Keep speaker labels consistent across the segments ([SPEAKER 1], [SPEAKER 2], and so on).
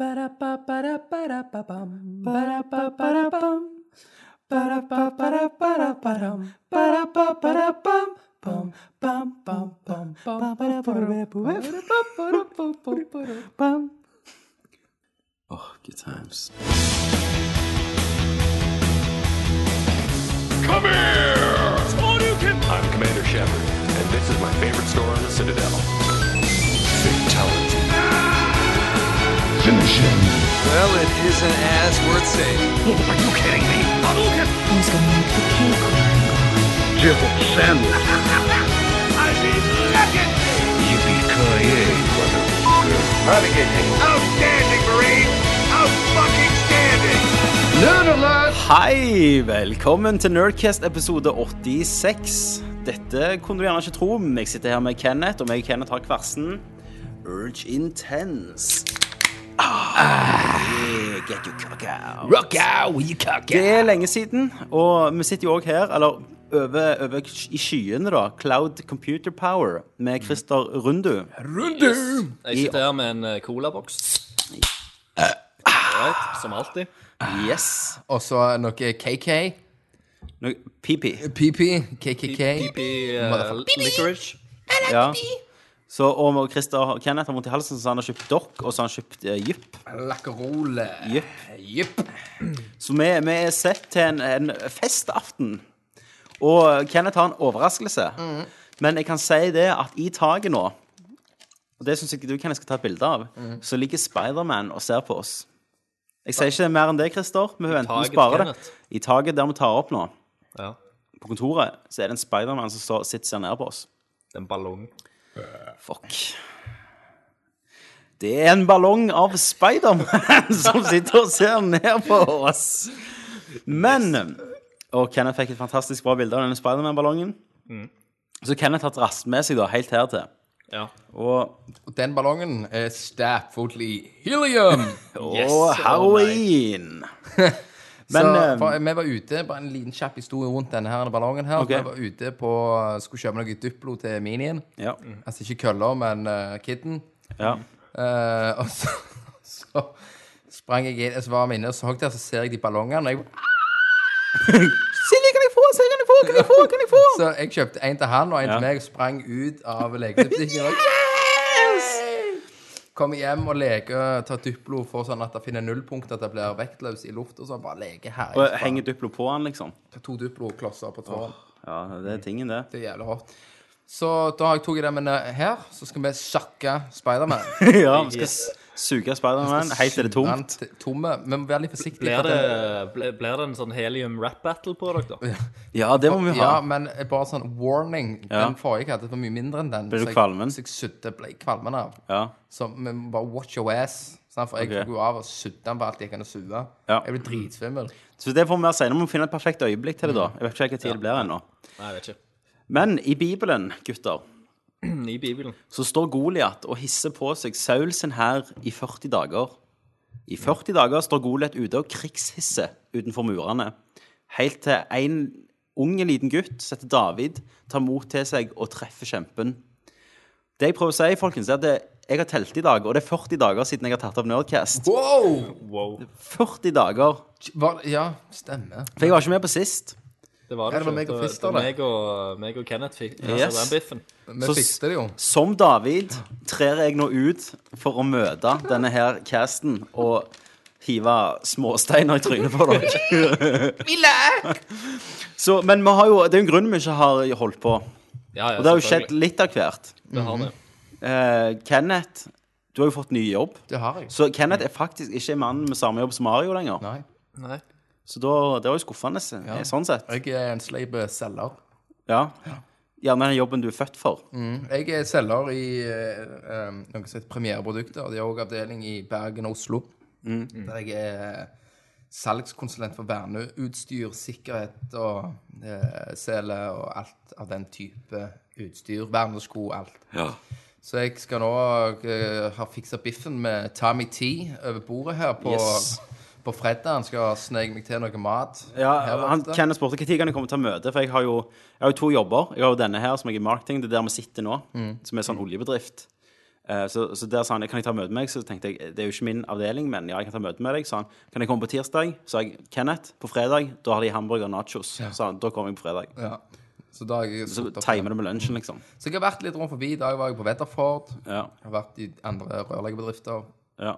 [SPEAKER 1] Ba-da-ba-ba-da-ba-da-ba-bam. Ba-da-ba-ba-da-bam. Ba-da-ba-ba-da-ba-da-ba-dam. Ba-da-ba-ba-da-bam. Bam, bam, bam, bam, bam, ba-da-ba-da-ba-da-ba-da-ba-da-ba-da-bam. Oh, good times.
[SPEAKER 2] Come here! I'm Commander Shepard, and this is my favorite store on the Citadel. Fatality. Finish him.
[SPEAKER 3] Well, it isn't as worth saying.
[SPEAKER 2] Are you kidding me? Hadouken!
[SPEAKER 4] Who's gonna make the cake
[SPEAKER 2] Jibble sandwich. I mean, legacy! Yippee-ki-yay, motherfucker. Outstanding, Marine! Out-fucking-standing! Nerd alert!
[SPEAKER 1] Hei, velkommen til Nerdcast episode 86. Dette kunne du gjerne ikke tro, jeg sitter her med Kenneth, og meg og Kenneth har kvarsen Urge Intense. Ah, get your cock out.
[SPEAKER 3] Rock out you cock out.
[SPEAKER 1] Det er lenge siden, og vi sitter jo òg her, eller over, over i skyene, da. Cloud Computer Power med Christer Rundu.
[SPEAKER 3] Rundu!
[SPEAKER 5] Jeg sitter her med en eh, colaboks. Right, som alltid.
[SPEAKER 1] Yes.
[SPEAKER 3] Og så noe KK.
[SPEAKER 1] Nå, PP.
[SPEAKER 3] PP. KKK.
[SPEAKER 5] PP uh, licorice.
[SPEAKER 1] Ja. Så, og Christer og Kenneth har vondt i halsen, så han har kjøpt dokk, og så har han kjøpt uh, Jypp.
[SPEAKER 3] Lakkerole.
[SPEAKER 1] Jypp. Så vi, vi er sett til en, en festaften. Og Kenneth har en overraskelse. Men jeg kan si det at i taket nå Og det syns jeg du Kenneth skal ta et bilde av. Så ligger Spiderman og ser på oss. Jeg sier ikke mer enn det, Christer. Vi venter og å spare det. I taket der vi tar opp nå,
[SPEAKER 5] Ja.
[SPEAKER 1] på kontoret, så er det en Spiderman som sitter og ser ned på oss.
[SPEAKER 5] Det er en ballong.
[SPEAKER 1] Fuck. Det er en ballong av Spiderman som sitter og ser ned på oss. Men Og Kenneth fikk et fantastisk bra bilde av denne Spiderman-ballongen. Så Kenneth har dratt med seg da helt her til.
[SPEAKER 5] Ja.
[SPEAKER 1] Og,
[SPEAKER 3] Og den ballongen er stappfull i helium.
[SPEAKER 5] Yes,
[SPEAKER 1] og
[SPEAKER 5] oh
[SPEAKER 1] heroin. Men
[SPEAKER 3] så
[SPEAKER 1] eh,
[SPEAKER 3] for, vi var ute, bare en liten kjapp historie rundt denne her ballongen her.
[SPEAKER 1] okay.
[SPEAKER 3] Vi var ute på, skulle kjøpe noe Duplo til minien.
[SPEAKER 1] ja,
[SPEAKER 3] Altså ikke køller, men uh, kidden.
[SPEAKER 1] ja.
[SPEAKER 3] Uh, og så, så sprang jeg inn, så var vi inne og så, der, så ser jeg de ballongene. Og jeg,
[SPEAKER 1] Silje, kan jeg få? Silje, kan jeg få? Kan jeg få? Kan jeg få?
[SPEAKER 3] så jeg kjøpte en til han og en til meg og sprang ut av lekebutikken. og Kommer hjem og leker, tar Duplo for sånn at det finner nullpunkt, at det blir vektløs i luft og sånn. Bare leker her.
[SPEAKER 1] Og henger Duplo på han, liksom?
[SPEAKER 3] To Duplo-klosser på tårn.
[SPEAKER 1] Ja, det er tingen, det.
[SPEAKER 3] Det er jævlig hot. Så da har jeg tatt den med her, så skal vi sjakke Spiderman.
[SPEAKER 1] ja, vi skal suge Spiderman helt til det er tomt.
[SPEAKER 3] Han t- Tomme. Vi må være litt forsiktige.
[SPEAKER 5] Blir
[SPEAKER 3] for
[SPEAKER 5] det,
[SPEAKER 3] den-
[SPEAKER 5] ble- blir det en sånn helium-rap-battle på dere, da?
[SPEAKER 1] Ja, det må vi ha.
[SPEAKER 3] Ja, men bare sånn warning.
[SPEAKER 1] Ja.
[SPEAKER 3] Den forrige jeg hadde, var mye mindre enn den.
[SPEAKER 1] Ble du
[SPEAKER 3] så jeg-
[SPEAKER 1] kvalmen?
[SPEAKER 3] Så jeg sudde, ble kvalmen av.
[SPEAKER 1] Ja.
[SPEAKER 3] Så vi må bare watch your ass. Sant? For jeg
[SPEAKER 1] Ok.
[SPEAKER 3] tok jo av og sudde den på alt jeg kan sue.
[SPEAKER 1] Ja.
[SPEAKER 3] Jeg ble dritsvimmel.
[SPEAKER 1] Så det får vi mer senere. Vi må finne et perfekt øyeblikk til det, da. Jeg vet ikke hvilken tid det blir ennå.
[SPEAKER 5] Nei, jeg vet ikke.
[SPEAKER 1] Men i Bibelen, gutter,
[SPEAKER 5] I Bibelen.
[SPEAKER 1] så står Goliat og hisser på seg Saul sin hær i 40 dager. I 40 dager står Goliat ute og krigshisser utenfor murene. Helt til en ung liten gutt, som heter David, tar mot til seg og treffer kjempen. Det jeg prøver å si, folkens, er at det, jeg har telt i dag, og det er 40 dager siden jeg har tatt opp Nerdcast.
[SPEAKER 3] Wow!
[SPEAKER 5] Wow.
[SPEAKER 1] 40 dager.
[SPEAKER 3] Hva? ja, stemmer.
[SPEAKER 1] For jeg var ikke med på sist.
[SPEAKER 5] Det var
[SPEAKER 3] Ja,
[SPEAKER 5] det
[SPEAKER 3] det var
[SPEAKER 5] ikke.
[SPEAKER 3] meg og
[SPEAKER 5] Det
[SPEAKER 3] Christer, det.
[SPEAKER 5] meg og, meg og Kenneth fikk
[SPEAKER 1] Yes.
[SPEAKER 5] altså, den biffen.
[SPEAKER 3] Vi
[SPEAKER 1] Så-
[SPEAKER 3] det jo.
[SPEAKER 1] Som David trer jeg nå ut for å møte denne her casten og hive småsteiner i trynet på dere. Så, men vi har jo, det er jo en grunn vi ikke har holdt på.
[SPEAKER 5] Ja, ja,
[SPEAKER 1] Og det har jo skjedd litt av hvert.
[SPEAKER 5] Det har det.
[SPEAKER 1] Uh, Kenneth, du har jo fått ny jobb.
[SPEAKER 3] Det har jeg.
[SPEAKER 1] Så Kenneth er faktisk ikke en mann med samme jobb som Mario lenger.
[SPEAKER 3] Nei.
[SPEAKER 5] Nei.
[SPEAKER 1] Så da, det var jo skuffende, ja. sånn sett.
[SPEAKER 3] Jeg er en sleip selger.
[SPEAKER 1] Ja. Gjerne den jobben du er født for.
[SPEAKER 3] Jeg er selger i eh, eh, noe som heter Premiereprodukter. De har òg avdeling i Bergen og Oslo. Der jeg er salgskonsulent for verneutstyr, sikkerhet og eh, sele og alt av den type utstyr. Vernesko, alt.
[SPEAKER 1] Ja.
[SPEAKER 3] Så jeg skal nå eh, ha fiksa biffen med Tommy T over bordet her på,
[SPEAKER 1] Yes.
[SPEAKER 3] På fredag. Han skal sneke meg til noe mat.
[SPEAKER 1] Ja, han. Kenneth spurte når kan jeg komme til møte, for jeg har, jo, jeg har jo to jobber. Jeg har jo denne her som jeg er i marketing, det er der vi sitter nå, som er sånn oljebedrift. Eh, så, så der sa han kan jeg ta møte med meg. Så tenkte jeg det er jo ikke min avdeling, men ja, jeg kan ta møte med deg. sa han. Kan jeg komme på tirsdag? Så jeg Kenneth, på fredag, da har de hamburger og nachos. Så han, da kommer jeg på fredag.
[SPEAKER 3] Ja. Så da jeg
[SPEAKER 1] Så timer det med lunsjen, liksom.
[SPEAKER 3] Så jeg har vært litt rundt forbi. I dag var jeg på Wetterford.
[SPEAKER 1] Ja.
[SPEAKER 3] Jeg har vært i andre rørleggerbedrifter.
[SPEAKER 1] ja.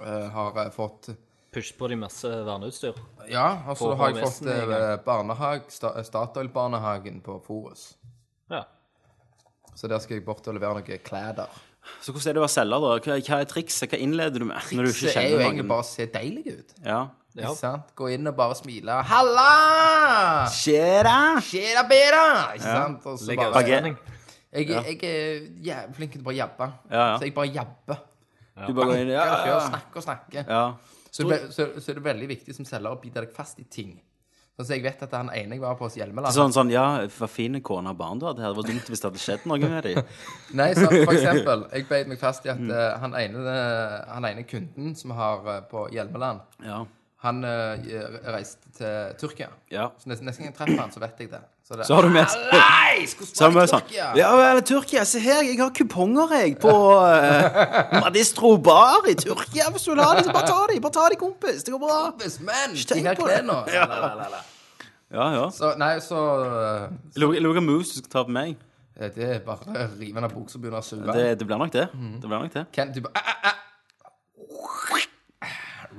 [SPEAKER 3] Eh, har eh, fått
[SPEAKER 5] Push på de masse verneutstyr.
[SPEAKER 3] Ja, og så
[SPEAKER 5] På
[SPEAKER 3] har jeg fått eh, barnehage, Statoil-barnehagen på Forus.
[SPEAKER 5] Ja.
[SPEAKER 3] Så der skal jeg bort og levere noen klær der.
[SPEAKER 1] Så hvordan er det å være selger, da? Hva, hva er trikset? Hva innleder du med? Når du ikke
[SPEAKER 3] er jo egentlig bare å se deilig ut.
[SPEAKER 1] Ja.
[SPEAKER 5] Ja.
[SPEAKER 3] Ikke sant? Gå inn og bare smile. Halla!
[SPEAKER 1] Skjer det?
[SPEAKER 3] Skjer det bedre? Ikke sant? Og så bare, jeg, jeg er ja, flink til å bare jabbe.
[SPEAKER 1] Ja, ja.
[SPEAKER 3] Så jeg bare jabber.
[SPEAKER 1] Du bare går inn ja, ja,
[SPEAKER 3] Snakker og snakker.
[SPEAKER 1] ja.
[SPEAKER 3] Så, det, så, så er det veldig viktig som selger å bite deg fast i ting. Sånn så jeg vet at han ene jeg var på hos Hjelmeland
[SPEAKER 1] Sånn, sånn, ja, hva fine kone og barn du hadde. Det var dumt hvis det hadde skjedd noe med dem.
[SPEAKER 3] Nei, så for eksempel. Jeg beit meg fast i at eh, han, ene, han ene kunden som har eh, på Hjelmeland,
[SPEAKER 1] Ja.
[SPEAKER 3] han eh, reiste til Tyrkia.
[SPEAKER 1] ja.
[SPEAKER 3] Så nesten, neste gang jeg treffer han, så vet jeg det. Så, det,
[SPEAKER 1] Så har du med
[SPEAKER 3] Nei, skulle smake
[SPEAKER 1] sånn
[SPEAKER 3] Tyrkia!
[SPEAKER 1] Ja vel, Tyrkia, se her, jeg har kuponger, jeg, på uh, Madistro Bar i Tyrkia. Hvis du vil ha dem, bare ta dem. Bare ta dem, kompis. Det går bra.
[SPEAKER 3] Kompis, Men, de
[SPEAKER 1] tenk
[SPEAKER 3] her
[SPEAKER 1] på det.
[SPEAKER 3] klærne
[SPEAKER 1] Ja. Ja, ja.
[SPEAKER 3] Så, nei, så eh,
[SPEAKER 1] Jeg lurer hva moves du skal ta på meg.
[SPEAKER 3] Det er bare å rive ned buksa og begynne å suge.
[SPEAKER 1] Det, det blir nok det. Det blir nok det.
[SPEAKER 3] Ken, du bare ah, ah, ah.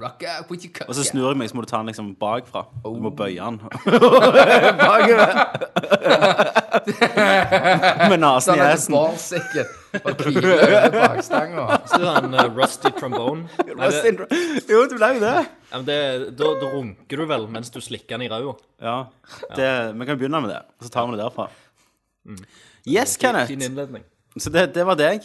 [SPEAKER 3] Rock out with your.
[SPEAKER 1] Og så snur jeg meg, så må du ta den liksom bakfra. Du må bøye den. Med nesen
[SPEAKER 3] Sånn
[SPEAKER 1] i
[SPEAKER 3] at
[SPEAKER 1] hesten.
[SPEAKER 3] ballsikken og hvile over bakstanga.
[SPEAKER 5] Så det er en eh, rusty trombone. Nei, det,
[SPEAKER 1] Jo, du ble jo det.
[SPEAKER 5] ja, men det, da, da runker du vel mens du slikker den i ræva.
[SPEAKER 1] Ja, det, vi kan begynne med det, og så tar vi det derfra. Yes, Kenneth.
[SPEAKER 5] Innledning.
[SPEAKER 1] Så det, det var deg.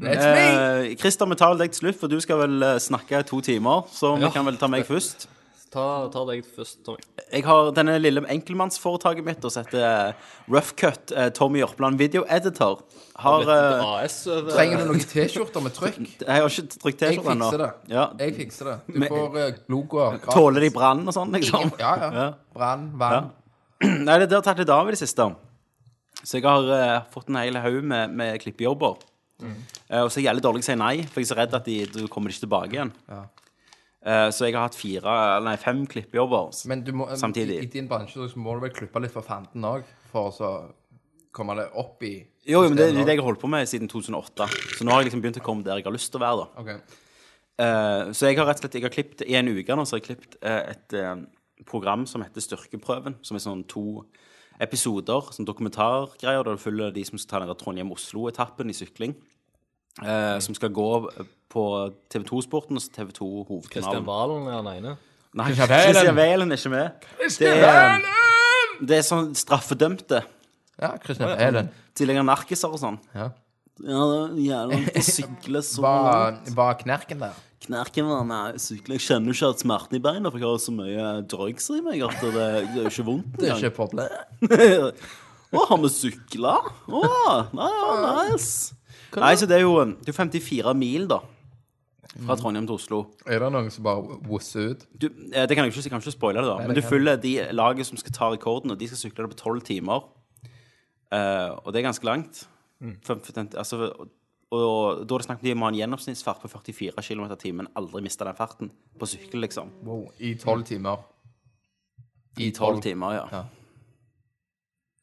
[SPEAKER 1] Eh, Christer, vi tar vel deg til slutt, for du skal vel eh, snakke i to timer. Så vi
[SPEAKER 5] Ja.
[SPEAKER 1] kan vel ta meg først.
[SPEAKER 5] Ta, ta deg først, Tommy.
[SPEAKER 1] Jeg har denne lille enkeltmannsforetaket mitt som heter Rough Cut eh, Tommy Jørpeland Video Editor. Har, eh,
[SPEAKER 5] AS
[SPEAKER 3] Trenger du noen T-skjorter med trykk?
[SPEAKER 1] jeg har ikke trykt T-skjorter ennå. Ja.
[SPEAKER 3] Jeg fikser det. Du
[SPEAKER 1] Men-
[SPEAKER 3] får logoer. gratis.
[SPEAKER 1] Tåler de brann og sånn, liksom?
[SPEAKER 3] Ja, ja.
[SPEAKER 1] Ja.
[SPEAKER 3] Brann, vann.
[SPEAKER 1] Nei, det har tatt litt av i det siste. Så jeg har uh, fått en hel haug med, med klippejobber. Eh, og så er jeg jævlig dårlig til å si nei, for jeg er så redd at de, du kommer ikke tilbake igjen.
[SPEAKER 3] Ja.
[SPEAKER 1] Uh, så jeg har hatt fire, eller nei, fem klippejobber.
[SPEAKER 3] Men du må,
[SPEAKER 1] Samtidig.
[SPEAKER 3] I, i din bransje så må du vel klippe litt for fanden òg, for å komme det opp i
[SPEAKER 1] Jo, men det, det er det jeg har holdt på med siden 2008. Så nå har jeg liksom begynt å komme der jeg har lyst til å være. da.
[SPEAKER 3] Okay.
[SPEAKER 1] Uh, så jeg har rett og slett jeg har klippet, I en uke nå så har jeg klippet eh, et eh, program som heter Styrkeprøven. Som er sånn to episoder, sånn dokumentargreier, der du følger de som skal ta den Trondheim-Oslo-etappen i sykling. eh, som skal gå på TV2-sporten og TV2
[SPEAKER 5] Kristian Valen er den ene.
[SPEAKER 1] Nei,
[SPEAKER 3] Kristian Valen.
[SPEAKER 1] Er ikke med. Det er, det er sånn straffedømte.
[SPEAKER 3] Ja, Kristian Valen.
[SPEAKER 1] Tidligere narkiser og sånn.
[SPEAKER 3] Ja.
[SPEAKER 1] Ja, å sykle så
[SPEAKER 3] Var, var knerken der?
[SPEAKER 1] Knerken var med sykle. Jeg kjenner ikke at smerten i beina, for jeg har så mye drugs i meg at det, det er ikke vondt
[SPEAKER 3] Det er ikke problem.
[SPEAKER 1] Å, har vi sykla? Å, nei, ja, nice. Nei, så det er jo det er 54 mil, da. Fra Trondheim til Oslo.
[SPEAKER 3] Er det noen som bare wusser ut?
[SPEAKER 1] Du, eh, det kan jeg ikke, jeg kan ikke spoile det, da. Men du følger de laget som skal ta rekorden, og de skal sykle det på 12 timer. Eh, og det er ganske langt. For den, altså, og, da er det snakk om de må ha en gjennomsnittsfart på 44 km i timen. Aldri miste den farten på sykkel, liksom.
[SPEAKER 3] Wow. I tolv timer.
[SPEAKER 1] I 12 timer, ja.
[SPEAKER 3] Ja.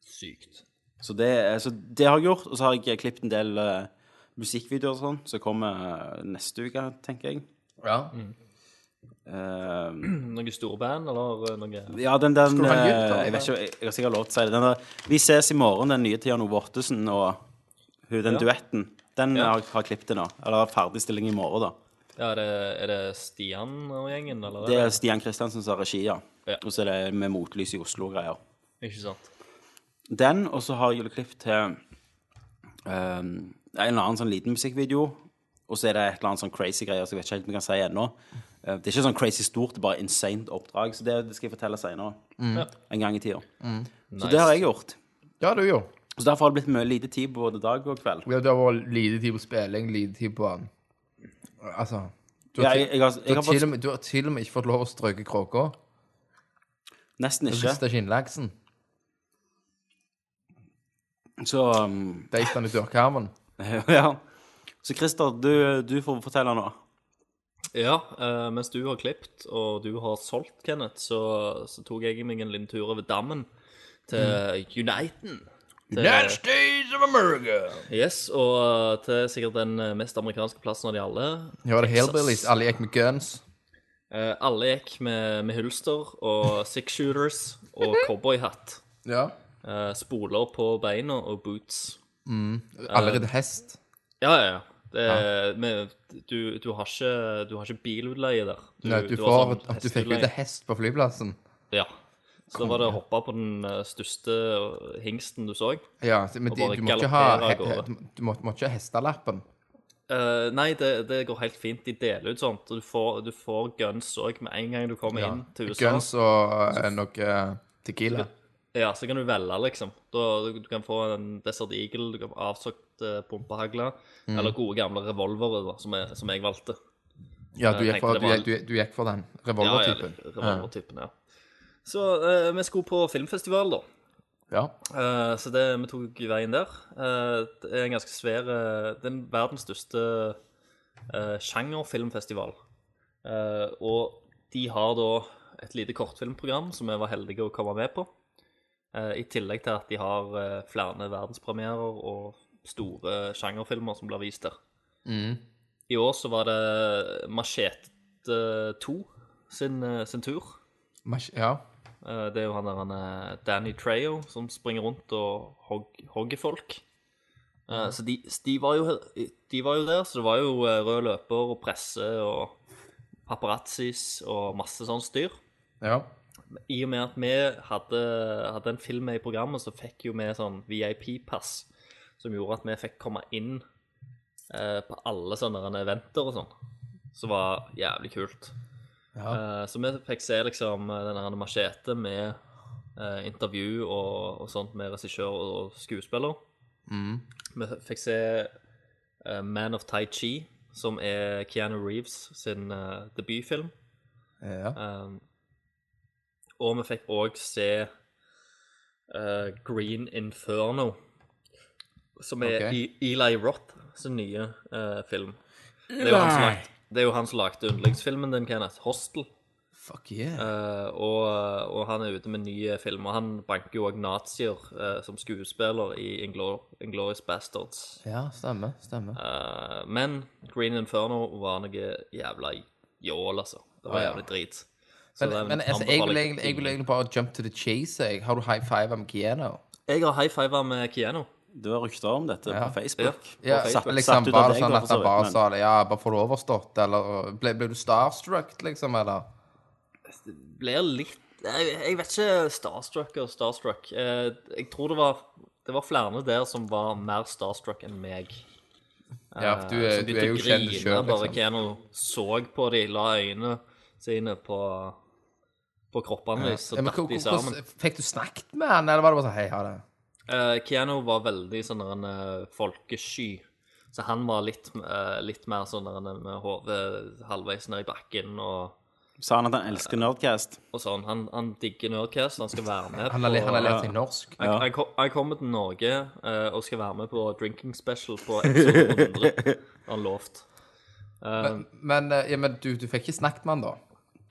[SPEAKER 5] Sykt.
[SPEAKER 1] Så det, så det har jeg gjort. Og så har jeg klippet en del uh, musikkvideoer og sånn, som kommer uh, neste uke, tenker jeg.
[SPEAKER 3] Ja.
[SPEAKER 1] Eh,
[SPEAKER 5] Noe storband, eller eh, noe
[SPEAKER 1] ja, den, den eh,
[SPEAKER 3] da?
[SPEAKER 1] Jeg vet ikke, jeg, jeg har sikkert lov til å si det. Den der, Vi ses i morgen, den nye til Jan Ove Ottesen og hun, den
[SPEAKER 5] Ja.
[SPEAKER 1] duetten. Den
[SPEAKER 5] Ja.
[SPEAKER 1] har har klippet nå. Eller ferdigstilling i morgen, da.
[SPEAKER 5] Ja, er det, er det Stian og gjengen, eller?
[SPEAKER 1] Det er Stian Kristiansen som har regi, ja.
[SPEAKER 5] Ja.
[SPEAKER 1] Og så er det med motlys i Oslo-greier.
[SPEAKER 5] Ikke sant?
[SPEAKER 1] Den, og så har jeg jo til um, en eller annen sånn liten musikkvideo. Og så er det et eller annet sånn crazy greier som jeg vet ikke helt om jeg kan si ennå. Eh, det er ikke sånn crazy stort, det er bare insane oppdrag. Så det, det skal jeg fortelle senere.
[SPEAKER 5] Mm.
[SPEAKER 1] En gang i tida. Så
[SPEAKER 5] Nice.
[SPEAKER 1] det har jeg gjort.
[SPEAKER 3] ja, du jo.
[SPEAKER 1] Så derfor har det blitt mye lite tid både dag og kveld.
[SPEAKER 3] Ja, det har vært lite tid på spilling, lite tid på Altså du
[SPEAKER 1] Ja,
[SPEAKER 3] har,
[SPEAKER 1] jeg,
[SPEAKER 3] til,
[SPEAKER 1] jeg,
[SPEAKER 3] du,
[SPEAKER 1] jeg
[SPEAKER 3] har
[SPEAKER 1] har
[SPEAKER 3] til og med, du har til og med ikke fått lov å strøke kråka.
[SPEAKER 1] nesten ikke.
[SPEAKER 3] riste skinnlaksen.
[SPEAKER 1] Så um,
[SPEAKER 3] ikke den i dørkarmen.
[SPEAKER 1] Ja. Så Christer, du, du får fortelle nå.
[SPEAKER 5] Ja, eh, mens du har klippet, og du har solgt, Kenneth, så, så tok jeg meg en liten tur over dammen til Uniten.
[SPEAKER 3] United States of America!
[SPEAKER 5] yes, og eh, til sikkert den eh, mest amerikanske plassen av de alle.
[SPEAKER 3] Ja, var det
[SPEAKER 5] er
[SPEAKER 3] hillbillies. Alle gikk med guns.
[SPEAKER 5] Eh, alle gikk med, med hulster og six shooters og cowboyhatt.
[SPEAKER 3] Ja.
[SPEAKER 5] Eh, spoler på beina og boots.
[SPEAKER 3] Allerede ridde hest.
[SPEAKER 5] Ja, ja, ja. Det, med, du, du, har ikke, du har ikke bilutleie der.
[SPEAKER 3] Nei, du, får
[SPEAKER 5] sånn
[SPEAKER 3] at du fikk ut hest på flyplassen.
[SPEAKER 5] Ja. Så da var det å hoppe på den eh, største hingsten du så.
[SPEAKER 3] Ja, men de, du må ikke ha he, he, du må, må ikke ha hestelappen.
[SPEAKER 5] Uh, nei, det, det går helt fint. De deler ut sånt. Du får, du får guns òg med en gang du kommer inn til USA.
[SPEAKER 3] Guns og eh, noe eh, tequila.
[SPEAKER 5] Ja, så kan du velge, liksom. Da, du, du kan få en Desert Eagle, du kan få avsøkt uh, pumpehagle,
[SPEAKER 3] Mm.
[SPEAKER 5] eller gode gamle revolvere, som, som jeg valgte.
[SPEAKER 3] Ja, du gikk for, du, du, du gikk for den
[SPEAKER 5] Ja, ja,
[SPEAKER 3] revolvertypen.
[SPEAKER 5] revolvertypen, ja. Så eh, vi skulle på filmfestival, da.
[SPEAKER 3] Ja.
[SPEAKER 5] Eh, så det, vi tok veien der. Eh, det er en ganske svær eh, Det er den verdens største uh, sjangerfilmfestival. Eh, og de har da et lite kortfilmprogram som vi var heldige å komme med på. Eh, I tillegg til at de har eh, flere verdenspremierer og store sjangerfilmer som blir vist der. I år så var det Machete 2 sin, eh, sin tur.
[SPEAKER 3] Mas- ja.
[SPEAKER 5] Eh, Det er jo han der han er Danny Trejo som springer rundt og hog, hogger folk. Mm. Så de, de, var jo, de var jo der, så det var jo eh, rød løper og presse og paparazzis og masse sånn styr.
[SPEAKER 3] ja.
[SPEAKER 5] I og med at vi hadde, hadde en film med i programmet, så fikk jo vi sånn VIP-pass som gjorde at vi fikk komme inn eh, på alle sånne eventer og sånn. Som var jævlig kult. Eh, så vi fikk se liksom denne her machete med eh, intervju og, og sånt med regissør og skuespiller. Vi fikk se eh, Man of Tai Chi, som er Keanu Reeves sin eh, debutfilm.
[SPEAKER 3] ja.
[SPEAKER 5] Um, og vi fikk òg se eh, Green Inferno, som er
[SPEAKER 3] Ok.
[SPEAKER 5] E- Eli Roth sin nye eh, film. Det er, jo han som lagde, det er jo han som lagde yndlingsfilmen din, Kenneth. Hostel.
[SPEAKER 3] Fuck yeah.
[SPEAKER 5] Eh, og, og han er ute med nye filmer. Han banker jo òg nazier eh, som skuespiller i Inglo- Inglourious Bastards.
[SPEAKER 3] Ja, stemmer. Stemmer.
[SPEAKER 5] Eh, men Green Inferno var noe jævla jål, altså. Det var
[SPEAKER 3] ja.
[SPEAKER 5] jævlig drit. Så
[SPEAKER 3] Men,
[SPEAKER 5] den
[SPEAKER 3] men altså, jeg, vil
[SPEAKER 5] anbefaler
[SPEAKER 3] egentlig, jeg vil egentlig bare jump to the chase. Jeg. Har du high five med Keanu?
[SPEAKER 5] Jeg har high five med Keanu.
[SPEAKER 1] Du har rykter om dette
[SPEAKER 3] Ja.
[SPEAKER 1] på Facebook.
[SPEAKER 3] Ja,
[SPEAKER 1] På Facebook.
[SPEAKER 3] liksom
[SPEAKER 1] Satt
[SPEAKER 3] bare
[SPEAKER 1] deg,
[SPEAKER 3] sånn at han bare sa det. Ja, bare får du overstått, eller ble, ble du starstruck, liksom, eller?
[SPEAKER 5] Blir litt Jeg, jeg vet ikke starstruck og starstruck. Eh, jeg tror det var Det var flere der som var mer starstruck enn meg.
[SPEAKER 3] Ja, for du,
[SPEAKER 5] Eh,
[SPEAKER 3] er- du er jo
[SPEAKER 5] å
[SPEAKER 3] kjent sjøl, liksom.
[SPEAKER 5] Bare Keno så på de, la øynene sine på På kroppene deres,
[SPEAKER 3] Ja, men
[SPEAKER 5] datt de sammen.
[SPEAKER 3] Fikk du snakket med han, eller var det bare sånn Hei, ha det?
[SPEAKER 5] Eh, Keanu var veldig sånn der en eh, folkesky. Så han var litt, eh, litt mer sånn der en, med hodet halvveis ned i bakken og,
[SPEAKER 1] Sa han at han elsker Nerdcast?
[SPEAKER 5] og sånn. Han, han digger Nerdcast, han skal være med
[SPEAKER 3] Han har, le- han har lært seg norsk.
[SPEAKER 5] Han, han, han kommer til Norge uh, og skal være med på drinking special på episode 100. Han lovt.
[SPEAKER 3] Men, men, eh, ja, men du, du fikk ikke snakket med han, da?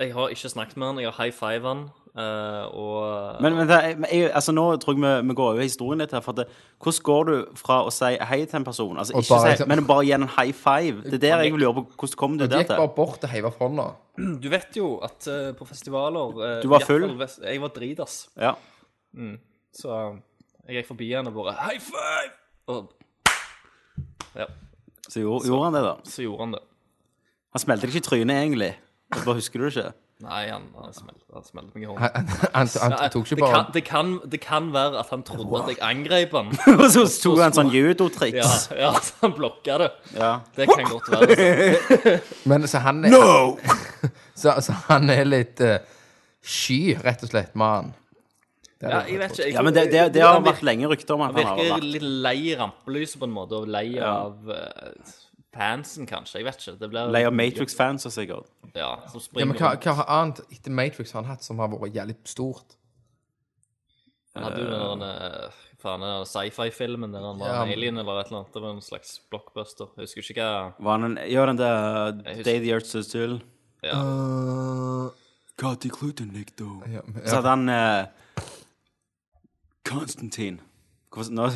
[SPEAKER 5] Jeg har ikke snakket med han, jeg har high five han, og
[SPEAKER 1] Men, men det, jeg, altså, nå tror jeg vi, vi går over historien litt her. For at det, hvordan går du fra å si hei til en person, altså ikke
[SPEAKER 3] bare
[SPEAKER 1] si,
[SPEAKER 3] liksom-
[SPEAKER 1] men bare gi en high five? Det er der jeg vil gjøre på. Hvordan kom du der
[SPEAKER 3] gikk bare bort og heiv opp hånda.
[SPEAKER 5] Du vet jo at uh, på festivaler uh,
[SPEAKER 1] Du var full.
[SPEAKER 5] hvis- Jeg var dritass.
[SPEAKER 1] Ja.
[SPEAKER 5] Så jeg gikk forbi han og bare High five! Og ja,
[SPEAKER 1] Så gjorde, gjorde han det, da.
[SPEAKER 5] så gjorde han det.
[SPEAKER 1] Han smelte deg ikke i trynet, egentlig. Bare husker du det ikke?
[SPEAKER 5] Nei, han, han smelte han meg i hånden.
[SPEAKER 3] Han, han, han, tok ikke
[SPEAKER 5] det,
[SPEAKER 3] bare
[SPEAKER 5] kan, det, kan, det kan være at han trodde at jeg angrep han.
[SPEAKER 1] Og så tok han sånn judotriks.
[SPEAKER 5] Ja, ja så han blokka det.
[SPEAKER 1] Ja.
[SPEAKER 5] Det kan godt være. Så.
[SPEAKER 3] Men så han er så, så han er litt uh, sky, rett og slett, mann. Det
[SPEAKER 5] Ja, jeg vet ikke. Jeg
[SPEAKER 1] Ja, men det, det, det har vært lenge rykter om at
[SPEAKER 5] Han
[SPEAKER 1] han
[SPEAKER 5] virker litt lei rampelyset på en måte, og lei av eh, fansen, kanskje. Jeg vet ikke. Det blir
[SPEAKER 1] lei av Matrix-fans sikkert.
[SPEAKER 5] Ja, som springer Ja,
[SPEAKER 3] men hva,
[SPEAKER 5] rundt.
[SPEAKER 3] hva har annet etter Matrix har han hatt som har vært jævlig stort?
[SPEAKER 5] Han hadde jo den der, eh, faen den sci-fi-filmen der han var
[SPEAKER 3] Ja.
[SPEAKER 5] alien eller et eller annet. Det var en slags blockbuster. Jeg husker ikke hva
[SPEAKER 1] Var han en Ja, den der Day the Earth Stood Still.
[SPEAKER 5] ja.
[SPEAKER 1] God, de Nick, da.
[SPEAKER 3] Ja,
[SPEAKER 1] Så hadde han uh, Constantine. Hvorfor, nå,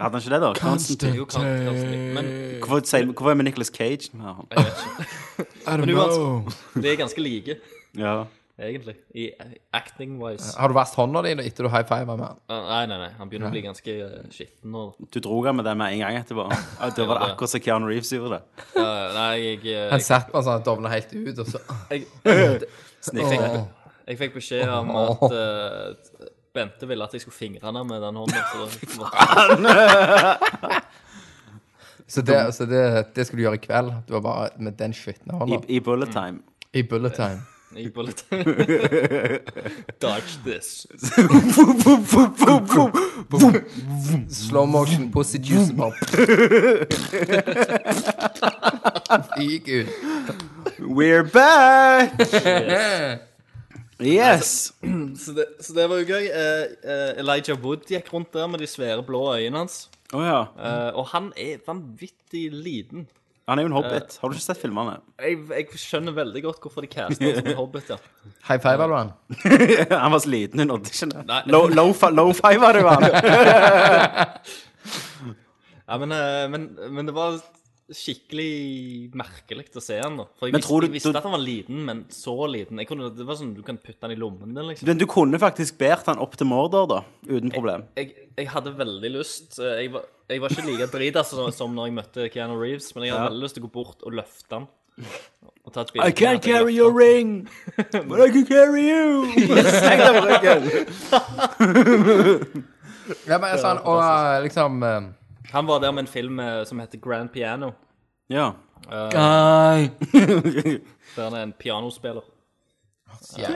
[SPEAKER 1] hadde han ikke det, da? Constantine.
[SPEAKER 5] Jo, men
[SPEAKER 1] Hvorfor, sier- hvorfor er vi Nicolas Cage? med han?
[SPEAKER 5] jeg vet ikke.
[SPEAKER 3] I don't
[SPEAKER 5] Men
[SPEAKER 3] know.
[SPEAKER 5] uansett, de er ganske like,
[SPEAKER 1] Ja.
[SPEAKER 5] egentlig. I acting-wise.
[SPEAKER 3] Har du vasket hånda di etter du high five med han?
[SPEAKER 5] Nei, nei, nei. Han begynner å bli ganske eh, skitten nå.
[SPEAKER 1] Du dro han med det med en gang etterpå. Ja, Da var det akkurat som Keanu Reeves gjorde det.
[SPEAKER 5] Ja, nei, jeg, eh,
[SPEAKER 3] Han satt bare sånn at dovna helt ut, og så
[SPEAKER 5] jeg,
[SPEAKER 1] jeg,
[SPEAKER 3] Åh.
[SPEAKER 5] jeg fikk beskjed om at eh, Bente ville at jeg skulle fingre henne med den hånda. Så det måtte,
[SPEAKER 3] Så, det, så det, det skulle du gjøre i kveld? Du var bare med den skitne
[SPEAKER 1] I,
[SPEAKER 3] hånda?
[SPEAKER 1] I bullet time.
[SPEAKER 3] I bullet time.
[SPEAKER 5] i bullet. time. Dodge this.
[SPEAKER 3] Slow motion pussy juice bare Fy ut.
[SPEAKER 1] We're back! Yes!
[SPEAKER 5] Så det, så det var jo gøy. Eh, eh, Elijah Wood gikk rundt der med de svære blå øynene hans.
[SPEAKER 1] Oh, ja.
[SPEAKER 5] Eh, og han er vanvittig liten.
[SPEAKER 1] Han er jo en hobbit. Har du ikke sett filmene?
[SPEAKER 5] Jeg, jeg skjønner veldig godt hvorfor de caster som en hobbit. ja.
[SPEAKER 3] High five, var du han?
[SPEAKER 1] han var så liten, hun nådde ikke det. Low, low, low five var det, han.
[SPEAKER 5] Ja, men, eh, men, men det var skikkelig merkelig å se han da. For jeg visste,
[SPEAKER 1] du-
[SPEAKER 5] jeg visste
[SPEAKER 1] du-
[SPEAKER 5] at han var liten, men så liten. Jeg kunne, det var sånn du kan putte han i lommen din, liksom.
[SPEAKER 1] Men du kunne faktisk båret han opp til Mordor, da. Uten problem.
[SPEAKER 5] Jeg, jeg hadde veldig lyst eh, Jeg var, jeg var ikke like drita altså, som når jeg møtte Keanu Reeves, men jeg hadde
[SPEAKER 1] Ja.
[SPEAKER 5] veldig lyst til å gå bort og løfte han. Og ta et bilde
[SPEAKER 1] I can't
[SPEAKER 5] jeg
[SPEAKER 1] carry your ring, but I can carry you. Slengt deg på ryggen.
[SPEAKER 3] Ja, men sånn, og eh, liksom eh,
[SPEAKER 5] Han var der med en film eh, som heter Grand Piano.
[SPEAKER 1] Ja.
[SPEAKER 3] Guy.
[SPEAKER 5] Der han er en pianospiller. Ja.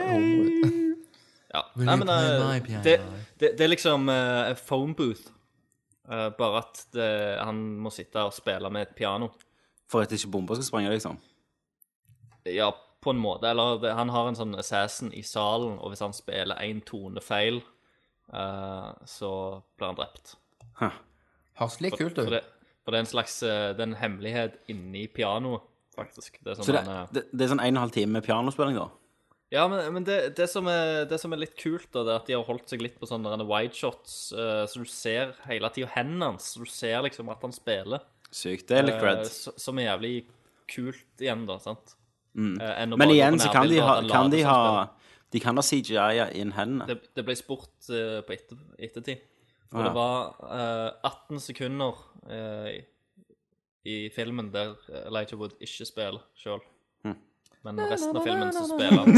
[SPEAKER 5] Nei, men
[SPEAKER 3] play
[SPEAKER 5] eh,
[SPEAKER 3] my piano?
[SPEAKER 5] det, det, det er liksom uh, phone booth. Eh, bare at det, han må sitte og spille med et piano.
[SPEAKER 1] For at ikke bomber skal sprenge, liksom.
[SPEAKER 5] Ja, på en måte. Eller det, han har en sånn assassin i salen, og hvis han spiller én tone feil, eh, så blir han drept.
[SPEAKER 3] Høres litt kult
[SPEAKER 5] For
[SPEAKER 3] ut.
[SPEAKER 5] det, for det er en slags eh, det er en hemmelighet inni pianoet, faktisk. Det er sånn
[SPEAKER 1] Så det,
[SPEAKER 5] han, eh,
[SPEAKER 1] det, det er sånn en og en halv time med pianospilling, da.
[SPEAKER 5] Ja, men, men det, det, som er, det som er litt kult, da, det er at de har holdt seg litt på sånne wideshots, wide shots, eh, så du ser hele tida hendene hans. Så du ser liksom at han spiller.
[SPEAKER 1] Sykt. Det er litt cred.
[SPEAKER 5] Uh, som er jævlig kult igjen, da, sant? Mm. Uh,
[SPEAKER 1] Men igjen så kan de ha, kan de ha. De kan ha CGI inn hendene.
[SPEAKER 5] det, det ble spurt uh, på etter, ettertid. Og
[SPEAKER 1] Ah, ja.
[SPEAKER 5] det var uh, 18 sekunder uh, i, i filmen der Elijah Wood ikke spiller sjøl.
[SPEAKER 1] Hm.
[SPEAKER 5] Men resten av filmen så spiller han.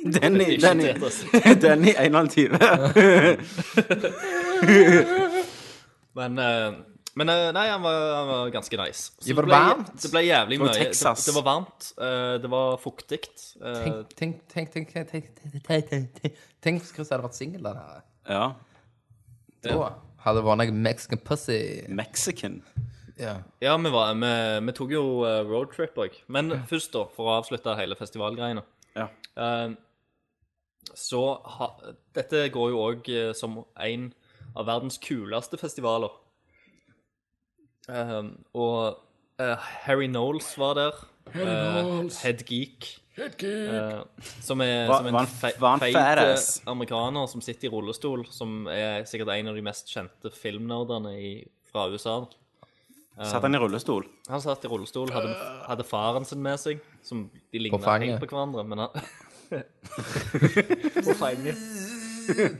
[SPEAKER 1] Den i, den i, den i en og en halv time.
[SPEAKER 5] Men, eh, men nei, han var, han var ganske nice.
[SPEAKER 3] Det
[SPEAKER 5] var
[SPEAKER 3] varmt?
[SPEAKER 5] Det ble jævlig mye. Det, det, var varmt. det var fuktig.
[SPEAKER 3] tenk, tenk, tenk, tenk, tenk, tenk, tenk, tenk Chris hadde vært singel der.
[SPEAKER 1] Ja.
[SPEAKER 3] Da hadde det vært noe mexican pussy.
[SPEAKER 1] Mexican?
[SPEAKER 3] Ja,
[SPEAKER 5] ja vi, var, vi, vi tok jo roadtrip òg. Men ja. først, da, for å avslutte hele festivalgreiene
[SPEAKER 1] ja.
[SPEAKER 5] Så ha, Dette går jo òg som en av verdens kuleste festivaler. Eh, og uh, Harry Knowles var der. Uh, Head Geek. Eh, som er,
[SPEAKER 1] hva,
[SPEAKER 5] som en
[SPEAKER 1] feite
[SPEAKER 5] fe, feit eh, amerikaner som sitter i rullestol, som er sikkert en av de mest kjente filmnerdene i, fra USA.
[SPEAKER 1] Satt han i rullestol?
[SPEAKER 5] Han satt i rullestol, hadde, hadde faren sin med seg, som de
[SPEAKER 3] fanget.
[SPEAKER 5] helt på hverandre, men han På fanget.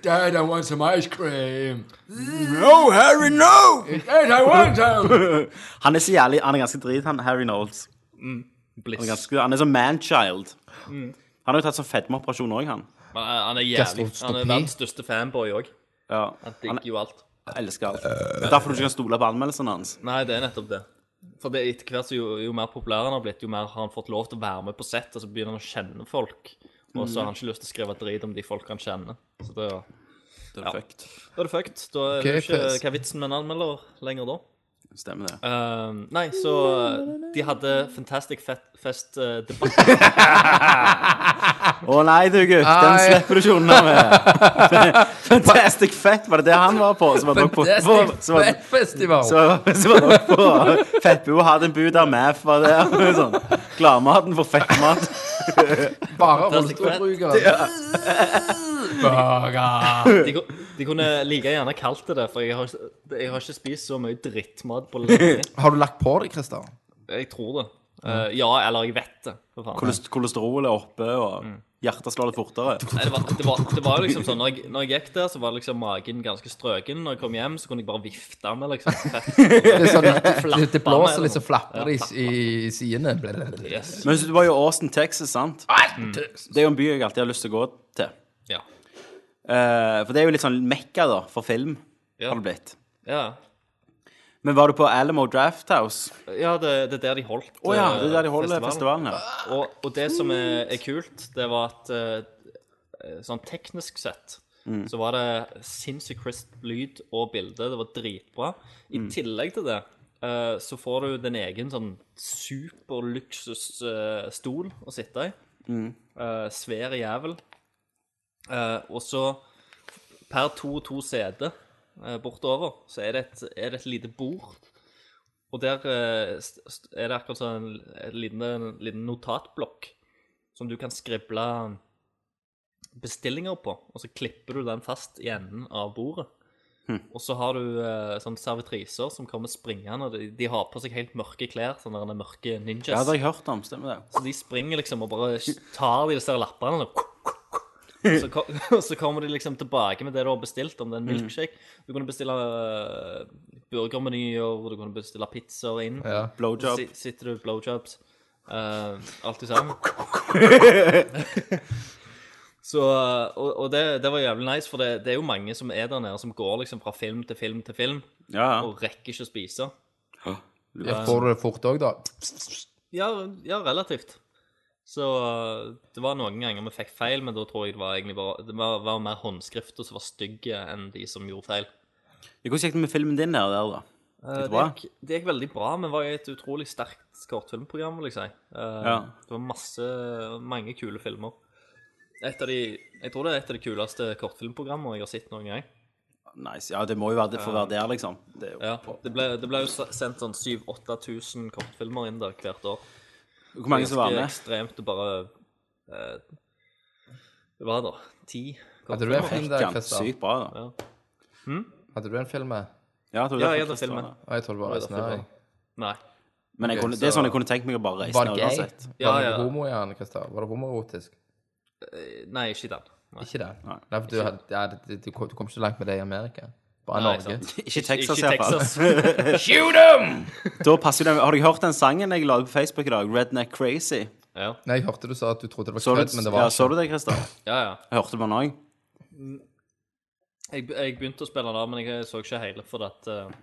[SPEAKER 3] Dad, I want some ice cream.
[SPEAKER 1] No, Harry, no!
[SPEAKER 3] Dad, I want some.
[SPEAKER 1] Han er så jævlig Han er ganske drit, han Harry Knowles. Han er, ganske, han er som manchild. Han har jo tatt sånn fedmeoperasjon òg, han.
[SPEAKER 5] Men han han er jævlig Han er verdens største fanboy òg.
[SPEAKER 1] Ja.
[SPEAKER 5] Han
[SPEAKER 1] Han
[SPEAKER 5] digger jo alt.
[SPEAKER 1] elsker alt. Det er derfor du ikke kan stole på anmeldelsene hans.
[SPEAKER 5] Nei, det er nettopp det. For det etter hvert så jo, jo mer populær han har blitt, jo mer har han fått lov til å være med på sett, og så begynner han å kjenne folk. Og så har han ikke lyst til å skrive drit om de folk han kjenner. Så da,
[SPEAKER 1] Det er
[SPEAKER 5] Ja.
[SPEAKER 1] fucked.
[SPEAKER 5] da er det fucked. Da er
[SPEAKER 3] okay,
[SPEAKER 5] det ikke. Hva er vitsen med en anmelder lenger da?
[SPEAKER 1] Stemmer det.
[SPEAKER 5] Uh, nei, så de hadde Fantastic Fest-debatt.
[SPEAKER 1] Å nei, du gutt, den slipper du ikke unna med. Fantastic Fett, var det det han var på? Som var nok på, på, så var,
[SPEAKER 3] Fantastic Festival.
[SPEAKER 1] Som, var nok på Fettbu hadde en bud der Math var der. Sånn. Gladmaten for fettmat.
[SPEAKER 3] Bare rullestolbrukere. Ja. Burger.
[SPEAKER 5] De, ku- de kunne like gjerne kalt det det, for jeg har, jeg har ikke spist så mye drittmat på lenge.
[SPEAKER 3] Har du lagt på deg, Christer?
[SPEAKER 5] Jeg tror det. Eh, ja, eller jeg vet det. For faen.
[SPEAKER 1] Kolest- Kolesterol er oppe, og hjertet slår litt fortere.
[SPEAKER 5] Nei, det, var, det, var, det var jo liksom sånn når jeg, når jeg gikk der, så var liksom magen ganske strøken. Når jeg kom hjem, så kunne jeg bare vifte med liksom fett.
[SPEAKER 3] Det, er sånn, det, det blåser
[SPEAKER 5] med
[SPEAKER 3] litt, så flapper det
[SPEAKER 5] Ja,
[SPEAKER 3] i, i sidene.
[SPEAKER 5] Yes.
[SPEAKER 1] Men du var jo Austin, Texas, sant? Det er jo en by jeg alltid har lyst til å gå til.
[SPEAKER 5] Ja.
[SPEAKER 1] Uh, for det er jo litt sånn mekka, da, for film,
[SPEAKER 5] Ja.
[SPEAKER 1] har det blitt.
[SPEAKER 5] Ja,
[SPEAKER 1] Men var du på Alamo Draft House?
[SPEAKER 5] ja det, det er der de holdt
[SPEAKER 1] oh, ja, det er der de
[SPEAKER 5] eh,
[SPEAKER 1] holder festivalen, ja.
[SPEAKER 5] Og, og det som er, er kult, det var at eh, sånn teknisk sett så var det sinnssykt crisp lyd og bilde. Det var dritbra. I tillegg til det eh, så får du din egen sånn superluksusstol å sitte i. Mm. svær jævel. Eh, og så per to to seter eh, bortover, så er det, et, er det et lite bord. Og der eh, er det akkurat sånn en, en liten, liten notatblokk som du kan skrible bestillinger på, og så klipper du den fast i enden av bordet. Og så har du sånn servitriser som kommer springende. De, de har på seg helt mørke klær, sånne mørke ninjas.
[SPEAKER 1] Ja, det har jeg hørt om, stemmer det.
[SPEAKER 5] Så de springer liksom og bare tar de disse lappene og så, og så kommer de liksom tilbake med det du har bestilt, om det er en milkshake. Du kunne bestille uh, burgermenyer, du kunne bestille pizzaer inn.
[SPEAKER 3] Ja.
[SPEAKER 1] Blowjob.
[SPEAKER 5] Sitter du blowjobs. Uh, alt i sammen. Så, og og det, det var jævlig nice, for det, det er jo mange som er der nede, som går liksom fra film til film til film,
[SPEAKER 1] Ja, ja.
[SPEAKER 5] og rekker ikke å spise.
[SPEAKER 3] Ja, Får du det fort òg, da?
[SPEAKER 5] Ja, ja, relativt. Så uh, det var noen ganger vi fikk feil, men da tror jeg det var egentlig bare Det var, var mer håndskrifter som var stygge enn de som gjorde feil.
[SPEAKER 1] Hvordan gikk det med filmen din der, der da? Gikk det
[SPEAKER 5] gikk, det gikk veldig bra. Vi var i et utrolig sterkt kortfilmprogram, vil jeg si. Uh,
[SPEAKER 1] Ja.
[SPEAKER 5] Det var masse, mange kule filmer. Et av de, jeg tror det er et av de kuleste kortfilmprogrammene jeg har sett noen gang.
[SPEAKER 1] Nice. Ja, det må jo være det for å være der, liksom. Det.
[SPEAKER 5] Ja, Det ble, det ble jo sendt sånn 7000-8000 kortfilmer inn der hvert år.
[SPEAKER 1] Hvor mange som var med?
[SPEAKER 5] ekstremt å bare eh, Det var da ti
[SPEAKER 3] Hadde du en film der, Christer?
[SPEAKER 1] sykt bra, da.
[SPEAKER 5] Ja.
[SPEAKER 3] Hadde du en film med?
[SPEAKER 1] Ja, jeg tror
[SPEAKER 5] Ja,
[SPEAKER 1] det
[SPEAKER 5] jeg hadde filmen.
[SPEAKER 3] Å, Jeg tror det var
[SPEAKER 5] filmen.
[SPEAKER 3] deg.
[SPEAKER 5] Nei.
[SPEAKER 1] Men kunne, det er sånn jeg kunne tenkt meg å bare reise
[SPEAKER 3] Var det
[SPEAKER 1] ned
[SPEAKER 3] gay? Var det
[SPEAKER 5] homo
[SPEAKER 3] homo den, Christer? Var det homoerotisk?
[SPEAKER 5] Nei, ikke den. Nei.
[SPEAKER 3] Ikke den? Nei, for du, du, du kom ikke langt med det i Amerika. Bare
[SPEAKER 5] Nei,
[SPEAKER 3] Norge.
[SPEAKER 5] sant.
[SPEAKER 1] Ikke Texas, iallfall.
[SPEAKER 3] Shoot them!
[SPEAKER 1] Da passer det. Har du hørt den sangen jeg la ut på Facebook i dag? Redneck Crazy?
[SPEAKER 5] Ja,
[SPEAKER 3] Nei, jeg hørte du sa at du trodde det var
[SPEAKER 1] Så du,
[SPEAKER 3] kødd, men det var
[SPEAKER 1] ja, så du det, Christer?
[SPEAKER 5] ja. ja.
[SPEAKER 1] Hørte den òg.
[SPEAKER 5] Jeg, jeg begynte å spille da, men jeg så ikke hele fordi at eh,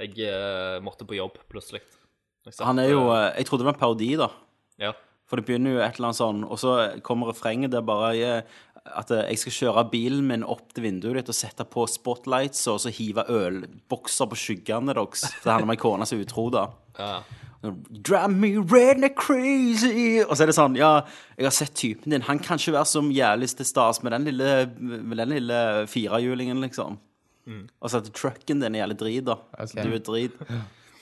[SPEAKER 5] jeg eh, måtte på jobb plutselig. Jeg satt,
[SPEAKER 1] Han er jo
[SPEAKER 5] eh,
[SPEAKER 1] eh, Jeg trodde det var en parodi, da.
[SPEAKER 5] Ja.
[SPEAKER 1] For det begynner jo et eller annet sånn, og så kommer refrenget der bare eh, at eh, jeg skal kjøre bilen min opp til vinduet ditt og sette på spotlights og så hive ølbokser på skyggene deres. Det handler om ei kone som er utro, da.
[SPEAKER 5] ja.
[SPEAKER 1] Drive me redneck crazy Og så er det sånn, ja, jeg har sett typen din Han kan ikke være så jævlig til stas Med den lille, med den lille firehjulingen liksom Og så at trucken din er jævlig drit da
[SPEAKER 3] Okay.
[SPEAKER 1] Du er drit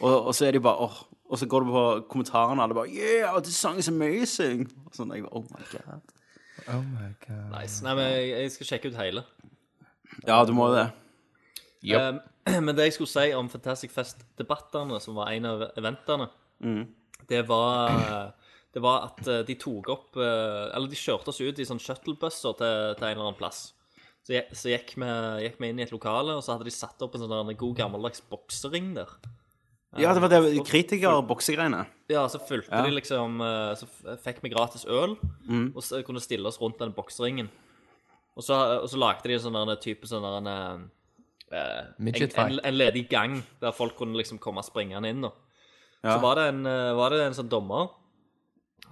[SPEAKER 1] og, og så er de bare, åh Og så går du på kommentarene og Alle bare, yeah, this song is amazing Og sånn, jeg bare, oh my god
[SPEAKER 3] Oh my god.
[SPEAKER 5] Nice. Nei, men jeg, jeg skal sjekke ut hele.
[SPEAKER 1] Ja, du må jo det
[SPEAKER 5] Um, men det jeg skulle si om Fantastic Fest-debattene, som var en av eventene, det var det var at eh, de tok opp eh, Eller de kjørte oss ut i sånn shuttlebusser til, til en eller annen plass. Så, jeg, så gikk, vi, gikk vi inn i et lokale, og så hadde de satt opp en sånn god gammeldags boksering der.
[SPEAKER 1] Ja, det var det kritiker-boksegreiene
[SPEAKER 5] Ja, så fulgte
[SPEAKER 1] Ja.
[SPEAKER 5] de liksom eh, Så fikk vi gratis øl, og så kunne stille oss rundt den bokseringen. Og så, og så lagde de en sånn type sånn der en, eh, en, en, en ledig gang der folk kunne liksom komme springende inn. Og.
[SPEAKER 1] Ja.
[SPEAKER 5] Så var det, en, eh, var det en sånn dommer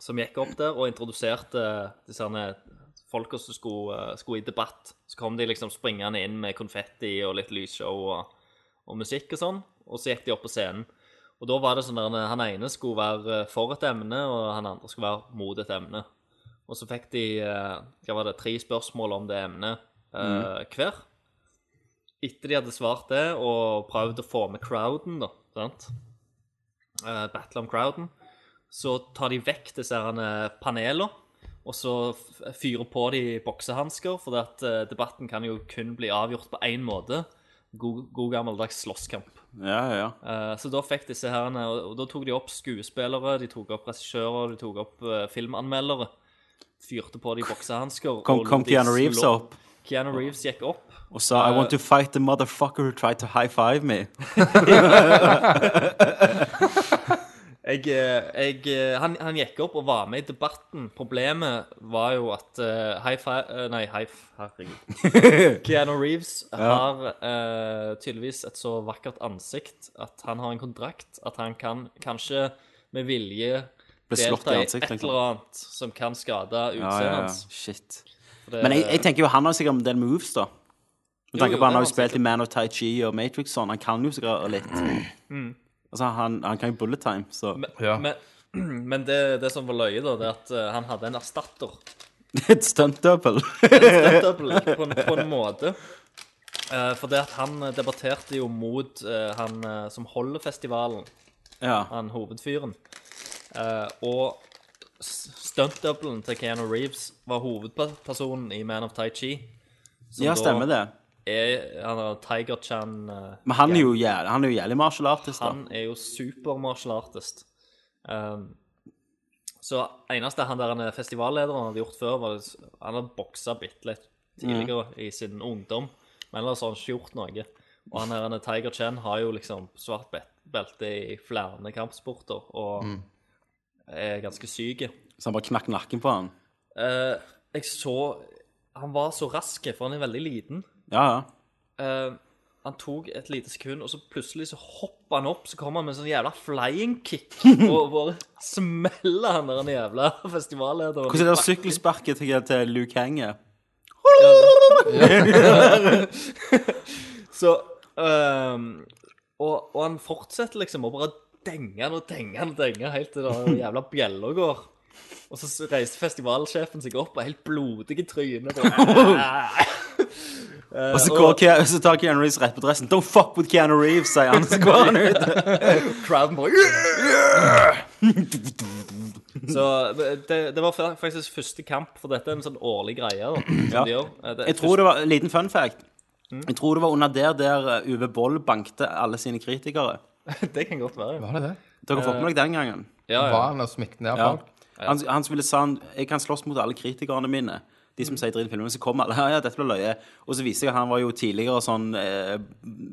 [SPEAKER 5] som gikk opp der og introduserte disse folka som skulle, eh, skulle i debatt. Så kom de liksom springende inn med konfetti og litt lysshow og, og musikk og sånn. Og så gikk de opp på scenen. Og da var det sånn at han ene skulle være eh, for et emne, og han andre skulle være mot et emne. Og så fikk de eh, hva var det, tre spørsmål om det emnet eh, hver. Etter de hadde svart det og prøvd å få med crowden, da, sant? Eh, battle om crowden, så tar de vekk disse panelene, og så fyrer på de boksehansker, for at eh, debatten kan jo kun bli avgjort på én måte. God, god gammeldags slåsskamp.
[SPEAKER 1] Ja, ja.
[SPEAKER 5] Eh, så da fikk disse herrene, og, og da tok de opp skuespillere, de tok opp regissører, de tok opp uh, filmanmeldere. Fyrte på de boksehansker.
[SPEAKER 1] Kom, kom Keanu Reeves opp
[SPEAKER 5] Keanu Reeves gikk opp.
[SPEAKER 1] og sa I want to fight the motherfucker who tried to high five me.
[SPEAKER 5] Jeg, eh, jeg, eh, han, han gikk opp og var med i debatten. Problemet var jo at uh, high five Nei, high Herregud. Keanu Reeves har uh, tydeligvis et så vakkert ansikt at han har en kontrakt at han kan kanskje med vilje delta
[SPEAKER 1] i
[SPEAKER 5] i et
[SPEAKER 1] liksom.
[SPEAKER 5] eller annet som kan skade utseendet
[SPEAKER 1] ja, ja.
[SPEAKER 5] hans.
[SPEAKER 1] Shit.
[SPEAKER 5] Det-
[SPEAKER 1] Men jeg, jeg tenker jo han har sikkert en del moves, da. Med tanke på han har jo spilt i. Man of Tai Chi og Matrix sånn. Han kan jo sikkert litt.
[SPEAKER 5] Mm.
[SPEAKER 1] Altså, han, han kan jo bullet time, så
[SPEAKER 5] Men,
[SPEAKER 3] Ja.
[SPEAKER 5] men, men det, det som var løye, da, det er at eh, han hadde en erstatter.
[SPEAKER 1] Et stunt double.
[SPEAKER 5] Stunt double på, en- på en måte. Eh, for det at han eh, debatterte jo mot eh, han eh, som holder festivalen,
[SPEAKER 1] ja.
[SPEAKER 5] han hovedfyren. Eh, og s- stunt-doublen til Keanu Reeves var hovedpersonen i Man of Tai Chi. som
[SPEAKER 1] ja,
[SPEAKER 5] da
[SPEAKER 1] stemmer det.
[SPEAKER 5] Er, han er Tiger Chan eh,
[SPEAKER 1] Men han er jo jævlig, han er jo jævlig martial artist, da.
[SPEAKER 5] Han er jo super martial artist. Um, så eneste han der han er festivallederen hadde gjort før, var Han hadde boksa bitte litt tidligere i sin ungdom, men ellers har han ikke gjort noe. Og han her er Tiger Chen har jo liksom svart belte i flere kampsporter og er ganske syk.
[SPEAKER 1] Så han bare knakk nakken på han.
[SPEAKER 5] Eh, jeg så Han var så rask, for han er veldig liten.
[SPEAKER 1] Ja, ja.
[SPEAKER 5] Eh, han tok et lite sekund, og så plutselig så hopper han opp, så kommer han med en sånn jævla flying kick, og bare smeller han der den jævla festivallederen.
[SPEAKER 1] Hvordan er det sykkelsparket til, til Luke Henge?
[SPEAKER 5] Så um, og, og han fortsetter liksom å bare denge han og denge han og denge helt til den jævla bjella går. Og så reiste festivalsjefen seg opp og helt blodig i trynet. Bare,
[SPEAKER 1] Og så, går, Ke- så tar Keanu Reeves rett på dressen. Don't fuck with Keanu Reeves, sier han. Så går han ut.
[SPEAKER 5] crowden bare Så det, det var fa- faktisk første kamp, for dette er en sånn årlig greie. da, som
[SPEAKER 1] Ja.
[SPEAKER 5] de gjør. Eh, det-
[SPEAKER 1] Jeg tror det var en liten fun fact. Jeg tror det var under der der Uwe Boll bankte alle sine kritikere.
[SPEAKER 5] Det kan godt være. ja.
[SPEAKER 3] Var det det?
[SPEAKER 1] Dere har fått med dere den gangen?
[SPEAKER 5] Ja,
[SPEAKER 3] Var
[SPEAKER 5] ja.
[SPEAKER 3] han og smekte ned
[SPEAKER 1] Ja.
[SPEAKER 3] folk?
[SPEAKER 1] Han, han ville sa han, jeg kan slåss mot alle kritikerne mine. De som sier dritt i filmen, så kommer alle ja, ja, dette blir løye. Og så viste jeg at han var jo tidligere sånn eh,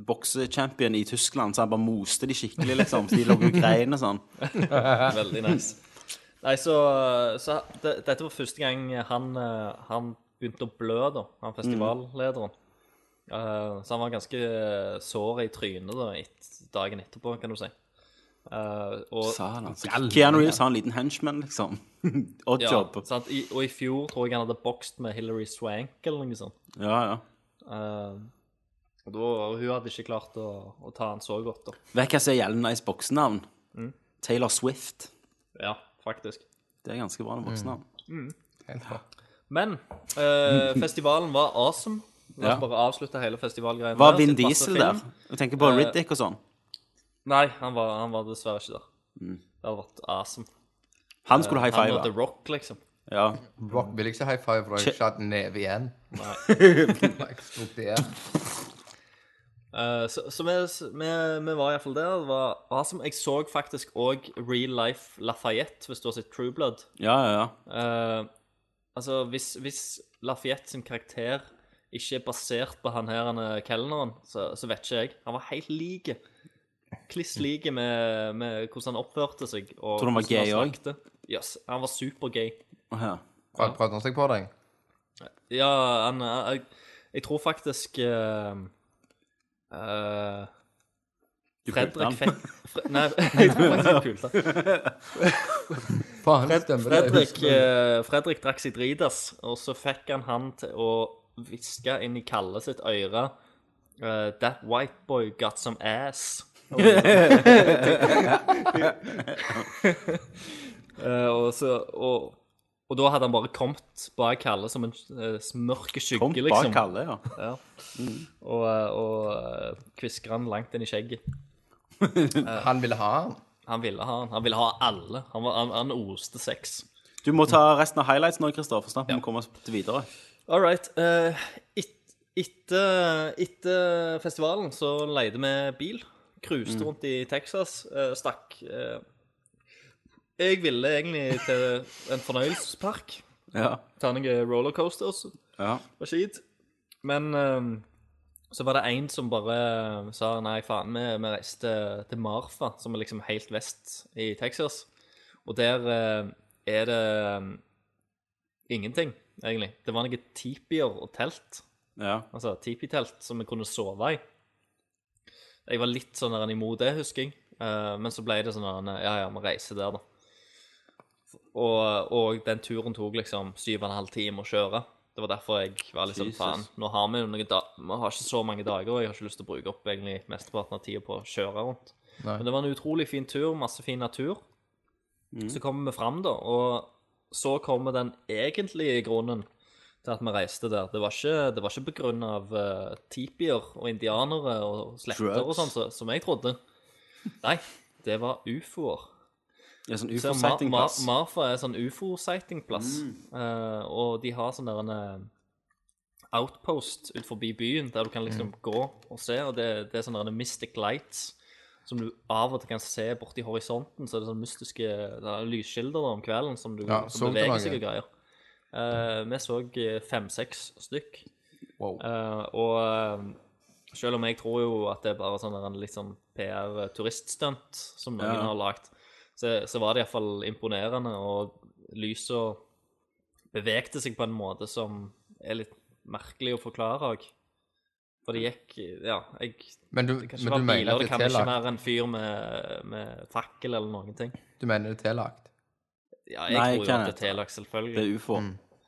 [SPEAKER 1] boksechampion i Tyskland, så han bare moste de skikkelig, liksom. Så de lå og grein og sånn.
[SPEAKER 5] Veldig nice. Nei, så, så det, dette var første gang han, eh, han begynte å blø, da, han festivallederen. Eh, så han var ganske sår i trynet da, et, dagen etterpå, kan du si. Eh, og
[SPEAKER 1] Sa han, altså. Keanu Reeves har en liten henchman, liksom. Odd
[SPEAKER 5] Ja,
[SPEAKER 1] job.
[SPEAKER 5] sant? I, og i fjor tror jeg han hadde bokst med Hilary Swank eller noe sånt.
[SPEAKER 1] Ja, ja.
[SPEAKER 5] Uh, og da, og hun hadde ikke klart å, å ta han så godt, da.
[SPEAKER 1] Vet du hva som er gjeldende nice boksenavn? Taylor Swift.
[SPEAKER 5] Ja, faktisk.
[SPEAKER 1] Det er ganske bra boksenavn.
[SPEAKER 3] Helt bra.
[SPEAKER 5] Men uh, festivalen var awesome. La oss
[SPEAKER 1] Ja.
[SPEAKER 5] bare avslutte hele festivalgreia.
[SPEAKER 1] Var. Vin Diesel der? Jeg tenker på Riddick og sånn.
[SPEAKER 5] Nei, han var, han var dessverre ikke der.
[SPEAKER 1] Mm.
[SPEAKER 5] Det hadde vært awesome.
[SPEAKER 1] Han skulle high
[SPEAKER 5] Han og The
[SPEAKER 1] five.
[SPEAKER 5] Rock, liksom.
[SPEAKER 1] Ja.
[SPEAKER 3] Rock vil ikke high five, for jeg har ikke hatt neve igjen.
[SPEAKER 5] Nei. Eh, så så vi, vi, vi var iallfall der. Det var awesome. Jeg så faktisk òg Real Life Lafayette, hvis du har sett True Blood.
[SPEAKER 1] Ja, ja, ja.
[SPEAKER 5] Eh, altså, hvis, hvis Lafayette sin karakter ikke er basert på han her han er kelneren, så, så vet ikke jeg. Han var helt lik. Kliss lik med, med hvordan han oppførte seg. Og
[SPEAKER 1] Tror du han var gay også?
[SPEAKER 5] snakket. Yes, han var supergay.
[SPEAKER 1] Ja.
[SPEAKER 3] Prøv- Prøvde han seg på deg?
[SPEAKER 5] Ja, han Jeg, jeg tror faktisk uh,
[SPEAKER 1] uh,
[SPEAKER 5] Fredrik fikk Fre, Nei, jeg tror faktisk jeg pulte.
[SPEAKER 3] Faen, stemmer?
[SPEAKER 5] Fredrik, uh, Fredrik drakk seg dritas, og så fikk han han til å hviske inn i Kalle sitt øre uh, That white boy got some ass. Eh, og, så, og, og da hadde han bare kommet bak Kalle som en uh, mørk skygge,
[SPEAKER 1] Kom bak
[SPEAKER 5] liksom.
[SPEAKER 1] Kalle, ja.
[SPEAKER 5] Ja. Og, eh, og uh, kvisker han langt inn i skjegget.
[SPEAKER 3] Han ville ha han.
[SPEAKER 5] Han ville ha han. Han ville ha alle. Han, var, han, han oste sex.
[SPEAKER 1] Du må ta resten av highlights nå, Kristoffer, snart må vi komme oss til videre.
[SPEAKER 5] All right. eh, et, etter, etter festivalen så leide vi bil. Cruiste rundt i Texas. eh, stakk eh, Jeg ville egentlig til en fornøyelsespark.
[SPEAKER 1] Ja.
[SPEAKER 5] Ta noen rollercoasters
[SPEAKER 1] ja.
[SPEAKER 5] og kjipt. Men eh, så var det en som bare sa nei, faen, vi, vi reiste til Marfa, som er liksom helt vest i Texas. Og der eh, er det um, ingenting, egentlig. Det var noen tipier og telt,
[SPEAKER 1] ja.
[SPEAKER 5] altså tipitelt som vi kunne sove i. Jeg var litt sånn der imot det, husker jeg. Eh, men så ble det sånn der, ja, ja, vi reiser der, da. Og, og den turen tok liksom syv og en halv time å kjøre. Det var derfor jeg var litt sånn,
[SPEAKER 1] Jesus.
[SPEAKER 5] faen, nå har vi jo noen da Vi har ikke så mange dager, og jeg har ikke lyst til å bruke opp egentlig mesteparten av tida på å kjøre rundt.
[SPEAKER 3] Nei.
[SPEAKER 5] Men det var en utrolig fin tur, masse fin natur.
[SPEAKER 1] Mm.
[SPEAKER 5] Så kommer vi fram, da, og så kommer den egentlige grunnen til at vi reiste der. Det var ikke, det var ikke på grunn av uh, tipier og indianere og sletter og
[SPEAKER 1] Drugs.
[SPEAKER 5] sånn, så, som jeg trodde. Nei, det var ufoer.
[SPEAKER 1] Er sånn ufo-sighting-plass.
[SPEAKER 5] Ma Marfa er sånn ufo-sightingplass, mm. uh, og de har sånn der en eh, outpost ut forbi byen, der du kan liksom gå og se. Og det, det er sånne mystic lights som du av og til kan se borti horisonten. Så er det sånne mystiske det er lyskilder om kvelden som, du,
[SPEAKER 3] Ja,
[SPEAKER 5] som beveger seg og greier. Eh, vi så eh, fem-seks stykk.
[SPEAKER 3] Wow.
[SPEAKER 5] Uh, og selv om jeg tror jo at det er bare sånn en litt sånn PR-turiststunt som noen
[SPEAKER 1] Ja.
[SPEAKER 5] har lagt, så, så var det iallfall imponerende, og lyset bevegte seg på en måte som er litt merkelig å forklare òg. For det gikk Ja, jeg
[SPEAKER 3] Men du,
[SPEAKER 5] Det kan ikke
[SPEAKER 3] men
[SPEAKER 5] være biler, det kan ikke være en fyr med, med fakkel eller noen ting.
[SPEAKER 3] Du mener det er tillagt?
[SPEAKER 5] Ja, jeg
[SPEAKER 1] Nei,
[SPEAKER 5] tror jo at det er tillagt,
[SPEAKER 1] Det er ufo.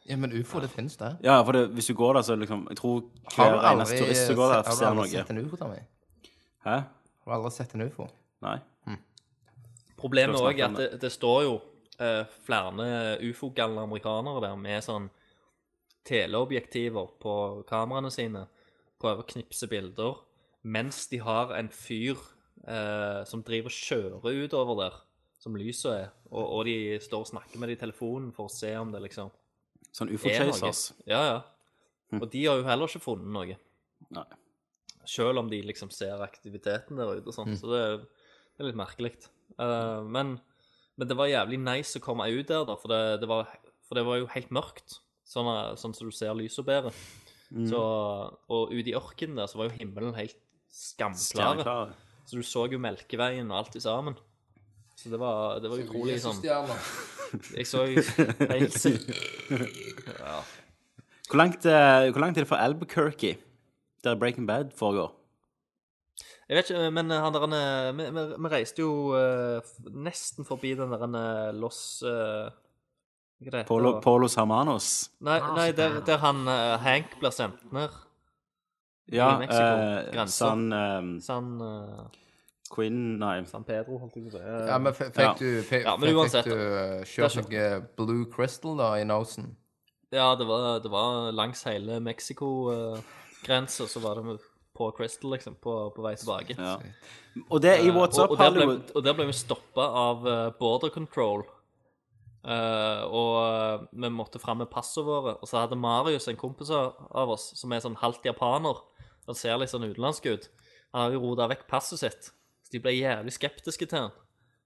[SPEAKER 3] Ja, men ufo, det finnes det.
[SPEAKER 1] Ja, for det, hvis du går der, så liksom Jeg tror
[SPEAKER 3] Har du
[SPEAKER 1] hver
[SPEAKER 3] aldri,
[SPEAKER 1] eneste turist som går der,
[SPEAKER 3] har du
[SPEAKER 1] ser
[SPEAKER 3] aldri
[SPEAKER 1] noe.
[SPEAKER 3] sett en ufo, Tommy?
[SPEAKER 1] Hæ?
[SPEAKER 3] Har du aldri sett en ufo?
[SPEAKER 1] Nei?
[SPEAKER 5] Problemet
[SPEAKER 1] Skal vi
[SPEAKER 5] òg er
[SPEAKER 1] snakke om
[SPEAKER 5] at det, det står jo eh, flere ufo-galne amerikanere der med sånn teleobjektiver på kameraene sine, prøver å knipse bilder, mens de har en fyr eh, som driver og kjører utover der, som lyset er, og, og de står og snakker med det i telefonen for å se om det liksom
[SPEAKER 1] Sånn
[SPEAKER 5] er
[SPEAKER 1] ufo-chasers.
[SPEAKER 5] Ja, ja. Og de har jo heller ikke funnet noe.
[SPEAKER 1] Nei.
[SPEAKER 5] Selv om de liksom ser aktiviteten der ute og sånn. Så det er, det er litt merkelig. Uh, men, men det var jævlig nice å komme ut der, da, for det, det, var, for det var jo helt mørkt. Sånn, sånn som du ser lyset bedre. Så, og ute i ørkenen der så var jo himmelen helt skamklare. Så du så jo Melkeveien og alt i sammen. Så det var, det var utrolig sånn Jeg så jo Ja.
[SPEAKER 1] Hvor langt, eh, hvor langt er det fra Albuquerque, der Breaking Bad foregår?
[SPEAKER 5] Jeg vet ikke, men han der vi, vi, vi reiste jo uh, nesten forbi den der eh, Los uh, det
[SPEAKER 1] Polo,
[SPEAKER 5] det?
[SPEAKER 1] Polos Hermanos?
[SPEAKER 5] Nei, nei der, der han uh, Hank blir sendt ned.
[SPEAKER 1] Ja,
[SPEAKER 5] I Mexico, uh.
[SPEAKER 1] San eh,
[SPEAKER 5] San, eh,
[SPEAKER 1] Quinn Nei.
[SPEAKER 5] San Pedro, holdt jeg på å si. Eh,
[SPEAKER 3] Ja, men fikk
[SPEAKER 1] Ja.
[SPEAKER 3] du, fikk,
[SPEAKER 5] Ja, men
[SPEAKER 3] fikk
[SPEAKER 5] uansett,
[SPEAKER 3] du uh, kjørt noe Blue Crystal da i nosen?
[SPEAKER 5] Ja, det var, det var langs hele Mexico-grensa, så var det på Crystal, liksom, på, på vei tilbake.
[SPEAKER 1] Ja. Og det i What's
[SPEAKER 5] og,
[SPEAKER 1] Up
[SPEAKER 5] og, der ble,
[SPEAKER 1] Hollywood
[SPEAKER 5] og der ble vi stoppa av eh, border control. Uh, og eh, vi måtte fram med passene våre. Og så hadde Marius, en kompis av av oss, som er sånn halvt japaner Han ser litt sånn utenlandsk ut. Han har jo rota vekk passet sitt. De ble jævlig skeptiske til han.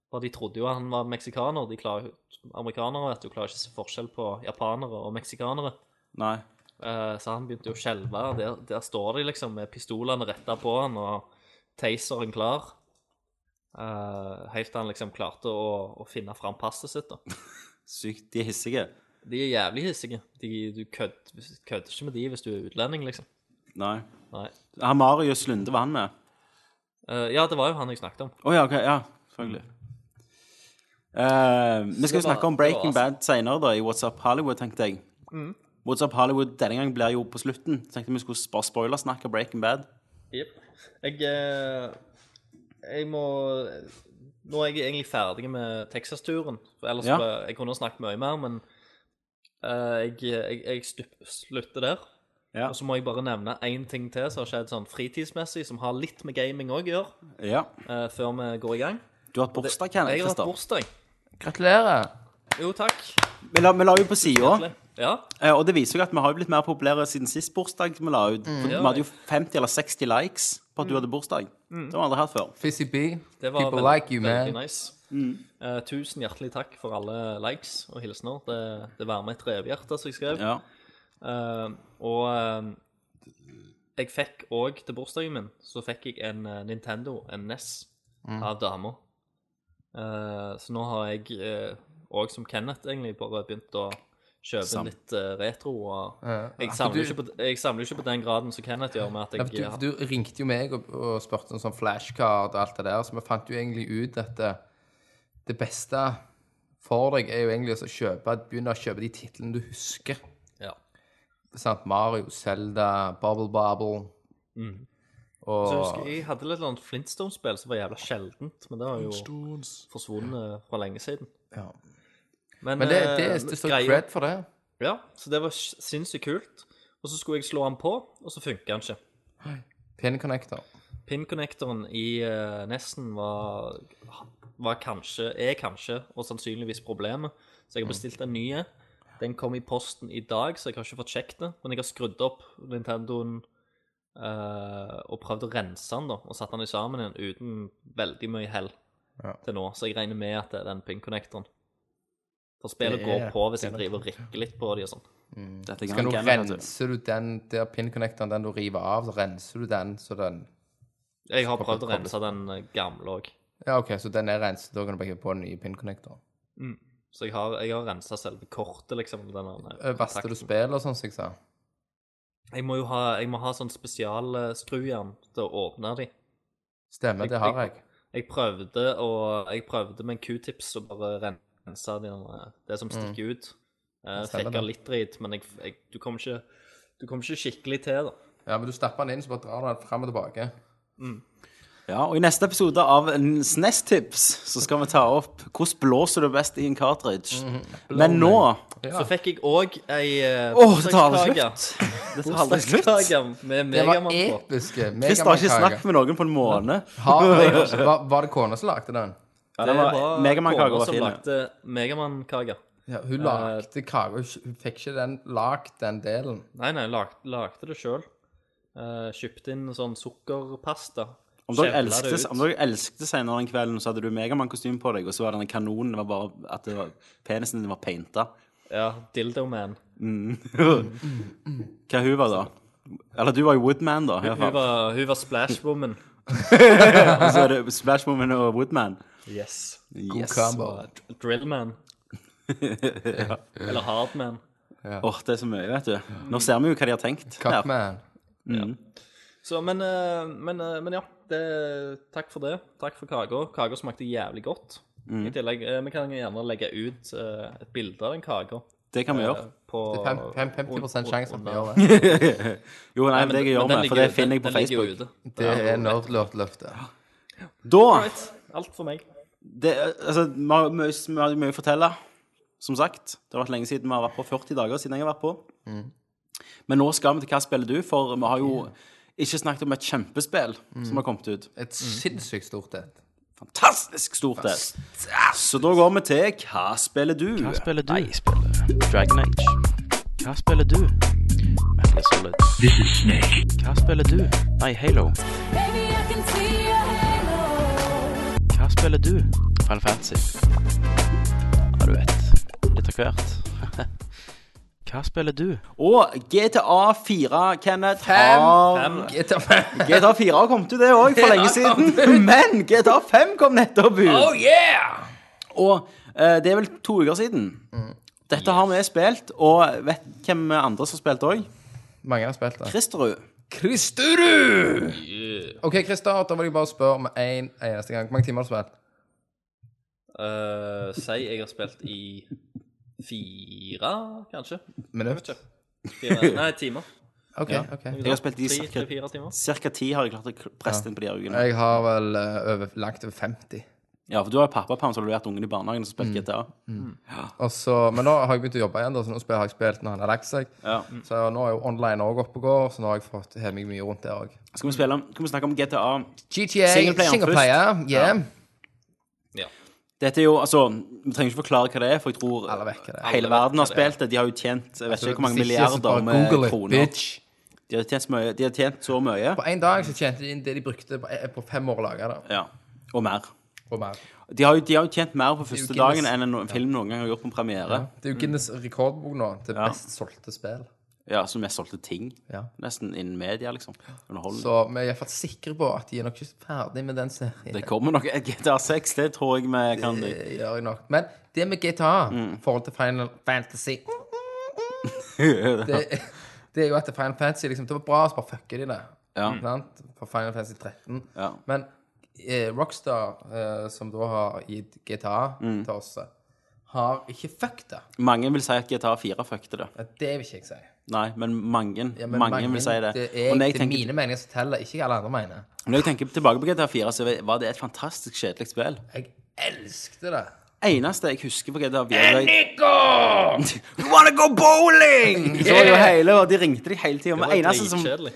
[SPEAKER 5] For de trodde jo han var meksikaner. De klarer, amerikanere vet du, klarer ikke å se forskjell på japanere og meksikanere.
[SPEAKER 1] Nei.
[SPEAKER 5] Eh, så han begynte jo å skjelve. Der, der står de liksom med pistolene retta på han og taseren klar. Eh, helt til han liksom klarte å, å finne fram passet sitt. da.
[SPEAKER 1] Sykt. De er hissige.
[SPEAKER 5] De er jævlig hissige. De, du kødder kødder ikke med de hvis du er utlending, liksom.
[SPEAKER 1] Nei.
[SPEAKER 5] Nei.
[SPEAKER 1] Han Marius Lunde var han med?
[SPEAKER 5] Eh, ja, det var jo han jeg snakket om.
[SPEAKER 1] Å ja, ok. Ja, selvfølgelig. Eh, vi skal jo snakke om Breaking
[SPEAKER 5] altså-
[SPEAKER 1] Bad senere, da, i What's Up Hollywood, tenkte jeg.
[SPEAKER 5] Mm.
[SPEAKER 1] What's Up Hollywood denne gangen blir jo på slutten. Tenkte vi skulle bare spoilersnakke Breaking Bad.
[SPEAKER 5] Jepp. Jeg, eh, jeg må Nå er jeg egentlig ferdig med Texas-turen. For ellers
[SPEAKER 1] Ja.
[SPEAKER 5] Jeg kunne snakket mye mer, men eh, jeg, jeg, jeg stup, slutter der.
[SPEAKER 1] Ja.
[SPEAKER 5] Og så må jeg bare nevne én ting til som har skjedd sånn fritidsmessig, som har litt med gaming òg å gjøre,
[SPEAKER 1] Ja.
[SPEAKER 5] uh, før vi går i gang.
[SPEAKER 1] Du har hatt bursdag, Kenneth.
[SPEAKER 5] Jeg har hatt bursdag.
[SPEAKER 3] Gratulerer.
[SPEAKER 5] Jo, takk.
[SPEAKER 1] Vi la, vi la jo på sida,
[SPEAKER 5] Ja.
[SPEAKER 1] og det viser jo at vi har blitt mer populære siden sist bursdag vi la ut. For
[SPEAKER 5] Ja.
[SPEAKER 1] Vi hadde jo 50 eller 60 likes på at du hadde bursdag. Det har vi aldri hatt før.
[SPEAKER 3] Fizzy B.
[SPEAKER 5] Det var
[SPEAKER 3] People
[SPEAKER 5] veldig,
[SPEAKER 3] like you, man.
[SPEAKER 5] nice. Eh, tusen hjertelig takk for alle likes og hilsener. Det, det varmer et revhjerte, som jeg skrev.
[SPEAKER 1] Ja.
[SPEAKER 5] Eh, og uh, jeg fikk òg til bursdagen min så fikk jeg en uh, Nintendo, en NES, av dama. Så nå har jeg òg, som Kenneth, egentlig bare begynt å kjøpe
[SPEAKER 1] Sam-
[SPEAKER 5] litt retro. Og
[SPEAKER 3] Ja.
[SPEAKER 5] jeg, samler jo ikke på, jeg samler ikke på den graden som Kenneth gjør, med at
[SPEAKER 3] Ja,
[SPEAKER 5] jeg
[SPEAKER 3] du, du ringte jo meg og, og spurte om sånn flashcard og alt det der, så vi fant jo egentlig ut at det, det beste for deg er jo egentlig å kjøpe, begynne å kjøpe de titlene du husker. Sant? Mario, Zelda, Bubble Bobble. Og
[SPEAKER 5] Så jeg husker jeg hadde litt annet Flintstone-spill som var jævla sjeldent, men det har jo forsvunnet fra lenge siden.
[SPEAKER 3] ja.
[SPEAKER 5] Men,
[SPEAKER 3] Men det,
[SPEAKER 5] eh,
[SPEAKER 3] det, det står cred for det.
[SPEAKER 5] Ja, så det var sinnssykt kult. Og så skulle jeg slå han på, og så funka han ikke.
[SPEAKER 3] Pin connector.
[SPEAKER 5] Pin-connectoren i uh, Nesten var, var kanskje, er kanskje, og sannsynligvis problemet. Så jeg har bestilt en ny. Den kom i posten i dag, så jeg har ikke fått sjekket det. Men jeg har skrudd opp Nintendoen eh, og prøvd å rense den, da, og satt den i sammen igjen uten veldig mye hell
[SPEAKER 3] Ja.
[SPEAKER 5] til nå. Så jeg regner med at det er den pin-connectoren. For spillet går på hvis jeg
[SPEAKER 3] er
[SPEAKER 5] driver og rikker litt på de og sånn.
[SPEAKER 3] Skal nå
[SPEAKER 1] Kenneth, du.
[SPEAKER 3] rense du den der pin-connectoren, den du river av, så renser du den så den
[SPEAKER 5] Jeg har prøvd å rense den gamle òg.
[SPEAKER 3] Ja, OK, så den er renset, da kan du bare hive på den nye pin-connectoren.
[SPEAKER 5] Så jeg har, jeg har rensa selve kortet, liksom. Den der,
[SPEAKER 3] Eh, Vasker du
[SPEAKER 5] kontakten.
[SPEAKER 3] spill og sånn, som jeg sa?
[SPEAKER 5] Jeg må jo ha, jeg må ha sånn spesialskrujern til å åpne de.
[SPEAKER 3] Stemmer,
[SPEAKER 5] Jeg-
[SPEAKER 3] det har
[SPEAKER 5] jeg-
[SPEAKER 3] jeg.
[SPEAKER 5] Prøvde, å, jeg prøvde med en q-tips å bare rense de, det som stikker ut. Eh,
[SPEAKER 3] Stemmer
[SPEAKER 5] Fikk
[SPEAKER 3] det.
[SPEAKER 5] litt drit, men jeg, du kommer ikke, du kommer ikke skikkelig til, da.
[SPEAKER 3] Ja, men du stapper den inn, så bare drar du den fram og tilbake.
[SPEAKER 1] Ja, og I neste episode av SNES-tips så skal vi ta opp hvordan blåser du best i en cartridge. Men nå
[SPEAKER 5] Så fikk jeg òg ei uh,
[SPEAKER 1] Åh, det tar aldri slutt! Det tar aldri slutt.
[SPEAKER 5] Med
[SPEAKER 3] Det var
[SPEAKER 5] Megaman på.
[SPEAKER 3] episke
[SPEAKER 1] Chris har ikke snakket med noen på en måned.
[SPEAKER 3] Har- Var, var det kona som lagde den?
[SPEAKER 1] Ja,
[SPEAKER 5] Det
[SPEAKER 1] var, Megaman-kaker
[SPEAKER 5] kona
[SPEAKER 1] var
[SPEAKER 5] som
[SPEAKER 1] fin.
[SPEAKER 5] lagde Megaman-kaker.
[SPEAKER 3] Ja, hun lagde kake, hun fikk ikke den lagd, den delen.
[SPEAKER 5] Nei, nei, lag, lagde det sjøl. kjøpte inn sånn sukkerpasta.
[SPEAKER 1] Om dere elsket, om dere elsket senere den kvelden, så hadde du Megamann-kostyme på deg, og så var denne kanonen var bare at det var, penisen din var painta.
[SPEAKER 5] Ja, Dildo Man.
[SPEAKER 1] Hva hun var da? Eller du var jo Woodman, da.
[SPEAKER 5] Hun,
[SPEAKER 1] Hun
[SPEAKER 5] var, hun var Splash Woman.
[SPEAKER 1] Og så er det Splash Woman og Woodman.
[SPEAKER 5] Yes.
[SPEAKER 3] God
[SPEAKER 1] Yes.
[SPEAKER 3] combo.
[SPEAKER 5] Drillman. Eller Hardman.
[SPEAKER 1] Åh, det er så mye, vet du. Nå ser vi jo hva de har tenkt. her.
[SPEAKER 3] Cockman.
[SPEAKER 5] Så, men, eh, men, eh, men ja. Det, takk for det. Takk for kaka. Kaka smakte jævlig godt. I tillegg, eh, Vi kan gjerne legge ut et bilde av den kaka.
[SPEAKER 1] Det kan vi gjøre.
[SPEAKER 5] På,
[SPEAKER 3] Det er fem- fem- 50 sjanse for at vi gjør
[SPEAKER 5] det.
[SPEAKER 1] Jo, nei,
[SPEAKER 5] men
[SPEAKER 1] det jeg gjør med, for det finner jeg på Facebook.
[SPEAKER 5] ute.
[SPEAKER 3] Det er nerdlurt-løftet.
[SPEAKER 1] Da
[SPEAKER 5] Right. Alt for meg.
[SPEAKER 1] det, Altså, vi har mye, mye å fortelle, som sagt. Det har vært lenge siden vi har vært på. 40 dager siden jeg har vært på. Men nå skal vi til hva spiller du, for vi har jo ikke snakket om et kjempespill som har kommet ut.
[SPEAKER 3] Et sinnssykt stort et.
[SPEAKER 1] Fantastisk stort et. Så da går vi til Hva spiller du?
[SPEAKER 4] Hva spiller du? Nei, Jeg spiller Dragon Age. Hva spiller du? Metal Solid.
[SPEAKER 6] This is Snake.
[SPEAKER 4] Hva spiller du? Nei, Halo.
[SPEAKER 7] Baby, I can see your halo.
[SPEAKER 4] Hva spiller du? Final Fantasy. Ja, du vet. Litt av hvert. Hva spiller du?
[SPEAKER 1] Og GTA 4, Kenneth,
[SPEAKER 3] Fem.
[SPEAKER 1] har
[SPEAKER 3] GTA 5.
[SPEAKER 1] GTA 4 har kommet ut, det òg, for lenge siden. Men GTA 5 kom nettopp ut.
[SPEAKER 3] Oh yeah!
[SPEAKER 1] Og eh, det er vel to uker siden. Dette har vi spilt, og vet hvem andre som har spilt òg?
[SPEAKER 3] Mange har spilt det.
[SPEAKER 1] Kristerud.
[SPEAKER 3] Kristerud! OK, Christer, da vil jeg bare spørre med en eneste gang. Hvor mange timer har du spilt?
[SPEAKER 5] Uh, si jeg har spilt i fire, kanskje?
[SPEAKER 3] Minutt?
[SPEAKER 5] Fire, nei, timer.
[SPEAKER 3] OK.
[SPEAKER 1] Ja.
[SPEAKER 3] ok.
[SPEAKER 1] Jeg har spilt de
[SPEAKER 5] Tre-
[SPEAKER 1] cirka, cirka ti har jeg klart å presse inn på de her ukene.
[SPEAKER 3] Jeg har vel eh, over, langt over 50.
[SPEAKER 1] Ja, for du har jo pappaperm, så har du vært ungen i barnehagen og spilt GTA.
[SPEAKER 3] Og så, men nå har jeg begynt å jobbe igjen, da, så nå har jeg spilt når han har lagt seg.
[SPEAKER 1] Ja.
[SPEAKER 3] Så nå er jo online òg oppe og går, så nå har jeg fått hevet meg mye rundt der òg.
[SPEAKER 1] Skal vi spille Skal vi snakke om GTA?
[SPEAKER 3] GTA
[SPEAKER 1] Singleplayer
[SPEAKER 3] singleplayer, yeah.
[SPEAKER 1] Dette er jo, altså Vi trenger ikke forklare hva det er, for jeg tror
[SPEAKER 3] Alle vet hva det er.
[SPEAKER 1] hele verden har spilt det. De har jo tjent jeg vet ikke hvor mange milliarder med
[SPEAKER 3] Google
[SPEAKER 1] kroner.
[SPEAKER 3] bitch.
[SPEAKER 1] De har, tjent så mye, de har tjent så mye.
[SPEAKER 3] På én dag så tjente de inn det de brukte på, eh, på fem år å lage det.
[SPEAKER 1] Ja. Og mer.
[SPEAKER 3] Og mer.
[SPEAKER 1] De har, jo, de har jo tjent mer på første dagen enn en film noen gang har gjort på en premiere.
[SPEAKER 3] Det er jo Guinness rekordbok nå til
[SPEAKER 1] Ja.
[SPEAKER 3] best solgte spill.
[SPEAKER 1] Ja, Som mest solgte ting.
[SPEAKER 3] Ja.
[SPEAKER 1] Nesten innen media, liksom. Underholdning.
[SPEAKER 3] Så vi er iallfall sikre på at de er nok ikke ferdig med den serien.
[SPEAKER 1] Det kommer nok et GTA 6, det tror jeg vi kan
[SPEAKER 3] Det gjør jeg nok. Men det med GTA
[SPEAKER 1] Mm.
[SPEAKER 3] i forhold til Final Fantasy det, det er jo at Final Fantasy liksom, Det var bra, å bare fucke de det.
[SPEAKER 1] Ja.
[SPEAKER 3] Sant? For Final Fantasy 13.
[SPEAKER 1] Ja.
[SPEAKER 3] Men eh, Rockstar, eh, som da har gitt GTA
[SPEAKER 1] Mm.
[SPEAKER 3] til oss, har ikke fucket det.
[SPEAKER 1] Mange vil si at GTA 4 fucket det.
[SPEAKER 3] Ja, Det vil ikke jeg si.
[SPEAKER 1] Nei, men mange,
[SPEAKER 3] Ja, men
[SPEAKER 1] mange, vil si det.
[SPEAKER 3] Det er,
[SPEAKER 1] Og når jeg
[SPEAKER 3] det er
[SPEAKER 1] tenker,
[SPEAKER 3] mine meninger som teller, ikke alle andre mener.
[SPEAKER 1] når jeg tenker tilbake på GTA 4, så var det et fantastisk kjedelig spill.
[SPEAKER 3] Jeg elskte det.
[SPEAKER 1] eneste jeg husker på GTA 4 var You wanna go bowling! Så var det jo hele, og de ringte deg hele tida. Men
[SPEAKER 5] Det var
[SPEAKER 1] eneste som,
[SPEAKER 5] dritkjedelig.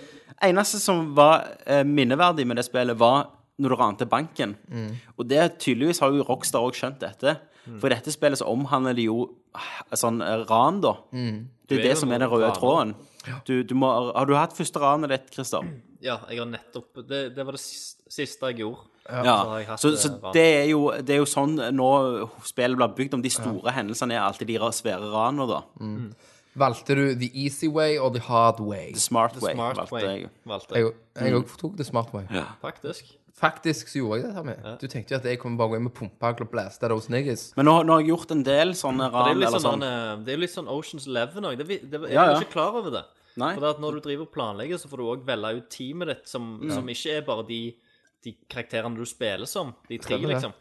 [SPEAKER 1] eneste som var eh, minneverdig med det spillet, var når du rante banken. Og det tydeligvis har jo Rockstar òg skjønt dette. For i dette spillet så omhandler de jo eh, sånn eh, ran, da. Det er det som er den røde tråden. Du, du må, har du hatt første ranet ditt, Christer?
[SPEAKER 5] Ja, jeg har nettopp Det, det var det siste, jeg gjorde.
[SPEAKER 1] Ja.
[SPEAKER 5] Så hatt,
[SPEAKER 1] Så,
[SPEAKER 5] eh,
[SPEAKER 1] så det, er jo, det er jo sånn nå spillet blir bygd om. De store hendelsene er alltid de svære ranene, da.
[SPEAKER 3] Valgte du the easy way or the hard way?
[SPEAKER 1] The smart way.
[SPEAKER 5] Smart
[SPEAKER 1] valgte
[SPEAKER 5] way,
[SPEAKER 1] jeg.
[SPEAKER 5] valgte
[SPEAKER 3] Jeg òg tok the smart way.
[SPEAKER 5] Faktisk.
[SPEAKER 3] Faktisk så gjorde jeg det. Tommy. Du tenkte jo at jeg kunne bare gå inn med pumpehagle og blæste those niggas.
[SPEAKER 1] Men nå, nå har jeg gjort en del sånne
[SPEAKER 5] Det er jo litt
[SPEAKER 1] eller
[SPEAKER 5] sånn,
[SPEAKER 1] sånn.
[SPEAKER 5] eh, det er jo litt sånn Oceans Eleven òg. Jeg
[SPEAKER 1] Ja,
[SPEAKER 5] er
[SPEAKER 1] ja.
[SPEAKER 5] ikke klar over det.
[SPEAKER 1] Nei.
[SPEAKER 5] For det at Når du driver og planlegger, så får du òg velge ut teamet ditt, som, som ikke er bare de, de karakterene du spiller som, de tre,
[SPEAKER 3] Stemmer det.
[SPEAKER 5] liksom.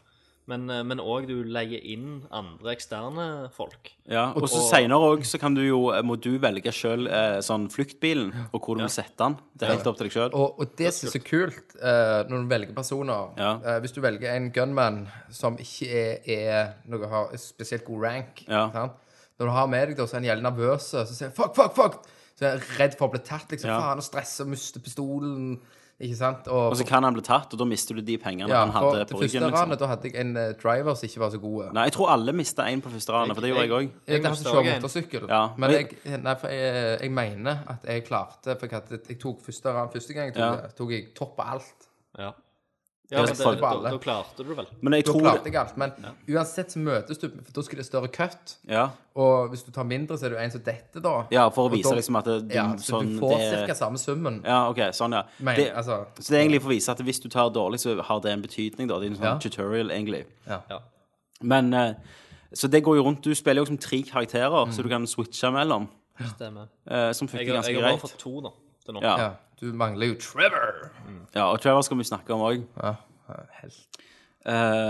[SPEAKER 5] Men eh, òg du leier inn andre eksterne folk.
[SPEAKER 1] Ja, og så senere òg så kan du jo, må du velge sjøl eh, sånn fluktbilen, og hvor du vil sette den. Det er helt opp til deg sjøl.
[SPEAKER 3] Og, og det som er så kult eh, når du velger personer
[SPEAKER 1] Ja.
[SPEAKER 3] eh, Hvis du velger en gunman som ikke er, er noe har spesielt god rank
[SPEAKER 1] Ja.
[SPEAKER 3] sant? Når du har med deg da, så er han jævlig nervøs, så sier han, fuck, fuck, fuck! Så er jeg redd for å bli tatt, liksom.
[SPEAKER 1] Ja.
[SPEAKER 3] Faen, og stresser og mister pistolen. Ikke sant? Og,
[SPEAKER 1] Og så kan han bli tatt, og da mister du de pengene
[SPEAKER 3] ja,
[SPEAKER 1] han hadde på
[SPEAKER 3] første
[SPEAKER 1] ryggen.
[SPEAKER 3] ranet,
[SPEAKER 1] Liksom.
[SPEAKER 3] da hadde jeg en eh, driver som ikke var så god.
[SPEAKER 1] Nei, jeg tror alle mista én på første ranet, for det gjorde jeg òg.
[SPEAKER 5] Jeg,
[SPEAKER 3] jeg, jeg,
[SPEAKER 5] jeg en.
[SPEAKER 3] motorsykkel.
[SPEAKER 1] Ja.
[SPEAKER 3] Men jeg, nei, for jeg, jeg mener at jeg klarte For jeg, hadde, jeg tok første ran første gang jeg tok,
[SPEAKER 1] Ja.
[SPEAKER 3] tok jeg topp av alt.
[SPEAKER 5] Ja, ja men det, da, da klarte du det vel.
[SPEAKER 1] Men jeg
[SPEAKER 3] Da
[SPEAKER 1] tror
[SPEAKER 3] klarte jeg alt. Men uansett så møtes du, for da skal det større cut.
[SPEAKER 1] Ja,
[SPEAKER 3] Og hvis du tar mindre, så er det jo en som detter, da.
[SPEAKER 1] ja for å vise
[SPEAKER 3] da-
[SPEAKER 1] liksom at det, du,
[SPEAKER 3] Ja, så
[SPEAKER 1] sånn,
[SPEAKER 3] du får
[SPEAKER 1] det,
[SPEAKER 3] ca. samme summen.
[SPEAKER 1] Ja, OK. Sånn, ja.
[SPEAKER 3] Men,
[SPEAKER 1] Det,
[SPEAKER 3] altså,
[SPEAKER 1] så det er egentlig for å vise at hvis du tar dårlig, så har det en betydning, da. Det er en sånn
[SPEAKER 3] Ja.
[SPEAKER 1] tutorial, egentlig.
[SPEAKER 3] ja.
[SPEAKER 5] Ja.
[SPEAKER 1] Men eh, Så det går jo rundt Du spiller jo som tre karakterer, så du kan switche mellom.
[SPEAKER 5] Stemmer.
[SPEAKER 1] eh, som funker
[SPEAKER 5] har-
[SPEAKER 1] greit.
[SPEAKER 5] jeg har bare fått to, da. Til nå.
[SPEAKER 1] Ja.
[SPEAKER 3] ja. Du mangler jo Trevor.
[SPEAKER 1] Ja, og Trevor skal vi snakke om òg.
[SPEAKER 3] Ja, helt.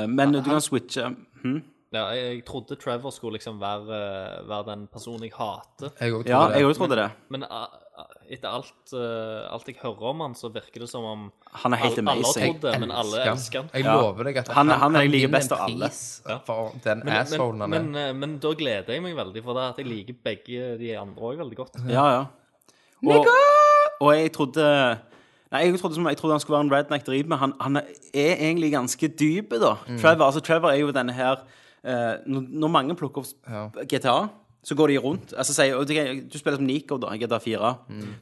[SPEAKER 1] men du kan switche hm?
[SPEAKER 5] Ja, jeg, jeg trodde Trevor skulle liksom være, eh, være den personen jeg hater.
[SPEAKER 3] Jeg òg
[SPEAKER 1] Ja, jeg
[SPEAKER 3] det.
[SPEAKER 1] òg trodde det.
[SPEAKER 5] Men uh, uh, etter alt, uh, alt jeg hører om han, så virker det som om
[SPEAKER 1] Han er helt
[SPEAKER 5] alle, alle trodde,
[SPEAKER 1] amazing.
[SPEAKER 5] men alle
[SPEAKER 3] Elsker
[SPEAKER 5] han.
[SPEAKER 3] Jeg
[SPEAKER 1] Ja.
[SPEAKER 3] lover deg at
[SPEAKER 1] Han- han er jeg liker
[SPEAKER 3] vinner
[SPEAKER 1] best av
[SPEAKER 3] en
[SPEAKER 1] alle.
[SPEAKER 3] pris For den
[SPEAKER 5] Men,
[SPEAKER 3] assholen han er.
[SPEAKER 5] men, men da gleder jeg meg veldig, for det at jeg liker begge de andre òg veldig godt.
[SPEAKER 1] Ja, ja. Og, og jeg trodde Nei, jeg trodde, som, jeg trodde han skulle være en redneck drit, men han, han er egentlig ganske dyp, da. Trevor, altså, Trevor er jo denne her uh, når, når mange plukker opp GTA, så går de rundt altså, sier, og Du spiller som Nico, da, GTA 4.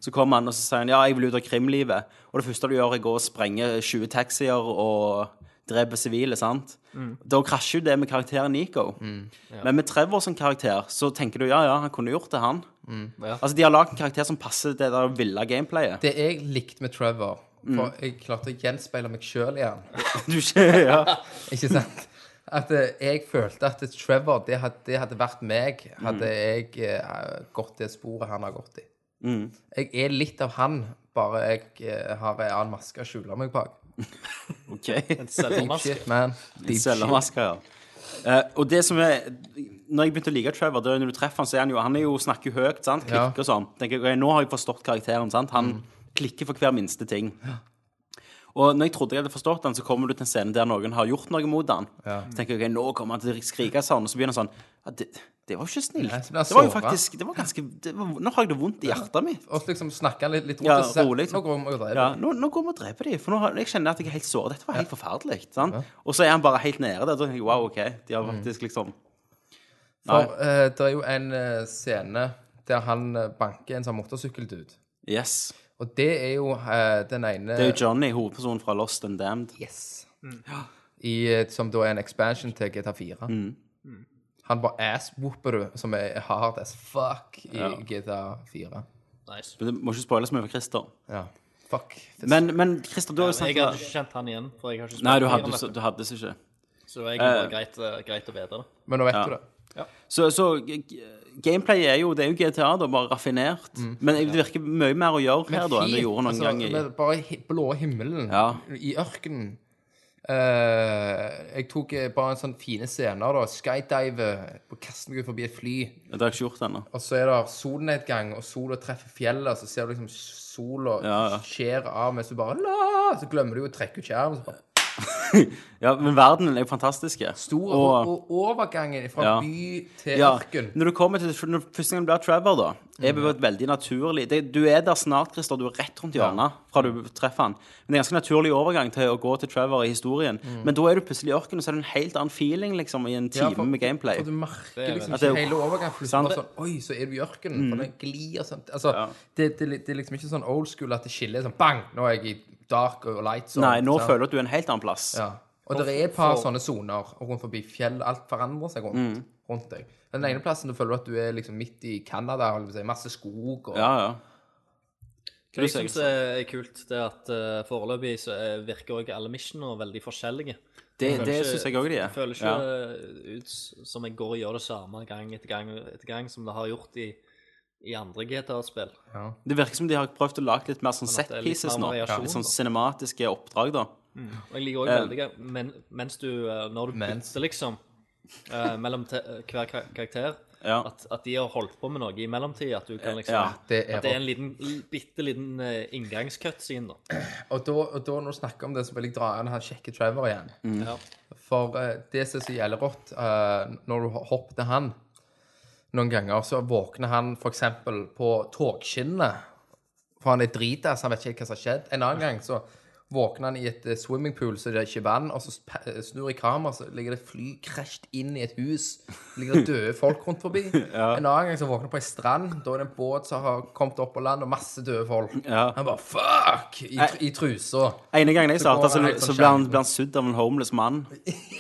[SPEAKER 1] Så kommer han og så sier han, ja, jeg vil ut av krimlivet. Og det første du gjør, er å gå og sprenge 20 taxier og drepe sivile. sant? Da krasjer jo det med karakteren Nico. Men med Trevor som karakter så tenker du ja, ja, han kunne gjort det, han.
[SPEAKER 5] Ja.
[SPEAKER 1] Altså, De har lagd en karakter som passer det der ville gameplayet.
[SPEAKER 3] Det jeg likte med Trevor
[SPEAKER 1] Mm.
[SPEAKER 3] For jeg klarte å gjenspeile meg sjøl igjen.
[SPEAKER 1] Du ikke, ja.
[SPEAKER 3] Ikke sant? At eh, jeg følte at Trevor, det hadde, det hadde vært meg, hadde jeg eh, gått det sporet han har gått i.
[SPEAKER 1] Mm.
[SPEAKER 3] Jeg er litt av han, bare jeg eh, har en annen maske å skjule meg bak.
[SPEAKER 1] OK.
[SPEAKER 5] En selvmaske.
[SPEAKER 3] Shit, man. Deep shit.
[SPEAKER 1] Ja. Eh, og det som er Når jeg begynte å like Trevor, det er når du treffer han, så er han jo Han er jo, snakker høyt, sant? Klikker og sånn. Tenker okay, Nå har jeg forstått karakteren. sant? Han klikker for hver minste ting. Og når jeg trodde jeg hadde forstått den, så kommer du til en scene der noen har gjort noe mot han. Så tenker jeg, ok, nå kommer han til å skrike sånn, og så begynner han sånn ja, det, det var jo ikke snilt.
[SPEAKER 3] Nei,
[SPEAKER 1] det var jo faktisk det var ganske, det var, Nå har jeg det vondt i hjertet mitt.
[SPEAKER 3] Og liksom snakke litt, litt rundt
[SPEAKER 1] Ja, rolig, liksom.
[SPEAKER 3] Nå går vi og dreper
[SPEAKER 1] Ja, nå, nå går vi og dreper dem, for nå har, jeg kjenner at jeg er helt såret. Dette var helt forferdelig. Sant? Og så er han bare helt nede der. Da tenker jeg, wow, OK. De har faktisk liksom
[SPEAKER 3] For uh, det er jo en uh, scene der han eh, banker en sånn motorsykkeldude.
[SPEAKER 1] Yes.
[SPEAKER 3] Og det er jo eh, den ene
[SPEAKER 1] Det er jo Johnny, hovedpersonen fra Lost and Damned.
[SPEAKER 3] Yes. I, eh, som da er en expansion til GTA 4. Han bare ass-whooper du, som er hard as fuck i GTA 4.
[SPEAKER 5] Nice.
[SPEAKER 1] Men Det må ikke spoile så mye for Christer.
[SPEAKER 3] Ja. Fuck.
[SPEAKER 1] Men, men Christer, du har jo
[SPEAKER 5] Jeg hadde
[SPEAKER 1] snakket
[SPEAKER 5] ikke kjent han igjen, for jeg har ikke
[SPEAKER 1] Nei, du hadde, du hadde ikke.
[SPEAKER 5] Så det var egentlig bare
[SPEAKER 1] Eh.
[SPEAKER 5] greit, eh, greit å vite det.
[SPEAKER 3] Men nå vet
[SPEAKER 1] Ja.
[SPEAKER 3] du det.
[SPEAKER 1] Så, så g- gameplay er jo Det er jo GTA, da, bare raffinert. Men det virker mye mer å gjøre her da enn det gjorde noen
[SPEAKER 3] altså,
[SPEAKER 1] gang i
[SPEAKER 3] Bare blå himmelen
[SPEAKER 1] Ja.
[SPEAKER 3] i ørkenen. Uh, jeg tok eh, bare en sånn fine scener, da. Skydive, kaster meg forbi et fly.
[SPEAKER 1] Det har jeg ikke gjort ennå.
[SPEAKER 3] Og så er det solnedgang, og sola treffer fjellet, så ser du liksom sola
[SPEAKER 1] Ja, ja.
[SPEAKER 3] skjer av mens du bare la, Så glemmer du jo å trekke ut skjermen. Så bare
[SPEAKER 1] Ja, men verden er jo fantastisk.
[SPEAKER 3] stor, og, og overgangen fra
[SPEAKER 1] Ja.
[SPEAKER 3] by til
[SPEAKER 1] Ja,
[SPEAKER 3] ørken.
[SPEAKER 1] når du kommer til når første gang du blir Trevor, da, er det et veldig naturlig det, Du er der snart, Christer. Du er rett rundt hjørnet fra du treffer han. Men det er en ganske naturlig overgang til å gå til Trevor i historien. Men da er du plutselig i ørkenen, og så er det en helt annen feeling liksom i en
[SPEAKER 3] Ja,
[SPEAKER 1] time
[SPEAKER 3] for-
[SPEAKER 1] med gameplay.
[SPEAKER 3] For du merker
[SPEAKER 5] er
[SPEAKER 3] liksom
[SPEAKER 1] Ja, det er
[SPEAKER 3] ikke hele overgangen. For
[SPEAKER 1] Sant.
[SPEAKER 3] bare sånn, Oi, så er du i ørkenen. For det glir sånn Altså, det, det, det er liksom ikke sånn old school at det skiller sånn bang, nå er jeg i dark og light zone.
[SPEAKER 1] Nei, nå
[SPEAKER 3] sant?
[SPEAKER 1] føler du at du er en helt annen plass.
[SPEAKER 3] Ja. Og det er et par sånne soner rundt forbi fjell. Alt forandrer seg rundt,
[SPEAKER 1] Mm.
[SPEAKER 3] rundt deg. Den ene plassen du føler at du er liksom midt i Canada, si, masse skog og
[SPEAKER 1] Ja, ja.
[SPEAKER 5] Det jeg syns er kult, det er at uh, foreløpig så eh, virker også alle missionene veldig forskjellige.
[SPEAKER 1] Det, det syns jeg òg de er.
[SPEAKER 5] Det føler ikke
[SPEAKER 1] Ja.
[SPEAKER 5] ut som jeg går og gjør det samme gang etter gang etter gang som det har gjort i, i andre GTA-spill.
[SPEAKER 1] Det virker som de har prøvd å lage litt mer sånn set
[SPEAKER 5] det er
[SPEAKER 1] pieces nå. Litt sånn cinematiske oppdrag, da.
[SPEAKER 5] Og jeg liker òg
[SPEAKER 1] Eh.
[SPEAKER 5] veldig godt men, mens du eh, Når du
[SPEAKER 3] Mens.
[SPEAKER 5] bytter, liksom, uh, mellom te hver karakter
[SPEAKER 1] Ja.
[SPEAKER 5] at, at de har holdt på med noe i mellomtida. At du kan liksom
[SPEAKER 1] Ja,
[SPEAKER 5] At det er en liten, bitte liten uh, inngangscutscene, da.
[SPEAKER 3] Og da, og da når du snakker om det, så vil jeg dra inn han kjekke Trevor igjen.
[SPEAKER 5] Ja.
[SPEAKER 3] For uh, det som er så jævlig rått, uh, når du hopper til han noen ganger, så våkner han f.eks. på togskinnene. For han er dritas, han vet ikke hva som har skjedd. En annen gang så våkner han i et eh, swimmingpool så det er ikke vann, og så eh, snur i kamera, så ligger det fly krasjt inn i et hus. Ligger det døde folk rundt forbi. En annen gang så våkner han på ei strand, da er det en båt som har kommet opp på land, og masse døde folk.
[SPEAKER 1] Ja.
[SPEAKER 3] Han bare fuck! I, tr- i trusa.
[SPEAKER 1] Ene gangen jeg
[SPEAKER 3] Så
[SPEAKER 1] starta, så,
[SPEAKER 3] han
[SPEAKER 1] så
[SPEAKER 3] sånn
[SPEAKER 1] ble han, ble han sudd av en homeless mann.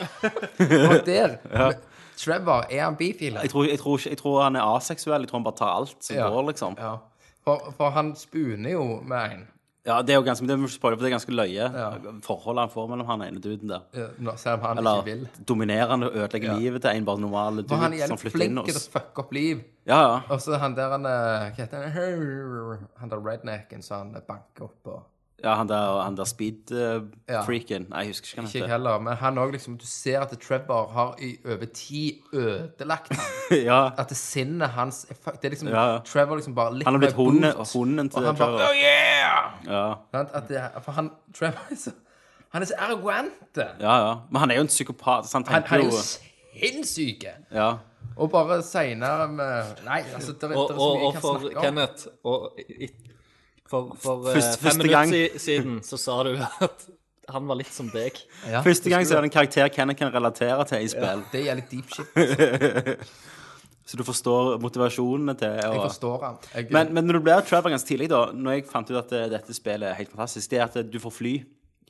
[SPEAKER 3] Og der men Trevor, er han bifil?
[SPEAKER 1] Jeg tror, jeg, tror, ikke- jeg tror han er aseksuell. Jeg tror han bare tar alt som
[SPEAKER 3] Ja.
[SPEAKER 1] går, liksom.
[SPEAKER 3] Ja. For, for han spuner jo med en.
[SPEAKER 1] Ja, det er jo ganske, det må ikke spoile, for det er ganske løye forholdet han får mellom han ene duden der.
[SPEAKER 3] eh, når- Selv om han
[SPEAKER 1] Eller
[SPEAKER 3] ikke vil.
[SPEAKER 1] dominerende og ødelegger livet til en bare normal dude
[SPEAKER 3] For han er
[SPEAKER 1] som
[SPEAKER 3] jævlig
[SPEAKER 1] flytter inn
[SPEAKER 3] flink til å
[SPEAKER 1] hos
[SPEAKER 3] fucke opp liv.
[SPEAKER 1] Ja, ja.
[SPEAKER 3] Og så han der han eh, Hva heter han? Han der rednecken som han banker opp og
[SPEAKER 1] ja han der, han der
[SPEAKER 3] Ja.
[SPEAKER 1] speed-freaken. Nei, jeg husker ikke hva
[SPEAKER 3] Ikke jeg
[SPEAKER 1] han heter.
[SPEAKER 3] heller. Men han òg, liksom Du ser at Trevor har i over tid ødelagt ham.
[SPEAKER 1] ja.
[SPEAKER 3] At det sinnet hans er fuck- Det er liksom
[SPEAKER 1] Ja, ja.
[SPEAKER 3] Trevor liksom bare litt
[SPEAKER 1] Han har blitt
[SPEAKER 3] med
[SPEAKER 1] hunden,
[SPEAKER 3] boot,
[SPEAKER 1] hunden til
[SPEAKER 3] Og han
[SPEAKER 1] Trevor.
[SPEAKER 3] bare Oh yeah!
[SPEAKER 1] Ja.
[SPEAKER 3] Sant? At det, for han Trevor er så Han er så arrogant.
[SPEAKER 1] ja, ja. Men han er jo en psykopat, så han
[SPEAKER 3] Han,
[SPEAKER 1] tenker
[SPEAKER 3] han er
[SPEAKER 1] jo
[SPEAKER 3] jo sinnssyk.
[SPEAKER 1] Ja.
[SPEAKER 3] Og bare seinere med Nei, altså, det, er- det er så
[SPEAKER 5] og,
[SPEAKER 3] mye
[SPEAKER 5] og
[SPEAKER 3] jeg kan
[SPEAKER 5] for
[SPEAKER 3] snakke om.
[SPEAKER 5] Kenneth og, i, For, for eh,
[SPEAKER 1] Første-
[SPEAKER 5] fem
[SPEAKER 1] første
[SPEAKER 5] minutter
[SPEAKER 1] gang.
[SPEAKER 5] siden så sa du at han var litt som deg.
[SPEAKER 3] Ja,
[SPEAKER 1] Første gang så er det en karakter Kenneth kan relatere til i spill.
[SPEAKER 3] Det er litt deep shit.
[SPEAKER 1] Så du forstår motivasjonene til
[SPEAKER 3] Jeg forstår han. Jeg,
[SPEAKER 1] men, men når du blir Trevor ganske tidlig, da Når jeg fant ut at eh, dette spillet er helt fantastisk, det er at eh, du får fly.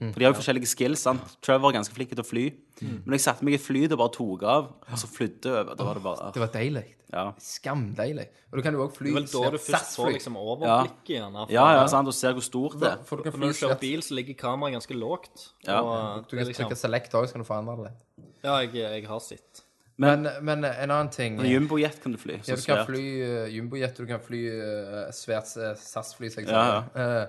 [SPEAKER 1] For de har jo forskjellige skills. sant? Trevor er ganske flink til å fly. Men jeg satte meg i et fly det bare tok av, og så flydde over. Da var det bare
[SPEAKER 3] det var deilig.
[SPEAKER 1] Ja,
[SPEAKER 3] Skamdeilig. Og du kan jo òg fly
[SPEAKER 5] Det er vel da du først får liksom overblikket igjen. her.
[SPEAKER 1] ja, ja sant, og ser hvor stort det er.
[SPEAKER 3] For du kan
[SPEAKER 5] For
[SPEAKER 3] fly
[SPEAKER 5] når du kjører bil, så ligger kameraet ganske lågt.
[SPEAKER 1] Ja.
[SPEAKER 5] Og
[SPEAKER 3] Du
[SPEAKER 5] det er
[SPEAKER 3] kan
[SPEAKER 5] liksom,
[SPEAKER 3] trykke select òg, så kan du forandre det litt.
[SPEAKER 5] ja, jeg, jeg har sett.
[SPEAKER 3] Men, men en annen ting
[SPEAKER 1] En jumbojet kan du fly. Så ja,
[SPEAKER 3] Du kan
[SPEAKER 1] svært.
[SPEAKER 3] fly uh, jumbojet, og du kan fly uh, svært uh, SAS-fly, som jeg
[SPEAKER 1] Ja,
[SPEAKER 3] sa. Eh,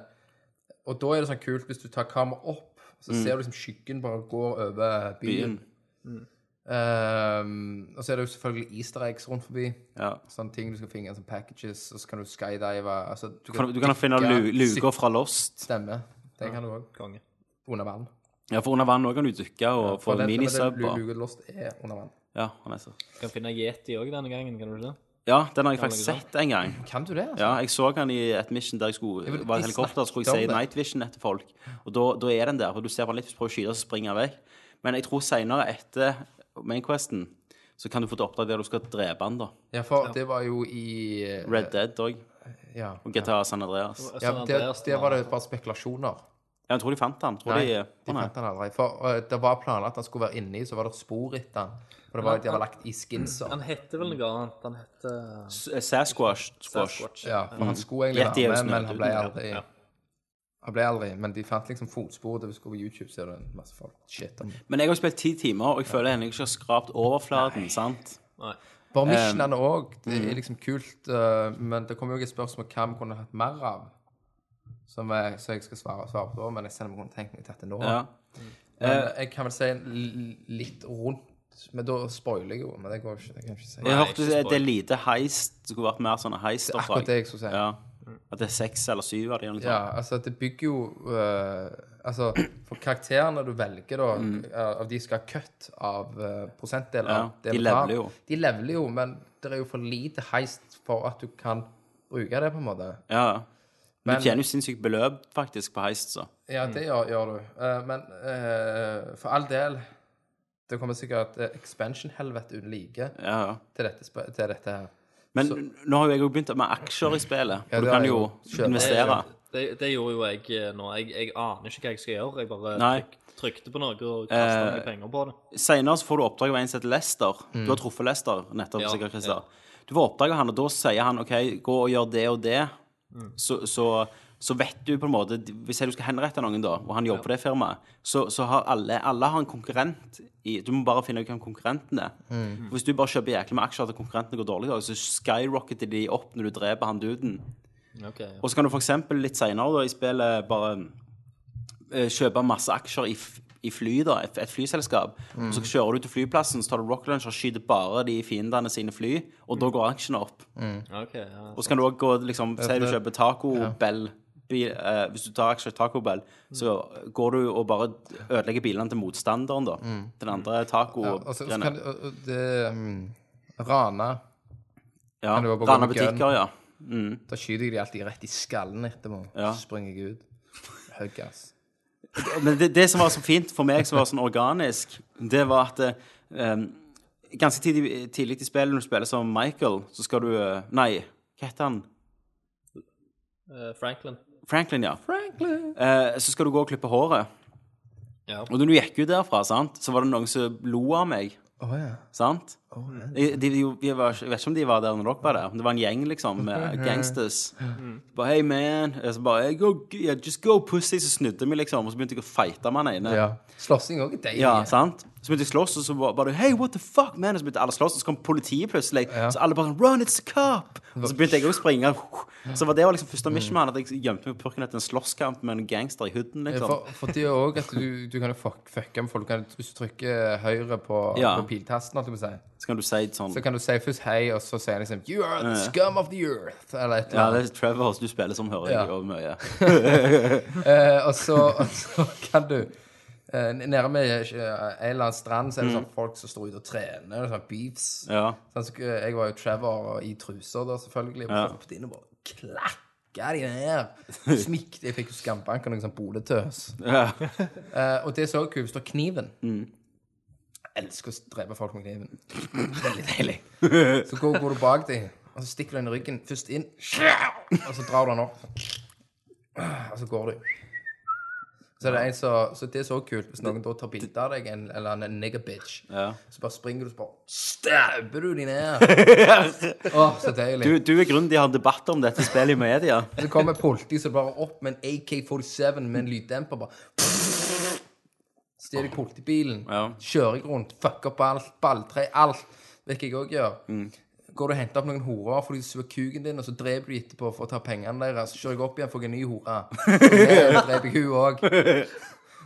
[SPEAKER 3] og da er det sånn kult hvis du tar kameraet opp, så ser du liksom skyggen bare gå over byen.
[SPEAKER 1] Byen.
[SPEAKER 3] Ehm, og så er det jo selvfølgelig easter eggs rundt forbi.
[SPEAKER 1] Ja.
[SPEAKER 3] Sånne ting du skal finne sånne packages, og så kan du skydive. Altså, du
[SPEAKER 1] Du kan, du kan finne luker fra Lost.
[SPEAKER 3] Stemme. Det kan du òg.
[SPEAKER 5] Konge.
[SPEAKER 3] Under vann.
[SPEAKER 1] Ja, for under vann òg kan du dykke og få
[SPEAKER 3] det- det-
[SPEAKER 1] minisubber.
[SPEAKER 3] Luke Lost er under vann.
[SPEAKER 1] Ja, han så.
[SPEAKER 5] Kan finne Yeti òg denne gangen, kan du ikke det?
[SPEAKER 1] Ja, den har jeg faktisk sett en gang.
[SPEAKER 3] Kan du det? Altså?
[SPEAKER 1] Ja, jeg så den i et mission der jeg skulle var et helikopter, skulle jeg si night vision etter folk. Og da, da er den der, for du ser bare litt hvis du prøver å skyte, så springer den vekk. Men jeg tror senere, etter mainquesten, så kan du få et oppdrag der du skal drepe han, da.
[SPEAKER 3] Ja, for det var jo i
[SPEAKER 1] Red Dead òg.
[SPEAKER 3] Ja.
[SPEAKER 1] Og GTA San Andreas.
[SPEAKER 3] ja
[SPEAKER 5] der,
[SPEAKER 3] det var det bare spekulasjoner.
[SPEAKER 1] Ja, jeg tror de fant han. Tror
[SPEAKER 3] Nei,
[SPEAKER 1] de,
[SPEAKER 3] de fant han aldri. For uh, det var planlagt at han skulle være inni, så var det spor etter han. For det var, de var lagt i skinser.
[SPEAKER 5] Han heter vel noe annet. Han heter
[SPEAKER 1] S- eh, Sasquatch. Squash.
[SPEAKER 3] Ja, for han skulle egentlig være med, men han ble aldri
[SPEAKER 5] Ja.
[SPEAKER 3] Han ble aldri, men de fant liksom fotspor. Det skulle på YouTube, så er det en masse folk shit om.
[SPEAKER 1] Men jeg har spilt ti timer, og jeg føler jeg ikke har skrapt overflaten. sant?
[SPEAKER 5] Nei.
[SPEAKER 3] Bare missionene òg. Det
[SPEAKER 1] mm.
[SPEAKER 3] er liksom kult. Uh, men det kommer jo et spørsmål hva vi kunne hatt mer av. Som jeg, så jeg skal svare, svare på, men jeg sender om jeg kunne tenkt meg til dette nå.
[SPEAKER 1] Ja.
[SPEAKER 3] Men jeg kan vel si litt rundt Men da spoiler jeg jo. Men det går ikke. Det kan jeg ikke si.
[SPEAKER 1] Jeg hørte det, det er lite heist. Det skulle vært mer sånne
[SPEAKER 3] Det er akkurat det jeg skulle si.
[SPEAKER 1] Ja. At det er seks eller syv av dem.
[SPEAKER 3] Ja, altså det bygger jo uh, Altså, for karakterene du velger, da, mm. av de skal ha cut av uh, prosentdeler
[SPEAKER 1] Mm. Ja, de leveler jo.
[SPEAKER 3] De leveler jo, men det er jo for lite heist for at du kan bruke det, på en måte.
[SPEAKER 1] Ja. Men
[SPEAKER 3] Men-
[SPEAKER 1] du tjener jo sinnssykt beløp faktisk på heist, så.
[SPEAKER 3] Ja,
[SPEAKER 1] Mm.
[SPEAKER 3] det gjør, gjør du. Uh, men uh, for all del Det kommer sikkert uh, expansion-helvete uten like
[SPEAKER 1] Ja, ja.
[SPEAKER 3] til dette, til dette her.
[SPEAKER 1] Men
[SPEAKER 3] Så-
[SPEAKER 1] nå har jo jeg jo begynt med aksjer i spillet.
[SPEAKER 3] Ja,
[SPEAKER 1] og du kan jo
[SPEAKER 3] jo.
[SPEAKER 1] Investere.
[SPEAKER 5] Det, det gjorde jo jeg nå. Jeg, jeg aner ikke hva jeg skal gjøre. Jeg bare tryk, trykte på noe og kasta
[SPEAKER 1] Eh,
[SPEAKER 5] noen penger på det.
[SPEAKER 1] Senere så får du oppdrag av en som heter Lester.
[SPEAKER 3] Mm.
[SPEAKER 1] Du har truffet Lester nettopp,
[SPEAKER 5] Ja,
[SPEAKER 1] sikkert, Christer.
[SPEAKER 5] ja.
[SPEAKER 1] Du får oppdrag av han, og da sier han OK, gå og gjør det og det.
[SPEAKER 5] Mm.
[SPEAKER 1] Så, så, så vet du på en måte Hvis du skal henrette noen, da, og han jobber på det firmaet, så, så har alle Alle har en konkurrent i Du må bare finne ut hvem konkurrenten er.
[SPEAKER 3] Mm.
[SPEAKER 1] Hvis du bare kjøper jæklig med aksjer til konkurrentene går dårlig, så skyrocketer de opp når du dreper han duden.
[SPEAKER 5] Okay, ja.
[SPEAKER 1] Og så kan du eksempel litt senere da, i spillet bare eh, kjøpe masse aksjer i, i fly, da, et, et flyselskap. Og så kjører du til flyplassen, så tar du Rock Lunch og skyter bare de fiendene sine fly, og da går aksjene opp.
[SPEAKER 5] Ok, ja.
[SPEAKER 1] Og så kan du òg gå liksom Si du kjøper Taco Bell. Bil, eh, hvis du tar aksjer i Taco Bell, så går du og bare ødelegger bilene til motstanderen, da. Den andre
[SPEAKER 3] Ja,
[SPEAKER 1] taco-greiene.
[SPEAKER 3] kan det, og- og det um, Rana
[SPEAKER 1] Ja,
[SPEAKER 3] kan du bare
[SPEAKER 1] Rana butikker, ja.
[SPEAKER 3] Da skyter jeg de alltid rett i skallen etterpå.
[SPEAKER 1] Ja.
[SPEAKER 3] Så springer jeg ut. Høy gass.
[SPEAKER 1] Men det, det som var så fint for meg, som var sånn organisk, det var at um, Ganske tidlig, tidlig i spillet, når du spiller som Michael, så skal du eh, Nei, hva heter han?
[SPEAKER 5] Eh, Franklin.
[SPEAKER 1] Franklin, ja. Eh, så skal du gå og klippe håret.
[SPEAKER 5] Ja.
[SPEAKER 1] Og når du gikk ut derfra, sant, så var det noen som lo av meg.
[SPEAKER 3] Å ja.
[SPEAKER 1] Sant? De, de, de, de var, jeg vet ikke om de var der når dere var der, det var en gjeng liksom med gangsters. Bare, hey man så bare, hey, go, yeah, Just go, pussy. Så snudde vi, liksom, og så begynte jeg å fighte med han ene.
[SPEAKER 3] ja. Slåssing òg er deilig.
[SPEAKER 1] Ja, sant? Så begynte å slåss, og så var bare Hey, what the fuck, man? Og så begynte alle slåss, og så kom politiet plutselig. Så alle bare sånn Run, it's a cop! Og så begynte jeg å springe. Så var det var liksom første mission man, at jeg gjemte meg på purken etter en slåsskamp med en gangster i hooden, liksom.
[SPEAKER 3] For, for det er òg at du, du kan jo fuck, fucke med folk. Hvis du trykker høyre på,
[SPEAKER 1] Ja.
[SPEAKER 3] på piltasten, si,
[SPEAKER 1] Så kan du si sånn
[SPEAKER 3] så kan du si først hei, og så sier han liksom You are the scum of the earth, eller et eller annet.
[SPEAKER 1] Ja, det er Trevor du spiller som, hører
[SPEAKER 3] Ja.
[SPEAKER 1] jeg jo mye.
[SPEAKER 3] Eh, og, så, og så kan du Nede med eh, en eller annen strand så er det sånn folk som står ute og trener, sånn beefs.
[SPEAKER 1] Ja.
[SPEAKER 3] Sånn, så, eh, jeg var jo Trevor i truser da, selvfølgelig. Og
[SPEAKER 1] Ja.
[SPEAKER 3] hoppet inn og bare klakka de ned. Smikte. Jeg fikk jo skambank av noen sånn boletøs.
[SPEAKER 1] ja.
[SPEAKER 3] uh, og det så kult, har kniven Jeg elsker å drepe folk med kniven. Veldig deilig. Så går, går du bak dem, og så stikker du den i ryggen. Først inn, og så drar du den opp. Og så går du. Så er det en som Så det er så kult hvis noen da tar bilde av deg, en, eller en nigger bitch,
[SPEAKER 1] Ja.
[SPEAKER 3] så bare springer du, så bare stabber du de ned. Åh, så deilig.
[SPEAKER 1] Du, du er grunnen de har debatt om dette spillet i media.
[SPEAKER 3] Så kommer politi som bare opp med en AK-47 med en lyddemper. bare Stjeler politibilen,
[SPEAKER 1] Ja.
[SPEAKER 3] kjører jeg rundt, fucker opp alt, balltre, alt. Vet hva jeg òg gjør.
[SPEAKER 1] Mm.
[SPEAKER 3] Går du og henter opp noen horer fordi du suger kuken din, og så dreper du etterpå for å ta pengene deres. Så kjører jeg opp igjen, får jeg en ny hore. Så dreper jeg hun òg.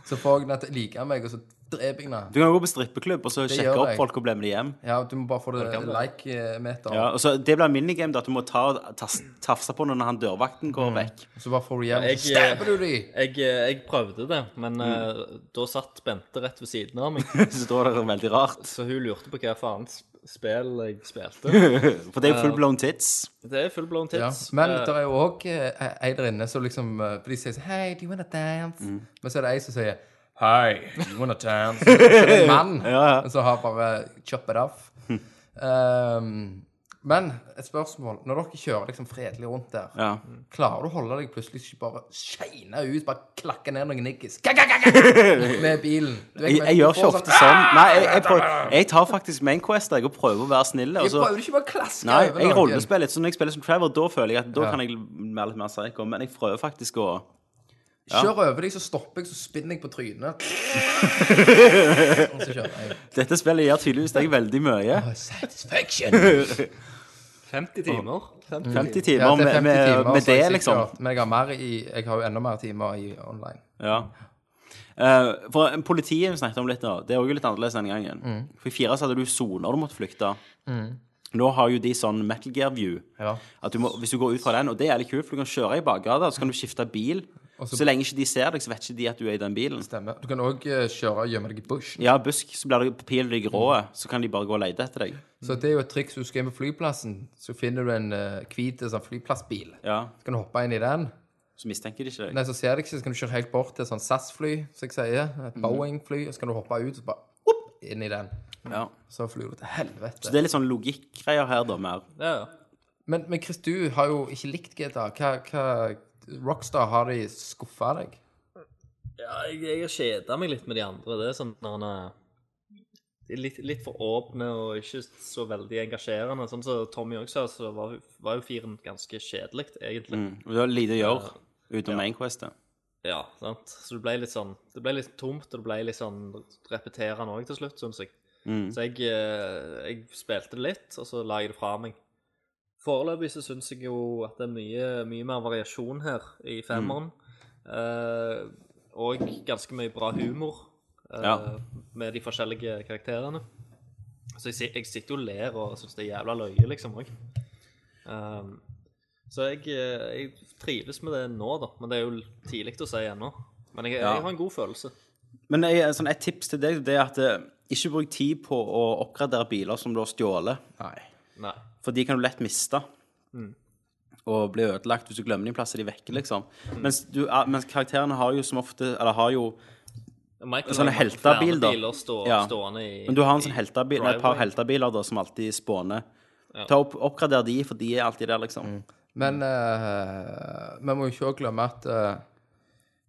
[SPEAKER 3] Så får jeg henne til å like meg, og så dreper jeg den.
[SPEAKER 1] Du kan gå på strippeklubb og så
[SPEAKER 3] Det
[SPEAKER 1] sjekke opp
[SPEAKER 3] jeg.
[SPEAKER 1] folk og bli med dem hjem.
[SPEAKER 3] Ja, du må bare få det
[SPEAKER 5] det.
[SPEAKER 3] like-meter.
[SPEAKER 1] Ja, og så Det blir minigame, da, at du må ta ta, tafse på når han dørvakten går vekk.
[SPEAKER 3] Så bare får du hjem,
[SPEAKER 5] og
[SPEAKER 3] så stabber du de.
[SPEAKER 5] Jeg, eh, jeg prøvde det, men eh, da satt Bente rett ved siden av meg.
[SPEAKER 1] Så da var det veldig rart.
[SPEAKER 5] Så hun lurte på hva faen spill jeg spilte.
[SPEAKER 1] For det er jo full blown tits.
[SPEAKER 5] Det er full blown
[SPEAKER 3] Ja.
[SPEAKER 5] tits.
[SPEAKER 3] Men
[SPEAKER 5] Eh,
[SPEAKER 3] det er jo òg ei der inne som liksom eh, For de sier sånn Hei, do you wanna dance?
[SPEAKER 1] Mm.
[SPEAKER 3] Men så er det ei som sier Hei, do you wanna dance? Så det er en mann
[SPEAKER 1] Ja, ja.
[SPEAKER 3] som har bare chop it off. Um, men et spørsmål. Når dere kjører liksom fredelig rundt der,
[SPEAKER 1] Ja.
[SPEAKER 3] klarer du å holde deg plutselig ikke bare skeine ut, bare klakke ned noen niggis ka, med bilen? Du vet,
[SPEAKER 1] Jeg, jeg gjør ikke ofte
[SPEAKER 3] sånn,
[SPEAKER 1] sånn. Nei, jeg, jeg, prøver, jeg tar faktisk mainquest jeg, og prøver å være snill. Og
[SPEAKER 3] Jeg
[SPEAKER 1] så,
[SPEAKER 3] prøver ikke bare å klaske
[SPEAKER 1] nei,
[SPEAKER 3] over
[SPEAKER 1] jeg
[SPEAKER 3] noen.
[SPEAKER 1] rollespiller litt. Så når jeg spiller som Trevor, da føler jeg at da
[SPEAKER 3] Ja.
[SPEAKER 1] kan jeg være litt mer psycho. Men jeg prøver faktisk å.
[SPEAKER 3] Kjør over deg, så stopper jeg, så spinner jeg på trynet. Og så kjører jeg.
[SPEAKER 1] Dette spillet gjør tydeligvis deg veldig mye.
[SPEAKER 3] Satisfaction!
[SPEAKER 5] 50 timer. 50
[SPEAKER 1] 50
[SPEAKER 3] Ja,
[SPEAKER 1] timer
[SPEAKER 3] det er 50
[SPEAKER 1] med, med,
[SPEAKER 3] timer,
[SPEAKER 1] med
[SPEAKER 3] jeg
[SPEAKER 1] det,
[SPEAKER 3] sikkert-
[SPEAKER 1] liksom.
[SPEAKER 3] Men jeg har, mer i, jeg har jo enda mer timer i online.
[SPEAKER 1] Ja. Uh, for politiet vi snakket om litt nå, det er også litt annerledes denne gangen.
[SPEAKER 3] Mm.
[SPEAKER 1] For i fire så hadde du soner du måtte flykte. Nå har jo de sånn Metal Gear View.
[SPEAKER 3] Ja.
[SPEAKER 1] At du må, hvis du går ut fra den, og det er litt kult, for du kan kjøre i bakgata, så kan du skifte bil. Så, lenge ikke de ser deg, så vet ikke de at du er i den bilen.
[SPEAKER 3] Stemmer. Du kan òg kjøre og gjemme deg i bushen.
[SPEAKER 1] Ja, busk, så blir pilen din grå, så kan de bare gå og lete etter deg.
[SPEAKER 3] Så det er jo et triks hvis du skal inn på flyplassen. Så finner du en uh, sånn flyplassbil.
[SPEAKER 1] Ja,
[SPEAKER 3] Så kan du hoppe inn i den.
[SPEAKER 1] så mistenker de ikke deg.
[SPEAKER 3] Nei, så ser de ikke, så kan du kjøre helt bort til et sånn SAS-fly, som jeg sier. Et Boeing-fly. Og så kan du hoppe ut og så bare opp, inn i den.
[SPEAKER 1] Ja.
[SPEAKER 3] Så flyr du til helvete.
[SPEAKER 1] Så det er litt sånn logikkgreier her, da, mer.
[SPEAKER 5] Ja, ja.
[SPEAKER 3] Men, men Chris, du har jo ikke likt GTA. Hva, hva Rockstar har de skuffa deg?
[SPEAKER 5] Ja, jeg, jeg har kjeda meg litt med de andre. Det er sånn når han er litt, litt for åpne og ikke så veldig engasjerende. Sånn som Tommy også sa, så var, var jo firen ganske kjedelig, egentlig.
[SPEAKER 1] Mm. Og du har lite å gjøre utenom mainquestet.
[SPEAKER 5] Ja, sant. Så det ble litt sånn Det ble litt tomt, og det ble litt sånn repeterende òg til slutt, syns jeg. Så jeg, eh, jeg spilte det litt, og så la jeg det fra meg. Foreløpig så syns jeg jo at det er mye, mye mer variasjon her i femmeren. Eh, og ganske mye bra humor eh,
[SPEAKER 1] Ja.
[SPEAKER 5] med de forskjellige karakterene. Så jeg, jeg sitter jo og ler og syns det er jævla løye, liksom òg. Um, så jeg, eh, jeg trives med det nå, da. Men det er jo tidlig å si ennå. Men jeg,
[SPEAKER 1] Ja.
[SPEAKER 5] jeg har en god følelse.
[SPEAKER 1] Men jeg, sånn, et tips til deg det er at eh, ikke bruk tid på å oppgradere biler som du har stjålet.
[SPEAKER 3] Nei.
[SPEAKER 5] Nei.
[SPEAKER 1] For de kan du lett miste. Og bli ødelagt hvis du glemmer de plasser de vekker, liksom. Mens, du, mens karakterene har jo som ofte Eller har jo
[SPEAKER 5] Michael
[SPEAKER 1] Sånne heltebil, da.
[SPEAKER 5] stå,
[SPEAKER 1] Ja.
[SPEAKER 5] i
[SPEAKER 1] Men du har en sånn heltebil, nei, et par heltebiler da, som alltid spåner. Ta opp, Oppgrader de, for de er alltid der, liksom.
[SPEAKER 3] Men eh, vi må jo ikke glemme at eh,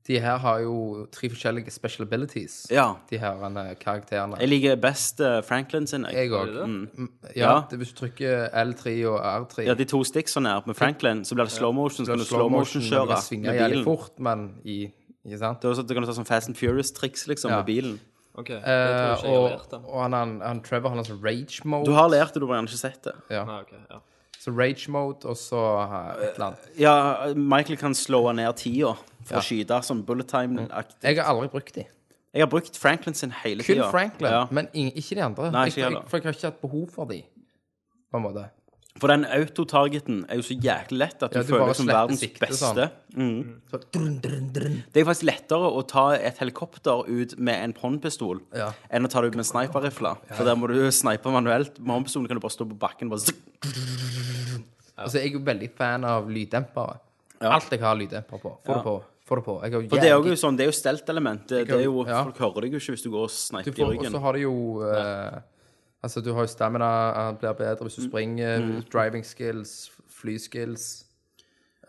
[SPEAKER 3] de her har jo tre forskjellige special abilities.
[SPEAKER 1] Ja.
[SPEAKER 3] De her eh, karakterene.
[SPEAKER 1] Jeg liker best eh, Franklin sin. Jeg.
[SPEAKER 3] Jeg òg.
[SPEAKER 5] det?
[SPEAKER 3] Ja,
[SPEAKER 1] Ja.
[SPEAKER 3] det, hvis du trykker L3 og R3
[SPEAKER 1] Ja, de to sticksene her med Franklin, så blir det slow motion, så kan du slow motion
[SPEAKER 3] når du
[SPEAKER 1] kjøre
[SPEAKER 3] kan svinge
[SPEAKER 1] med
[SPEAKER 3] jævlig
[SPEAKER 1] bilen.
[SPEAKER 3] fort, men i Ikke sant?
[SPEAKER 1] Det er også, du kan ta sånn Fast and Furious-triks, liksom,
[SPEAKER 3] Ja.
[SPEAKER 1] med bilen.
[SPEAKER 5] Ok, det tror
[SPEAKER 3] Eh,
[SPEAKER 5] jeg ikke jeg har
[SPEAKER 3] og,
[SPEAKER 5] lært den.
[SPEAKER 3] og han, han, han Trevor han har sånn rage mode.
[SPEAKER 1] Du har lært det, du har gjerne ikke sett det.
[SPEAKER 3] ja.
[SPEAKER 5] Ah, ok, ja.
[SPEAKER 3] Så rage mode, og så eh, et eller annet.
[SPEAKER 1] Ja, Michael kan slå ned tida for å skyte, sånn bullet time-aktig.
[SPEAKER 3] Jeg har aldri brukt de.
[SPEAKER 1] Jeg har brukt Franklin sin hele
[SPEAKER 3] Kun
[SPEAKER 1] tida.
[SPEAKER 3] Franklin,
[SPEAKER 1] Ja.
[SPEAKER 3] men ingen, ikke de andre.
[SPEAKER 1] Nei, ikke
[SPEAKER 3] jeg, for jeg har ikke hatt behov for de, på en måte.
[SPEAKER 1] For den autotargeten er jo så jæklig lett at du
[SPEAKER 3] Ja, du
[SPEAKER 1] føler deg som verdens
[SPEAKER 3] sikte,
[SPEAKER 1] beste.
[SPEAKER 3] sånn.
[SPEAKER 1] Mm.
[SPEAKER 3] Så, drun, drun, drun.
[SPEAKER 1] Det er faktisk lettere å ta et helikopter ut med en håndpistol
[SPEAKER 3] Ja.
[SPEAKER 1] enn å ta det ut med en sniperrifle. For der må du snipe manuelt. Med håndpistolen kan du bare stå på bakken og bare.
[SPEAKER 3] Altså, jeg er jo veldig fan av lyddempere. Alt jeg har lyddemper på. får
[SPEAKER 1] Ja.
[SPEAKER 3] det på. Få det på. Jeg har
[SPEAKER 1] For det er jo
[SPEAKER 3] jævlig-
[SPEAKER 1] sånn, det er jo stelt-element. Det, det er jo,
[SPEAKER 3] Ja.
[SPEAKER 1] Folk hører deg jo ikke hvis du går og
[SPEAKER 3] Du
[SPEAKER 1] sniper i
[SPEAKER 3] får, og
[SPEAKER 1] ryggen.
[SPEAKER 3] så har du jo eh, Altså, du har jo stamina, han blir bedre hvis du
[SPEAKER 1] Mm.
[SPEAKER 3] springer, driving skills, flyskills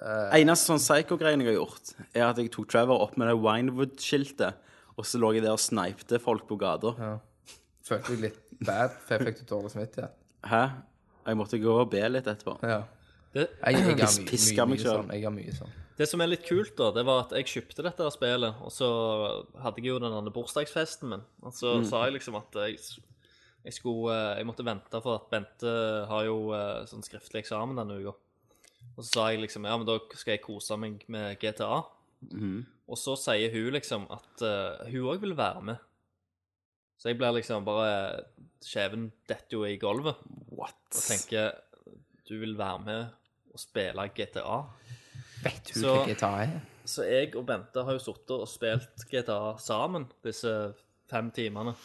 [SPEAKER 1] Eneste sånn psycho-greien jeg har gjort, er at jeg tok Trevor opp med det Winewood-skiltet, og så lå jeg der og snipte folk på gata.
[SPEAKER 3] Følte jeg litt bad, for jeg fikk dårlig smittighet.
[SPEAKER 1] Hæ? Jeg måtte gå og be litt etterpå.
[SPEAKER 3] Ja. Jeg, jeg, har mye,
[SPEAKER 1] pisker
[SPEAKER 3] mye,
[SPEAKER 1] meg
[SPEAKER 3] mye
[SPEAKER 1] selv.
[SPEAKER 3] sånn. Jeg har mye sånn.
[SPEAKER 5] Det som er litt kult, da, det var at jeg kjøpte dette her spillet, og så hadde jeg jo den andre bursdagsfesten min. Og så sa jeg liksom at jeg, jeg skulle eh, Jeg måtte vente, for at Bente har jo eh, sånn skriftlig eksamen denne uka. Og så sa jeg liksom ja, men da skal jeg kose meg med GTA. Og så sier hun liksom at uh, hun òg vil være med. Så jeg blir liksom bare Skjeven detter jo i gulvet
[SPEAKER 1] What?
[SPEAKER 5] og tenker du vil være med og spille GTA.
[SPEAKER 3] Vet hun
[SPEAKER 5] Så-
[SPEAKER 3] hva GTA er?
[SPEAKER 5] Så jeg og Bente har jo sittet og spilt GTA sammen disse fem timene.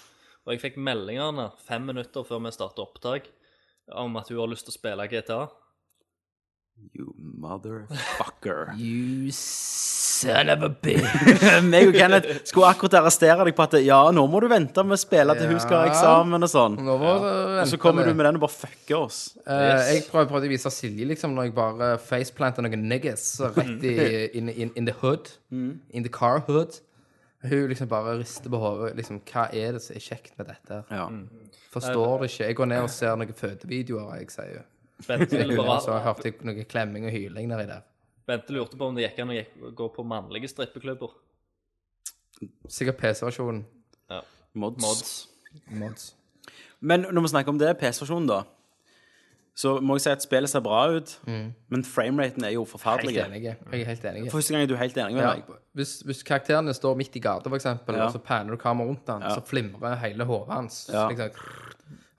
[SPEAKER 5] Og jeg fikk meldingene fem minutter før vi startet opptak om at hun har lyst til å spille GTA.
[SPEAKER 1] You motherfucker.
[SPEAKER 3] You son of a bitch.
[SPEAKER 1] Meg og Kenneth skulle akkurat arrestere deg på at ja, nå må du vente med å spille til hun skal ha eksamen og sånn.
[SPEAKER 3] Nå var det
[SPEAKER 1] Og så kommer du med den og bare fucker oss.
[SPEAKER 3] Eh, jeg prøvde, prøvde å vise Silje liksom når jeg bare faceplanter noen niggas rett i in, in, in the hood. In the car hood. Hun liksom bare rister på hodet. Liksom, hva er det som er kjekt med dette? her?
[SPEAKER 1] Ja.
[SPEAKER 3] Forstår det ikke. Jeg går ned og ser noen fødevideoer, jeg sier.
[SPEAKER 5] Bente, ville
[SPEAKER 3] Og så hørte jeg noe klemming og hyling nedi der.
[SPEAKER 5] Bente lurte på om det gikk an å gikk- gå på mannlige strippeklubber.
[SPEAKER 3] Sikkert PC-versjonen.
[SPEAKER 1] Mods.
[SPEAKER 5] Mods.
[SPEAKER 3] Mods.
[SPEAKER 1] Men når vi snakker om det, PC-versjonen, da, så må jeg si at spillet ser bra ut, men frameraten er jo
[SPEAKER 3] Helt
[SPEAKER 1] forferdelig.
[SPEAKER 3] enig. Jeg er helt enig.
[SPEAKER 1] For første gang er du helt enig med
[SPEAKER 3] Ja,
[SPEAKER 1] meg.
[SPEAKER 3] hvis, hvis karakterene står midt i gata, for eksempel,
[SPEAKER 1] Ja.
[SPEAKER 3] og så panner du kameraet rundt han,
[SPEAKER 1] Ja.
[SPEAKER 3] så flimrer hele hodet hans.
[SPEAKER 1] Ja.
[SPEAKER 3] Liksom,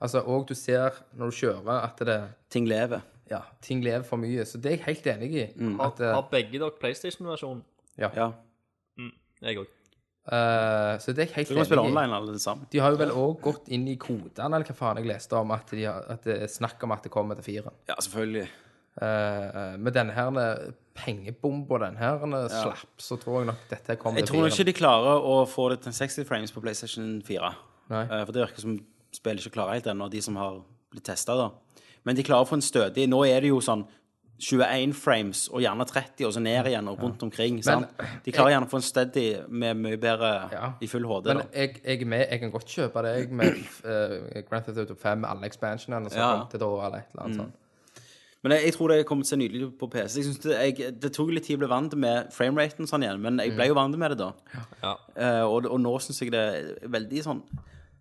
[SPEAKER 3] altså, og du ser når du kjører at det
[SPEAKER 1] Ting lever.
[SPEAKER 3] ja, ting lever for mye. Så det er jeg helt enig i.
[SPEAKER 1] Mm.
[SPEAKER 3] At, eh,
[SPEAKER 5] Har begge dere PlayStation-versjonen?
[SPEAKER 1] Ja.
[SPEAKER 5] Jeg òg.
[SPEAKER 3] eh, så det er jeg helt
[SPEAKER 1] Du kan spille
[SPEAKER 3] enig i.
[SPEAKER 1] online alle sammen.
[SPEAKER 3] De har jo vel òg gått inn i kodene, eller hva faen jeg leste om, at, de har, at det er snakk om at det kommer til firen.
[SPEAKER 1] Ja, selvfølgelig.
[SPEAKER 3] Uh, med denne her pengebomba, den her slapp, så tror jeg nok dette kommer
[SPEAKER 1] Jeg
[SPEAKER 3] til
[SPEAKER 1] tror nok
[SPEAKER 3] tror
[SPEAKER 1] ikke de klarer å få det til 60 frames på PlayStation 4.
[SPEAKER 3] Nei.
[SPEAKER 1] Eh, For det virker som spillet ikke klarer helt ennå, de som har blitt testa, da. Men de klarer å få en stødig Nå er det jo sånn 21 frames og gjerne 30, og så ned igjen og rundt omkring. sant? De klarer gjerne å få en steady med mye bedre
[SPEAKER 3] Ja.
[SPEAKER 1] i full HD.
[SPEAKER 3] Men jeg, jeg med, jeg kan godt kjøpe det jeg med uh, Grand Theft Auto 5 med alle expansionene som
[SPEAKER 1] Ja.
[SPEAKER 3] kom til da, eller et eller annet sånt.
[SPEAKER 1] Men jeg, jeg tror det kommer til å se nydelig ut på PC. Jeg synes det, jeg, det tok litt tid å bli vant med frameraten sånn igjen, men jeg ble jo vant med det da.
[SPEAKER 5] Ja.
[SPEAKER 1] Uh, og, og nå syns jeg det er veldig sånn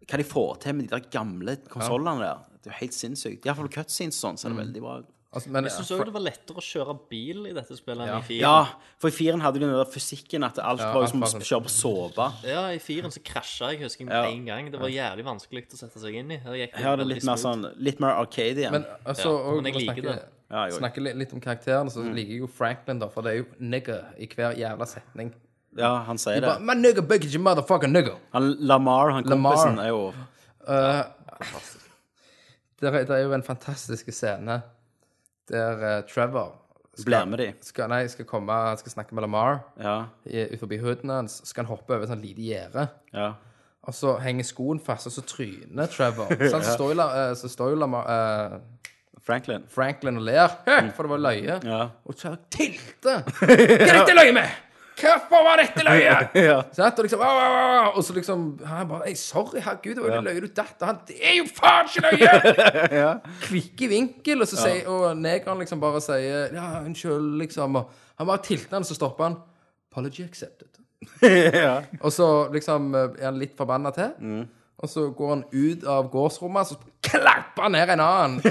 [SPEAKER 1] Hva de får til med de der gamle konsollene der. Det er jo helt sinnssykt. Iallfall cutscenes sånn, så er det veldig bra.
[SPEAKER 3] Altså, men
[SPEAKER 5] Jeg syns òg det var lettere å kjøre bil i dette spillet enn
[SPEAKER 3] Ja.
[SPEAKER 5] i firen.
[SPEAKER 1] Ja, for i firen hadde de den der fysikken at alt
[SPEAKER 3] Ja,
[SPEAKER 1] var jo som å
[SPEAKER 3] sånn-
[SPEAKER 1] kjøre på såpe.
[SPEAKER 5] Ja, i firen så krasja jeg, husker jeg, med
[SPEAKER 1] Ja.
[SPEAKER 5] en gang. Det var jævlig vanskelig å sette seg inn i. Her gikk det
[SPEAKER 1] Her er det litt mer sånn Litt mer arcade igjen.
[SPEAKER 3] Men altså,
[SPEAKER 5] Ja,
[SPEAKER 3] og,
[SPEAKER 5] men jeg liker det.
[SPEAKER 1] Ja,
[SPEAKER 3] snakker litt, litt om karakterene, så liker jeg jo Franklin, da, for det er jo nigger i hver jævla setning.
[SPEAKER 1] Ja, han sier det.
[SPEAKER 3] My nigga bugget your motherfucker nigga.
[SPEAKER 1] Han, Lamar, han
[SPEAKER 3] Lamar.
[SPEAKER 1] kompisen, er jo
[SPEAKER 3] Det er, det er jo en fantastisk scene der uh, Trevor
[SPEAKER 1] Blir med de.
[SPEAKER 3] skal, nei, skal komme, han skal snakke med Lamar
[SPEAKER 1] Ja.
[SPEAKER 3] utenfor hooden hans, skal han hoppe over et sånt lite gjerde.
[SPEAKER 1] ja.
[SPEAKER 3] Og så henger skoen fast, og så tryner Trevor. Så, står, jo, eh, så står jo Lamar, uh,
[SPEAKER 1] Franklin.
[SPEAKER 3] Franklin og ler, for det var løye.
[SPEAKER 1] Ja.
[SPEAKER 3] Og Trevor tilte! Hva er dette løye med? Hvorfor var dette løye?
[SPEAKER 1] ja.
[SPEAKER 3] Og liksom, «Au, au, au», og så liksom Han bare Ei, sorry, herregud, det var jo løye du datt. Og han Det er jo faen ikke løye! Kvikk i vinkel, og så sier Og negeren liksom bare sier Ja, unnskyld, liksom. Og han bare tilter han, og så stopper han. Apology accepted. Og så liksom eh, er han litt forbanna til. Og så går han ut av gårdsrommet, så klapper han ned en annen.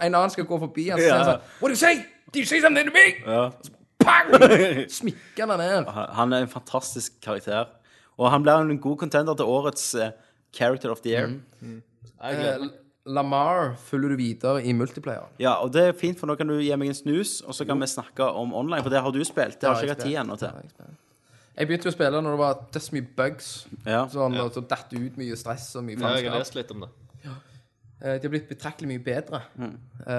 [SPEAKER 3] En annen skal gå forbi han, så sier han sånn What do you say? Do you say something to me?
[SPEAKER 1] Ja.
[SPEAKER 3] Pang! Smikker han ned.
[SPEAKER 1] Han er en fantastisk karakter. Og han blir en god contender til årets eh, Character of the Year.
[SPEAKER 5] Jeg gleder meg.
[SPEAKER 3] Eh, Lamar følger du videre i multiplayer.
[SPEAKER 1] Ja, og det er fint, for nå kan du gi meg en snus, og så kan vi snakke om online, for det har du spilt. Det har ikke jeg hatt tid ennå til.
[SPEAKER 3] Jeg begynte jo å spille når det var så mye bugs.
[SPEAKER 1] Ja.
[SPEAKER 3] Sånn, og så datt det ut mye stress og mye
[SPEAKER 5] Ja, jeg har
[SPEAKER 3] faenskap.
[SPEAKER 5] lest litt om det.
[SPEAKER 3] Eh, De har blitt betraktelig mye bedre.
[SPEAKER 1] Mm.
[SPEAKER 3] Uh,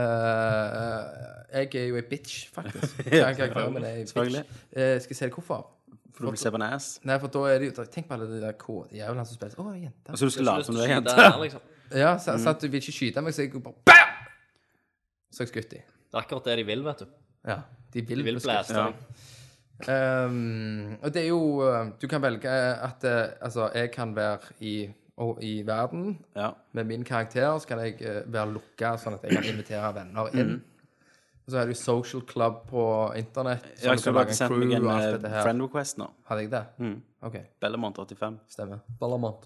[SPEAKER 3] jeg er jo ei bitch, faktisk. Jeg, min er ei bitch. Uh, skal jeg se deg hvorfor?
[SPEAKER 1] For du vil se på Nas.
[SPEAKER 3] Nei, for da er det jo Tenk på alle de der jævlene som spiller. Å, jente.
[SPEAKER 1] Og så du skal late som du er jente.
[SPEAKER 5] er liksom.
[SPEAKER 3] Ja, så, så at du vil ikke skyte meg, så jeg bare BAM! Så jeg skutt i.
[SPEAKER 5] Det er akkurat det de vil, vet du.
[SPEAKER 3] Ja, de vil,
[SPEAKER 5] De vil blæste
[SPEAKER 1] Ja.
[SPEAKER 3] Um, og det er jo Du kan velge at Altså, jeg kan være i, og, i verden
[SPEAKER 1] Ja.
[SPEAKER 3] med min karakter, så kan jeg uh, være lukka, sånn at jeg kan invitere venner inn. Og så er det jo social club på internett.
[SPEAKER 1] Jeg har
[SPEAKER 3] Så du
[SPEAKER 1] ikke
[SPEAKER 3] kan lage en
[SPEAKER 1] sendt meg en
[SPEAKER 3] og alt
[SPEAKER 1] eh,
[SPEAKER 3] her.
[SPEAKER 1] friend request nå.
[SPEAKER 3] Hadde jeg det?
[SPEAKER 1] Mm.
[SPEAKER 3] OK,
[SPEAKER 1] Bellamont 85.
[SPEAKER 3] stemmer. Ballamont.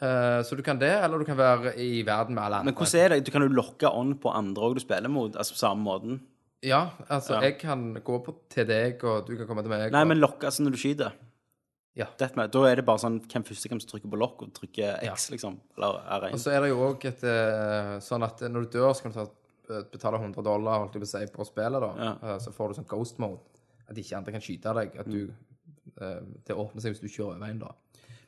[SPEAKER 3] Uh, så du kan det, eller du kan være i verden med alle andre.
[SPEAKER 1] Men hvordan er det? Du kan jo lokke on på andre òg du spiller mot, altså på samme måten.
[SPEAKER 3] Ja, altså,
[SPEAKER 1] Ja.
[SPEAKER 3] jeg kan gå på til deg, og du kan komme til meg.
[SPEAKER 1] Nei,
[SPEAKER 3] og-
[SPEAKER 1] men lokke altså når du skyter.
[SPEAKER 3] Ja.
[SPEAKER 1] Med, Da er det bare sånn hvem første hvem som trykker på lokk og trykker X, liksom. Eller R1.
[SPEAKER 3] Og så er det jo òg et eh, sånn at når du dør, så kan du ta, eh, betale 100 dollar holdt jeg på å si, på spillet. da.
[SPEAKER 1] Ja.
[SPEAKER 3] Eh, Så får du sånn ghost mode. At ikke andre kan skyte deg. At du, eh, det åpner seg hvis du kjører over en, da.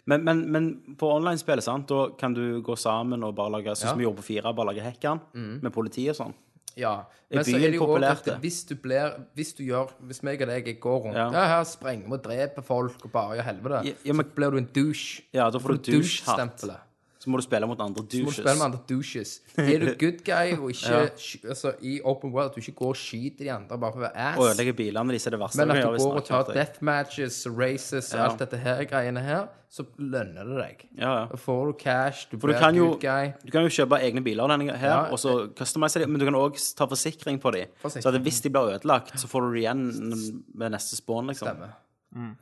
[SPEAKER 1] Men, men, men på online-spillet, sant, da kan du gå sammen og bare lage Sånn
[SPEAKER 3] Ja.
[SPEAKER 1] som vi gjorde på fire, bare lage hekken med politiet og sånn.
[SPEAKER 3] Ja, men så er det jo også at
[SPEAKER 1] det?
[SPEAKER 3] hvis du blir Hvis du gjør Hvis meg og deg jeg går rundt ja. Her sprenger vi og dreper folk og bare gjør helvete,
[SPEAKER 1] Ja, ja, men-
[SPEAKER 3] så blir du en douche.
[SPEAKER 1] Ja, da får du
[SPEAKER 3] douche-stempelet.
[SPEAKER 1] Så må du spille mot andre
[SPEAKER 3] Så må du
[SPEAKER 1] douches.
[SPEAKER 3] spille med andre douches. Er du good guy og ikke ja. altså, i open world at du ikke går og skyter de andre bare for å være ass,
[SPEAKER 1] Og ødelegger bilene deres er det verste
[SPEAKER 3] men at du går og tar deathmatches, races og
[SPEAKER 1] Ja.
[SPEAKER 3] alt dette her greiene her, så lønner det deg.
[SPEAKER 1] Ja, ja.
[SPEAKER 3] Da får du cash, du blir
[SPEAKER 1] kan, jo,
[SPEAKER 3] good guy.
[SPEAKER 1] du kan jo kjøpe egne biler denne her,
[SPEAKER 3] Ja.
[SPEAKER 1] og så customize dem, men du kan òg ta forsikring på dem.
[SPEAKER 3] Forsikring.
[SPEAKER 1] Så at hvis de blir ødelagt, så får du det igjen med neste spawn, liksom.
[SPEAKER 3] Stemmer.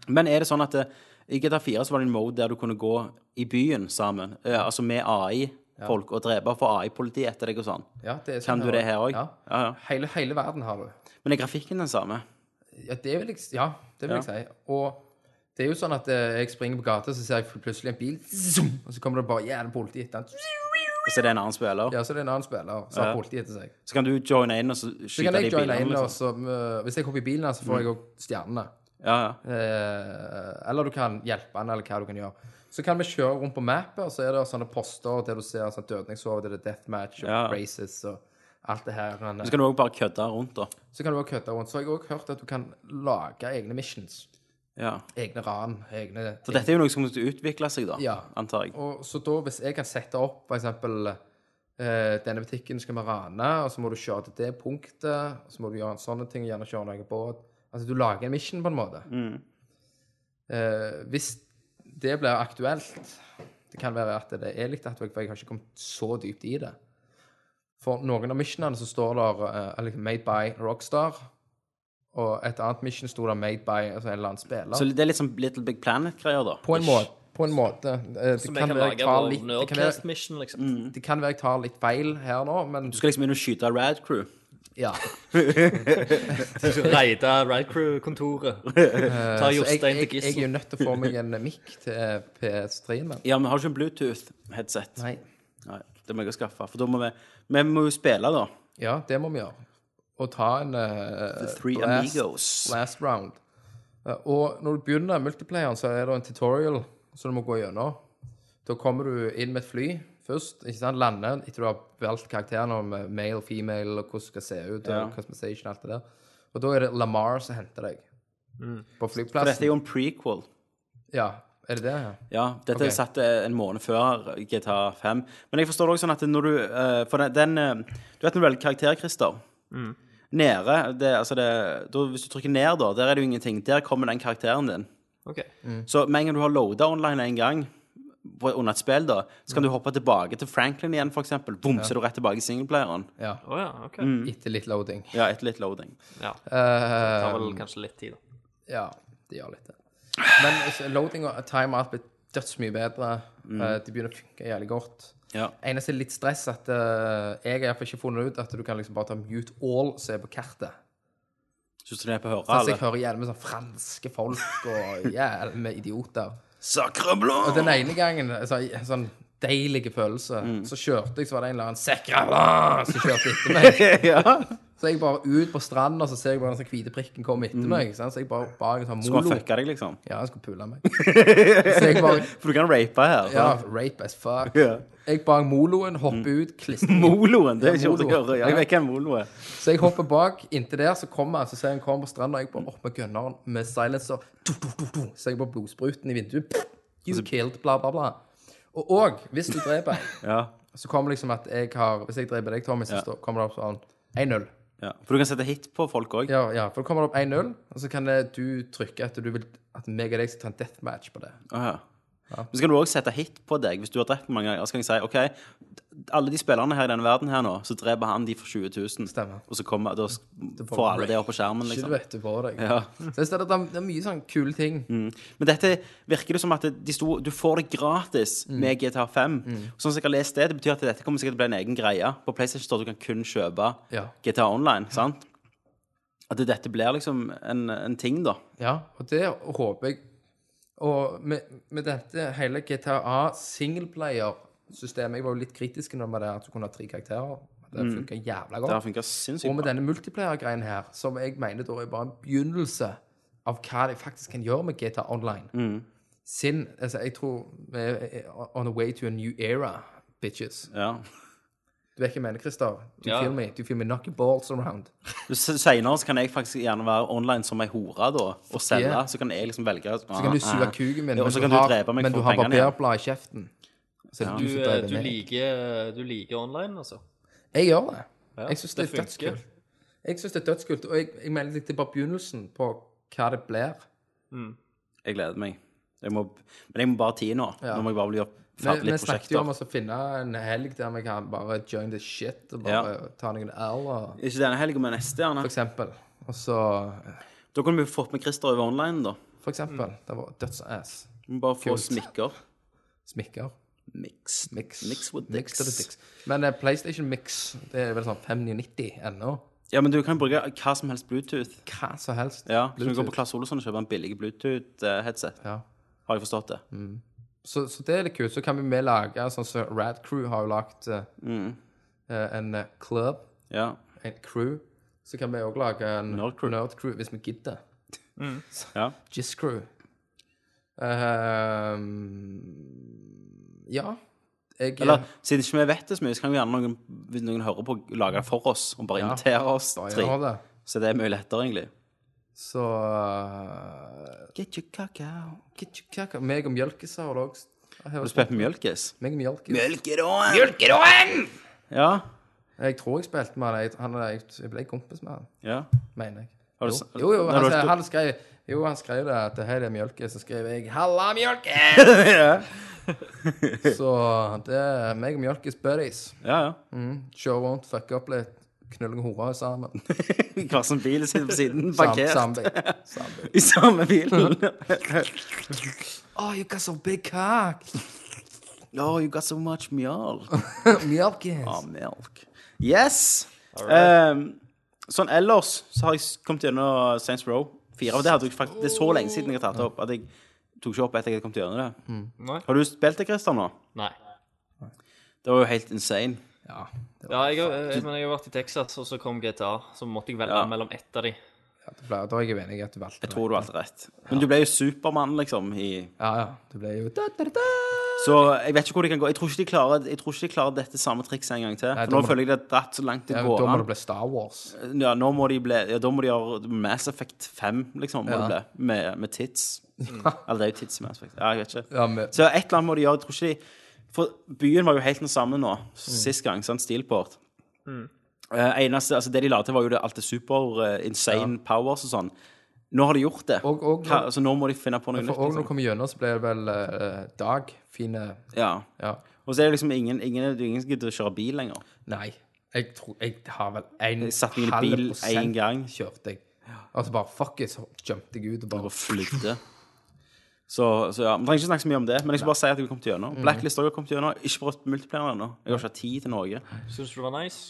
[SPEAKER 1] Men er det sånn at det, i GTA 4 så var det en mode der du kunne gå i byen sammen, eh, altså med AI-folk, og drepe for AI-politiet etter deg og sånn.
[SPEAKER 3] Ja, det er
[SPEAKER 1] Kan
[SPEAKER 3] sånn
[SPEAKER 1] du det her òg?
[SPEAKER 3] Ja.
[SPEAKER 1] Ja, ja.
[SPEAKER 3] Hele, hele verden har du.
[SPEAKER 1] Men er grafikken den samme?
[SPEAKER 3] Ja, det vil jeg, ja, det vil jeg si. Og det er jo sånn at eh, jeg springer på gata, så ser jeg plutselig en bil, zoom, og så kommer det bare jævla politi etter den.
[SPEAKER 1] Og så er det en annen spiller?
[SPEAKER 3] Ja, så er det en annen spiller som har
[SPEAKER 1] Ja.
[SPEAKER 3] politi etter seg.
[SPEAKER 1] Så kan du joine inn og så
[SPEAKER 3] Så
[SPEAKER 1] skyte
[SPEAKER 3] kan
[SPEAKER 1] de
[SPEAKER 3] jeg joine
[SPEAKER 1] bilene?
[SPEAKER 3] inn, og
[SPEAKER 1] Liksom. Mm.
[SPEAKER 3] så eh, Hvis jeg hopper i bilen, her, så får jeg òg stjernene.
[SPEAKER 1] Ja, ja.
[SPEAKER 3] Eh, eller du kan hjelpe han, eller hva du kan gjøre. Så kan vi kjøre rundt på mappet, og så er det sånne poster der du ser sånn dødningssove, det er deathmatch og
[SPEAKER 1] Ja.
[SPEAKER 3] races og alt det her.
[SPEAKER 1] Så kan du òg bare kødde rundt, da.
[SPEAKER 3] Så kan du også kødde rundt. Så har jeg òg hørt at du kan lage egne missions.
[SPEAKER 1] Ja.
[SPEAKER 3] Egne ran. Egne
[SPEAKER 1] Så dette er jo noe som måtte utvikle seg, da,
[SPEAKER 3] Ja.
[SPEAKER 1] antar jeg.
[SPEAKER 3] Og så da, hvis jeg kan sette opp eksempel eh, denne butikken skal vi rane, og så må du kjøre til det punktet, og så må du gjøre sånne ting, gjerne kjøre noe båt Altså du lager en mission på en måte. Eh, hvis det blir aktuelt Det kan være at det er litt aktuelt, for jeg har ikke kommet så dypt i det. For noen av missionene så står der uh, 'Made by Rockstar', og et annet mission sto der 'Made by' altså en eller annen spiller.
[SPEAKER 1] Så det er litt sånn Little Big Planet-greier, da?
[SPEAKER 3] på en måte. På en måte. Eh, Det
[SPEAKER 5] Som
[SPEAKER 3] kan
[SPEAKER 5] kan
[SPEAKER 3] være jeg tar litt det kan være-
[SPEAKER 5] Nerdcast Mission, liksom.
[SPEAKER 3] det kan være jeg tar litt feil her nå, men
[SPEAKER 1] Du skal liksom inn og skyte Rad Crew?
[SPEAKER 3] Ja.
[SPEAKER 5] Reide Ride Crew-kontoret. Ta
[SPEAKER 3] jeg,
[SPEAKER 5] Jostein til
[SPEAKER 3] jeg er
[SPEAKER 5] gissel.
[SPEAKER 3] jo nødt til å få meg en mic til PS3-en min.
[SPEAKER 1] Ja, men har du ikke en Bluetooth-headset?
[SPEAKER 3] Nei.
[SPEAKER 1] Nei, det må jeg skaffe. For da må vi Vi må jo spille, da.
[SPEAKER 3] Ja, det må vi gjøre. Og ta en uh,
[SPEAKER 1] Three Amigos.
[SPEAKER 3] last round. Eh, og når du begynner multiplayeren, så er det en tutorial som du må gå gjennom. Da kommer du inn med et fly først, ikke sant? lander etter du har valgt karakteren om eh, male, female, og hvordan skal se ut, og customization og alt det der. Og da er det Lamar som henter deg på
[SPEAKER 1] flyplassen. For dette er jo en prequel.
[SPEAKER 3] Ja, er det det? Ja.
[SPEAKER 1] Ja, dette
[SPEAKER 3] okay.
[SPEAKER 1] er satt eh, en måned før GTA 5. Men jeg forstår det også sånn at når du eh, For den, den Du vet når du velger karakter, Christer? Nede det, altså det, da, Hvis du trykker ned, da, der er det jo ingenting. Der kommer den karakteren din.
[SPEAKER 5] Ok.
[SPEAKER 1] Så med en gang du har loada online en gang under et spill, da, så kan du hoppe tilbake til Franklin igjen, eksempel. Boom, så er du rett tilbake i singleplayeren.
[SPEAKER 3] ja.
[SPEAKER 5] Oh, ja, ok.
[SPEAKER 3] Etter litt loading.
[SPEAKER 1] Ja, etter litt loading.
[SPEAKER 5] Ja. Det tar
[SPEAKER 3] Eh,
[SPEAKER 5] vel kanskje litt tid, da.
[SPEAKER 3] Ja, det gjør litt det. Men altså, loading og time alt blir dødsmye bedre. Eh, De begynner å funke jævlig godt.
[SPEAKER 1] Ja.
[SPEAKER 3] Eneste litt stress at eh, jeg har iallfall ikke funnet ut at du kan liksom bare ta mute all se på kartet.
[SPEAKER 1] Syns du det er på å høre?
[SPEAKER 3] Så jeg
[SPEAKER 1] eller?
[SPEAKER 3] hører gjerne med sånn franske folk og jævlig med idioter.
[SPEAKER 1] Sacre blanc!
[SPEAKER 3] Og den ene gangen, så, sånn deilig følelse,
[SPEAKER 1] Mm.
[SPEAKER 3] så kjørte jeg, så var det en eller annen sekra som kjørte etter meg.
[SPEAKER 1] ja.
[SPEAKER 3] Så jeg bare ut på stranda, så ser jeg bare den hvite prikken komme etter meg. Så jeg bare bak en sånn
[SPEAKER 1] Mm. Skulle han fucka deg, liksom?
[SPEAKER 3] Ja, han skulle pule meg. Så jeg bare
[SPEAKER 1] For du kan rape her.
[SPEAKER 3] Ja, rape as fuck. Jeg bak moloen, hopper ut, klistrer
[SPEAKER 1] Moloen, det er
[SPEAKER 3] Ja,
[SPEAKER 1] ikke gjort å høre. Jeg vet hvem molo er.
[SPEAKER 3] Så jeg hopper bak. Inntil der så kommer han, så ser jeg han kommer på stranda, og jeg bare opp med gunneren med silencer. Du, du, du, du. Så jeg bare blodspruten i vinduet. You killed, bla, bla, bla. Og og hvis du dreper en,
[SPEAKER 1] Ja.
[SPEAKER 3] så kommer liksom at jeg har Hvis jeg dreper deg, Tommy, så
[SPEAKER 1] Ja.
[SPEAKER 3] kommer det opp sånn 1-0.
[SPEAKER 1] ja. For du kan sette hit på folk òg.
[SPEAKER 3] Ja, ja, for da kommer det opp 1-0, og så kan det, du trykke at du vil at meg og deg skal ta en deathmatch på det.
[SPEAKER 1] Men så kan du òg sette hit på deg hvis du har drept mange ganger. Så kan jeg si OK, alle de spillerne her i denne verden her nå, så dreper han de for 20 000.
[SPEAKER 3] Stemmer.
[SPEAKER 1] Og så kommer, da får alle det opp på skjermen, liksom.
[SPEAKER 3] Ikke vet du på deg.
[SPEAKER 1] Ja.
[SPEAKER 3] Så jeg det, det er mye sånn kule ting.
[SPEAKER 1] Men dette virker det som at de sto, du får det gratis
[SPEAKER 3] Mm.
[SPEAKER 1] med GTA 5. Sånn som jeg har lest det, det betyr at dette kommer sikkert til å bli en egen greie. På PlayStation Store du kan kun kjøpe
[SPEAKER 3] Ja.
[SPEAKER 1] GTA Online, sant? At dette blir liksom en, en ting, da.
[SPEAKER 3] Ja, og det håper jeg Og med, med dette hele GTA singleplayer-systemet Jeg var jo litt kritisk når det var det at du kunne ha tre karakterer. Det funka jævla
[SPEAKER 1] Det har
[SPEAKER 3] sinnssykt
[SPEAKER 1] bra.
[SPEAKER 3] Og med
[SPEAKER 1] bra.
[SPEAKER 3] denne multiplayer-greien her, som jeg mener da er bare en begynnelse av hva de faktisk kan gjøre med GTA Online.
[SPEAKER 1] Mm.
[SPEAKER 3] Sin Altså, jeg tror on the way to a new era, bitches.
[SPEAKER 1] Ja.
[SPEAKER 3] Du vet hva jeg mener, Christer? Du
[SPEAKER 5] Ja.
[SPEAKER 3] feel me? Du feel me knocking balls around.
[SPEAKER 1] Seinere så kan jeg faktisk gjerne være online som ei hore, da, og selge.
[SPEAKER 3] Yeah.
[SPEAKER 1] Så kan jeg liksom velge
[SPEAKER 3] Så kan du suge kuken min,
[SPEAKER 1] Ja, og
[SPEAKER 3] men
[SPEAKER 1] så
[SPEAKER 3] du
[SPEAKER 1] kan du
[SPEAKER 3] har,
[SPEAKER 1] meg
[SPEAKER 3] men
[SPEAKER 1] for
[SPEAKER 3] du har
[SPEAKER 1] pengene igjen.
[SPEAKER 3] barberblad i kjeften. Så er det
[SPEAKER 5] Du,
[SPEAKER 3] du som
[SPEAKER 5] eh, du, liker, du liker online, altså?
[SPEAKER 3] Jeg gjør det.
[SPEAKER 5] Ja,
[SPEAKER 3] Jeg syns det,
[SPEAKER 5] det
[SPEAKER 3] er
[SPEAKER 5] funker.
[SPEAKER 3] dødskult. Jeg syns det er dødskult, og jeg, jeg mener det er bare begynnelsen på hva det blir.
[SPEAKER 1] Jeg gleder meg. Jeg må, men jeg må bare ha tid nå.
[SPEAKER 3] Ja.
[SPEAKER 1] Nå må jeg bare bli opp-
[SPEAKER 3] Vi, vi snakket jo om å finne en helg der vi kan bare join the shit og bare ta noen L, og,
[SPEAKER 1] Ikke denne helga, men neste, gjerne.
[SPEAKER 3] for eksempel. Og så
[SPEAKER 1] Da kunne vi fått med Christer over online, da.
[SPEAKER 3] For eksempel. Det var dødsass.
[SPEAKER 1] Vi må bare få
[SPEAKER 3] Kult.
[SPEAKER 1] smikker.
[SPEAKER 3] Smikker.
[SPEAKER 1] Mix.
[SPEAKER 3] Mix.
[SPEAKER 1] Mix with
[SPEAKER 3] Mix to the
[SPEAKER 1] dicks.
[SPEAKER 3] dicks. Men eh, PlayStation Mix, det er vel sånn 590 ennå.
[SPEAKER 1] Ja, men du kan bruke hva som helst Bluetooth.
[SPEAKER 3] Hva som helst.
[SPEAKER 1] Ja, Så du går på. Klasse Olsson og kjøper en billig Bluetooth-headset.
[SPEAKER 3] Ja.
[SPEAKER 1] Har jeg forstått det?
[SPEAKER 3] Så, så det er litt kult. Så kan vi med lage sånn som Rad Crew har jo lagt eh,
[SPEAKER 1] Mm.
[SPEAKER 3] eh, en eh, club,
[SPEAKER 1] Ja.
[SPEAKER 3] en crew. Så kan vi òg lage en
[SPEAKER 1] Nerd crew.
[SPEAKER 3] nerd crew hvis vi gidder.
[SPEAKER 1] ja.
[SPEAKER 3] Giz crew. Ehm, ja. Jeg
[SPEAKER 1] Eller siden ikke vi vet det så mye, så kan vi gjerne noen, hvis noen hører på, lage det for oss og bare
[SPEAKER 3] Ja.
[SPEAKER 1] invitere oss
[SPEAKER 3] bare
[SPEAKER 1] tre.
[SPEAKER 3] det.
[SPEAKER 1] Så det er mye lettere, egentlig.
[SPEAKER 3] Så uh,
[SPEAKER 1] Get your kakao.
[SPEAKER 3] Get your kakao. Meg og Mjølkes har det òg.
[SPEAKER 1] Har du spilt med Mjølkes?
[SPEAKER 3] Meg og Mjølkes.
[SPEAKER 1] Mjølkeråen! Mjølkeråen! Ja.
[SPEAKER 3] Jeg tror jeg spilte med han. Jeg, han jeg, jeg ble kompis med han,
[SPEAKER 1] ja.
[SPEAKER 3] mener jeg.
[SPEAKER 1] Du
[SPEAKER 3] Jo, jo, jo
[SPEAKER 1] Nei,
[SPEAKER 3] han, skrev- han skrev Jo, han skrev det at hei, det er Mjølke. Så skrev jeg 'Halla, Mjølke'! Så det er meg og Mjølkes buddies.
[SPEAKER 1] ja, ja.
[SPEAKER 3] Show won't fuck up litt. Knulling horer sammen.
[SPEAKER 1] Hver sin bil sitter på siden, parkert
[SPEAKER 3] bil.
[SPEAKER 1] I samme bilen.
[SPEAKER 3] Oh, you got so big cock.
[SPEAKER 1] oh, you got so much milk.
[SPEAKER 3] Mjølkes.
[SPEAKER 1] Ah, milk. Yes! Um, sånn ellers så har jeg kommet gjennom Saints Row 4. Og det, hadde jeg faktisk, det er så lenge siden jeg har tatt det opp at jeg tok ikke opp etter jeg hadde kommet gjennom det.
[SPEAKER 5] Nei.
[SPEAKER 1] Har du spilt det, Christer, nå?
[SPEAKER 5] Nei.
[SPEAKER 1] Det var jo helt insane.
[SPEAKER 3] Ja.
[SPEAKER 5] Ja, jeg, har- eh, men jeg har vært i Texas, og så kom GTA. Så måtte jeg velge
[SPEAKER 1] Ja.
[SPEAKER 5] mellom ett av de.
[SPEAKER 3] ja det ble, da er jeg enig i at du valgte
[SPEAKER 1] Jeg tror du valgte rett. Men du ble jo Supermann, liksom. I,
[SPEAKER 3] Ja, ja. Du ble jo da, da, da.
[SPEAKER 1] så jeg vet ikke hvor de kan gå. Jeg tror ikke de klarer, jeg tror ikke de klarer dette samme trikset en gang til. For
[SPEAKER 3] da
[SPEAKER 1] nå
[SPEAKER 3] må-
[SPEAKER 1] føler jeg det er dratt så langt det
[SPEAKER 3] Ja,
[SPEAKER 1] går
[SPEAKER 3] da må
[SPEAKER 1] an.
[SPEAKER 3] det bli Star Wars.
[SPEAKER 1] Ja, nå må de bli Ja, da må de gjøre Mass Effect 5, liksom, må
[SPEAKER 3] Ja.
[SPEAKER 1] det bli. Med, med tits. Eller det er jo tits i Mass Effect. Ja, jeg vet ikke.
[SPEAKER 3] Ja, med,
[SPEAKER 1] Så et eller annet må de gjøre. Jeg tror ikke de For byen var jo helt den samme nå, sist gang. Sant? Steelport. Eh, eneste, altså Det de la til, var jo det, alt det super eh, insane powers og sånn. Nå har de gjort det.
[SPEAKER 3] Og- og-
[SPEAKER 1] Hva, altså, nå må de finne på noe
[SPEAKER 3] for
[SPEAKER 1] nytt.
[SPEAKER 3] òg når du
[SPEAKER 1] Liksom.
[SPEAKER 3] kommer gjennom, så blir det vel eh, Dag. Fine
[SPEAKER 1] Ja.
[SPEAKER 3] Ja.
[SPEAKER 1] Og så er det liksom ingen, ingen, ingen som gidder å kjøre bil lenger.
[SPEAKER 3] Nei. Jeg tror Jeg har vel en
[SPEAKER 1] Jeg satte meg i
[SPEAKER 3] halv
[SPEAKER 1] bil
[SPEAKER 3] prosent
[SPEAKER 1] en gang.
[SPEAKER 3] kjørte jeg. Og så bare fuck it, så jumpet jeg ut og bare
[SPEAKER 1] og flydde. Så, så ja, Vi trenger ikke snakke så mye om det, men jeg skal bare si at jeg har kommet gjennom. Blacklist også har kommet gjennom. Ikke prøvd multiplayer ennå. Jeg har ikke hatt tid til Norge.
[SPEAKER 5] Syns du det var nice?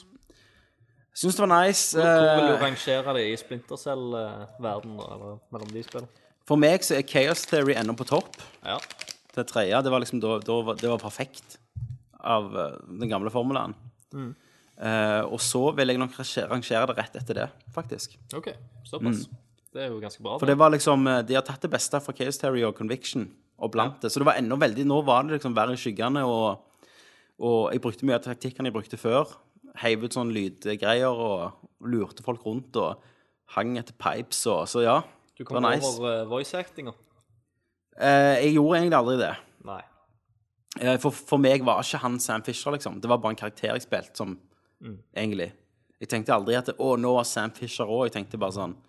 [SPEAKER 1] Syns det var nice.
[SPEAKER 5] Hvor vil du
[SPEAKER 1] eh,
[SPEAKER 5] rangere det i Splinter Cell-verden, eller mellom de spillene?
[SPEAKER 1] For meg så er Chaos Theory ennå på topp.
[SPEAKER 5] Ja.
[SPEAKER 1] Det tredje, det var liksom da, da var, det var perfekt av eh, den gamle formelen. Eh, og så vil jeg nok rangere- det rett etter det, faktisk.
[SPEAKER 5] OK, såpass. Det er jo ganske bra.
[SPEAKER 1] For det var liksom eh, De har tatt det beste fra Chaos Theory og Conviction og blant det. Så det var enda veldig Nå var det liksom verre i skyggene, og, og jeg brukte mye av taktikkene jeg brukte før. Heiv ut sånne lydgreier og lurte folk rundt og hang etter pipes og Så ja,
[SPEAKER 5] Du
[SPEAKER 1] det var nice.
[SPEAKER 5] over uh, voice-actinga.
[SPEAKER 1] Eh, jeg gjorde egentlig aldri det.
[SPEAKER 5] Nei.
[SPEAKER 1] Eh, For, for meg var ikke han Sam Fisher, liksom. Det var bare en karakter jeg spilte som egentlig. Jeg tenkte aldri at Å, nå var Sam Fisher òg. Jeg tenkte bare sånn eh,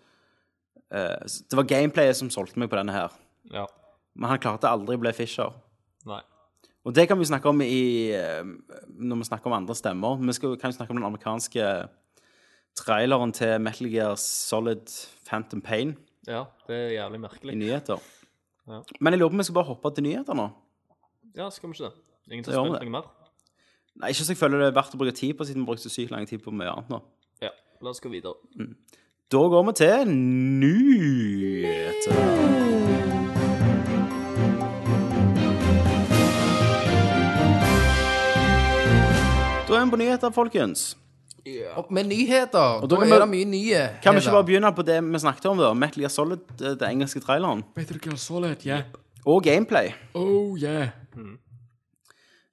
[SPEAKER 1] Det var gameplayet som solgte meg på denne her.
[SPEAKER 5] Ja.
[SPEAKER 1] Men han klarte aldri å bli Fisher.
[SPEAKER 5] Nei.
[SPEAKER 1] Og det kan vi snakke om i eh, Når vi snakker om andre stemmer. Vi skal, kan jo snakke om den amerikanske traileren til Metal Gear Solid Phantom Pain
[SPEAKER 5] Ja, det er jævlig merkelig.
[SPEAKER 1] i nyheter.
[SPEAKER 5] Ja.
[SPEAKER 1] Men jeg lurer på om vi skal bare hoppe til nyheter nå.
[SPEAKER 5] Ja, skal vi ikke det? Ingen som spilt noe mer?
[SPEAKER 1] Nei, Ikke så jeg føler det er verdt å bruke tid på, siden vi brukte sykt lang tid på mye annet nå.
[SPEAKER 5] Ja, la oss gå videre.
[SPEAKER 1] Da går vi til nyheter. Da er vi på nyheter, folkens.
[SPEAKER 3] Og Med nyheter.
[SPEAKER 1] Og da
[SPEAKER 3] da
[SPEAKER 1] vi-
[SPEAKER 3] er det mye nye.
[SPEAKER 1] Kan vi ikke bare begynne på det vi snakket om, da? Metal Gear Solid, eh, det engelske traileren.
[SPEAKER 6] Metal Gear Solid, yeah.
[SPEAKER 1] Og gameplay.
[SPEAKER 6] Oh yeah.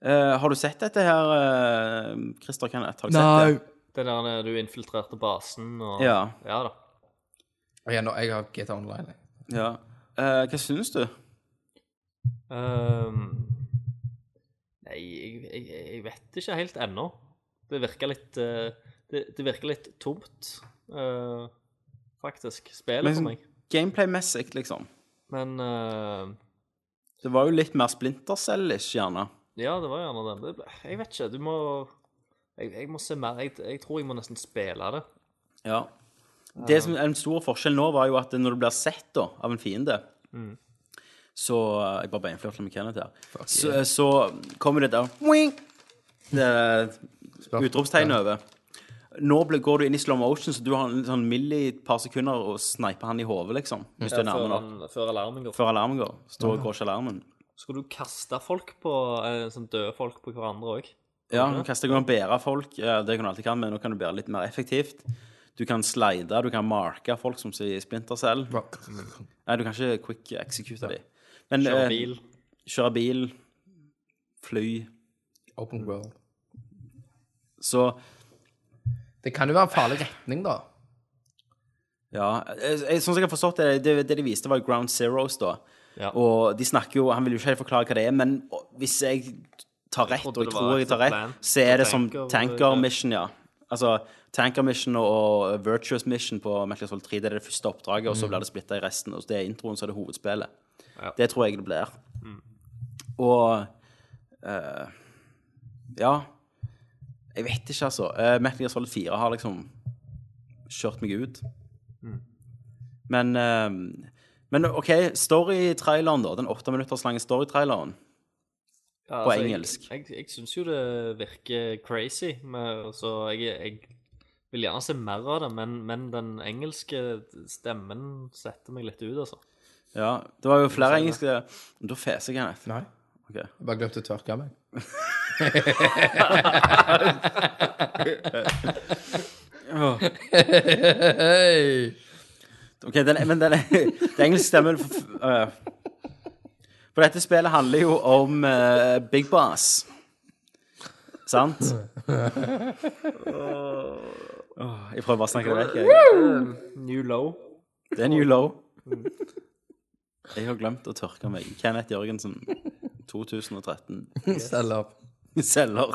[SPEAKER 1] Eh, har du sett dette her, eh, Christer Kenneth? Har du sett det?
[SPEAKER 6] Nei,
[SPEAKER 1] det?
[SPEAKER 5] Der når du infiltrerte basen og
[SPEAKER 1] Ja.
[SPEAKER 5] Ja da.
[SPEAKER 3] Ja, nå, jeg har GTA Online. jeg.
[SPEAKER 1] Ja. Eh, hva syns du?
[SPEAKER 5] Ehm, nei, jeg, jeg, jeg vet ikke helt ennå. Det virker litt eh, det, det virker litt tomt, eh, faktisk, spillet
[SPEAKER 1] Men
[SPEAKER 5] for
[SPEAKER 1] sånn
[SPEAKER 5] meg.
[SPEAKER 1] gameplay-messig, liksom.
[SPEAKER 5] Men eh,
[SPEAKER 1] Det var jo litt mer Splinter Cell-ish, gjerne.
[SPEAKER 5] ja, det var gjerne det. det. ble- Jeg vet ikke. Du må Jeg, jeg må se mer. Jeg, jeg tror jeg må nesten spille det.
[SPEAKER 1] Ja. Det som er en stor forskjell nå, var jo at når du blir sett da, av en fiende Så eh, Jeg bare beinflørter med Kenneth her. Så, så kommer det der Wing! Det utropstegn over. Nå ble, går du inn i slow motion, så du har en sånn milli et par sekunder og snipe han i hodet, liksom. Hvis du er nærme nok.
[SPEAKER 5] før alarmen går.
[SPEAKER 1] Før alarmen går. Står og går ikke alarmen.
[SPEAKER 5] Skal du kaste folk på eh, sånn døde folk på hverandre òg?
[SPEAKER 1] Ja, du kaster kan bære folk. Det kan du alltid kan, men nå kan du bære litt mer effektivt. Du kan slide, du kan marke folk som sier Splinter Cell. Nei, du kan ikke quick execute dem. Men
[SPEAKER 5] Kjøre
[SPEAKER 1] eh,
[SPEAKER 5] bil?
[SPEAKER 1] Kjøre bil, fly.
[SPEAKER 3] Open world.
[SPEAKER 1] Så
[SPEAKER 3] Det kan jo være en farlig retning, da.
[SPEAKER 1] ja jeg, Sånn som jeg har forstått det, det, det de viste, var Ground Zeroes, da.
[SPEAKER 5] Ja.
[SPEAKER 1] Og de snakker jo Han vil jo ikke helt forklare hva det er, men hvis jeg tar rett, og jeg tror jeg tar rett, så er det som
[SPEAKER 5] tanker,
[SPEAKER 1] Tanker. Mission, ja. Altså Tanker Mission og, Virtuous Mission på Solid 3, det er det første oppdraget, og så blir det splitta i resten. Og så det er introen, så er det hovedspillet.
[SPEAKER 5] Ja.
[SPEAKER 1] Det tror jeg det blir. Og uh, Ja. Jeg vet ikke, altså. Uh, Gear Solid 4 har liksom kjørt meg ut. Men uh, Men OK, storytraileren, da. Den åtte minutters lange storytraileren.
[SPEAKER 5] Ja,
[SPEAKER 1] på
[SPEAKER 5] altså,
[SPEAKER 1] engelsk.
[SPEAKER 5] Jeg, jeg, jeg syns jo det virker crazy, med, så jeg, jeg vil gjerne se mer av det, men, men den engelske stemmen setter meg litt ut, altså.
[SPEAKER 1] Ja, det var jo flere engelske Da feser jeg, Kenneth.
[SPEAKER 3] Nei.
[SPEAKER 1] Okay.
[SPEAKER 3] Jeg bare glemte å tørke meg. oh.
[SPEAKER 1] Ok, den, men den, den engelske stemmen øh. For dette spillet handler jo om øh, Big Boss. Sant? Åh, jeg prøver bare å snakke det vekk. Jeg.
[SPEAKER 5] New low.
[SPEAKER 1] Det er New Low. Jeg har glemt å tørke meg. Kenneth Jørgensen, 2013.
[SPEAKER 3] Stell opp.
[SPEAKER 1] Selger.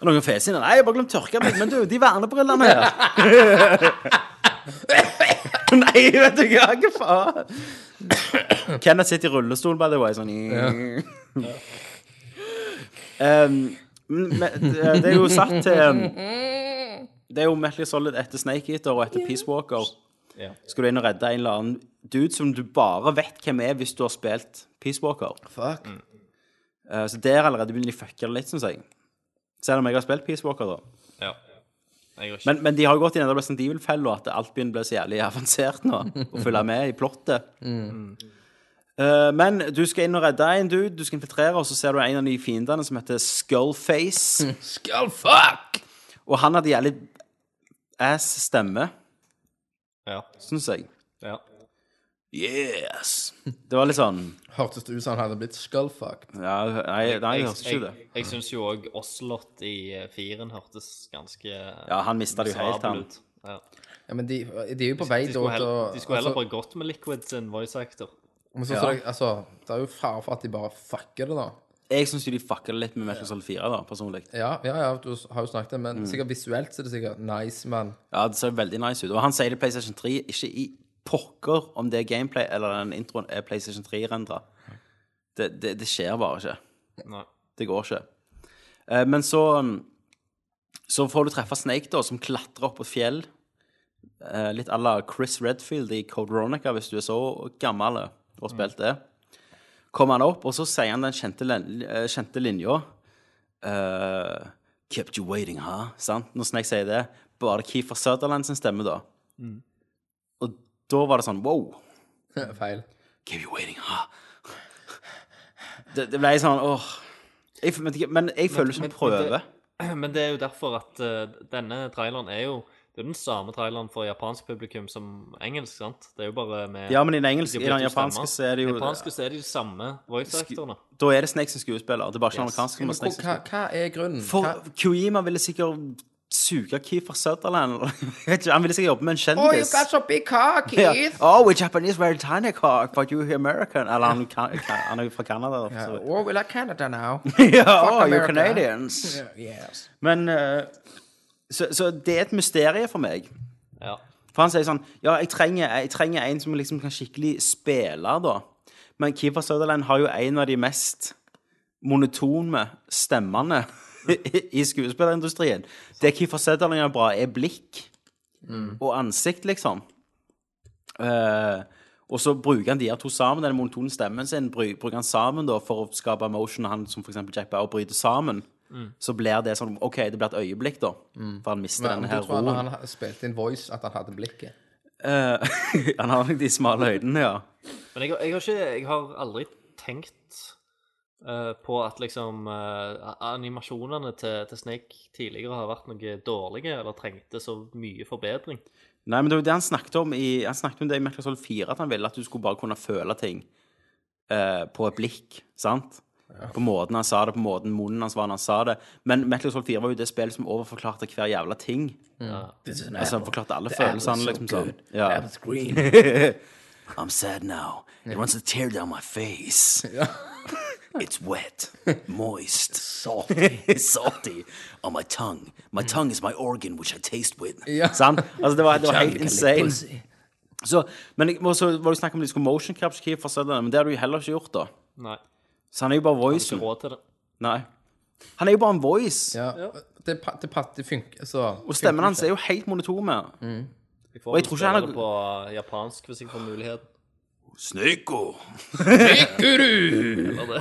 [SPEAKER 1] Og noen fes inn. Nei, jeg har bare glemt å tørke meg. Men du, de vernebrillene her Nei, vet du hva? Hva faen? Kenneth sitter i rullestol, by the way. Sånn um, men det er jo satt til um, Det er jo Metal Gear Solid etter Snake Eater og etter Peace Walker.
[SPEAKER 5] Ja.
[SPEAKER 1] Skal du inn og redde en eller annen dude som du bare vet hvem er hvis du har spilt Peace Walker.
[SPEAKER 3] Fuck.
[SPEAKER 1] Uh, så der allerede begynner de å fucke det litt, syns jeg. Selv om jeg har spilt Peace Walker, da.
[SPEAKER 5] Ja.
[SPEAKER 1] Men, men de har jo gått i den Resident Evil-fella at alt begynner å bli så jævlig avansert nå. Og følge med i plottet. Eh, men du skal inn og redde en dude, du skal infiltrere, og så ser du en av de fiendene som heter Skullface.
[SPEAKER 3] Skullfuck!
[SPEAKER 1] Og han hadde jævlig ass stemme,
[SPEAKER 5] Ja.
[SPEAKER 1] syns jeg.
[SPEAKER 5] ja.
[SPEAKER 1] Yes! Det var litt sånn
[SPEAKER 3] Hørtes det ut som han hadde blitt skullfucked?
[SPEAKER 1] ja, Nei, nei jeg hørte ikke det.
[SPEAKER 5] jeg, jeg syns jo òg Oslot i eh, firen hørtes ganske
[SPEAKER 1] Ja, han mista det jo helt, han.
[SPEAKER 5] Ja.
[SPEAKER 3] Ja, men de, de er jo på vei
[SPEAKER 5] De
[SPEAKER 3] da
[SPEAKER 5] de skulle heller
[SPEAKER 3] altså,
[SPEAKER 5] bare gått med Liquid sin voice actor.
[SPEAKER 3] Men så, så det, altså, det er jo fare for at de bare fucker det, da.
[SPEAKER 1] Jeg syns de fucker det litt med Metal Solid 4, da, personlig.
[SPEAKER 3] Ja, ja, ja, du har jo snakket det, men
[SPEAKER 1] Mm.
[SPEAKER 3] sikkert visuelt så er det sikkert nice, men
[SPEAKER 1] Ja, det ser veldig nice ut. Og han sier det i PlayStation 3, ikke i pokker om det er gameplay eller den introen er PlayStation 3-rendra. Det, det, det skjer bare ikke.
[SPEAKER 5] Nei.
[SPEAKER 1] Det går ikke. Eh, men så Så får du treffe Snake, da, som klatrer opp på et fjell. Eh, litt à la Chris Redfield i Code Veronica, hvis du er så gammel og har spilt det. Kommer han opp, og så sier han den kjente, len- eh, kjente linja eh, Kept you waiting, huh? Sant? Når jeg sier det. Bare Keefer Sutherland sin stemme, da. Og da var det sånn wow.
[SPEAKER 3] feil.
[SPEAKER 1] Keep you waiting, huh? Det, det ble sånn åh. Jeg, men jeg føler det som
[SPEAKER 5] men- men
[SPEAKER 1] prøve.
[SPEAKER 5] det- Men det er jo derfor at uh, denne traileren er jo Det er den samme traileren for japansk publikum som engelsk, sant? Det er jo bare med
[SPEAKER 1] Ja, men i den engelske,
[SPEAKER 5] de
[SPEAKER 1] i den japanske så er det
[SPEAKER 5] I
[SPEAKER 1] jo
[SPEAKER 5] japanske så er det de samme voice-aktorene.
[SPEAKER 1] Da er det Snake som skuespiller. Det er bare ikke
[SPEAKER 5] Yes.
[SPEAKER 1] amerikansk Men,
[SPEAKER 3] Men
[SPEAKER 1] er
[SPEAKER 3] hva, hva er grunnen?
[SPEAKER 1] For
[SPEAKER 3] Hva-
[SPEAKER 1] Kojima ville sikkert suge Keefer Sutherland. Han ville sikkert jobbe med en
[SPEAKER 3] Oh, you
[SPEAKER 1] kjendis.
[SPEAKER 3] got so big cock,
[SPEAKER 1] Keith.
[SPEAKER 3] Keith!
[SPEAKER 1] Oh, we're Japanese, very tiny cock, but you're American. Eller han, han er jo fra Canada. Yeah.
[SPEAKER 3] Oh, we like Canada now.
[SPEAKER 1] ja, oh, you're
[SPEAKER 3] America.
[SPEAKER 1] Canadians.
[SPEAKER 3] Yes.
[SPEAKER 1] Men eh, så, så det er et mysterium for meg.
[SPEAKER 5] Ja.
[SPEAKER 1] For han sier sånn Ja, jeg trenger, jeg trenger en som liksom kan skikkelig spille, da. Men Keeper Sutherland har jo en av de mest monotone stemmene i skuespillerindustrien. Det Keeper Sutherland gjør bra, er blikk og ansikt, liksom. Uh, og så bruker han de her to sammen, den monotone stemmen sin, bruker han sammen da for å skape emotion. Han som eksempel Jack Bauer bryter sammen. Så blir det sånn OK, det blir et øyeblikk, da. For han mister
[SPEAKER 3] Men
[SPEAKER 1] denne
[SPEAKER 3] du
[SPEAKER 1] her
[SPEAKER 3] tror når
[SPEAKER 1] roen.
[SPEAKER 3] han spilte inn voice, at han hadde blikket?
[SPEAKER 1] Eh, han har nok de smale øynene, ja.
[SPEAKER 5] Men jeg, har- jeg har ikke Jeg har aldri tenkt eh, på at liksom eh, animasjonene til, til Snake tidligere har vært noe dårlige, eller trengte så mye forbedring.
[SPEAKER 1] Nei, men det var jo det han snakket om i Han snakket om det i Metal Gear Solid 4, at han ville at du skulle bare kunne føle ting eh, på et blikk, sant? På måten han sa det, på måten munnen hans var når han sa det. Men Metal Gear Solid 4 var jo det spillet som overforklarte hver jævla ting. Altså, han forklarte alle følelsene, liksom sånn. Ja. I'm sad now. It wants to tear down my face. It's wet, moist, salty, salty on my tongue. My tongue is my organ which I taste with. Sant? Altså, det var, det var helt insane. Så, men så var det snakk om de skulle motion capture key for Sutherland, men det har du jo heller ikke gjort, da.
[SPEAKER 5] Nei.
[SPEAKER 1] Så han er jo bare
[SPEAKER 5] Ikke
[SPEAKER 1] voicen.
[SPEAKER 5] råd til det.
[SPEAKER 1] Nei. Han er jo bare en voice.
[SPEAKER 3] Ja. Det, pa- det, pa- det funker, så
[SPEAKER 1] Og stemmen hans er jo helt monotome.
[SPEAKER 5] Jeg får
[SPEAKER 1] Og jeg tror ikke han har-
[SPEAKER 5] det på japansk hvis jeg får muligheten.
[SPEAKER 1] Sneko.
[SPEAKER 5] Eller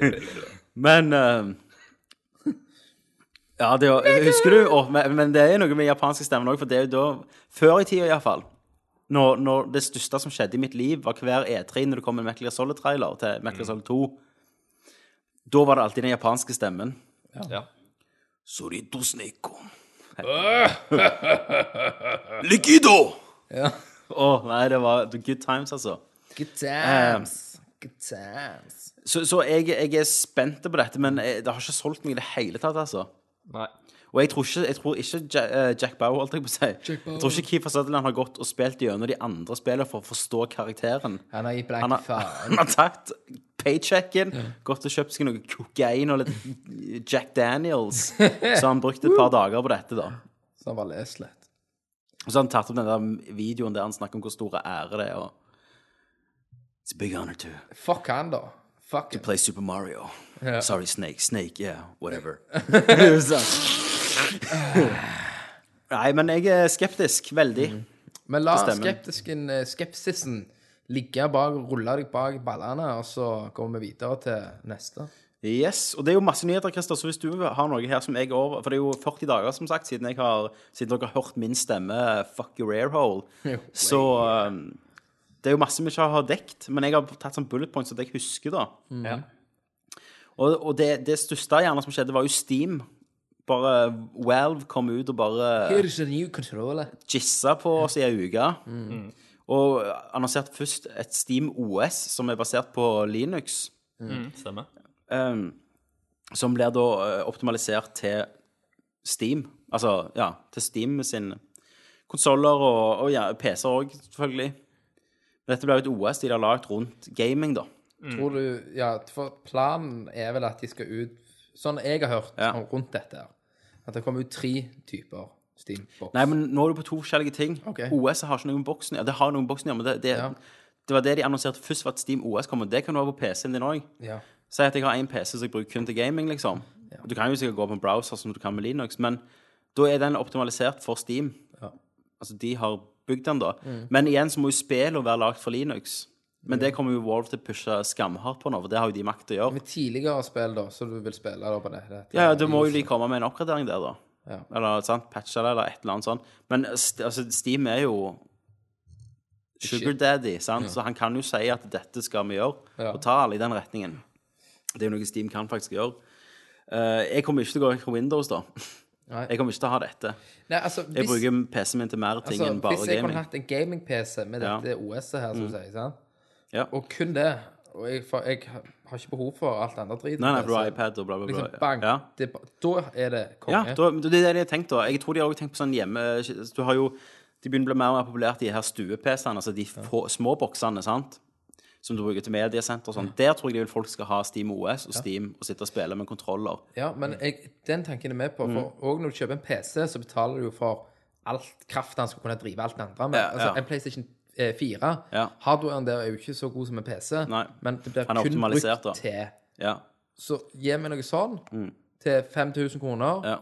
[SPEAKER 5] det.
[SPEAKER 1] Men eh, Ja, det var, husker du å, men, men det er jo noe med japanske stemmer òg, for det er jo da Før i tida, iallfall. Når, når det største som skjedde i mitt liv, var hver E3 når det kom en Metal Gear Solid-trailer til Metal Gear Solid 2. Da var det alltid den japanske stemmen.
[SPEAKER 5] Ja.
[SPEAKER 1] Sorito Sneko. Likido! Å, nei, det var det var good times, altså.
[SPEAKER 3] Good times. Good times.
[SPEAKER 1] Så, så jeg, jeg er spent på dette, men det har ikke solgt meg i det hele tatt, altså.
[SPEAKER 5] Nei.
[SPEAKER 1] Og jeg tror ikke, jeg tror ikke Ja- eh, Jack Bauer, holdt jeg på å si. Jeg tror ikke Keefer Sutherland har gått og spilt gjennom de andre spillene for å forstå karakteren.
[SPEAKER 3] Han har gitt
[SPEAKER 1] Han
[SPEAKER 3] blank faen.
[SPEAKER 1] han har tatt paychecken, gått og kjøpt seg noe kokain og litt Jack Daniels. Så han brukte et par dager på dette, da.
[SPEAKER 3] Så han var lest litt.
[SPEAKER 1] Og så har han tatt opp den der videoen der han snakker om hvor store ære det er. Og It's a big honor to
[SPEAKER 3] Fuck han, da. Fuck him.
[SPEAKER 1] play Super Mario. Sorry, Snake. Snake, yeah, whatever. Nei, men jeg er skeptisk. Veldig.
[SPEAKER 3] Men la skeptisken, eh, skepsisen ligge bak, rulle deg bak ballene, og så kommer vi videre til neste.
[SPEAKER 1] Yes, og det er jo masse nyheter, Christer, så hvis du har noe her som jeg over... For det er jo 40 dager, som sagt, siden, jeg har, siden dere har hørt min stemme, fuck your airhole. Så um, det er jo masse vi ikke har dekt, men jeg har tatt sånn bullet points, at jeg husker da.
[SPEAKER 5] Ja.
[SPEAKER 1] Og, og det, det største gjerne som skjedde, var jo Steam. Bare Valve kom ut og bare
[SPEAKER 3] Here's a new controller.
[SPEAKER 1] gissa på oss i ei uke. Og annonserte først et Steam OS som er basert på Linux.
[SPEAKER 5] Mm, stemmer.
[SPEAKER 1] Um, som blir da eh, optimalisert til Steam. Altså, ja, til Steam sin konsoller og, og ja, PC-er òg, selvfølgelig. Men dette blir jo et OS de har lagd rundt gaming, da.
[SPEAKER 3] Tror du Ja, for planen er vel at de skal ut Sånn jeg har hørt
[SPEAKER 1] Ja.
[SPEAKER 3] rundt dette her, at det kommer ut tre typer Steam-boks.
[SPEAKER 1] Nei, men nå er du på to forskjellige ting.
[SPEAKER 3] Okay.
[SPEAKER 1] OS har ikke noen boksen ja, Det har noen boksen ja, men det, det,
[SPEAKER 3] Ja.
[SPEAKER 1] det var det de annonserte først var at Steam OS kommer. Det kan du ha på PC-en din òg.
[SPEAKER 3] Ja.
[SPEAKER 1] Si at jeg har én PC som jeg bruker kun til gaming, liksom. Du kan jo sikkert gå på en browser som du kan med Linux, men da er den optimalisert for Steam. Altså, de har bygd den, da. Men igjen så må jo spillene være lagd for Linux. Men det kommer jo Wolf til å pushe skamhardt på nå, for det har jo de makt til å gjøre.
[SPEAKER 3] Med tidligere spill, da, så du vil spille da på det? det
[SPEAKER 1] Ja, ja, da må jo de komme med en oppgradering der, da.
[SPEAKER 3] Ja.
[SPEAKER 1] Eller sant, patche det, eller et eller annet sånt. Men altså, Steam er jo sugar daddy, sant? så han kan jo si at dette skal vi gjøre,
[SPEAKER 3] Ja.
[SPEAKER 1] og ta alle i den retningen. Det er jo noe Steam kan faktisk gjøre. Uh, jeg kommer ikke til å gå for Windows, da.
[SPEAKER 3] Nei.
[SPEAKER 1] Jeg kommer ikke til å ha dette.
[SPEAKER 3] Nei, altså,
[SPEAKER 1] Jeg bruker PC-en min til mer ting
[SPEAKER 3] altså,
[SPEAKER 1] enn bare gaming.
[SPEAKER 3] hvis jeg kunne hatt en gaming-PC med
[SPEAKER 1] Ja. Mm.
[SPEAKER 3] dette OS-et her, som du sier, sant?
[SPEAKER 1] Ja.
[SPEAKER 3] og kun det Og jeg, jeg har ikke behov for alt andre drit.
[SPEAKER 1] Nei, nei, for du har iPad og bla, bla, bla.
[SPEAKER 3] Liksom, bang.
[SPEAKER 1] Ja.
[SPEAKER 3] Det, da er det
[SPEAKER 1] Ja, da, det er det jeg har tenkt da. Jeg tror de har også tenkt på sånn hjemme... Du har jo... De begynner å bli mer og mer populært, de her stue-PC-ene, altså de få, små boksene, sant? Som du bruker til mediesenter og sånn. Der tror jeg de vil folk skal ha Steam OS og Steam og sitte og spille med kontroller.
[SPEAKER 3] Ja, men jeg, den tanken er med på.
[SPEAKER 1] For
[SPEAKER 3] For mm. når du kjøper en PC, så betaler du jo for alt kraften han skal kunne drive alt det andre med.
[SPEAKER 1] Ja,
[SPEAKER 3] Altså,
[SPEAKER 1] ja.
[SPEAKER 3] en PlayStation eh, 4,
[SPEAKER 1] Ja.
[SPEAKER 3] hardwaren der er jo ikke så god som en PC,
[SPEAKER 1] Nei.
[SPEAKER 3] men det blir
[SPEAKER 1] Han er
[SPEAKER 3] kun
[SPEAKER 1] optimalisert,
[SPEAKER 3] brukt
[SPEAKER 1] da.
[SPEAKER 3] til
[SPEAKER 1] Ja.
[SPEAKER 3] Så gi meg noe sånn til 5000 kroner,
[SPEAKER 1] ja.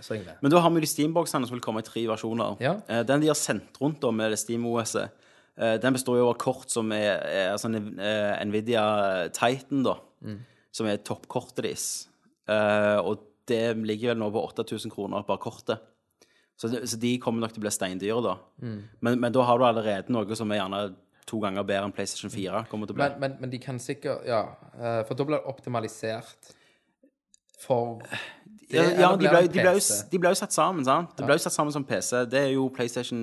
[SPEAKER 3] så ringer jeg.
[SPEAKER 1] Men da har vi de Steam-boksene som vil komme i tre versjoner.
[SPEAKER 3] Ja.
[SPEAKER 1] Eh, Den de har sendt rundt da med det Steam-OS-et, eh, den består jo av kort som er, er sånn eh, Nvidia Titan, da. Som er toppkortet deres. Eh, og det ligger vel nå på 8000 kroner bare kortet. Så, så de kommer nok til å bli steindyre, da. Men, men da har du allerede noe som er gjerne to ganger bedre enn PlayStation 4 kommer til å bli.
[SPEAKER 3] Men, men, men de kan sikkert Ja, eh, for da blir det optimalisert for det,
[SPEAKER 1] ja, ja, de ble, de, ble jo, de ble jo satt sammen, sant? De ble jo satt sammen som PC. Det er jo PlayStation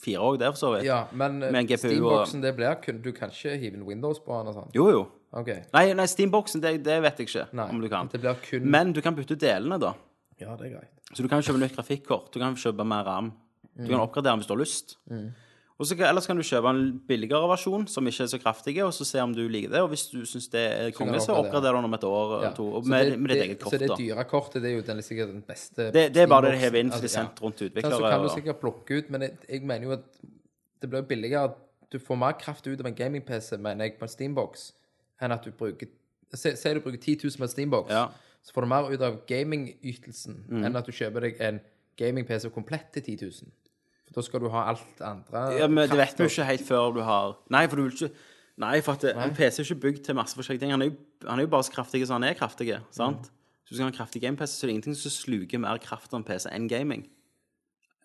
[SPEAKER 1] 4 òg, det, for så vidt.
[SPEAKER 3] Ja, men
[SPEAKER 1] og-
[SPEAKER 3] Steamboxen det blir Du kan ikke hive en Windows på den og sånn?
[SPEAKER 1] Jo, jo.
[SPEAKER 3] Okay.
[SPEAKER 1] Nei, nei Steamboxen, det, det vet jeg ikke
[SPEAKER 3] Nei,
[SPEAKER 1] om du kan.
[SPEAKER 3] det blir kun
[SPEAKER 1] Men du kan bytte ut delene, da.
[SPEAKER 3] Ja, det er greit.
[SPEAKER 1] Så du kan kjøpe nytt grafikkort. Du kan kjøpe mer RAM. Du
[SPEAKER 3] Mm.
[SPEAKER 1] kan oppgradere den hvis du har lyst. Og så, ellers kan du kjøpe en billigere versjon som ikke er så kraftig, og så se om du liker det. Og hvis du syns det er konge, så
[SPEAKER 3] oppgradere.
[SPEAKER 1] oppgraderer du den om et år
[SPEAKER 3] Ja.
[SPEAKER 1] to. Med,
[SPEAKER 3] det-
[SPEAKER 1] med ditt eget kort,
[SPEAKER 3] Så det dyre kortet det er jo den, sikkert den beste
[SPEAKER 1] Det, det er bare det de hever inn, for de
[SPEAKER 3] Altså,
[SPEAKER 1] er sendt rundt utviklere.
[SPEAKER 3] så kan du sikkert plukke ut, men jeg, jeg mener jo at det blir billigere Du får mer kraft ut av en gaming-PC, mener jeg, på en Steambox, enn at du bruker si du bruker 10 000 på en Steambox,
[SPEAKER 1] Ja.
[SPEAKER 3] Så får du mer ut av gaming-ytelsen
[SPEAKER 1] Mm.
[SPEAKER 3] enn at du kjøper deg en gaming-PC komplett til 10 000. For da skal du ha alt andre
[SPEAKER 1] Ja, men det vet
[SPEAKER 3] du
[SPEAKER 1] vi jo ikke helt før du har Nei, for du vil ikke Nei, for at en PC er ikke bygd til masse forskjellige ting. Han er jo, han er jo bare så kraftig som han er kraftig. Sant? Så hvis du skal ha en kraftig game-PC, så er det ingenting som sluker mer kraft av en PC enn gaming.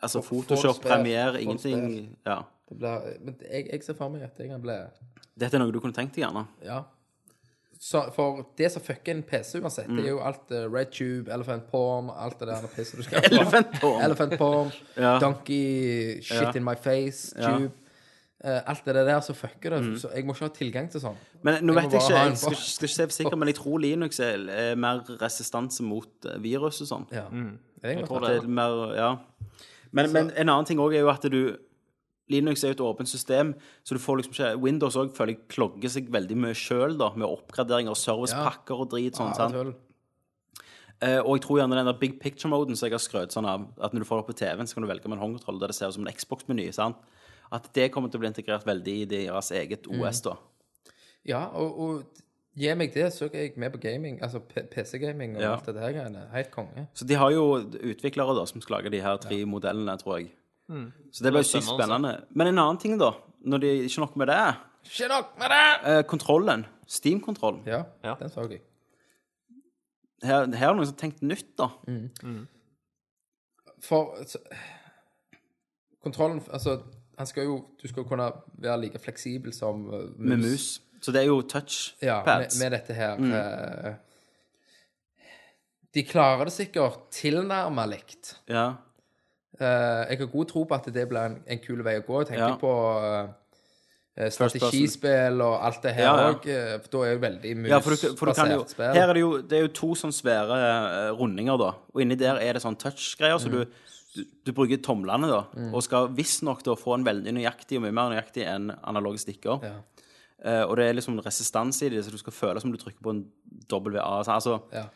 [SPEAKER 1] Altså
[SPEAKER 3] for
[SPEAKER 1] Photoshop, Premiere, ingenting Ja.
[SPEAKER 3] Det blir, men jeg, jeg ser for meg at jeg kan bli
[SPEAKER 1] Dette er noe du kunne tenkt deg, gjerne.
[SPEAKER 3] Ja. Så for det som fucker en PC uansett, det er jo alt uh, RedTube, Elephant Porn, alt det der pisset du skal
[SPEAKER 1] Elephant porn.
[SPEAKER 3] Elephant Porn,
[SPEAKER 1] Ja.
[SPEAKER 3] Donkey, Shit
[SPEAKER 1] Ja.
[SPEAKER 3] in my face,
[SPEAKER 1] Ja.
[SPEAKER 3] Tube. Eh, alt det der som fucker det. Så jeg må ikke ha tilgang til sånn.
[SPEAKER 1] Men nå
[SPEAKER 3] Jeg
[SPEAKER 1] vet jeg ikke, jeg skal, skal ikke se for sikkert, men jeg tror Linux er, er mer resistanse mot eh, virus og sånn.
[SPEAKER 3] Ja. Jeg,
[SPEAKER 5] Jeg tror
[SPEAKER 1] det. det er mer, ja. Men, men en annen ting òg er jo at du Linux er jo et åpent system, så du får liksom ikke Windows òg føler jeg klogger seg veldig mye sjøl, da, med oppgraderinger og servicepakker og drit sånn.
[SPEAKER 3] Ja,
[SPEAKER 1] sant? Eh, og jeg tror gjerne den der big picture-moden som jeg har skrøt sånn av, at når du får det på TV-en, så kan du velge med en håndkontroll der det ser ut som en Xbox-meny. sant? At det kommer til å bli integrert veldig i deres eget OS, da.
[SPEAKER 3] Ja, og, og gi meg det, så er jeg med på gaming. Altså PC-gaming og
[SPEAKER 1] Ja.
[SPEAKER 3] alt det der greiene. Helt konge.
[SPEAKER 1] Så de har jo utviklere da, som skal lage de her tre modellene, tror jeg. Så det ble sykt
[SPEAKER 5] spennende,
[SPEAKER 1] spennende. Men en annen ting, da, når de ikke nok med det,
[SPEAKER 3] Ikke nok med det!
[SPEAKER 1] eh, kontrollen. Steam-kontrollen.
[SPEAKER 3] Ja,
[SPEAKER 5] Ja.
[SPEAKER 3] den så jeg.
[SPEAKER 1] Her, her er det noen som har tenkt nytt, da.
[SPEAKER 3] For så, Kontrollen Altså, han skal jo Du skal jo kunne være like fleksibel som uh, mus.
[SPEAKER 1] Med mus. Så det er jo
[SPEAKER 3] Ja, med, med dette her eh, De klarer det sikkert tilnærma likt.
[SPEAKER 1] Ja.
[SPEAKER 3] Eh, jeg har god tro på at det blir en, en kul vei å gå. Jeg tenker
[SPEAKER 1] Ja.
[SPEAKER 3] på
[SPEAKER 1] uh,
[SPEAKER 3] strategispill og alt det her
[SPEAKER 1] Ja, ja.
[SPEAKER 3] for da er jo veldig musbasert spill.
[SPEAKER 1] Her er det jo Det er jo to sånn svære eh, rundinger, da. Og inni der er det sånn touch-greier, så du, du, du bruker tomlene, da. Og skal visstnok få en veldig nøyaktig, og mye mer nøyaktig enn analoge stikker.
[SPEAKER 3] Ja.
[SPEAKER 1] Uh, og det er liksom resistans i det, så du skal føle som du trykker på en så Altså,
[SPEAKER 3] Ja.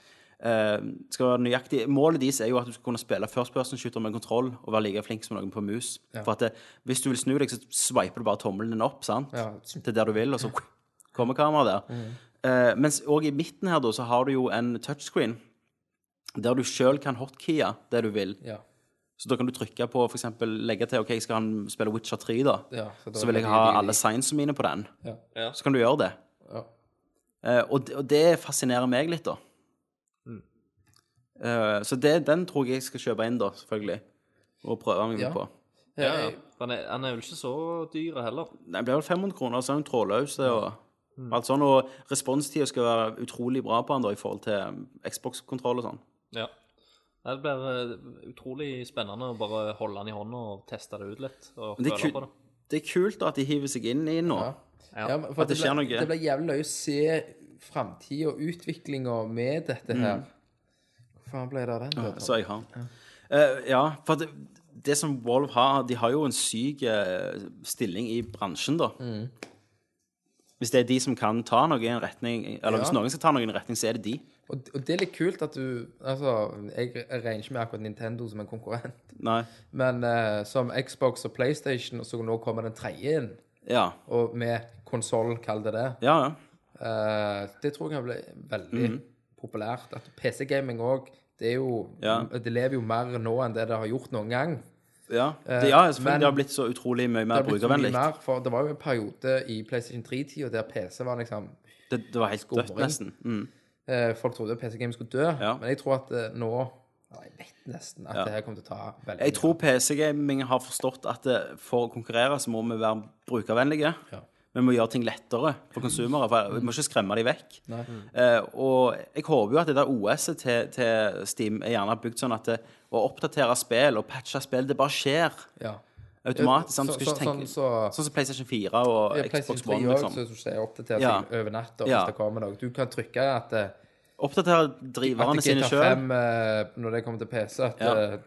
[SPEAKER 1] Eh, skal være nøyaktig. Målet deres er jo at du skal kunne spille first person shooter med kontroll og være like flink som noen på mus. For at det, hvis du vil snu deg, så sveiper du bare tommelen din opp, sant?
[SPEAKER 3] Ja.
[SPEAKER 1] Til der du vil, og så kommer kameraet der. Eh, mens òg i midten her, da, så har du jo en touchscreen der du sjøl kan hotkeye det du vil.
[SPEAKER 3] Ja.
[SPEAKER 1] Så da kan du trykke på f.eks. legge til OK, jeg skal han spille Witcher 3, da.
[SPEAKER 3] Ja, så da
[SPEAKER 1] så vil jeg ha alle signsene mine på den.
[SPEAKER 3] Ja.
[SPEAKER 5] Ja.
[SPEAKER 1] Så kan du gjøre det.
[SPEAKER 3] Ja.
[SPEAKER 1] Eh, og, det- og det fascinerer meg litt, da. Eh, så det, den tror jeg jeg skal kjøpe inn, da, selvfølgelig. Og prøve meg
[SPEAKER 3] Ja.
[SPEAKER 1] på.
[SPEAKER 3] Jeg,
[SPEAKER 5] Han er, han er vel ikke så dyr heller.
[SPEAKER 1] Den blir vel 500 kroner, så er den trådløs og alt sånn. Og responstida skal være utrolig bra på den da, i forhold til um, Xbox-kontroll og sånn.
[SPEAKER 5] Ja. Det blir eh, utrolig spennende å bare holde den i hånda og teste det ut litt. Og
[SPEAKER 1] er,
[SPEAKER 5] føle
[SPEAKER 1] ku-
[SPEAKER 5] på det.
[SPEAKER 1] det er kult da, at de hiver seg inn i den nå.
[SPEAKER 3] Ja. Ja, for
[SPEAKER 1] At det skjer noe.
[SPEAKER 3] det blir jævlig løye å se framtida og utviklinga med dette her. Hvor faen ble det av den? Ja,
[SPEAKER 1] Så jeg har den. Eh, ja, for det, det som Valve har, de har jo en syk uh, stilling i bransjen, da. Hvis det er de som kan ta noe i en retning, eller hvis noen skal ta noe i en retning, så er det de.
[SPEAKER 3] Og, og det er litt kult at du Altså, jeg regner ikke med akkurat Nintendo som en konkurrent,
[SPEAKER 1] Nei.
[SPEAKER 3] men uh, som Xbox og PlayStation, og så nå kommer den tredje inn,
[SPEAKER 1] Ja.
[SPEAKER 3] og med konsoll, kall det det.
[SPEAKER 1] Ja, ja.
[SPEAKER 3] Uh, det tror jeg ble veldig populært. At PC-gaming òg Det er jo
[SPEAKER 1] Ja.
[SPEAKER 3] Det lever jo mer nå enn det det har gjort noen gang.
[SPEAKER 1] Ja, det, ja selvfølgelig.
[SPEAKER 3] men-
[SPEAKER 1] det har blitt så utrolig mye mer brukervennlig.
[SPEAKER 3] det var jo en periode i PlayStation 3-tida der PC var liksom
[SPEAKER 1] Det, det var helt dødt, nesten. Mm.
[SPEAKER 3] eh, Folk trodde PC-gaming skulle dø,
[SPEAKER 1] Ja.
[SPEAKER 3] men jeg tror at eh, nå Jeg vet nesten at det her kommer til å ta veldig
[SPEAKER 1] Jeg tror PC-gaming har forstått at for å konkurrere så må vi være brukervennlige.
[SPEAKER 3] Ja.
[SPEAKER 1] Vi må gjøre ting lettere for konsumere. For vi må ikke skremme dem vekk. Eh, og jeg håper jo at det der OS-et til, til Steam er gjerne bygd sånn at det, å oppdatere spill og patche spill, det bare skjer
[SPEAKER 3] Ja.
[SPEAKER 1] automatisk. Sånn,
[SPEAKER 3] Så- så- sånn- så-
[SPEAKER 1] Sånn som PlayStation 4 og
[SPEAKER 3] Ja,
[SPEAKER 1] Xbox
[SPEAKER 3] PlayStation 3
[SPEAKER 1] One. Liksom.
[SPEAKER 3] så du ser oppdatert
[SPEAKER 1] Ja.
[SPEAKER 3] over natta
[SPEAKER 1] Ja.
[SPEAKER 3] hvis det kommer noe. Du kan trykke at eh,
[SPEAKER 1] Oppdatere driverne sine
[SPEAKER 3] GTA 5, eh, når det kommer til PC, at
[SPEAKER 1] Ja.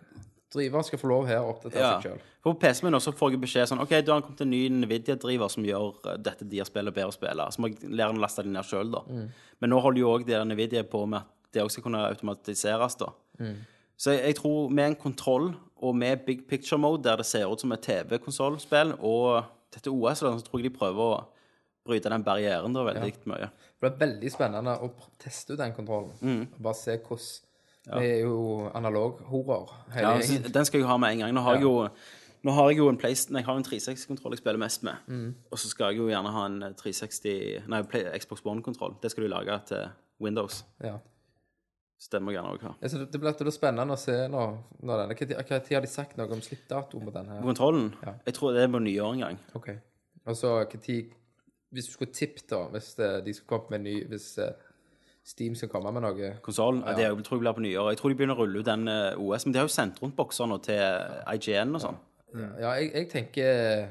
[SPEAKER 3] Eh, driver skal få lov her å oppdatere
[SPEAKER 1] Ja.
[SPEAKER 3] seg sjøl.
[SPEAKER 1] På PC-en min også får jeg beskjed sånn OK, da har kommet en ny Nvidia-driver som gjør eh, dette de har spillet bedre å spille. Så må jeg lære den å laste den ned sjøl, da. Men nå holder jo òg Nvidia på med at det også skal kunne automatiseres, da. Så jeg, jeg tror med en kontroll og med big picture mode, der det ser ut som et TV-konsollspill, og dette OS, så tror jeg de prøver å bryte den barrieren da veldig mye.
[SPEAKER 3] Det blir veldig spennende å teste ut den kontrollen.
[SPEAKER 1] Mm.
[SPEAKER 3] Og Bare se hvordan Vi er jo analog-horer
[SPEAKER 1] Ja, den skal jeg ha med en gang. Nå har jeg jo nå har jeg jo en PlayStation, jeg har en 360-kontroll jeg spiller mest med.
[SPEAKER 3] Mm.
[SPEAKER 1] Og så skal jeg jo gjerne ha en 360 Nei, Play, Xbox One-kontroll. Det skal du lage til Windows.
[SPEAKER 3] Ja.
[SPEAKER 1] Jeg gjerne ha.
[SPEAKER 3] Altså, det, blir, det blir spennende å se nå, når denne Hva hva tid har de sagt noe om slippdato på denne?
[SPEAKER 1] Kontrollen?
[SPEAKER 3] Ja.
[SPEAKER 1] Jeg tror det er på nyår en gang.
[SPEAKER 3] Ok. Og så hva tid Hvis du skulle tippe, da, hvis eh, de skulle komme med en ny Hvis eh, Steam skal komme med noe
[SPEAKER 1] Konsollen? Ja. Det er tror jeg blir på nyår. Jeg tror de begynner å rulle ut den eh, OS. Men de har jo sendt rundt bokser nå til IGN og sånn.
[SPEAKER 3] Ja, jeg, jeg tenker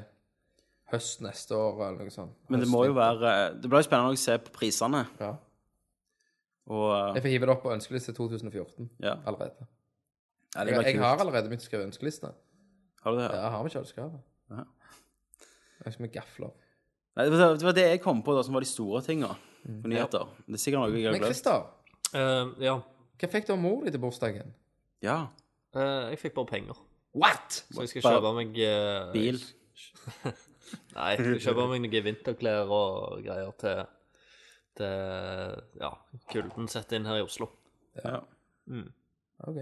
[SPEAKER 3] høst neste år eller noe sånt.
[SPEAKER 1] Men det må jo være eh, Det blir jo spennende å se på prisene.
[SPEAKER 3] Ja.
[SPEAKER 1] Og eh,
[SPEAKER 3] Jeg får hive det opp på ønskeliste 2014
[SPEAKER 1] Ja.
[SPEAKER 3] allerede.
[SPEAKER 1] ja,
[SPEAKER 3] Jeg, jeg har allerede begynt å skrive ønskeliste.
[SPEAKER 1] Har du det?
[SPEAKER 3] Ja, jeg har vi kjøleskapet.
[SPEAKER 1] Ja.
[SPEAKER 3] Jeg skal med gafler.
[SPEAKER 1] Nei, det, var, det jeg kom på, da, som var de store tinga. På nyheter. Det er sikkert noe jeg har
[SPEAKER 3] Men
[SPEAKER 1] glemt.
[SPEAKER 3] Christer,
[SPEAKER 5] Eh, ja.
[SPEAKER 3] hva fikk du av mor di til bursdagen?
[SPEAKER 1] Ja.
[SPEAKER 5] Eh, jeg fikk bare penger.
[SPEAKER 3] What?!
[SPEAKER 5] Så jeg skal
[SPEAKER 1] Bare-
[SPEAKER 5] kjøpe meg eh,
[SPEAKER 1] Bil.
[SPEAKER 5] Nei, jeg skal kjøpe meg noen vinterklær og greier til, til ja, kulden setter inn her i Oslo.
[SPEAKER 1] ja.
[SPEAKER 3] Ok.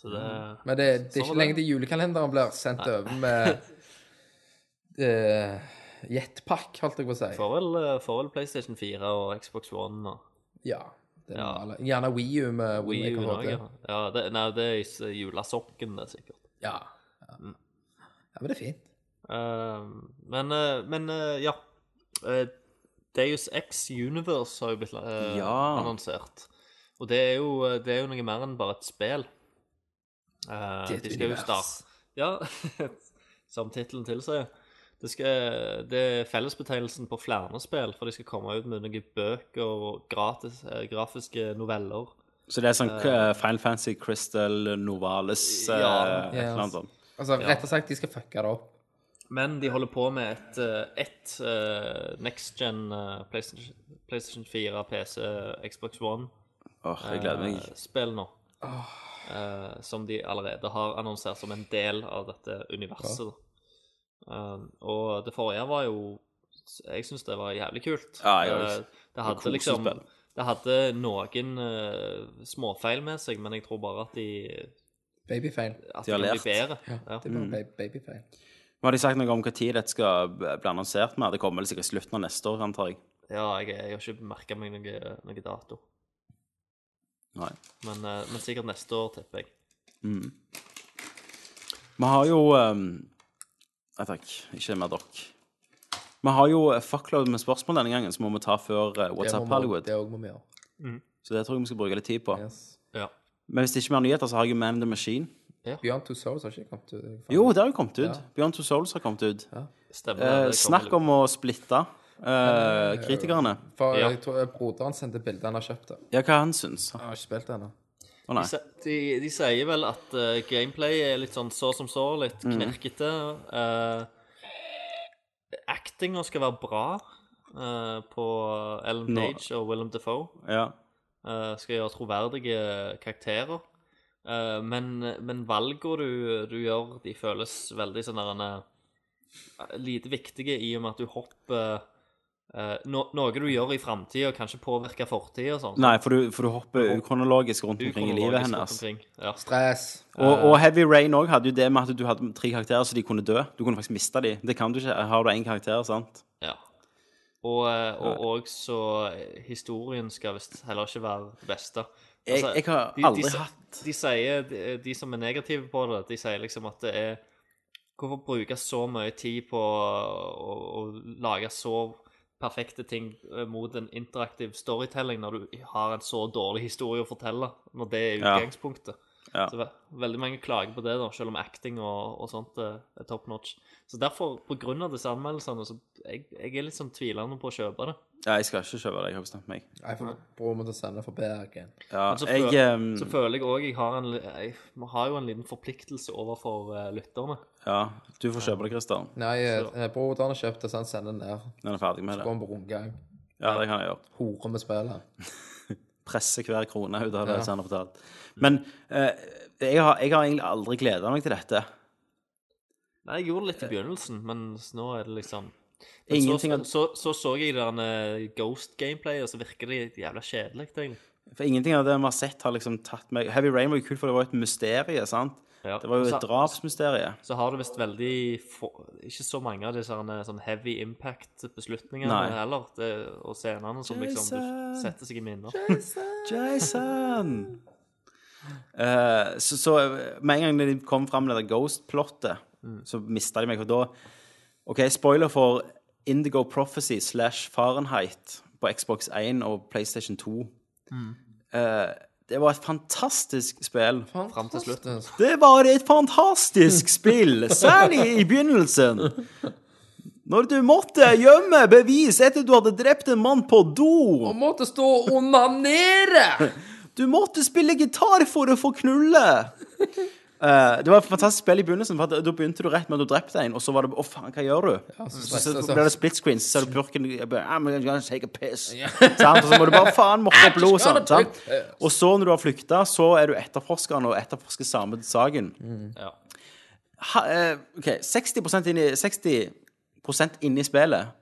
[SPEAKER 5] Så det
[SPEAKER 3] Men det, det er
[SPEAKER 5] Sånn
[SPEAKER 3] ikke
[SPEAKER 5] det.
[SPEAKER 3] lenge til julekalenderen blir sendt over med eh, jetpack, holdt jeg på å si.
[SPEAKER 5] får vel, eh, får vel PlayStation 4 og Xbox One og
[SPEAKER 3] Ja. Det er
[SPEAKER 5] Ja.
[SPEAKER 3] normale. Gjerne Wii U med
[SPEAKER 5] Wii U
[SPEAKER 3] HD.
[SPEAKER 5] Ja, det, nei, det er i s- julesokken, det, sikkert.
[SPEAKER 3] Ja. Ja. ja, men det er fint.
[SPEAKER 5] Eh, men, eh, men eh, ja. Uh, Deus X Universe har jo blitt eh,
[SPEAKER 1] Ja.
[SPEAKER 5] annonsert. Og det er, jo, eh, det er jo noe mer enn bare et spill. Eh,
[SPEAKER 3] Det er et
[SPEAKER 5] de skal jo
[SPEAKER 3] univers.
[SPEAKER 5] starte Ja, som tittelen tilsier. Det, skal, det er fellesbetegnelsen på flere spill, for de skal komme ut med noen bøker og gratis, eh, grafiske noveller.
[SPEAKER 1] Så det er sånn uh, Final Fantasy Crystal Novales eh,
[SPEAKER 5] Ja.
[SPEAKER 1] et eller annet sånt.
[SPEAKER 3] Altså, rett og slett, de skal fucke det opp.
[SPEAKER 5] Men de holder på med et, et uh, next gen PlayStation, PlayStation 4, PC, Xbox One
[SPEAKER 1] Åh, jeg gleder meg.
[SPEAKER 5] spill nå. Eh, som de allerede har annonsert som en del av dette universet. da. Um, og det forrige var jo Jeg syns det var jævlig kult.
[SPEAKER 1] Ja, jeg det,
[SPEAKER 5] det hadde
[SPEAKER 1] det
[SPEAKER 5] liksom Det hadde noen uh, småfeil med seg, men jeg tror bare at de
[SPEAKER 3] Babyfeil.
[SPEAKER 5] At
[SPEAKER 1] De har lært.
[SPEAKER 5] bedre.
[SPEAKER 3] Ja,
[SPEAKER 5] Ja.
[SPEAKER 3] det var babyfeil.
[SPEAKER 1] Men Har de sagt noe om tid dette skal bli annonsert med? Det kommer vel sikkert slutten av neste år, antar jeg.
[SPEAKER 5] Ja, jeg, jeg har ikke merka meg noe, noe dato.
[SPEAKER 1] Nei.
[SPEAKER 5] Men, eh, men sikkert neste år, tipper jeg.
[SPEAKER 1] Vi har jo um, Nei takk, ikke mer dokk. Vi har jo eh, fuckload med spørsmål denne gangen, så må vi ta før eh, What's
[SPEAKER 3] Det
[SPEAKER 1] Up
[SPEAKER 3] må vi-
[SPEAKER 1] Hollywood.
[SPEAKER 3] Det òg må vi gjøre.
[SPEAKER 1] Så det tror jeg vi skal bruke litt tid på.
[SPEAKER 3] Yes.
[SPEAKER 5] Ja.
[SPEAKER 1] Men hvis det ikke er mer nyheter, så har jeg jo Man in the Machine.
[SPEAKER 3] Beyond Two Souls har ikke kommet ut. Faen.
[SPEAKER 1] Jo, det har jo kommet ut.
[SPEAKER 3] Ja.
[SPEAKER 1] Beyond Two Souls har kommet ut.
[SPEAKER 5] Stemmer.
[SPEAKER 1] Eh, snakk om å splitte eh, kritikerne.
[SPEAKER 3] For
[SPEAKER 5] Ja.
[SPEAKER 3] jeg tror broderen sendte bilde han har kjøpt det.
[SPEAKER 1] Ja, hva han syns.
[SPEAKER 3] Han har ikke spilt det ennå.
[SPEAKER 1] Nei.
[SPEAKER 5] De, de, de sier vel at uh, gameplay er litt sånn så som så, litt
[SPEAKER 1] Mm.
[SPEAKER 5] knirkete. Uh, actinga skal være bra uh, på Ellen Page og Willem Defoe.
[SPEAKER 1] Ja.
[SPEAKER 5] Uh, skal gjøre troverdige karakterer. Uh, men, men valgene du, du gjør, de føles veldig sånn der Lite viktige i og med at du hopper no, Noe du gjør i framtida, kan ikke påvirke fortida og sånn.
[SPEAKER 1] Nei, for du, for du hopper ukronologisk rundt omkring i livet hennes.
[SPEAKER 5] omkring, Ja.
[SPEAKER 3] Stress.
[SPEAKER 1] Og, og Heavy Rain òg hadde jo det med at du hadde tre karakterer så de kunne dø. Du kunne faktisk miste dem. Det kan du ikke. Har du én karakter, sant?
[SPEAKER 5] Ja. Og, eh, og også eh, historien skal visst heller ikke være det beste.
[SPEAKER 1] Jeg,
[SPEAKER 5] Altså,
[SPEAKER 1] jeg har aldri
[SPEAKER 5] de, de,
[SPEAKER 1] hatt
[SPEAKER 5] De sier, de, de som er negative på det, de sier liksom at det er Hvorfor bruke så mye tid på å, å lage så perfekte ting eh, mot en interaktiv storytelling når du har en så dårlig historie å fortelle, når det er utgangspunktet.
[SPEAKER 1] Ja.
[SPEAKER 5] Så ve veldig mange klager på det, da, selv om acting og, og sånt eh, er top notch. Så derfor, på grunn av disse anmeldelsene, så jeg, jeg er litt sånn tvilende på å kjøpe det.
[SPEAKER 1] Ja, jeg skal ikke kjøpe det. Jeg har bestemt meg.
[SPEAKER 3] Jeg får bror min til å sende for Bergen.
[SPEAKER 1] Ja,
[SPEAKER 5] Men så,
[SPEAKER 1] jeg ehm,
[SPEAKER 5] så føler jeg òg jeg har en Jeg har jo en liten forpliktelse overfor uh, lytterne.
[SPEAKER 1] Ja, du får kjøpe det, Christer.
[SPEAKER 3] Nei, broren broderen har kjøpt det, så han sender den der.
[SPEAKER 1] Når han er ferdig med
[SPEAKER 3] Så
[SPEAKER 1] det.
[SPEAKER 3] går han på rundgang.
[SPEAKER 1] Ja, det kan jeg gjøre.
[SPEAKER 3] Hore med spillet.
[SPEAKER 1] Presse hver krone ut av det
[SPEAKER 3] Ja.
[SPEAKER 1] som han har betalt. Men uh, jeg, har, jeg har egentlig aldri gleda meg til dette.
[SPEAKER 5] Nei, jeg gjorde det litt i begynnelsen, men nå er det liksom men
[SPEAKER 1] Ingenting
[SPEAKER 5] så, så, så så jeg den eh, Ghost-gameplay, og så virker det jævla kjedelig, egentlig.
[SPEAKER 1] For ingenting av det vi har sett, har liksom tatt meg Heavy Rain var jo kult, for det var jo et mysterie, sant?
[SPEAKER 5] Ja.
[SPEAKER 1] Det var jo et drapsmysterie.
[SPEAKER 5] Så har du visst veldig få, Ikke så mange av disse sånn heavy impact-beslutningene heller. Det, og scenene som liksom du
[SPEAKER 1] Jason!
[SPEAKER 5] setter seg i minner.
[SPEAKER 1] Jason! Eh, så, så med en gang de kom fram med det Ghost-plottet, så mista de meg. For da OK, spoiler for Indigo Prophecy slash Fahrenheit på Xbox 1 og PlayStation 2. Eh, det var et fantastisk spill.
[SPEAKER 5] Fram til slutt.
[SPEAKER 1] Det var et fantastisk spill, særlig i begynnelsen. Når du måtte gjemme bevis etter du hadde drept en mann på do.
[SPEAKER 3] Og måtte stå og onanere!
[SPEAKER 1] Du måtte spille gitar for å få knulle! Eh, det var et fantastisk spill i begynnelsen. For da begynte du rett med at du drepte en, og så var det Å, faen, hva gjør du?
[SPEAKER 3] så
[SPEAKER 1] så,
[SPEAKER 3] stresser
[SPEAKER 1] så
[SPEAKER 3] så-
[SPEAKER 1] ble det split screen, så ser du purken I'm gonna take a piss. Og så må du bare faen mokke opp blod. Sant? sant? Og så, når du har flykta, så er du etterforskeren og etterforsker samme saken.
[SPEAKER 5] Ja.
[SPEAKER 1] Ha, uh, OK, 60 inn i, 60% inn i spillet,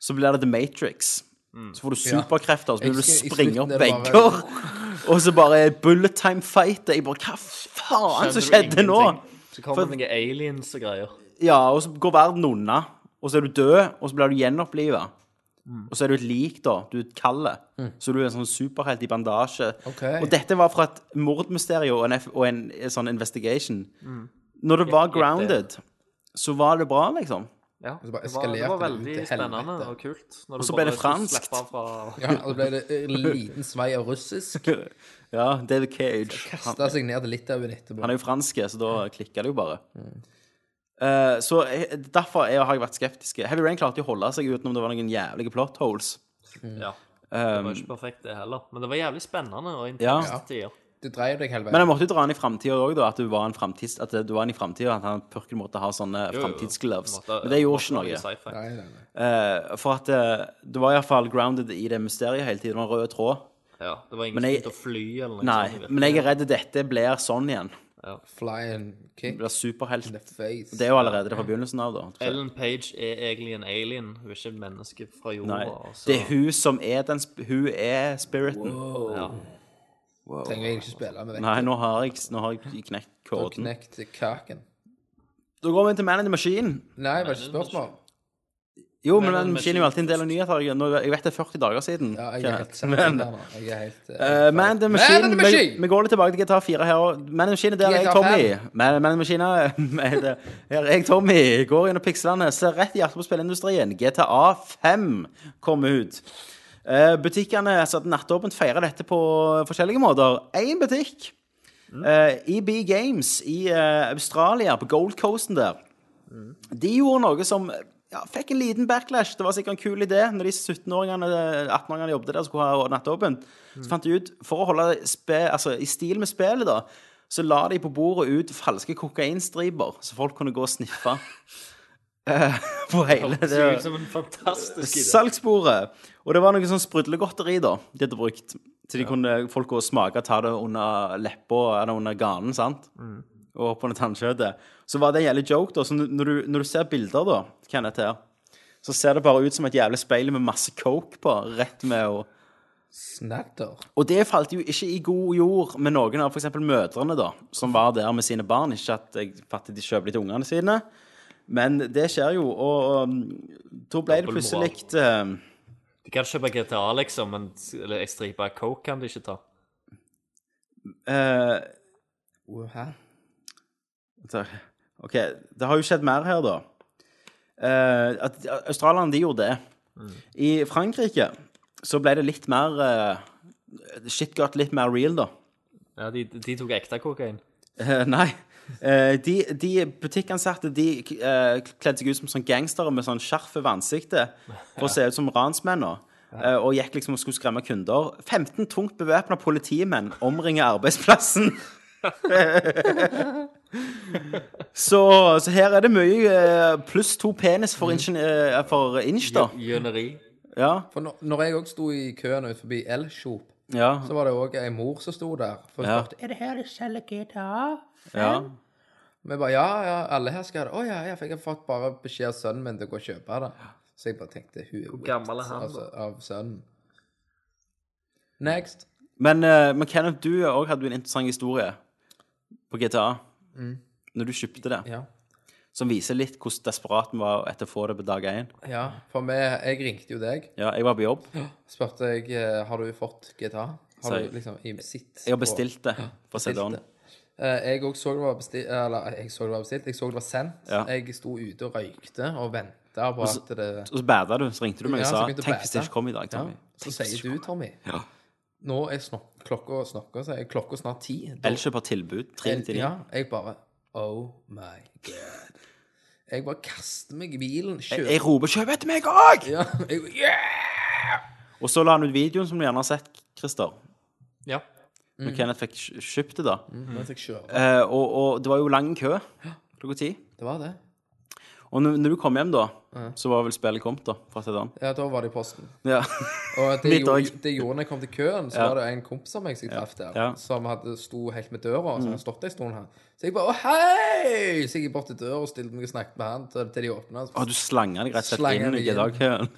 [SPEAKER 1] så blir det The Matrix. Så får du superkrefter, så begynner du å springe opp
[SPEAKER 3] er
[SPEAKER 1] vegger. Og så bare bullet time fight. Jeg bare Hva faen som skjedde nå?
[SPEAKER 5] Så kommer det noen aliens og greier.
[SPEAKER 1] Ja, og så går verden unna. Og så er du død, og så blir du gjenoppliva. Og så er du et lik, da. Du er et kalle. Så du er en sånn superhelt i bandasje.
[SPEAKER 3] Okay.
[SPEAKER 1] Og dette var fra et mordmysterium og en, F og en, en sånn investigation. Når det var grounded, så var det bra, liksom.
[SPEAKER 5] Ja, det var, det var veldig spennende og kult.
[SPEAKER 1] Og så ble det franskt.
[SPEAKER 5] Fra...
[SPEAKER 3] Ja, og så ble det en liten svei av russisk.
[SPEAKER 1] Ja, David Cage.
[SPEAKER 3] Kasta seg ned til Litauen etterpå.
[SPEAKER 1] han er jo fransk, så da klikka det jo bare. Eh, så jeg, derfor jeg, har jeg vært skeptisk. Heavy Rain klarte jo å holde seg utenom det var noen jævlige plot holes.
[SPEAKER 5] Ja. Det
[SPEAKER 1] Um,
[SPEAKER 5] var ikke perfekt, det heller. Men det var jævlig spennende og
[SPEAKER 1] Ja.
[SPEAKER 5] intenst tider.
[SPEAKER 3] Du dreier deg hele
[SPEAKER 1] Men
[SPEAKER 3] veien.
[SPEAKER 1] jeg måtte jo dra den i framtida òg, da. At du var en at du var en i framtida. At han purken måtte ha sånne framtidsgloves. Men det gjorde ikke noe.
[SPEAKER 3] Nei, nei, nei.
[SPEAKER 1] Uh, for at uh, det var iallfall grounded i det mysteriet hele tiden. Det var en rød tråd.
[SPEAKER 5] Ja, det var ingen
[SPEAKER 1] Men
[SPEAKER 5] som begynte å fly eller noe
[SPEAKER 1] Nei,
[SPEAKER 5] sånt.
[SPEAKER 1] men jeg er redd dette blir sånn igjen.
[SPEAKER 3] Fly and
[SPEAKER 1] kick blir superhelt.
[SPEAKER 3] in the face.
[SPEAKER 1] Det er jo allerede det fra begynnelsen av, da.
[SPEAKER 5] Ellen Page er egentlig en alien. Hun er ikke et menneske fra jorda.
[SPEAKER 1] Nei.
[SPEAKER 5] så-
[SPEAKER 1] Det er hun som er den Hun er spiriten.
[SPEAKER 5] ja.
[SPEAKER 3] Trenger jeg ikke spille med
[SPEAKER 1] Nei, nå har jeg, nå har jeg knekt koden.
[SPEAKER 3] Du har knekt kaken.
[SPEAKER 1] Da går vi til Man in the Machine.
[SPEAKER 3] Nei, var det ikke spørsmål?
[SPEAKER 1] Jo, men
[SPEAKER 5] Man
[SPEAKER 1] in the Machine er jo alltid en del av nyheter. Jeg, jeg vet det er 40 dager siden.
[SPEAKER 3] Ja, jeg er helt sett
[SPEAKER 1] Men,
[SPEAKER 3] der nå. Jeg er helt
[SPEAKER 1] uh, Man the
[SPEAKER 3] Man
[SPEAKER 1] Machine
[SPEAKER 3] the Machine!
[SPEAKER 1] vi går litt tilbake til GTA 4 her òg. Man the Machine, der er jeg Tommy. Man, Man the Machine er Her er jeg Tommy. Går gjennom pikslene, ser rett i hjertet på spilleindustrien. GTA 5 kommer ut. Eh, butikkene altså nattåpent feirer dette på forskjellige måter. Én butikk, eh, EB Games i eh, Australia, på Gold Coasten der, de gjorde noe som ja, fikk en liten backlash. Det var sikkert en kul idé når de 17-åringene, 18-åringene jobbet der skulle ha nattåpent. Så fant de ut, for å holde spe, altså, i stil med spillet, da, så la de på bordet ut falske kokainstriper, så folk kunne gå og sniffe. på hele
[SPEAKER 5] Det ut som en fantastisk idé.
[SPEAKER 1] salgsbordet. Og det var noe sånn sprudlegodteri da, de hadde brukt. Så de kunne folk gå og smake, ta det under leppa eller under ganen, sant? Og opp under tannkjøttet. Så var det en jævlig joke, da. Så når du, når du ser bilder, da, Kenneth her, så ser det bare ut som et jævlig speil med masse coke på, rett med å
[SPEAKER 3] Snatter.
[SPEAKER 1] Og det falt jo ikke i god jord med noen av f.eks. mødrene, da, som var der med sine barn. Ikke at jeg fatter de kjøper litt ungene sine, men det skjer jo, og, og da ble det plutselig eh,
[SPEAKER 5] De kan kjøpe GTA, liksom, men eller ei stripe coke kan de ikke ta.
[SPEAKER 1] eh,
[SPEAKER 3] Oh, Hæ?
[SPEAKER 1] OK, det har jo skjedd mer her, da. Uh, at Australierne, de gjorde det. I Frankrike så ble det litt mer uh, Shit got litt mer real, da.
[SPEAKER 5] Ja, de, de tok ekte kokain.
[SPEAKER 1] Uh, nei. Eh, de, de butikkansatte de eh, kledde seg ut som sånn gangstere med sånn skjerf over ansiktet for å se ut som ransmenn. eh, og gikk liksom og skulle skremme kunder. 15 tungt bevæpna politimenn omringer arbeidsplassen. så, så her er det mye pluss to penis for, eh, for inch, da.
[SPEAKER 5] Gjøneri.
[SPEAKER 1] Ja.
[SPEAKER 3] For når, når jeg òg sto i køen ut forbi Elshop,
[SPEAKER 1] Ja.
[SPEAKER 3] så var det òg ei mor som sto der. For hun
[SPEAKER 1] Ja.
[SPEAKER 3] spurte er det her de selger GTA.
[SPEAKER 1] Ja.
[SPEAKER 3] Vi bare ja, ja, alle her skal ha det. Å ja, ja, for jeg har fått bare beskjed av sønnen min til å gå og kjøpe det. Så jeg bare tenkte hun er
[SPEAKER 5] Hvor gammel er han,
[SPEAKER 3] altså,
[SPEAKER 5] da?
[SPEAKER 3] av sønnen. Next.
[SPEAKER 1] Men, eh, men Kenneth, du òg hadde jo en interessant historie på GTA. Når du kjøpte det.
[SPEAKER 3] Ja.
[SPEAKER 1] Som viser litt hvordan desperat vi var etter å få det på dag én.
[SPEAKER 3] ja, for vi, jeg ringte jo deg.
[SPEAKER 1] Ja, jeg var på jobb.
[SPEAKER 3] Spurte jeg eh, har du fått GTA. Har
[SPEAKER 1] Så
[SPEAKER 3] du
[SPEAKER 1] jeg-
[SPEAKER 3] liksom i sitt
[SPEAKER 1] Jeg har bestilt det på. CD-en.
[SPEAKER 3] Eh, jeg òg så det var bestilt Eller jeg så det var bestilt. Jeg så det var sendt.
[SPEAKER 1] Ja.
[SPEAKER 3] Jeg sto ute og røykte og venta på
[SPEAKER 1] så-
[SPEAKER 3] at det
[SPEAKER 1] Og så bada du, så ringte du meg og
[SPEAKER 3] så
[SPEAKER 1] sa Tenk hvis det ikke kom i dag,
[SPEAKER 3] Ja.
[SPEAKER 1] Tommy.
[SPEAKER 3] Så sier du, Tommy
[SPEAKER 1] Ja.
[SPEAKER 3] Nå er snok klokka snakker, så er klokka snart ti.
[SPEAKER 1] Elkjøp har tilbud. 399.
[SPEAKER 3] Ja, jeg bare Oh my god. Jeg bare kaster meg i bilen,
[SPEAKER 1] Jeg, jeg roper 'kjøp etter meg òg'!
[SPEAKER 3] ja, jeg, yeah!
[SPEAKER 1] Og så la han ut videoen som du gjerne har sett, Christer.
[SPEAKER 5] Ja.
[SPEAKER 3] Mm.
[SPEAKER 1] Når Kenneth fikk kjøpt det, da.
[SPEAKER 3] Mm.
[SPEAKER 1] Eh, og, og det var jo lang kø klokka ti.
[SPEAKER 3] Det var det.
[SPEAKER 1] Og når, når du kom hjem, da, så var vel spillet kommet, da. Fra CD-en.
[SPEAKER 3] Ja, da var det i posten.
[SPEAKER 1] Ja.
[SPEAKER 3] Og det, gjorde, det gjorde når jeg kom til køen, så
[SPEAKER 1] Ja.
[SPEAKER 3] var det en kompis av meg som jeg traff der,
[SPEAKER 1] Ja. Mm.
[SPEAKER 3] som hadde sto helt med døra, så han stått en stund her. Så jeg bare Å, hei! Så jeg gikk bort til døra og stilte meg og snakket med han til, til de åpna.
[SPEAKER 1] Og du slanga deg rett og slett inn i. GTA-køen.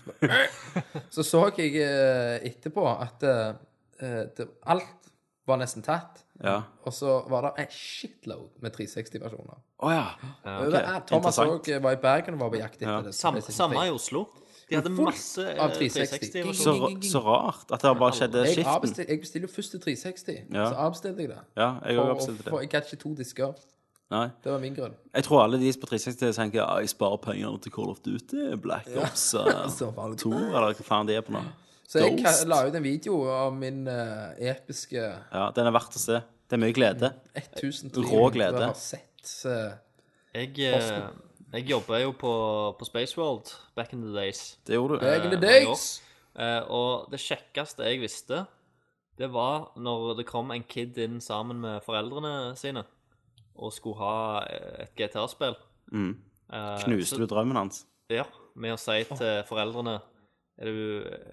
[SPEAKER 3] Så så jeg eh, etterpå at uh, det, alt var nesten tatt.
[SPEAKER 1] Ja.
[SPEAKER 3] Og så var det en shitload med 360-versjoner.
[SPEAKER 1] Å ja.
[SPEAKER 3] Over- Thomas òg var i Bergen og var på jakt etter
[SPEAKER 1] Ja.
[SPEAKER 3] det.
[SPEAKER 5] Samme, samme i Oslo. De hadde masse eh,
[SPEAKER 3] av 360.
[SPEAKER 5] 360
[SPEAKER 1] Så, så rart at det bare skjedde
[SPEAKER 3] Jeg,
[SPEAKER 1] skiften.
[SPEAKER 3] avbestil, jeg bestiller jo først til 360,
[SPEAKER 1] Ja.
[SPEAKER 3] så avbestilte jeg det.
[SPEAKER 1] Ja, jeg
[SPEAKER 3] For,
[SPEAKER 1] òg
[SPEAKER 3] for,
[SPEAKER 1] for
[SPEAKER 3] jeg hadde ikke to disker.
[SPEAKER 1] Nei.
[SPEAKER 3] Det var min grunn.
[SPEAKER 1] Jeg tror alle de på 360 tenker at jeg sparer penger til Call of Duty, Black Ops eh,
[SPEAKER 3] Så
[SPEAKER 1] 2, eller hva faen de er på nå.
[SPEAKER 3] Så jeg
[SPEAKER 1] Ghost.
[SPEAKER 3] la ut en video av min eh, episke
[SPEAKER 1] Ja, den er verdt å se. Det er mye glede.
[SPEAKER 3] 1300
[SPEAKER 1] Rå glede.
[SPEAKER 3] har sett. eh,
[SPEAKER 5] Jeg, eh, jeg jobba jo på, på Spaceworld back in the days.
[SPEAKER 1] Det gjorde du.
[SPEAKER 3] Back in the days.
[SPEAKER 5] Eh, og det kjekkeste jeg visste, det var når det kom en kid inn sammen med foreldrene sine og skulle ha eh, et GTA-spill.
[SPEAKER 1] Mm.
[SPEAKER 5] Eh,
[SPEAKER 1] Knuste
[SPEAKER 5] så-
[SPEAKER 1] du drømmen hans?
[SPEAKER 5] Ja, med å si til foreldrene er du,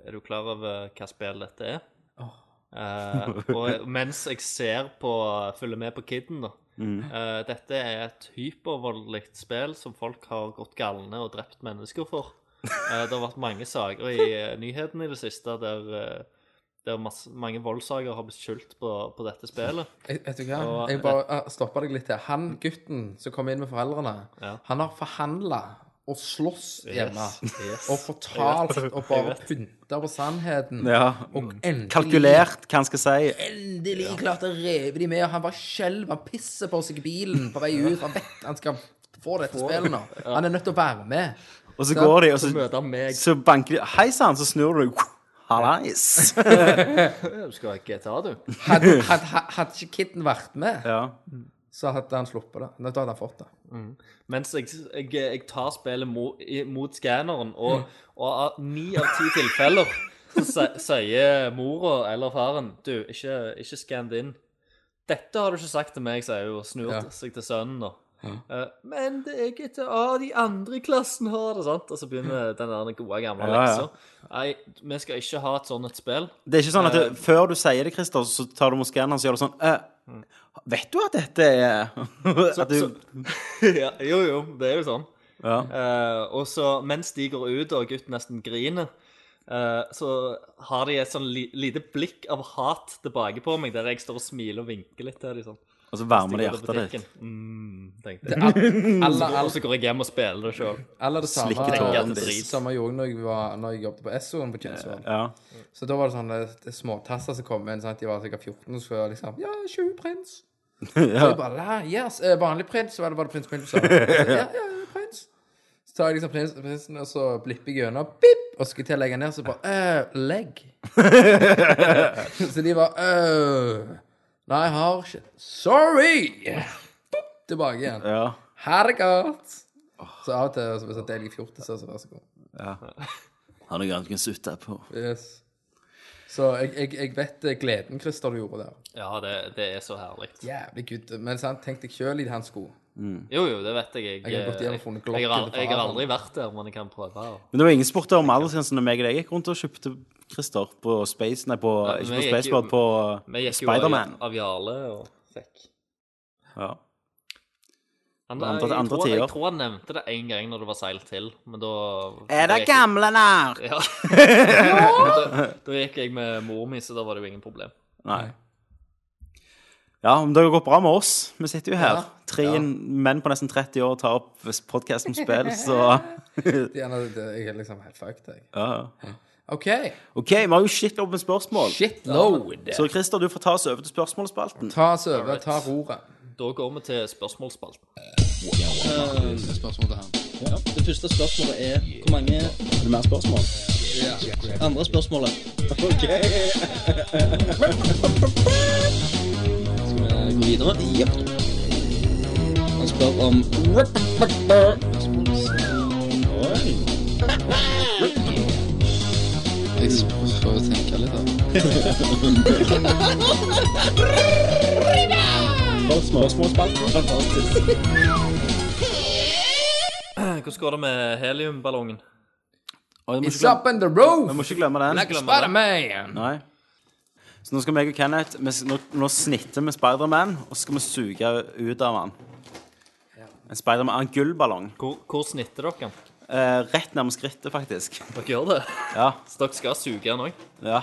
[SPEAKER 5] er du klar over hva spill dette er? Eh, og mens jeg ser på, følger med på kiden, da. eh, dette er et hypervoldelig spill som folk har gått galne og drept mennesker for. Eh, det har vært mange saker i eh, nyhetene i det siste der, eh, der masse, mange voldssaker har blitt skyldt på, på dette spillet.
[SPEAKER 3] Vet du hva?
[SPEAKER 5] Og-
[SPEAKER 3] Jeg bare uh, stoppa deg litt til. Han gutten som kom inn med foreldrene,
[SPEAKER 5] Ja.
[SPEAKER 3] han har forhandla og slåss hjemme.
[SPEAKER 5] yes.
[SPEAKER 3] Og fortalt og bare pynta på sannheten.
[SPEAKER 1] Ja.
[SPEAKER 3] Og endelig,
[SPEAKER 1] Kalkulert, hva han skal si.
[SPEAKER 3] endelig klarte å reve de med. og Han bare skjelver, han pisser på seg i bilen på vei ut. Han vet han skal få dette spillet nå. Han er nødt til å være med.
[SPEAKER 1] Og så går de, og så, så banker de Hei sann, så snur du. Hallais.
[SPEAKER 5] Du skal ha GTA, du.
[SPEAKER 3] Hadde, hadde, hadde ikke Kitten vært med,
[SPEAKER 1] Ja.
[SPEAKER 3] så hadde han sluppet det. Da hadde han fått det.
[SPEAKER 5] Mens jeg, jeg, jeg tar spillet mot, mot skanneren, og, og av ni av ti tilfeller så si- sier mora eller faren Du, ikke, ikke skann det inn. Dette har du ikke sagt til meg, sier hun og snur
[SPEAKER 3] Ja.
[SPEAKER 5] seg til sønnen. da. Eh, men det er ikke ah, de andre i klassen har det, sant? Og så begynner den der gode, gamle
[SPEAKER 1] Ja, ja.
[SPEAKER 5] leksa. Nei, vi skal ikke ha et sånt et spill.
[SPEAKER 1] Det er ikke sånn at det, før du sier det, Christer, så tar du mot skanneren så gjør du sånn eh, Vet du at dette er At du
[SPEAKER 5] ja, jo, jo, det er jo sånn.
[SPEAKER 1] Ja.
[SPEAKER 5] Uh, og så mens de går ut, og gutten nesten griner, uh, så har de et sånn li lite blikk av hat tilbake på meg, der jeg står og smiler og vinker litt til dem. Sånn.
[SPEAKER 1] Og så varmer det hjertet ditt.
[SPEAKER 5] Mm, tenkte jeg.
[SPEAKER 3] er alle,
[SPEAKER 5] Og så går jeg hjem og spiller det sjøl.
[SPEAKER 3] Eller det samme,
[SPEAKER 1] som
[SPEAKER 5] jeg
[SPEAKER 3] det samme gjorde når jeg, var, når jeg jobbet på Essoen på Kjensvoll.
[SPEAKER 1] Ja.
[SPEAKER 3] Så da var det sånne det småtasser som kom inn. Sant? De var sikkert 14 og så var liksom Ja, 20 prins. Så jeg bare yes, eh, Vanlig prins, så var det bare prins Prince. Ja, ja, prins. Så tar jeg liksom prins, prinsen, og så blipper jeg gjennom. Bip! Og skal til å legge ned, så bare øh, Legg. så de bare øh, Nei, jeg har ikke Sorry! Tilbake igjen.
[SPEAKER 1] ja.
[SPEAKER 3] Ha det godt. Så av og til så hvis jeg deler i fjortiser, så vær så god.
[SPEAKER 1] Har noe annet du kan sutte på.
[SPEAKER 3] Yes. Så jeg, jeg, jeg vet eh, gleden Christer du gjorde der.
[SPEAKER 5] Ja, det, det er så herlig.
[SPEAKER 3] Jævlig good. Men sant, tenk deg sjøl i hans sko.
[SPEAKER 5] Jo, jo, det vet jeg. Jeg,
[SPEAKER 3] Jeg har gått hjem
[SPEAKER 5] jeg, har, jeg har aldri vært der, men jeg kan prøve. Her.
[SPEAKER 1] Men det var ingen spurte om aldersgrensen da meg og deg gikk rundt og kjøpte Christer på Space Nei, på,
[SPEAKER 5] Ja,
[SPEAKER 1] ikke på Spaceboard, på Spiderman.
[SPEAKER 5] Vi gikk jo av, Jarle og fikk
[SPEAKER 1] Ja.
[SPEAKER 5] han,
[SPEAKER 1] Andre-
[SPEAKER 5] jeg,
[SPEAKER 1] andre
[SPEAKER 5] tror,
[SPEAKER 1] tider.
[SPEAKER 5] jeg tror han nevnte det én gang når det var seilt til, men da
[SPEAKER 1] Er det gamle nær?
[SPEAKER 5] Ja. da, da gikk jeg med mor mi, så da var det jo ingen problem.
[SPEAKER 1] Nei. Ja, men det gått bra med oss. Vi sitter jo her.
[SPEAKER 3] Ja.
[SPEAKER 1] Tre
[SPEAKER 3] Ja.
[SPEAKER 1] menn på nesten 30 år tar opp podkast om spill, så
[SPEAKER 3] Det jeg er liksom helt fucked, jeg.
[SPEAKER 1] ja.
[SPEAKER 3] OK.
[SPEAKER 1] OK, vi har jo shitload med spørsmål.
[SPEAKER 3] Shitload.
[SPEAKER 1] Så Christer, du får ta oss over til spørsmålspalten.
[SPEAKER 3] Ta oss over. Ta roret.
[SPEAKER 5] Da går vi til spørsmålsspalten.
[SPEAKER 3] Spørsmål til han.
[SPEAKER 8] Det første spørsmålet er hvor mange
[SPEAKER 1] Er det mer spørsmål?
[SPEAKER 8] andre spørsmålet? Skal vi gå videre? Jepp. Han spør om Oi.
[SPEAKER 3] Jeg får tenke litt, da.
[SPEAKER 1] Spørsmålspalten. Fantastisk.
[SPEAKER 5] Hvordan går det med heliumballongen?
[SPEAKER 3] It's up in the roof!
[SPEAKER 1] vi må ikke glemme den.
[SPEAKER 3] Like Spider-Man!
[SPEAKER 1] Nei. Så nå skal meg og Kenneth vi, nå, nå snitter vi Spiderman, og så skal vi suge ut av han. En Spiderman, en gullballong.
[SPEAKER 5] Hvor, hvor snitter dere?
[SPEAKER 1] Eh, rett nærmest skrittet, faktisk.
[SPEAKER 5] Dere gjør det?
[SPEAKER 1] Ja.
[SPEAKER 5] Så dere skal suge den òg?
[SPEAKER 1] ja.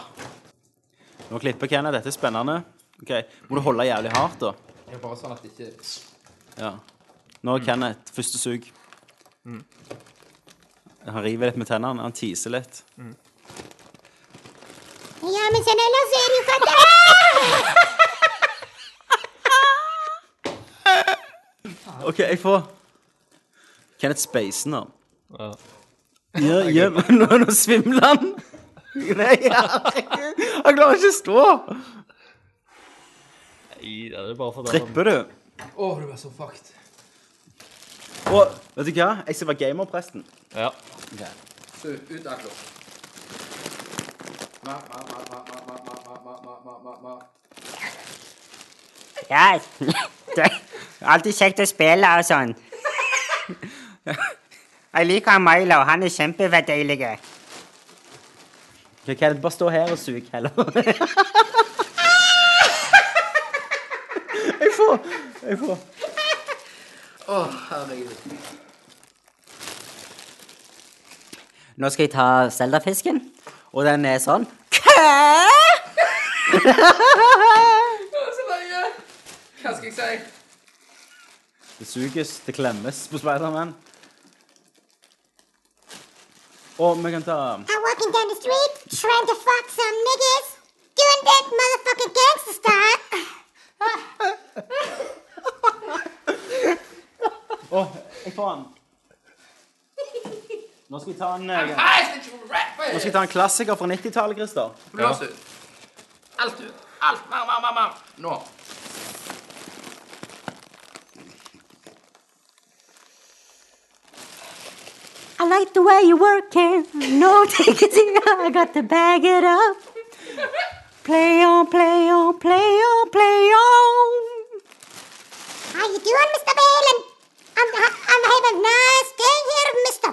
[SPEAKER 1] Nå klipper Kenneth. Dette er spennende. Ok, Må du holde jævlig hardt, da.
[SPEAKER 3] Er bare sånn at det ikke
[SPEAKER 1] Ja. Nå er Kenneth første sug. Han river litt med tennene. Han teaser litt.
[SPEAKER 7] Ja, men sen ellers er det jo ikke
[SPEAKER 1] OK, jeg får Kenneth Space nå.
[SPEAKER 5] Ja.
[SPEAKER 1] Ja, men nå, nå svimler han. Nei, herregud. Han klarer ikke å stå.
[SPEAKER 5] Nei, det er bare for han
[SPEAKER 1] Tripper du?
[SPEAKER 3] Å, du er så fucked.
[SPEAKER 1] Og vet du hva? Jeg skal være gamerpresten.
[SPEAKER 5] Ja.
[SPEAKER 3] Du, ut av klokka. Ma, ma, ma, ma, ma, ma, ma, ma, ma, ma, ma, ma, ma.
[SPEAKER 9] Ja, det er alltid kjekt å spille og sånn. Jeg liker Milo, han er kjempedeilig.
[SPEAKER 1] Okay, Kenneth, bare stå her og sug heller. jeg får Jeg får
[SPEAKER 3] Å, herregud.
[SPEAKER 9] Nå skal jeg ta Zelda-fisken, og den er sånn.
[SPEAKER 3] Så løye. Hva skal jeg si?
[SPEAKER 1] Det suges, det klemmes på Spiderman. Og vi kan ta
[SPEAKER 7] I'm walking down the street trying to fuck some niggas. Doing that motherfucking gangster style.
[SPEAKER 1] Å, jeg får den. Nå skal vi ta en eh, Nå skal vi ta en klassiker fra 90-tallet, Christer.
[SPEAKER 3] Blås ut. Alt ut. Alt. Mer, mer, mer, mer. Nå.
[SPEAKER 7] I like the way you're working. No, take it easy. I got to bag it up. Play on, play on, play on, play on. How you doing, Mr. Valen? I'm, I'm having a nice day here, Mr.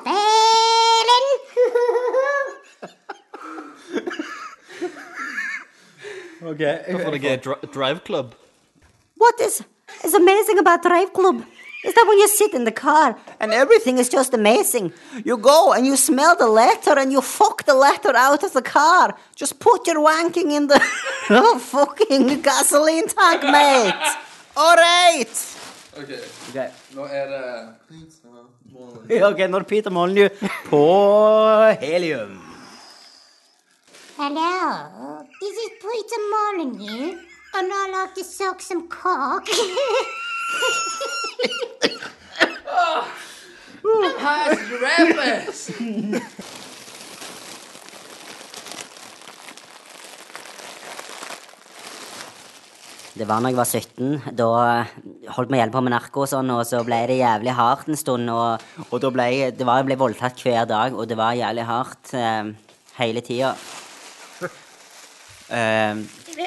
[SPEAKER 7] Valen.
[SPEAKER 1] Ok,
[SPEAKER 5] For deg er dri Drive Club.
[SPEAKER 7] what is is amazing about Drive Club is that when you sit in the car and everything is just amazing. You go and you smell the letter and you fuck the letter out of the car. Just put your wanking in the oh, fucking gasoline tank, mate. All right.
[SPEAKER 3] OK.
[SPEAKER 1] Ok,
[SPEAKER 3] Nå er det
[SPEAKER 1] Ok, nå er det Peter Molyneux på helium.
[SPEAKER 7] Hello, this is Peter Molyneux, and I like to suck some cock.
[SPEAKER 3] Rappers!
[SPEAKER 9] Det var da jeg var 17. Da holdt vi hjelp på med narko og sånn, og så ble det jævlig hardt en stund. Og, og da ble jeg det var, jeg ble voldtatt hver dag, og det var jævlig hardt eh, hele tida. Eh,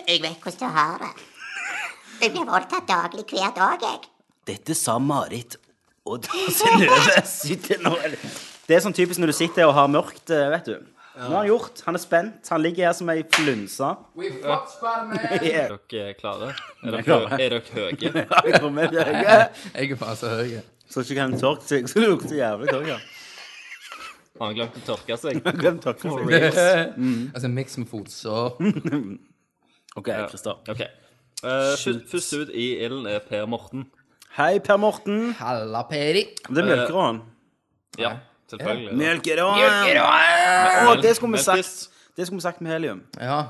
[SPEAKER 7] Jeg vet hvordan du har det. Jeg blir voldtatt daglig hver dag, jeg.
[SPEAKER 1] Dette sa Marit, og da Synnøve sitter nå Det er sånn typisk når du sitter og har mørkt, eh, vet du. Nå har han gjort. Han er spent. Han ligger her som ei flunse.
[SPEAKER 3] We fuck!
[SPEAKER 1] Yeah.
[SPEAKER 5] Er dere klare? Er
[SPEAKER 1] er
[SPEAKER 5] dere,
[SPEAKER 1] klare.
[SPEAKER 5] er dere høye?
[SPEAKER 1] Ja, jeg tror vi er høye.
[SPEAKER 3] Jeg er faen så høy.
[SPEAKER 1] Så ikke kan tørke seg, så lukter jævlig tørke.
[SPEAKER 5] Har han glemt å tørke seg?
[SPEAKER 1] Glem tørke seg.
[SPEAKER 3] Altså miks med fotsår.
[SPEAKER 1] OK, Christer.
[SPEAKER 5] OK. Eh, først ut i ilden er Per Morten.
[SPEAKER 1] Hei, Per Morten.
[SPEAKER 3] Halla, Peri.
[SPEAKER 1] Det er Mjølkeråen.
[SPEAKER 5] Ja, selvfølgelig.
[SPEAKER 1] Mjølkeråen! Å, det skulle vi sagt. Det skulle vi sagt med helium.
[SPEAKER 3] Ja.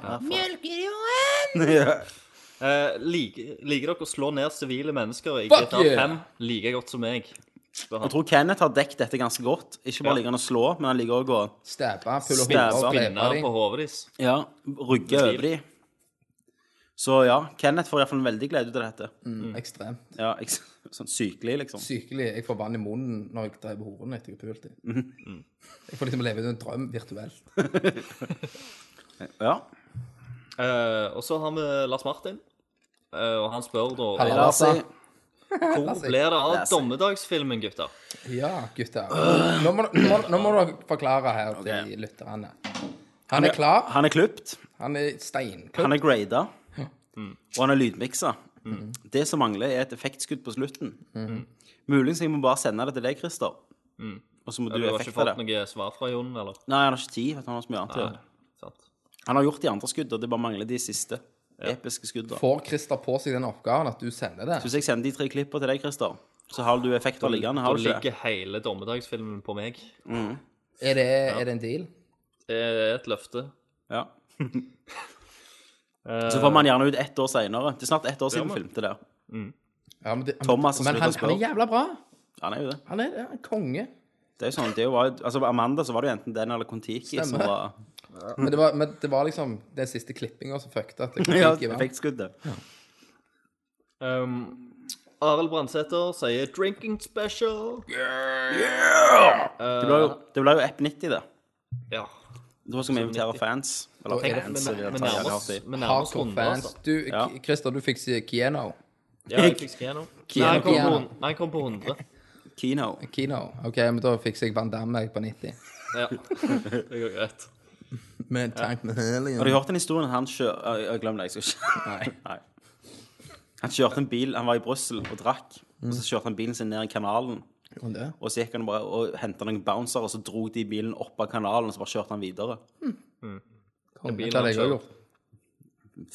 [SPEAKER 1] Ja.
[SPEAKER 5] Eh, liker, liker dere å slå ned sivile mennesker i
[SPEAKER 3] Fuck
[SPEAKER 5] GTA
[SPEAKER 3] yeah.
[SPEAKER 5] 5 like godt som meg?
[SPEAKER 1] Jeg tror Kenneth har dekket dette ganske godt. Ikke bare
[SPEAKER 5] Ja.
[SPEAKER 1] liker han å slå, men han liker òg å
[SPEAKER 3] Stabba, pulle hodet og
[SPEAKER 5] Spinne på hodet deres.
[SPEAKER 1] ja, rugge over dem. Så ja, Kenneth får iallfall veldig glede ut av dette.
[SPEAKER 3] Mm, Ekstremt.
[SPEAKER 1] Ja, ek- sånn sykelig, liksom.
[SPEAKER 3] Sykelig. Jeg får vann i munnen når jeg dreper horene etter jeg har pult dem.
[SPEAKER 1] Mhm.
[SPEAKER 3] Jeg får liksom leve ut en drøm virtuelt.
[SPEAKER 1] Ja.
[SPEAKER 5] Uh, og så har vi Lars Martin. uh, og han spør da
[SPEAKER 3] Halla,
[SPEAKER 1] Lars.
[SPEAKER 5] Hvor blir det av dommedagsfilmen, gutter?
[SPEAKER 3] Ja, gutter. Nå må, nå, må- nå må dere forklare her til lytterne. Han er klar.
[SPEAKER 1] Han er klipt,
[SPEAKER 3] Han er steinklipt.
[SPEAKER 1] han er grada, og han er lydmiksa. Det som mangler, er et effektskudd på slutten. Muligens jeg må bare sende det til deg, Christer. Og så må
[SPEAKER 5] Du
[SPEAKER 1] du
[SPEAKER 5] har ikke fått
[SPEAKER 1] det.
[SPEAKER 5] noe svar fra Jon, eller?
[SPEAKER 1] Nei, han har ikke tid. vet du, Han har så mye annet å gjøre. Han har gjort de andre skuddene, det bare mangler de siste episke da
[SPEAKER 3] Får Christer på seg den oppgaven at du sender det?
[SPEAKER 1] Så hvis jeg sender de tre klippene til deg, Christer, så har du effekter liggende.
[SPEAKER 5] Da
[SPEAKER 1] Har du ikke?
[SPEAKER 5] ligger hele dommedagsfilmen på meg.
[SPEAKER 3] Er det, er det en deal?
[SPEAKER 5] Det er et løfte.
[SPEAKER 1] Ja. Så får man gjerne ut ett år seinere. Det er snart ett år siden vi filmte der.
[SPEAKER 3] Ja, men, det,
[SPEAKER 1] Thomas har
[SPEAKER 3] men
[SPEAKER 1] sluttet
[SPEAKER 3] han,
[SPEAKER 1] å
[SPEAKER 3] han er jævla bra.
[SPEAKER 1] Han er jo det.
[SPEAKER 3] Han er, han en konge.
[SPEAKER 1] Det er jo sånn, det var, altså Amanda så var det jo enten den eller Kon-Tiki som
[SPEAKER 3] Stemmer.
[SPEAKER 1] var
[SPEAKER 3] Men det var, men det var liksom den siste klippinga som fucka at det
[SPEAKER 1] ja,
[SPEAKER 3] ikke var.
[SPEAKER 1] effektskuddet.
[SPEAKER 5] Um, Arild Brandsæter sier 'drinking special'.
[SPEAKER 1] Det ble jo, det ble jo App 90, det.
[SPEAKER 5] Ja.
[SPEAKER 1] Da skal vi invitere fans. Eller
[SPEAKER 3] Da er
[SPEAKER 1] fans.
[SPEAKER 5] Men vi nærmer oss
[SPEAKER 1] si.
[SPEAKER 5] vi nærmer oss
[SPEAKER 3] Hardcore
[SPEAKER 5] 100,
[SPEAKER 3] fans.
[SPEAKER 5] altså.
[SPEAKER 3] Du,
[SPEAKER 1] Ja.
[SPEAKER 3] Christer, du fikk Kieno.
[SPEAKER 5] Ja, jeg fikk Kieno. Nei, han kom på 100.
[SPEAKER 1] Kino.
[SPEAKER 3] Kino. OK, men da fikser jeg Van Damme på 90.
[SPEAKER 5] Ja, det går greit.
[SPEAKER 3] Med en tank med
[SPEAKER 1] Har du hørt den historien han kjør... Jeg glemmer det, jeg skal ikke
[SPEAKER 3] Nei.
[SPEAKER 1] Nei. Han kjørte en bil, han var i Brussel og drakk, og så kjørte han bilen sin ned i kanalen.
[SPEAKER 3] Det?
[SPEAKER 1] Og så gikk han bare og henta noen bouncere, og så dro de bilen opp av kanalen, og så bare kjørte han videre.
[SPEAKER 3] Mm.
[SPEAKER 5] bilen
[SPEAKER 3] Det hadde jeg òg gjort.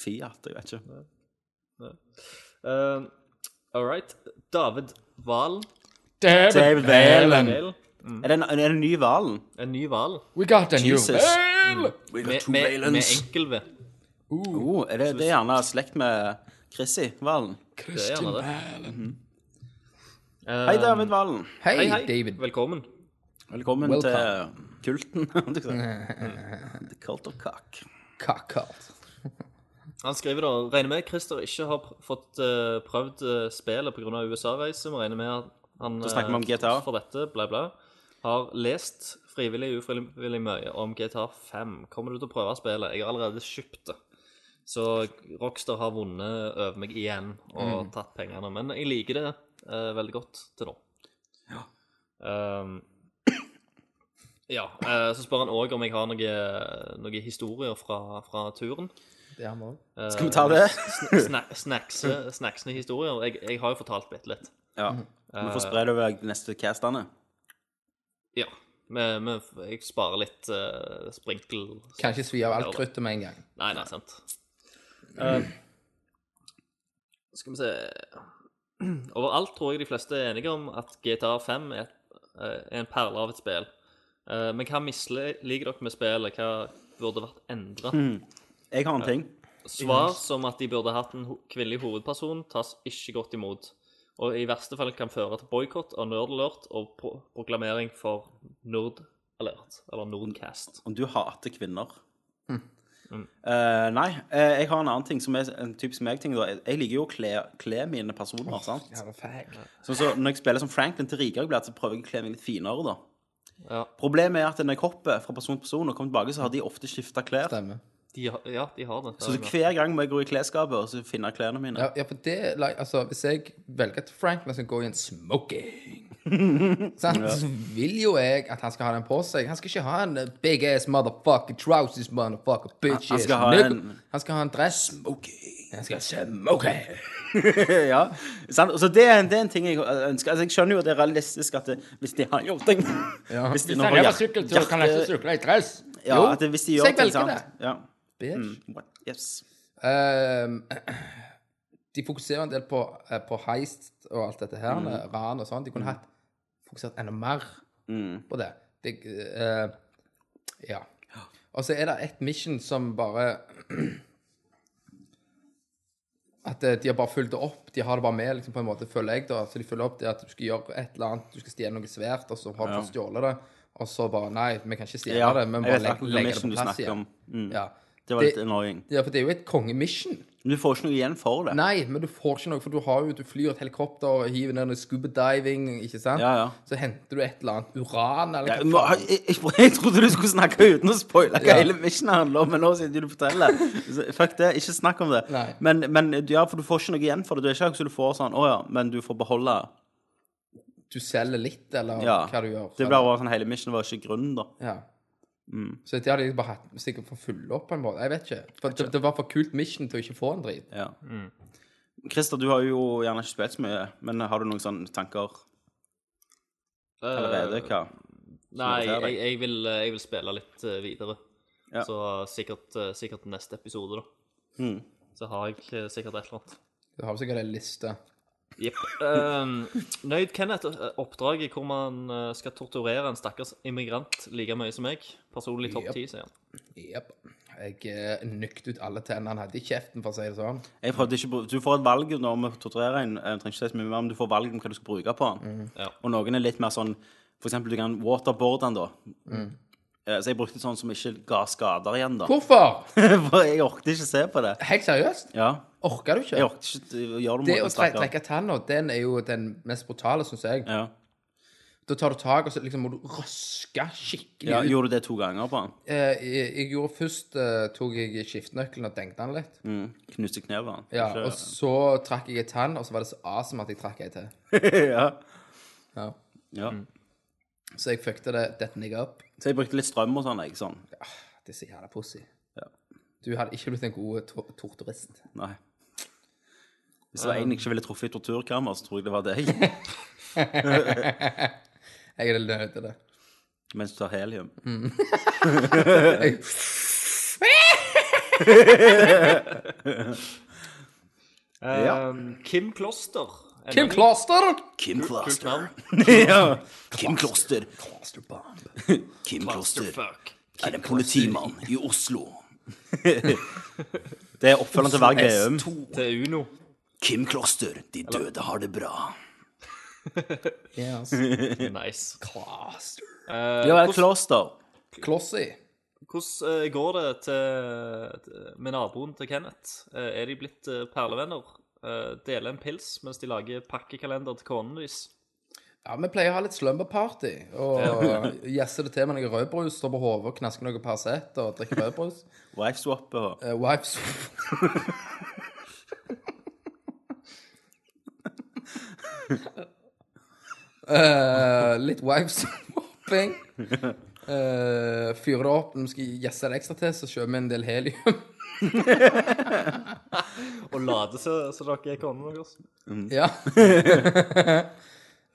[SPEAKER 1] Fiat, jeg vet ikke.
[SPEAKER 5] Uh, all right. David Valen.
[SPEAKER 1] David Valen.
[SPEAKER 5] Valen.
[SPEAKER 1] Er, det en, er det en ny hvalen?
[SPEAKER 5] En ny hval
[SPEAKER 6] We got a new
[SPEAKER 1] Jesus.
[SPEAKER 6] whale!
[SPEAKER 5] med, med, med enkel V.
[SPEAKER 1] Oh, er det, det er gjerne slekt med Chrissy-hvalen?
[SPEAKER 5] Er gjerne det. Eh,
[SPEAKER 1] Hei, David Valen.
[SPEAKER 3] Hei,
[SPEAKER 5] Hei, hei.
[SPEAKER 3] David.
[SPEAKER 5] Velkommen.
[SPEAKER 1] Velkommen
[SPEAKER 3] Welcome.
[SPEAKER 1] til kulten. holdt jeg på å si. The cult of cock.
[SPEAKER 3] Kakalt.
[SPEAKER 5] Han skriver da Regner med Christer ikke har pr- fått eh, prøvd uh, spillet pga. USA-reise. Vi regner med at han
[SPEAKER 1] Da snakker vi om
[SPEAKER 5] eh,
[SPEAKER 1] GTA.
[SPEAKER 5] for dette, bla, bla. Har lest frivillig og ufrivillig mye om GTA 5. Kommer du til å prøve spillet? Jeg har allerede kjøpt det. Så Rockstar har vunnet over meg igjen og tatt pengene. Men jeg liker det uh, veldig godt til nå. Ja. ja. uh, så spør han òg om jeg har noen noe historier fra, fra turen.
[SPEAKER 3] Det har vi òg.
[SPEAKER 5] Eh,
[SPEAKER 1] Skal vi ta det?
[SPEAKER 5] sn- sna snackse, snacksende historier. Jeg, jeg har jo fortalt bitte litt.
[SPEAKER 1] Ja. Vi får spre det over de neste castene.
[SPEAKER 5] Ja. Men men jeg sparer litt uh, sprinkel...
[SPEAKER 3] Kan ikke svi av alt kruttet med en gang.
[SPEAKER 5] Nei, nei, sant. Uh, skal vi se Overalt tror jeg de fleste er enige om at GTA 5 er, et, eh, er en perle av et spill. Uh, men hva misliker dere med spillet? Hva burde vært endra?
[SPEAKER 1] Jeg har en ting.
[SPEAKER 5] Svar som at de burde hatt en ho- kvinnelig hovedperson, tas ikke godt imot. Og i verste fall kan føre til boikott av Nerdalert og pro proklamering for Nordalert, eller Nordcast.
[SPEAKER 1] Om du hater kvinner. Eh, nei, uh, jeg har en annen ting som er en typisk meg-ting. Jeg- Jeg liker jo å kle, kle mine personer. sant?
[SPEAKER 3] Ja.
[SPEAKER 1] Sånn så Når jeg spiller som Franklin til rikere blir, så prøver jeg å kle meg litt finere. da.
[SPEAKER 5] Ja.
[SPEAKER 1] Problemet er at når jeg hopper fra person til person og kommer tilbake, så har de ofte skifta klær.
[SPEAKER 3] Stemmer.
[SPEAKER 5] De, har- ja, de har det.
[SPEAKER 1] Så hver gang må jeg gå i klesskapet og så finne klærne mine.
[SPEAKER 3] Ja, ja, for det like, Altså, hvis jeg velger at Franklin skal gå i en smoking sant? Så vil jo jeg at han skal ha den på seg. Han skal ikke ha en uh, big ass motherfucker trousers motherfucker bitch
[SPEAKER 1] Han skal
[SPEAKER 3] ass
[SPEAKER 1] ha en-
[SPEAKER 3] Han skal ha en dress. Smoking. Han skal ha smoking.
[SPEAKER 1] ja, sant? Så det er, det er en ting jeg ønsker. Altså, jeg skjønner jo at det er realistisk at det, hvis de har gjort ting Hvis de nå
[SPEAKER 6] han
[SPEAKER 1] har
[SPEAKER 6] er
[SPEAKER 1] hjerte-
[SPEAKER 6] sykkeltur, kan jeg ikke sykle i dress.
[SPEAKER 1] Ja, at det, hvis de
[SPEAKER 3] så
[SPEAKER 1] gjør
[SPEAKER 3] jeg
[SPEAKER 1] ting,
[SPEAKER 3] velger
[SPEAKER 1] sant?
[SPEAKER 3] det.
[SPEAKER 1] Ja.
[SPEAKER 3] Bitch.
[SPEAKER 1] Mm, what? Yes.
[SPEAKER 3] Um, de fokuserer en del på, eh, på heist og alt dette her,
[SPEAKER 1] Mm.
[SPEAKER 3] ran og sånn. De kunne hatt fokusert enda mer
[SPEAKER 1] Mm.
[SPEAKER 3] på det. det uh, ja. Og så er det et mission som bare At eh, de har bare fulgt det opp. De har det bare med, liksom, på en måte, føler jeg. da Så de følger opp det at du skal gjøre et eller annet, du skal stjele noe svært, og så har du fått stjålet det. Og så bare Nei, vi kan ikke stjele
[SPEAKER 1] Ja,
[SPEAKER 3] det, men bare legge, legge det på plass igjen.
[SPEAKER 1] Mm.
[SPEAKER 3] Ja.
[SPEAKER 1] Det var litt annoying.
[SPEAKER 3] ja, for det er jo et kongemission.
[SPEAKER 1] Men du får ikke noe igjen for det.
[SPEAKER 3] Nei, men du får ikke noe, for du har jo, du flyr et helikopter og hiver ned noe scuba diving, ikke sant?
[SPEAKER 1] Ja, ja.
[SPEAKER 3] Så henter du et eller annet uran, eller
[SPEAKER 1] Ja,
[SPEAKER 3] hva faen.
[SPEAKER 1] jeg, jeg, jeg trodde du skulle snakke uten å spoile hva
[SPEAKER 3] Ja.
[SPEAKER 1] hele missionen handler om, men nå sitter du og forteller. Fuck det, ikke snakk om det.
[SPEAKER 3] Nei.
[SPEAKER 1] Men, men ja, for du får ikke noe igjen for det. Du er ikke akkurat så du får sånn, å ja, men du får beholde
[SPEAKER 3] Du selger litt, eller
[SPEAKER 1] Ja.
[SPEAKER 3] hva du gjør.
[SPEAKER 1] Det blir bare sånn, hele missionen var ikke grunnen, da.
[SPEAKER 3] Ja.
[SPEAKER 1] Mm.
[SPEAKER 3] Så det hadde de bare hatt sikkert for fulle opp på en måte. Jeg vet ikke. For det, det var for kult mission til å ikke få en drit.
[SPEAKER 1] Ja. Christer, du har jo gjerne ikke spilt så mye, men har du noen sånne tanker allerede? Hva?
[SPEAKER 5] Nei, jeg, jeg, vil, eh, jeg vil spille litt eh, videre.
[SPEAKER 1] Ja.
[SPEAKER 5] Så sikkert, eh, sikkert neste episode, da.
[SPEAKER 1] Mm.
[SPEAKER 5] Så har jeg eh, sikkert et eller annet.
[SPEAKER 3] Du har sikkert en liste.
[SPEAKER 5] Jepp. Uh, Nøyd Kenneth, eh, oppdraget hvor man eh, skal torturere en stakkars immigrant like mye som meg. Personlig topp ti, sier han.
[SPEAKER 3] Jepp. Jeg eh, nykte ut alle tennene han hadde i kjeften, for å si det sånn.
[SPEAKER 1] Jeg prøvde ikke, Du får et valg når vi torturerer en. Jeg trenger ikke si så mye mer, men du får valg om hva du skal bruke på den.
[SPEAKER 5] Ja.
[SPEAKER 1] Og noen er litt mer sånn For eksempel, du kan waterboarde han, da.
[SPEAKER 3] Mm.
[SPEAKER 1] Så jeg brukte sånn som ikke ga skader igjen, da.
[SPEAKER 3] Hvorfor?
[SPEAKER 1] For jeg orket ikke se på det.
[SPEAKER 3] Helt seriøst?
[SPEAKER 1] Ja.
[SPEAKER 3] Orker du ikke?
[SPEAKER 1] Jeg orker ikke gjøre det
[SPEAKER 3] Det å tre trekke tanna, den er jo den mest brutale, syns jeg.
[SPEAKER 1] Ja.
[SPEAKER 3] Da tar du tak, og så liksom må du røske skikkelig
[SPEAKER 1] ja.
[SPEAKER 3] ut.
[SPEAKER 1] Gjorde du det to ganger på den?
[SPEAKER 3] Eh, jeg, jeg gjorde først eh, tok jeg skiftenøkkelen og dengte den litt.
[SPEAKER 1] Mm. Knuste kneet?
[SPEAKER 3] Ja, og så trakk jeg en tann, og så var det så awesome at jeg trakk ei til.
[SPEAKER 1] ja.
[SPEAKER 3] Ja.
[SPEAKER 1] ja.
[SPEAKER 3] Så jeg fuckte det dette nigga opp.
[SPEAKER 1] Så jeg brukte litt strøm og sånn, jeg. Sånn.
[SPEAKER 3] Det er så jævla pussy.
[SPEAKER 1] Ja.
[SPEAKER 3] Du hadde ikke blitt en god to torturist.
[SPEAKER 1] Nei. Hvis det var en jeg ikke ville truffet i torturkammer, så tror jeg det var deg.
[SPEAKER 3] Jeg er nødt til det.
[SPEAKER 1] Mens du tar helium.
[SPEAKER 3] Jeg,
[SPEAKER 5] Um, Kim Kloster
[SPEAKER 3] Kim Kloster!
[SPEAKER 1] Kim Kloster. ja. Kim Kloster. Kim Kloster er en politimann i Oslo. Det er oppfølgeren til hver Veum.
[SPEAKER 5] Til Uno.
[SPEAKER 1] Kim Kloster, de døde har det bra.
[SPEAKER 3] Yes.
[SPEAKER 5] Nice.
[SPEAKER 3] Kloster.
[SPEAKER 5] Uh,
[SPEAKER 1] Ja, Kloster.
[SPEAKER 3] Klossy.
[SPEAKER 5] hvordan eh, går det til, til- med naboen til Kenneth? Eh, er de blitt perlevenner? Deler en pils mens de lager pakkekalender til konen deres?
[SPEAKER 3] Ja, vi pleier å ha litt slumberparty. Og gjesse det til med noe rødbrus, stå på hodet og knaske noe Paracet og drikke rødbrus.
[SPEAKER 1] Wifeswap og
[SPEAKER 3] Uh, wives Eh, Litt wives-mopping. Uh, fyre det opp. Når vi skal gjesse det ekstra til, så kjøper vi en del helium.
[SPEAKER 5] Og late så, så dere er konene deres?
[SPEAKER 3] Ja.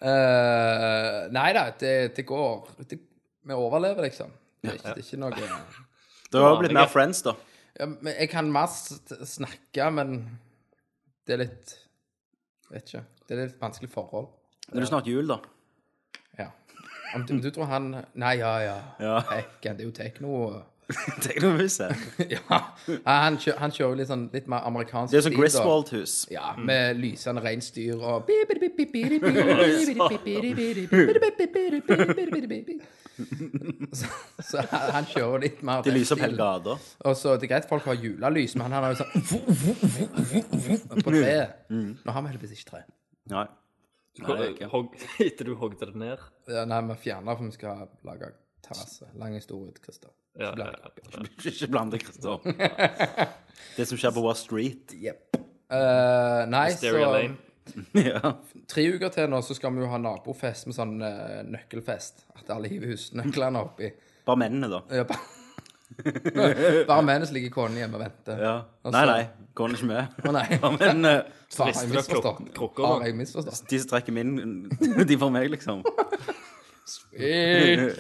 [SPEAKER 3] uh, nei da, det, det går det, Vi overlever, liksom. Det er ikke, det er ikke noe
[SPEAKER 1] Det har jo blitt mer friends, da.
[SPEAKER 3] ja, men Jeg kan mest snakke, men det er litt Vet ikke. Det er litt vanskelig forhold.
[SPEAKER 1] Nå er det snart jul, da.
[SPEAKER 3] Ja. Om du, du tror han Nei, ja, ja.
[SPEAKER 1] Ja.
[SPEAKER 3] Hekken, det er jo tekno.
[SPEAKER 1] Teknohuset.
[SPEAKER 3] ja. Han, kjø, han kjører jo litt sånn litt mer amerikansk
[SPEAKER 1] Det er sånn. Griswold-hus.
[SPEAKER 3] Ja, med lysende reinsdyr og Så, så han kjører litt mer
[SPEAKER 1] De lyser opp hele gata.
[SPEAKER 3] Det er greit folk har julelys, men han har jo sånn på treet. Nå har vi heldigvis ikke tre.
[SPEAKER 1] Nei. Nei, det er ikke.
[SPEAKER 5] Hog, etter du hogde det ned?
[SPEAKER 3] Ja, nei, vi fjerner for vi skal lage terrasse. Lang historie, Christer.
[SPEAKER 5] Ja,
[SPEAKER 3] Ikke
[SPEAKER 5] ja, ja.
[SPEAKER 1] Ikke blande, Christer. Det som skjer på Wall Street.
[SPEAKER 3] Jepp. Uh, nei,
[SPEAKER 5] Stereo
[SPEAKER 3] så
[SPEAKER 5] Lane.
[SPEAKER 1] Ja.
[SPEAKER 3] tre uker til nå så skal vi jo ha nabofest med sånn uh, nøkkelfest. At alle hiver husnøklene oppi.
[SPEAKER 1] Bare mennene, da.
[SPEAKER 3] Ja, ba- Bare mens ligger konen hjemme og venter.
[SPEAKER 1] Ja.
[SPEAKER 3] Og
[SPEAKER 1] Nei,
[SPEAKER 3] så-
[SPEAKER 1] er Går ikke med.
[SPEAKER 3] Å nei.
[SPEAKER 1] Men uh,
[SPEAKER 3] Faen, har jeg misforstått? Har jeg misforstått?
[SPEAKER 1] de som trekker min, de får meg, liksom.
[SPEAKER 3] Sweet.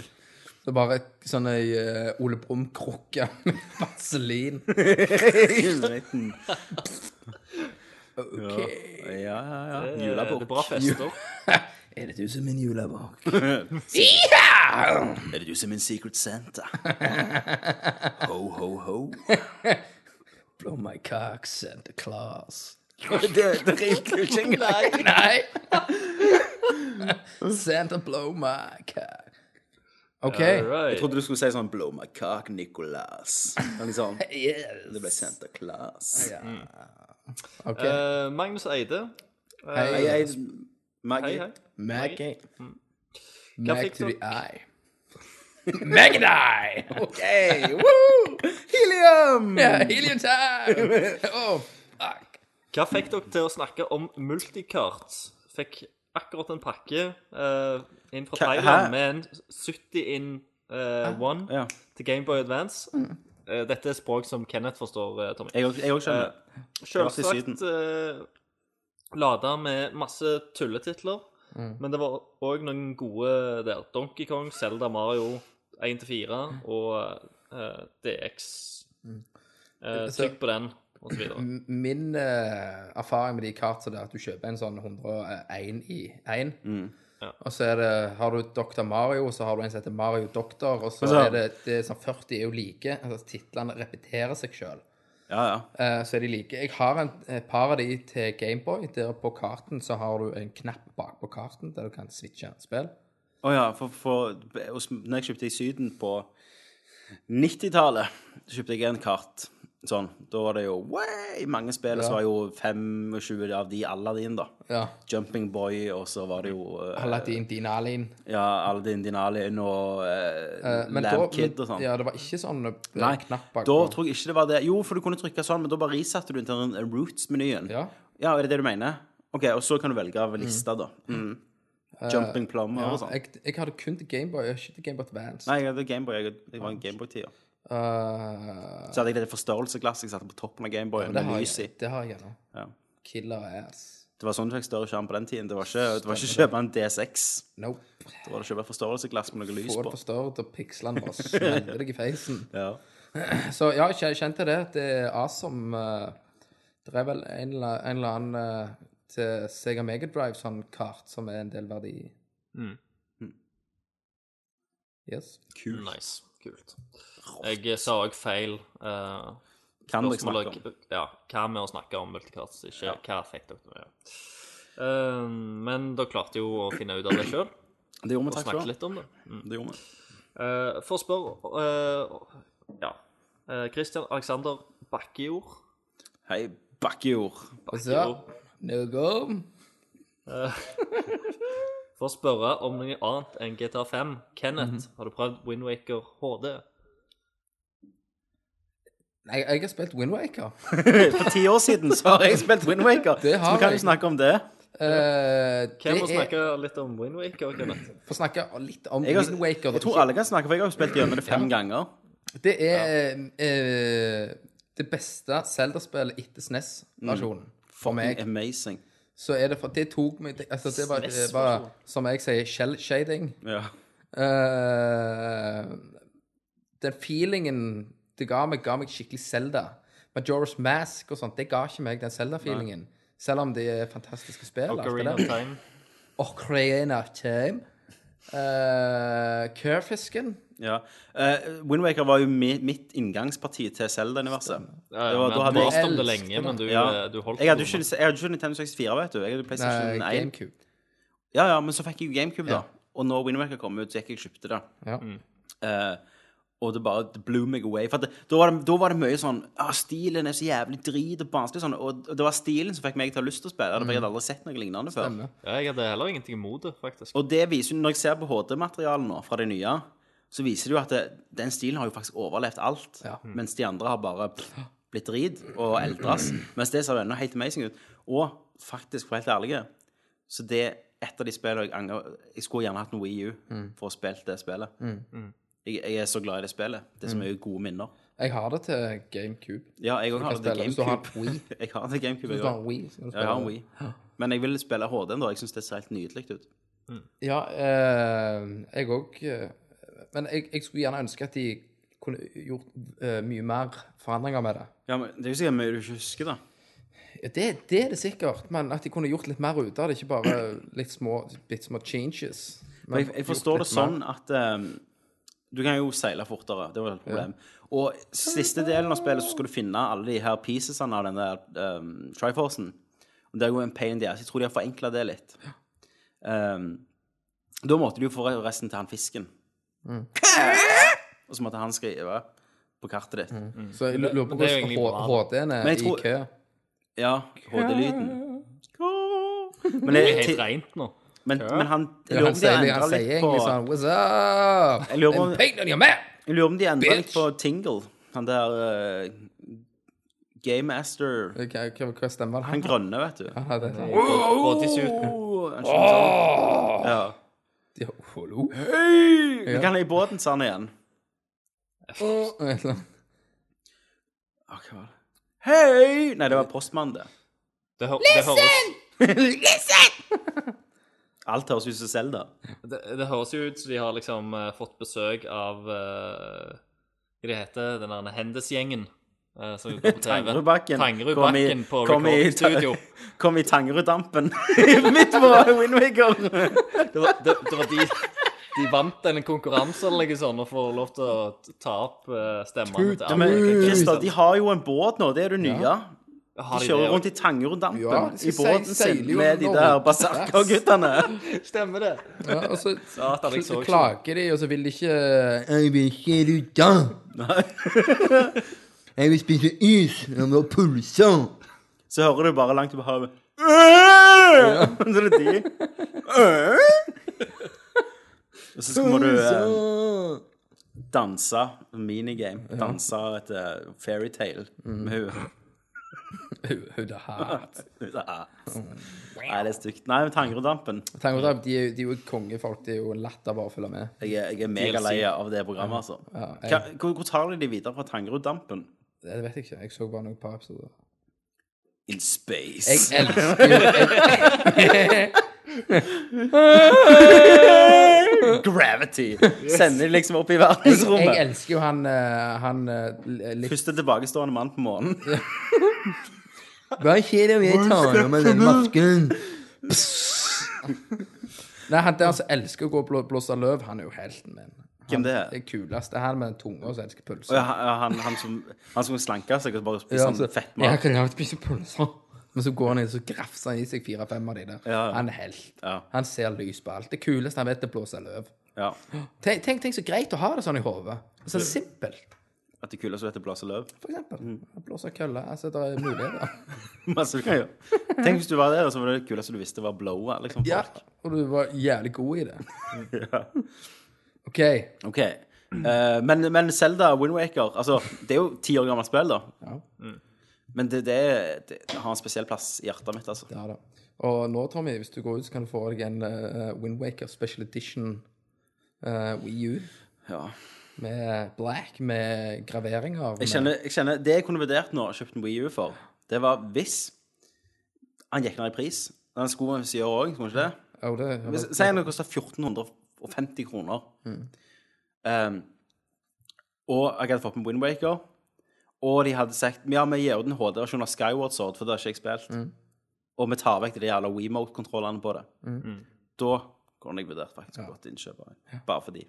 [SPEAKER 3] Det er bare sånn ei uh, Ole Brumm-krukke med vaselin. OK.
[SPEAKER 1] Ja, ja, ja.
[SPEAKER 5] Det er
[SPEAKER 1] Julebukk.
[SPEAKER 5] bra fester.
[SPEAKER 3] Er det du som er min julebukk?
[SPEAKER 1] Er det du som er min secret Santa? Ho, ho, ho.
[SPEAKER 3] Blow my cock, Santa Claus.
[SPEAKER 1] Det, det rimte jo ikke engang.
[SPEAKER 3] Nei! Santa blow my cock. OK.
[SPEAKER 1] Jeg trodde du skulle si sånn Blow my cock, Nicolas. Sånn.
[SPEAKER 3] Yes.
[SPEAKER 1] Det ble Santa Claus.
[SPEAKER 3] OK.
[SPEAKER 5] Eh, Magnus Eide. Uh,
[SPEAKER 3] Hei,
[SPEAKER 1] Hei, Maggie.
[SPEAKER 5] hei, hei.
[SPEAKER 3] Maggie.
[SPEAKER 5] Mm.
[SPEAKER 3] Mag to the eye. Mag and eye!
[SPEAKER 1] OK! Woo! Helium!
[SPEAKER 3] Yeah, helium time! Oh, fuck.
[SPEAKER 5] Hva fikk dere til å snakke om multicart? Fikk akkurat en pakke uh, inn fra Thailand
[SPEAKER 1] hæ?
[SPEAKER 5] med en 70 in uh, one
[SPEAKER 1] Ja.
[SPEAKER 5] til Gameboy Advance. Eh, dette er språk som Kenneth forstår, Tommy.
[SPEAKER 1] Jeg òg skjønner. Uh, i
[SPEAKER 5] Selvsagt uh, lada med masse tulletitler. Men det var òg noen gode der. Donkey Kong, Zelda, Mario 1-4 og uh, DX. Uh, trykk på den, og så videre.
[SPEAKER 3] Min uh, erfaring med de kartene er at du kjøper en sånn 101 i 1.
[SPEAKER 5] Ja.
[SPEAKER 3] Og så er det, har du Dr. Mario, så har du en som heter Mario Doctor, og så
[SPEAKER 1] så.
[SPEAKER 3] er det, det er sånn 40 er jo like. Altså titlene repeterer seg sjøl.
[SPEAKER 1] Ja, ja.
[SPEAKER 3] Eh, så er de like. Jeg har en, et par av de til Gameboy. Der på karten så har du en knapp bak på karten der du kan switche spill.
[SPEAKER 1] Å ja, for, for Når jeg kjøpte i Syden på 90-tallet, så kjøpte jeg en kart. Sånn. Da var det jo way, mange spill, og så var jo 25 av de Aladdin, da.
[SPEAKER 3] Ja.
[SPEAKER 1] Jumping Boy, og så var det jo eh,
[SPEAKER 3] Aladdin, Dinalin.
[SPEAKER 1] Ja, Aladdin Dinalin og
[SPEAKER 3] Eh, men
[SPEAKER 1] Lamb
[SPEAKER 3] da,
[SPEAKER 1] Kid
[SPEAKER 3] men,
[SPEAKER 1] og sånn.
[SPEAKER 3] ja, det var ikke sånn eh,
[SPEAKER 1] Nei,
[SPEAKER 3] knapper.
[SPEAKER 1] da
[SPEAKER 3] på.
[SPEAKER 1] tror jeg ikke det var det. Jo, for du kunne trykke sånn, men da bare resatte du til den Roots-menyen.
[SPEAKER 3] Ja.
[SPEAKER 1] Ja, er det det du mener? OK, og så kan du velge av lista, da. Mm. Jumping Plumber
[SPEAKER 3] Ja,
[SPEAKER 1] og sånn.
[SPEAKER 3] jeg, jeg hadde kun til Gameboy, jeg hadde ikke til Gameboy Advance.
[SPEAKER 1] Nei, jeg hadde Gameboy. Jeg, jeg var en Gameboy-tider.
[SPEAKER 3] Eh,
[SPEAKER 1] Så hadde jeg det forstørrelsesglasset jeg satte på toppen av Gameboyen
[SPEAKER 3] det,
[SPEAKER 1] med lys i.
[SPEAKER 3] det har jeg ennå.
[SPEAKER 1] Ja.
[SPEAKER 3] Killer ass.
[SPEAKER 1] Det var sånn du fikk større skjerm på den tiden. Det var ikke, det var ikke kjøpe en DSX.
[SPEAKER 3] Nope.
[SPEAKER 1] Det var å kjøpe forstørrelsesglass med noe lys på.
[SPEAKER 3] Få det forstørret, og pikslene bare smeller deg i feisen.
[SPEAKER 1] Ja.
[SPEAKER 3] Så ja, jeg kjente det. Det er awesome. eh, Det er vel en eller, annen eh, til Sega Megadrive sånn kart som er en del verdi.
[SPEAKER 5] Mm.
[SPEAKER 3] Yes.
[SPEAKER 5] Nice. Kult. Jeg eh, sa òg feil. Uh,
[SPEAKER 1] Kan dere snakke om?
[SPEAKER 5] Ja, hva med å snakke om multicast, ikke hva fikk dere med. Eh, men dere klarte jo å finne ut av det sjøl,
[SPEAKER 1] Det gjorde vi, takk
[SPEAKER 5] for.
[SPEAKER 1] skal du ha.
[SPEAKER 5] litt om det. Mm.
[SPEAKER 1] Det gjorde vi.
[SPEAKER 5] Uh, for å spørre uh, Ja. Uh, Christian Alexander Bakkejord.
[SPEAKER 1] Hei, bakkejord. Bakkejord.
[SPEAKER 3] Så, no go.
[SPEAKER 5] For å spørre om noe annet enn GTA 5. Kenneth,
[SPEAKER 1] Mhm.
[SPEAKER 5] har du prøvd Windwaker HD?
[SPEAKER 3] Nei, jeg har spilt Windwaker.
[SPEAKER 1] For ti år siden så har jeg spilt Windwaker,
[SPEAKER 3] Det har
[SPEAKER 1] så vi kan jo snakke om det.
[SPEAKER 3] Uh,
[SPEAKER 5] Hvem må
[SPEAKER 3] er,
[SPEAKER 5] snakke litt om Windwaker,
[SPEAKER 3] for snakke litt om
[SPEAKER 1] Jeg, har,
[SPEAKER 3] Windwaker.
[SPEAKER 1] jeg tror alle kan snakke, for jeg har jo spilt gjennom det fem ganger.
[SPEAKER 3] Det er eh, det beste Zelda-spillet etter SNES-versjonen. For meg.
[SPEAKER 1] Amazing.
[SPEAKER 3] Så er det for Det tok meg Altså, det var, det var som jeg sier, shell-shading.
[SPEAKER 1] Ja.
[SPEAKER 3] Eh, den feelingen det ga meg, ga meg skikkelig Zelda. Majora's Mask og sånt, det ga ikke meg den Zelda-feelingen. Selv om det er fantastiske spill.
[SPEAKER 5] Ocarina of Time.
[SPEAKER 3] Ocarina of Time. Uh, Curfisken.
[SPEAKER 1] ja. Uh, Windwaker var jo mi, mitt inngangsparti til Zelda-universet.
[SPEAKER 5] Ja, ja,
[SPEAKER 1] da hadde jeg-
[SPEAKER 5] om det lenge, men du,
[SPEAKER 1] Ja.
[SPEAKER 5] du holdt
[SPEAKER 1] Jeg hadde
[SPEAKER 5] på
[SPEAKER 1] ikke, jeg hadde ikke Nintendo 64, vet du. Jeg hadde PlayStation
[SPEAKER 3] Nei,
[SPEAKER 1] 1.
[SPEAKER 3] GameCube.
[SPEAKER 1] Ja, ja, men så fikk jeg jo GameCube, da. Og når Windwaker kom ut, så gikk jeg og kjøpte det.
[SPEAKER 3] Ja.
[SPEAKER 1] Eh, og det bare det blew meg away. For at det, da, var det, da var det mye sånn ah, Stilen er så jævlig drit og barnslig. Sånn, og og det var stilen som fikk meg til å ha lyst til å spille. For jeg hadde aldri sett noe lignende før.
[SPEAKER 5] Ja, jeg hadde heller ingenting imot det, faktisk.
[SPEAKER 1] Og det viser jo, når jeg ser på HD-materialet nå, fra det nye, så viser det jo at det, den stilen har jo faktisk overlevd alt.
[SPEAKER 3] Ja.
[SPEAKER 1] Mens de andre har bare pff, blitt drit og eldres. Mens det ser jo ennå helt amazing ut. Og faktisk, for helt ærlig, så det er et av de spillene jeg angrer Jeg skulle gjerne hatt en Wii U for å spille det spillet. Jeg, jeg er så glad i det spillet. Det er så mye gode minner.
[SPEAKER 3] Jeg har det til GameCube.
[SPEAKER 1] Ja, jeg òg har det til
[SPEAKER 3] Hvis du har
[SPEAKER 1] GameCube.
[SPEAKER 3] Wii.
[SPEAKER 1] Jeg har det til GameCube.
[SPEAKER 3] Hvis du har en Wii, så kan du
[SPEAKER 1] Ja, jeg har en Wii. Men jeg vil spille HD-en, da. Jeg syns det ser helt nydelig ut.
[SPEAKER 3] Ja, eh, jeg òg Men jeg, jeg skulle gjerne ønske at de kunne gjort eh, mye mer forandringer med det.
[SPEAKER 1] Ja, men Det er jo sikkert mye du ikke husker, da.
[SPEAKER 3] Ja, det, det er det sikkert, men at de kunne gjort litt mer ut av det. Ikke bare litt små, litt små changes.
[SPEAKER 1] Men jeg, jeg forstår det sånn at ehm, du kan jo seile fortere. Det var et problem. Og siste delen av spillet så skal du finne alle de her piecesene av den der um, Triforcen. Og det er jo en pain in the ass. Jeg tror de har forenkla det litt. Um, da måtte du jo få resten til han fisken. Og så måtte han skrive på kartet ditt.
[SPEAKER 3] Så jeg lurer på hvordan HD-en er
[SPEAKER 1] Men
[SPEAKER 3] i kø.
[SPEAKER 1] Ja, HD-lyden. Men,
[SPEAKER 5] Det er helt rent nå.
[SPEAKER 1] Men, men han Jeg lurer om de
[SPEAKER 3] endrer
[SPEAKER 1] har endra litt på
[SPEAKER 3] sånn What's up?
[SPEAKER 1] Jeg lurer om-
[SPEAKER 3] I'm on your map!
[SPEAKER 1] Jeg lurer om de endra litt på Tingle. Han der uh, Game Master
[SPEAKER 3] Hva, stemmer
[SPEAKER 1] Han grønne, vet du.
[SPEAKER 3] Ja, det er
[SPEAKER 5] Bodysuiten.
[SPEAKER 1] Oh. Ja.
[SPEAKER 3] de, Hallo?
[SPEAKER 1] Men kan jeg i båten, sa han igjen. Oh. Det? Hei! Nei, det var postmannen, det.
[SPEAKER 5] Det, Listen! det, høres,
[SPEAKER 1] Alt høres ut som Selda.
[SPEAKER 5] det, det høres jo ut som de har liksom eh, fått besøk av uh, Hva det heter den der Hendes-gjengen eh, som går på TV.
[SPEAKER 1] Tangerudbakken.
[SPEAKER 5] Tangerudbakken på
[SPEAKER 1] kom i-
[SPEAKER 5] Recordstudio.
[SPEAKER 1] Kom i Tangeruddampen midt på Windwaker.
[SPEAKER 5] Det var, det, det var de De vant en konkurranse eller noe sånt og får lov til å ta opp eh, stemmene til alle.
[SPEAKER 1] Christer, de har jo en båt nå. Det er det nye. De kjører rundt i Tangeruddampen
[SPEAKER 3] Ja,
[SPEAKER 1] i båten sin med de der berserkerguttene.
[SPEAKER 5] også? Stemmer det?
[SPEAKER 3] Ja, og så
[SPEAKER 5] Satan, så ikke
[SPEAKER 3] klager de, og så vil de ikke Jeg vil ikke rydde. Jeg vil spise is. Jeg pulse.
[SPEAKER 1] Så hører du bare langt over havet Så er det de. Og så må du eh, danse minigame. Danse et uh, fairytale med Hun
[SPEAKER 3] det her.
[SPEAKER 1] Nei, det er stygt. Nei, men Tangerudampen.
[SPEAKER 3] Tenk de, er jo- de er jo kongefolk. Det er jo latter bare å følge med.
[SPEAKER 1] Jeg er, jeg er megalei av det programmet, altså.
[SPEAKER 3] Ja,
[SPEAKER 1] Hva,
[SPEAKER 3] jeg,
[SPEAKER 1] hvor, hvor tar de de videre fra Tangerudampen?
[SPEAKER 3] det vet jeg ikke. Jeg så bare noen par episoder.
[SPEAKER 1] In space.
[SPEAKER 3] Jeg elsker jo
[SPEAKER 1] Gravity. Sender de liksom opp i
[SPEAKER 3] jeg, jeg elsker jo han, eh, han eh, litt
[SPEAKER 1] Første tilbakestående mann på månen.
[SPEAKER 3] Hva skjer om jeg tar av meg den masken? Nei, han der som elsker å gå og blå- blåse løv, han er jo helten min.
[SPEAKER 1] Hvem det er?
[SPEAKER 3] er. Det kuleste han med tunga som elsker pølser.
[SPEAKER 1] Ja, han, han, som, han som slanker seg og bare spiser
[SPEAKER 3] Ja, altså,
[SPEAKER 1] fettmat.
[SPEAKER 3] Jeg kan lage spise pølser. Men så går han inn og så grafser han i seg fire-fem av de der.
[SPEAKER 1] Ja, ja.
[SPEAKER 3] Han er helt.
[SPEAKER 1] Ja.
[SPEAKER 3] Han ser lys på alt. Det kuleste han vet, er å blåse løv.
[SPEAKER 1] Ja.
[SPEAKER 3] Tenk, tenk, tenk så greit å ha det sånn i hodet. Så simpelt,
[SPEAKER 1] At det kuleste vet å blåse løv.
[SPEAKER 3] for eksempel.
[SPEAKER 1] Mm.
[SPEAKER 3] Blåse kølle. Altså, det er muligheter.
[SPEAKER 1] Masse du kan gjøre. Tenk hvis du var der, og så var det det kuleste du visste, var blowa. Liksom,
[SPEAKER 3] Ja, og du var jævlig god i det. OK.
[SPEAKER 1] OK. Eh, men, men Zelda Wind Waker altså, Det er jo ti år gammelt spill, da. Men det, det, er- det, det har en spesiell plass i hjertet mitt, altså.
[SPEAKER 3] Det er det. Og nå, Tommy, hvis du går ut, så kan du få deg en uh, Windwaker Special Edition uh, Wii U
[SPEAKER 1] Ja.
[SPEAKER 3] med black, med graveringer.
[SPEAKER 1] Jeg kjenner, jeg kjenner Det jeg kunne vurdert nå, kjøpt en Wii U for, det var hvis han gikk ned i pris. Den skulle vi sier òg, skulle han ikke det?
[SPEAKER 3] Oh, det,
[SPEAKER 1] Hvis- Si han koster 1450 kroner. Um, og jeg hadde fått med Wind Waker. Og de hadde sagt ja, vi gir ut en HD-versjon av Skyward Sword, for det har ikke jeg spilt. Og vi tar vekk de jævla WeMote-kontrollene på det. Da kunne jeg vurdert faktisk å gå til innkjøp. Bare fordi.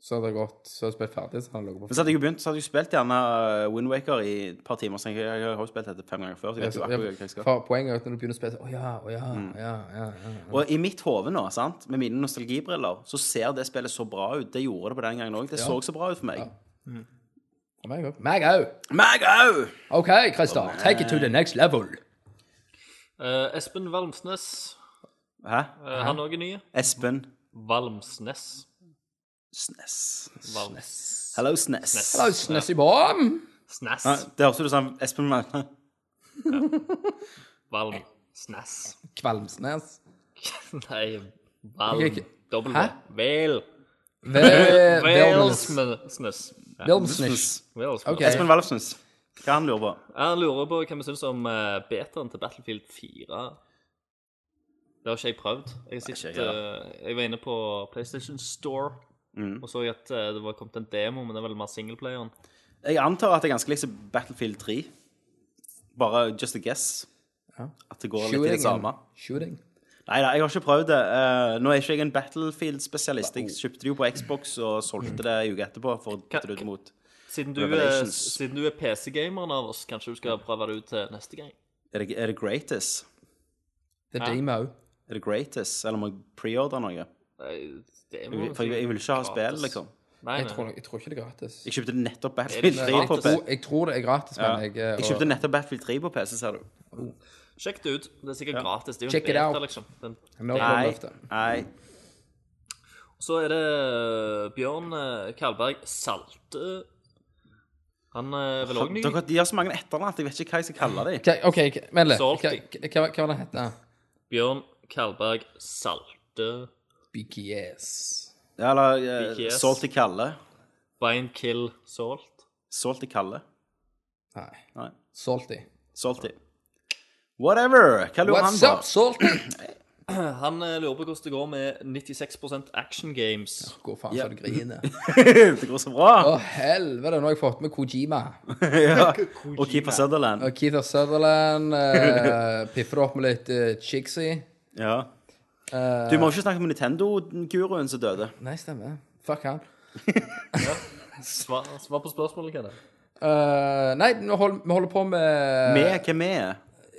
[SPEAKER 3] Så hadde jeg gått, så hadde jeg spilt ferdig, så hadde jeg ligget
[SPEAKER 1] Men så hadde jeg jo begynt, så hadde jeg spilt gjerne Windwaker Wind Waker i et par timer. Så jeg, jeg har jo spilt dette fem ganger før, så jeg vet jo akkurat hva jeg skal.
[SPEAKER 3] For Poenget er at når du begynner å spille Å ja, å ja,
[SPEAKER 1] Mm.
[SPEAKER 3] ja, ja, ja.
[SPEAKER 1] Og i mitt hode nå, sant, med mine nostalgibriller, så ser det spillet så bra ut. Det gjorde det på den gangen òg. Det så så bra ut for meg.
[SPEAKER 3] For meg òg. Meg òg.
[SPEAKER 1] Meg òg!
[SPEAKER 3] OK, Christer. Take it to the next level.
[SPEAKER 5] Eh, Espen Valmsnes.
[SPEAKER 1] Hæ?
[SPEAKER 5] Uh, han òg er ny.
[SPEAKER 1] Espen
[SPEAKER 5] Valmsnes.
[SPEAKER 1] Snes.
[SPEAKER 5] Valms.
[SPEAKER 1] Hello, Snes.
[SPEAKER 3] Hello, Snessy Bomb.
[SPEAKER 5] Snes.
[SPEAKER 1] Ja, det høres ut som Espen Magne.
[SPEAKER 5] Valmsnes.
[SPEAKER 3] Kvalmsnes.
[SPEAKER 5] Nei, Valm. Dobbel.
[SPEAKER 3] Hæ?
[SPEAKER 5] Vel.
[SPEAKER 3] Velsnes.
[SPEAKER 5] Valmsnes. Ja. Valmsnes.
[SPEAKER 1] Espen Valfsnes. Hva han lurer på?
[SPEAKER 5] Han lurer på hva vi syns om uh, betaen til Battlefield 4. Det har ikke jeg prøvd. Jeg,
[SPEAKER 1] Ikke
[SPEAKER 5] sitter, eh, jeg var inne på PlayStation Store
[SPEAKER 1] Mm.
[SPEAKER 5] og så at eh, det var kommet en demo, men det er vel mer singleplayeren.
[SPEAKER 1] Jeg antar at det er ganske likt Battlefield 3. Bare just a guess. At det går litt i det samme.
[SPEAKER 3] Shooting.
[SPEAKER 1] Nei da, jeg har ikke prøvd det. Eh, nå er ikke jeg en Battlefield-spesialist. Jeg kjøpte det jo på Xbox og solgte det en uke etterpå for å bytte det ut mot
[SPEAKER 5] Siden du, er,
[SPEAKER 1] Revelations.
[SPEAKER 5] siden du er PC-gameren av oss, kanskje du skal prøve det ut til neste gang?
[SPEAKER 1] Er det, er det Greatest?
[SPEAKER 3] Det er demo.
[SPEAKER 1] Er det Greatest? Eller må jeg preordre noe?
[SPEAKER 5] Nei,
[SPEAKER 1] Jeg vil- For jeg, jeg vil ikke ha spill, liksom.
[SPEAKER 5] Nei,
[SPEAKER 3] Jeg
[SPEAKER 5] nei.
[SPEAKER 3] tror, jeg tror ikke det er gratis.
[SPEAKER 1] Jeg kjøpte nettopp Battlefield
[SPEAKER 5] Er
[SPEAKER 1] 3 på PC.
[SPEAKER 3] jeg tror det er gratis, men jeg og...
[SPEAKER 1] Jeg kjøpte nettopp Battlefield 3 på PC, ser du.
[SPEAKER 5] Sjekk det ut. Det er sikkert gratis. Det er jo
[SPEAKER 3] Check
[SPEAKER 5] beta, liksom. Den,
[SPEAKER 3] No
[SPEAKER 1] Nei. Nei.
[SPEAKER 5] Så er det Bjørn eh, Kalberg Salte. Han er vel òg ny?
[SPEAKER 1] De har så mange etternavn at jeg vet ikke hva jeg skal kalle dem.
[SPEAKER 3] Ok, OK, ok, vent litt. Hva, hva, hva var det het?
[SPEAKER 5] Bjørn Kalberg Salte.
[SPEAKER 3] BKS.
[SPEAKER 1] Ja, eller uh,
[SPEAKER 5] BTS.
[SPEAKER 1] Salty Kalle.
[SPEAKER 5] Bein Kill Salt.
[SPEAKER 1] Salty Kalle.
[SPEAKER 3] Nei.
[SPEAKER 1] Nei.
[SPEAKER 3] Salty.
[SPEAKER 1] Salty. Whatever. Hva lurer han
[SPEAKER 3] What's
[SPEAKER 1] på?
[SPEAKER 3] up, Salty?
[SPEAKER 5] Han eh, lurer på hvordan det går med 96% action games.
[SPEAKER 3] Hvor faen
[SPEAKER 1] skal
[SPEAKER 3] så du griner.
[SPEAKER 1] det går så bra.
[SPEAKER 3] Å, helvete, nå har jeg fått med Kojima.
[SPEAKER 1] ja. Og Keeper Sutherland.
[SPEAKER 3] Og Keither Sutherland. Uh, piffer opp med litt uh, Chicksy.
[SPEAKER 1] Ja.
[SPEAKER 3] Eh,
[SPEAKER 1] Du må ikke snakke med Nintendo-guruen som døde.
[SPEAKER 3] Nei, stemmer. Fuck han.
[SPEAKER 5] Svar, svar på spørsmålet, hva er det?
[SPEAKER 3] Eh, nei, nå hold, vi holder på med
[SPEAKER 1] Med hvem vi er?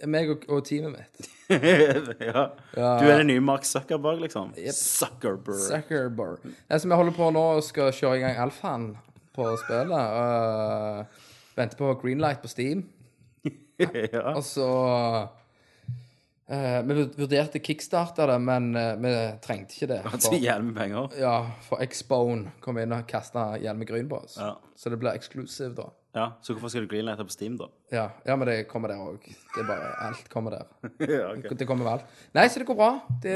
[SPEAKER 3] meg og, og teamet mitt.
[SPEAKER 1] ja. Du er den nye Mark Zuckerberg, liksom? Zuckerberg.
[SPEAKER 3] Zuckerberg. Nei, så vi holder på nå og skal kjøre i gang alfaen på spillet. Uh, venter på greenlight på Steam.
[SPEAKER 1] ja.
[SPEAKER 3] Og så eh, Vi vurderte kickstarta det, men eh, vi trengte ikke det.
[SPEAKER 1] For, jævlig mye penger.
[SPEAKER 3] ja, for Xbone kom inn og kasta hjelm gryn på oss.
[SPEAKER 1] Ja.
[SPEAKER 3] Så det blir eksklusiv, da.
[SPEAKER 1] Ja. Så hvorfor skal du greenlighte på Steam, da?
[SPEAKER 3] Ja, ja, men det kommer der òg. Det er bare Alt kommer der.
[SPEAKER 1] ja, okay.
[SPEAKER 3] Det kommer vel. Nei, så det går bra. Det,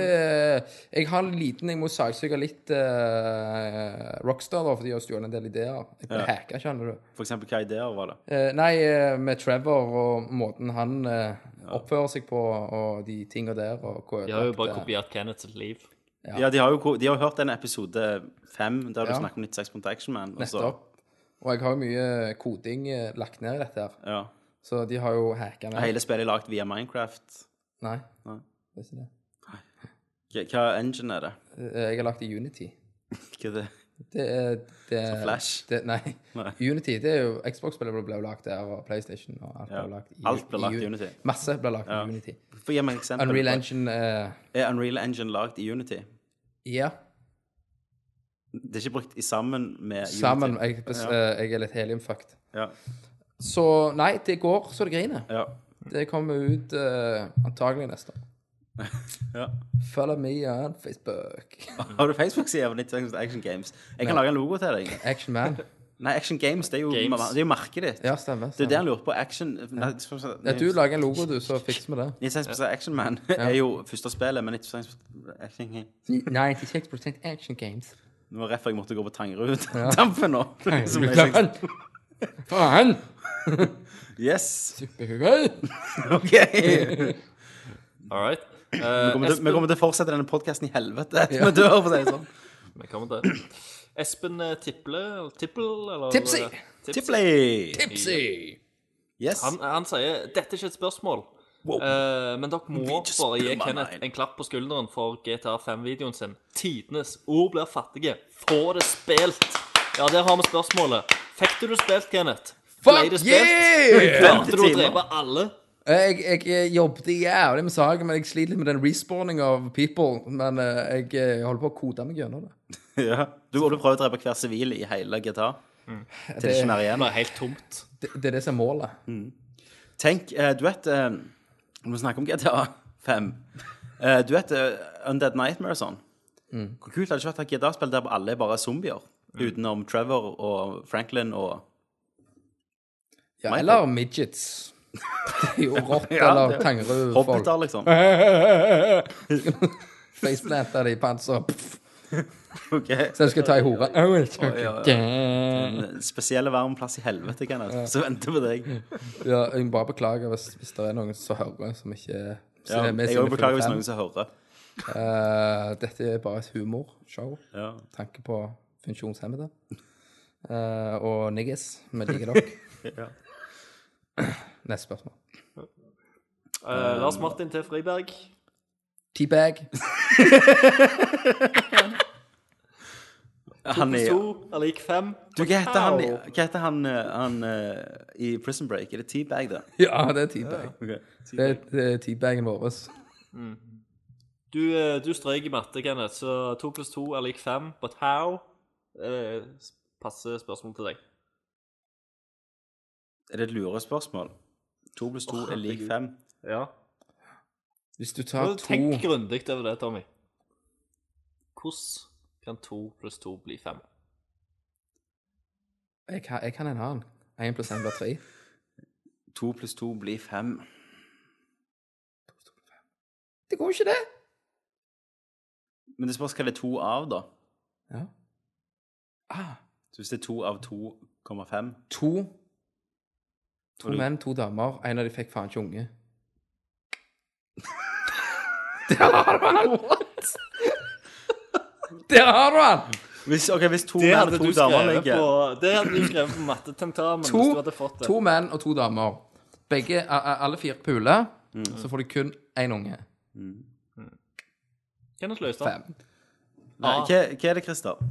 [SPEAKER 3] jeg har en liten Jeg må saksøke litt uh, Rockstar, da, for de har stjålet en del ideer. Jeg ble
[SPEAKER 1] Ja.
[SPEAKER 3] hacka, skjønner du.
[SPEAKER 1] For eksempel, hva ideer var det?
[SPEAKER 3] Uh, nei, eh, med Trevor og måten han uh, oppfører seg på, og de tinga der, og hva
[SPEAKER 5] De har jo bare kopiert Kenneths liv.
[SPEAKER 1] Ja, de har jo de har hørt den episode fem der du
[SPEAKER 3] Ja.
[SPEAKER 1] snakker om 96 Action Man.
[SPEAKER 3] Nettopp. Og jeg har jo mye koding eh, lagt ned i dette her.
[SPEAKER 1] Ja.
[SPEAKER 3] Så de har jo hacka meg.
[SPEAKER 1] Hele spillet er lagd via Minecraft.
[SPEAKER 3] Nei.
[SPEAKER 1] Nei.
[SPEAKER 3] Det er ikke det.
[SPEAKER 1] Hva- Hva engine er det?
[SPEAKER 3] Eh, Jeg har lagt i Unity.
[SPEAKER 1] Hva er det?
[SPEAKER 3] Det er, det er
[SPEAKER 1] Flash?
[SPEAKER 3] Det, nei.
[SPEAKER 1] Nei.
[SPEAKER 3] Unity, det er jo Xbox-spillet ble lagt der, og PlayStation og alt
[SPEAKER 1] Ja.
[SPEAKER 3] ble lagt i
[SPEAKER 1] Alt ble lagt i
[SPEAKER 3] i
[SPEAKER 1] Unity.
[SPEAKER 3] Masse ble lagt
[SPEAKER 1] Ja.
[SPEAKER 3] i Unity.
[SPEAKER 1] Få gi meg et eksempel.
[SPEAKER 3] Unreal Engine uh,
[SPEAKER 1] Er Unreal Engine lagd i Unity?
[SPEAKER 3] Ja.
[SPEAKER 1] Det er ikke brukt i sammen med
[SPEAKER 3] Sammen. Jeg, bes-
[SPEAKER 1] Ja.
[SPEAKER 3] eh, jeg er litt heliumfucked.
[SPEAKER 1] Ja.
[SPEAKER 3] Så nei, det går så det griner.
[SPEAKER 1] ja.
[SPEAKER 3] Det kommer ut uh, antagelig neste år.
[SPEAKER 1] ja.
[SPEAKER 3] Follow me on Facebook.
[SPEAKER 1] Har du Facebook-side for 90 Action Games? Jeg kan lage en logo til deg.
[SPEAKER 3] Action Man.
[SPEAKER 1] Nei, Action Games, det er jo,
[SPEAKER 5] Games.
[SPEAKER 1] det er jo merket ditt.
[SPEAKER 3] Ja, stemmer.
[SPEAKER 1] Det er det han lurer på. Action Nei,
[SPEAKER 3] Ja, du lager en logo, du, så fikser vi det.
[SPEAKER 1] 96 Action Man er jo første spillet, men 96 Action Games.
[SPEAKER 3] 96% action games.
[SPEAKER 1] Det var derfor jeg måtte gå på Tangerud-dampen nå. Som er
[SPEAKER 3] Faen! Faen!
[SPEAKER 1] Yes.
[SPEAKER 3] Superhugel!
[SPEAKER 1] OK.
[SPEAKER 5] All right.
[SPEAKER 1] Vi
[SPEAKER 5] Eh,
[SPEAKER 1] kommer, til, vi kommer til å fortsette denne podkasten i helvete etter vi dør, for å si det sånn.
[SPEAKER 5] vi kommer til. Espen eh, Tipple, eller
[SPEAKER 3] Tipsy.
[SPEAKER 1] Tipsy.
[SPEAKER 3] Tipsy!
[SPEAKER 1] Yes.
[SPEAKER 5] Han, han sier dette er ikke et spørsmål, eh, men dere må bare gi Kenneth en klapp på skulderen for GTA 5-videoen sin. Tidenes ord blir fattige. Få det spilt. Ja, der har vi spørsmålet. Fikk du det spilt, Kenneth?
[SPEAKER 3] Fuck
[SPEAKER 5] Ble det spilt?
[SPEAKER 3] yeah!
[SPEAKER 5] Klarte du å drepe alle?
[SPEAKER 3] Jeg, jeg, jeg jobbet jævlig med saken, men jeg sliter litt med den respawning of people. Men eh, jeg, eh, holder på å kode meg gjennom det.
[SPEAKER 1] Ja. Du burde prøve å drepe hver sivil i hele GTA. Til det ikke er igjen.
[SPEAKER 5] Det er helt tomt.
[SPEAKER 3] Det, det er det som er målet.
[SPEAKER 1] Tenk, eh, du vet eh, Når vi snakker om GTA 5 eh, Du vet eh, Undead Nightmare og sånn? Hvor kult hadde det ikke vært å ha et GTA-spill der alle er bare zombier? Utenom Trevor og Franklin og
[SPEAKER 3] Ja,
[SPEAKER 1] Michael.
[SPEAKER 3] eller midgets. Det er jo rått,
[SPEAKER 1] Ja,
[SPEAKER 3] eller
[SPEAKER 1] det-
[SPEAKER 3] Tangerud-folk.
[SPEAKER 1] Hobbiter, liksom.
[SPEAKER 3] Faceplanta de i panser. Pff,
[SPEAKER 1] Ok.
[SPEAKER 3] Så jeg skal ta i hore. Oh,
[SPEAKER 1] ja, ja.
[SPEAKER 3] okay.
[SPEAKER 1] En spesiell varm plass i helvete, Kenneth. Så venter på deg.
[SPEAKER 3] Ja, jeg må bare beklager hvis, hvis det er noen som hører, som ikke
[SPEAKER 1] Ja,
[SPEAKER 3] med
[SPEAKER 1] jeg òg beklager hvis noen som hører.
[SPEAKER 3] Uh, dette er bare et humorshow.
[SPEAKER 1] Ja.
[SPEAKER 3] Tanke på funksjonshemmede. Uh, og niggis. Vi liker dere. Neste spørsmål.
[SPEAKER 5] Uh, Lars Martin til Friberg.
[SPEAKER 3] Teabag.
[SPEAKER 1] Han er
[SPEAKER 5] to er lik fem.
[SPEAKER 1] Du, hva heter han, hva heter han, eh, han uh, i Prison Break? Er det Teabag, da?
[SPEAKER 3] Ja, det er teabag.
[SPEAKER 1] Ok.
[SPEAKER 3] Det er, det er teabagen vår.
[SPEAKER 5] Du, eh, du strøyk i matte, Kenneth, så to pluss to er lik fem. But how? Eh, passer spørsmål til deg.
[SPEAKER 1] Er det et lurespørsmål? To pluss to er lik fem.
[SPEAKER 5] Ja.
[SPEAKER 3] Hvis du tar to
[SPEAKER 5] Tenk grundig over det, Tommy. Hvordan kan to pluss to bli fem?
[SPEAKER 3] Jeg kan, jeg kan en annen. Én pluss én blir tre.
[SPEAKER 1] To pluss to blir fem.
[SPEAKER 3] Det går jo ikke, det.
[SPEAKER 1] Men det spørs hva det er to av, da.
[SPEAKER 3] Ja. Ah,
[SPEAKER 1] Så hvis det er to av 2,5
[SPEAKER 3] to To
[SPEAKER 1] du-
[SPEAKER 3] menn, to damer. En av de fikk faen ikke unge. Der har du han! Der har du den!
[SPEAKER 1] hvis, Ok, hvis to
[SPEAKER 5] Det
[SPEAKER 1] menn
[SPEAKER 5] hadde
[SPEAKER 1] og to
[SPEAKER 5] du
[SPEAKER 1] damer
[SPEAKER 5] skrevet
[SPEAKER 1] ligger
[SPEAKER 5] på, det hadde du skrevet på mattetentamen
[SPEAKER 3] To,
[SPEAKER 5] hvis du hadde fått det.
[SPEAKER 3] to menn og to damer. Begge, a- a- alle fire puler. Så får de kun én unge.
[SPEAKER 5] Kenneth Løystad.
[SPEAKER 3] Fem.
[SPEAKER 1] Nei, hva, hva er det, Christer?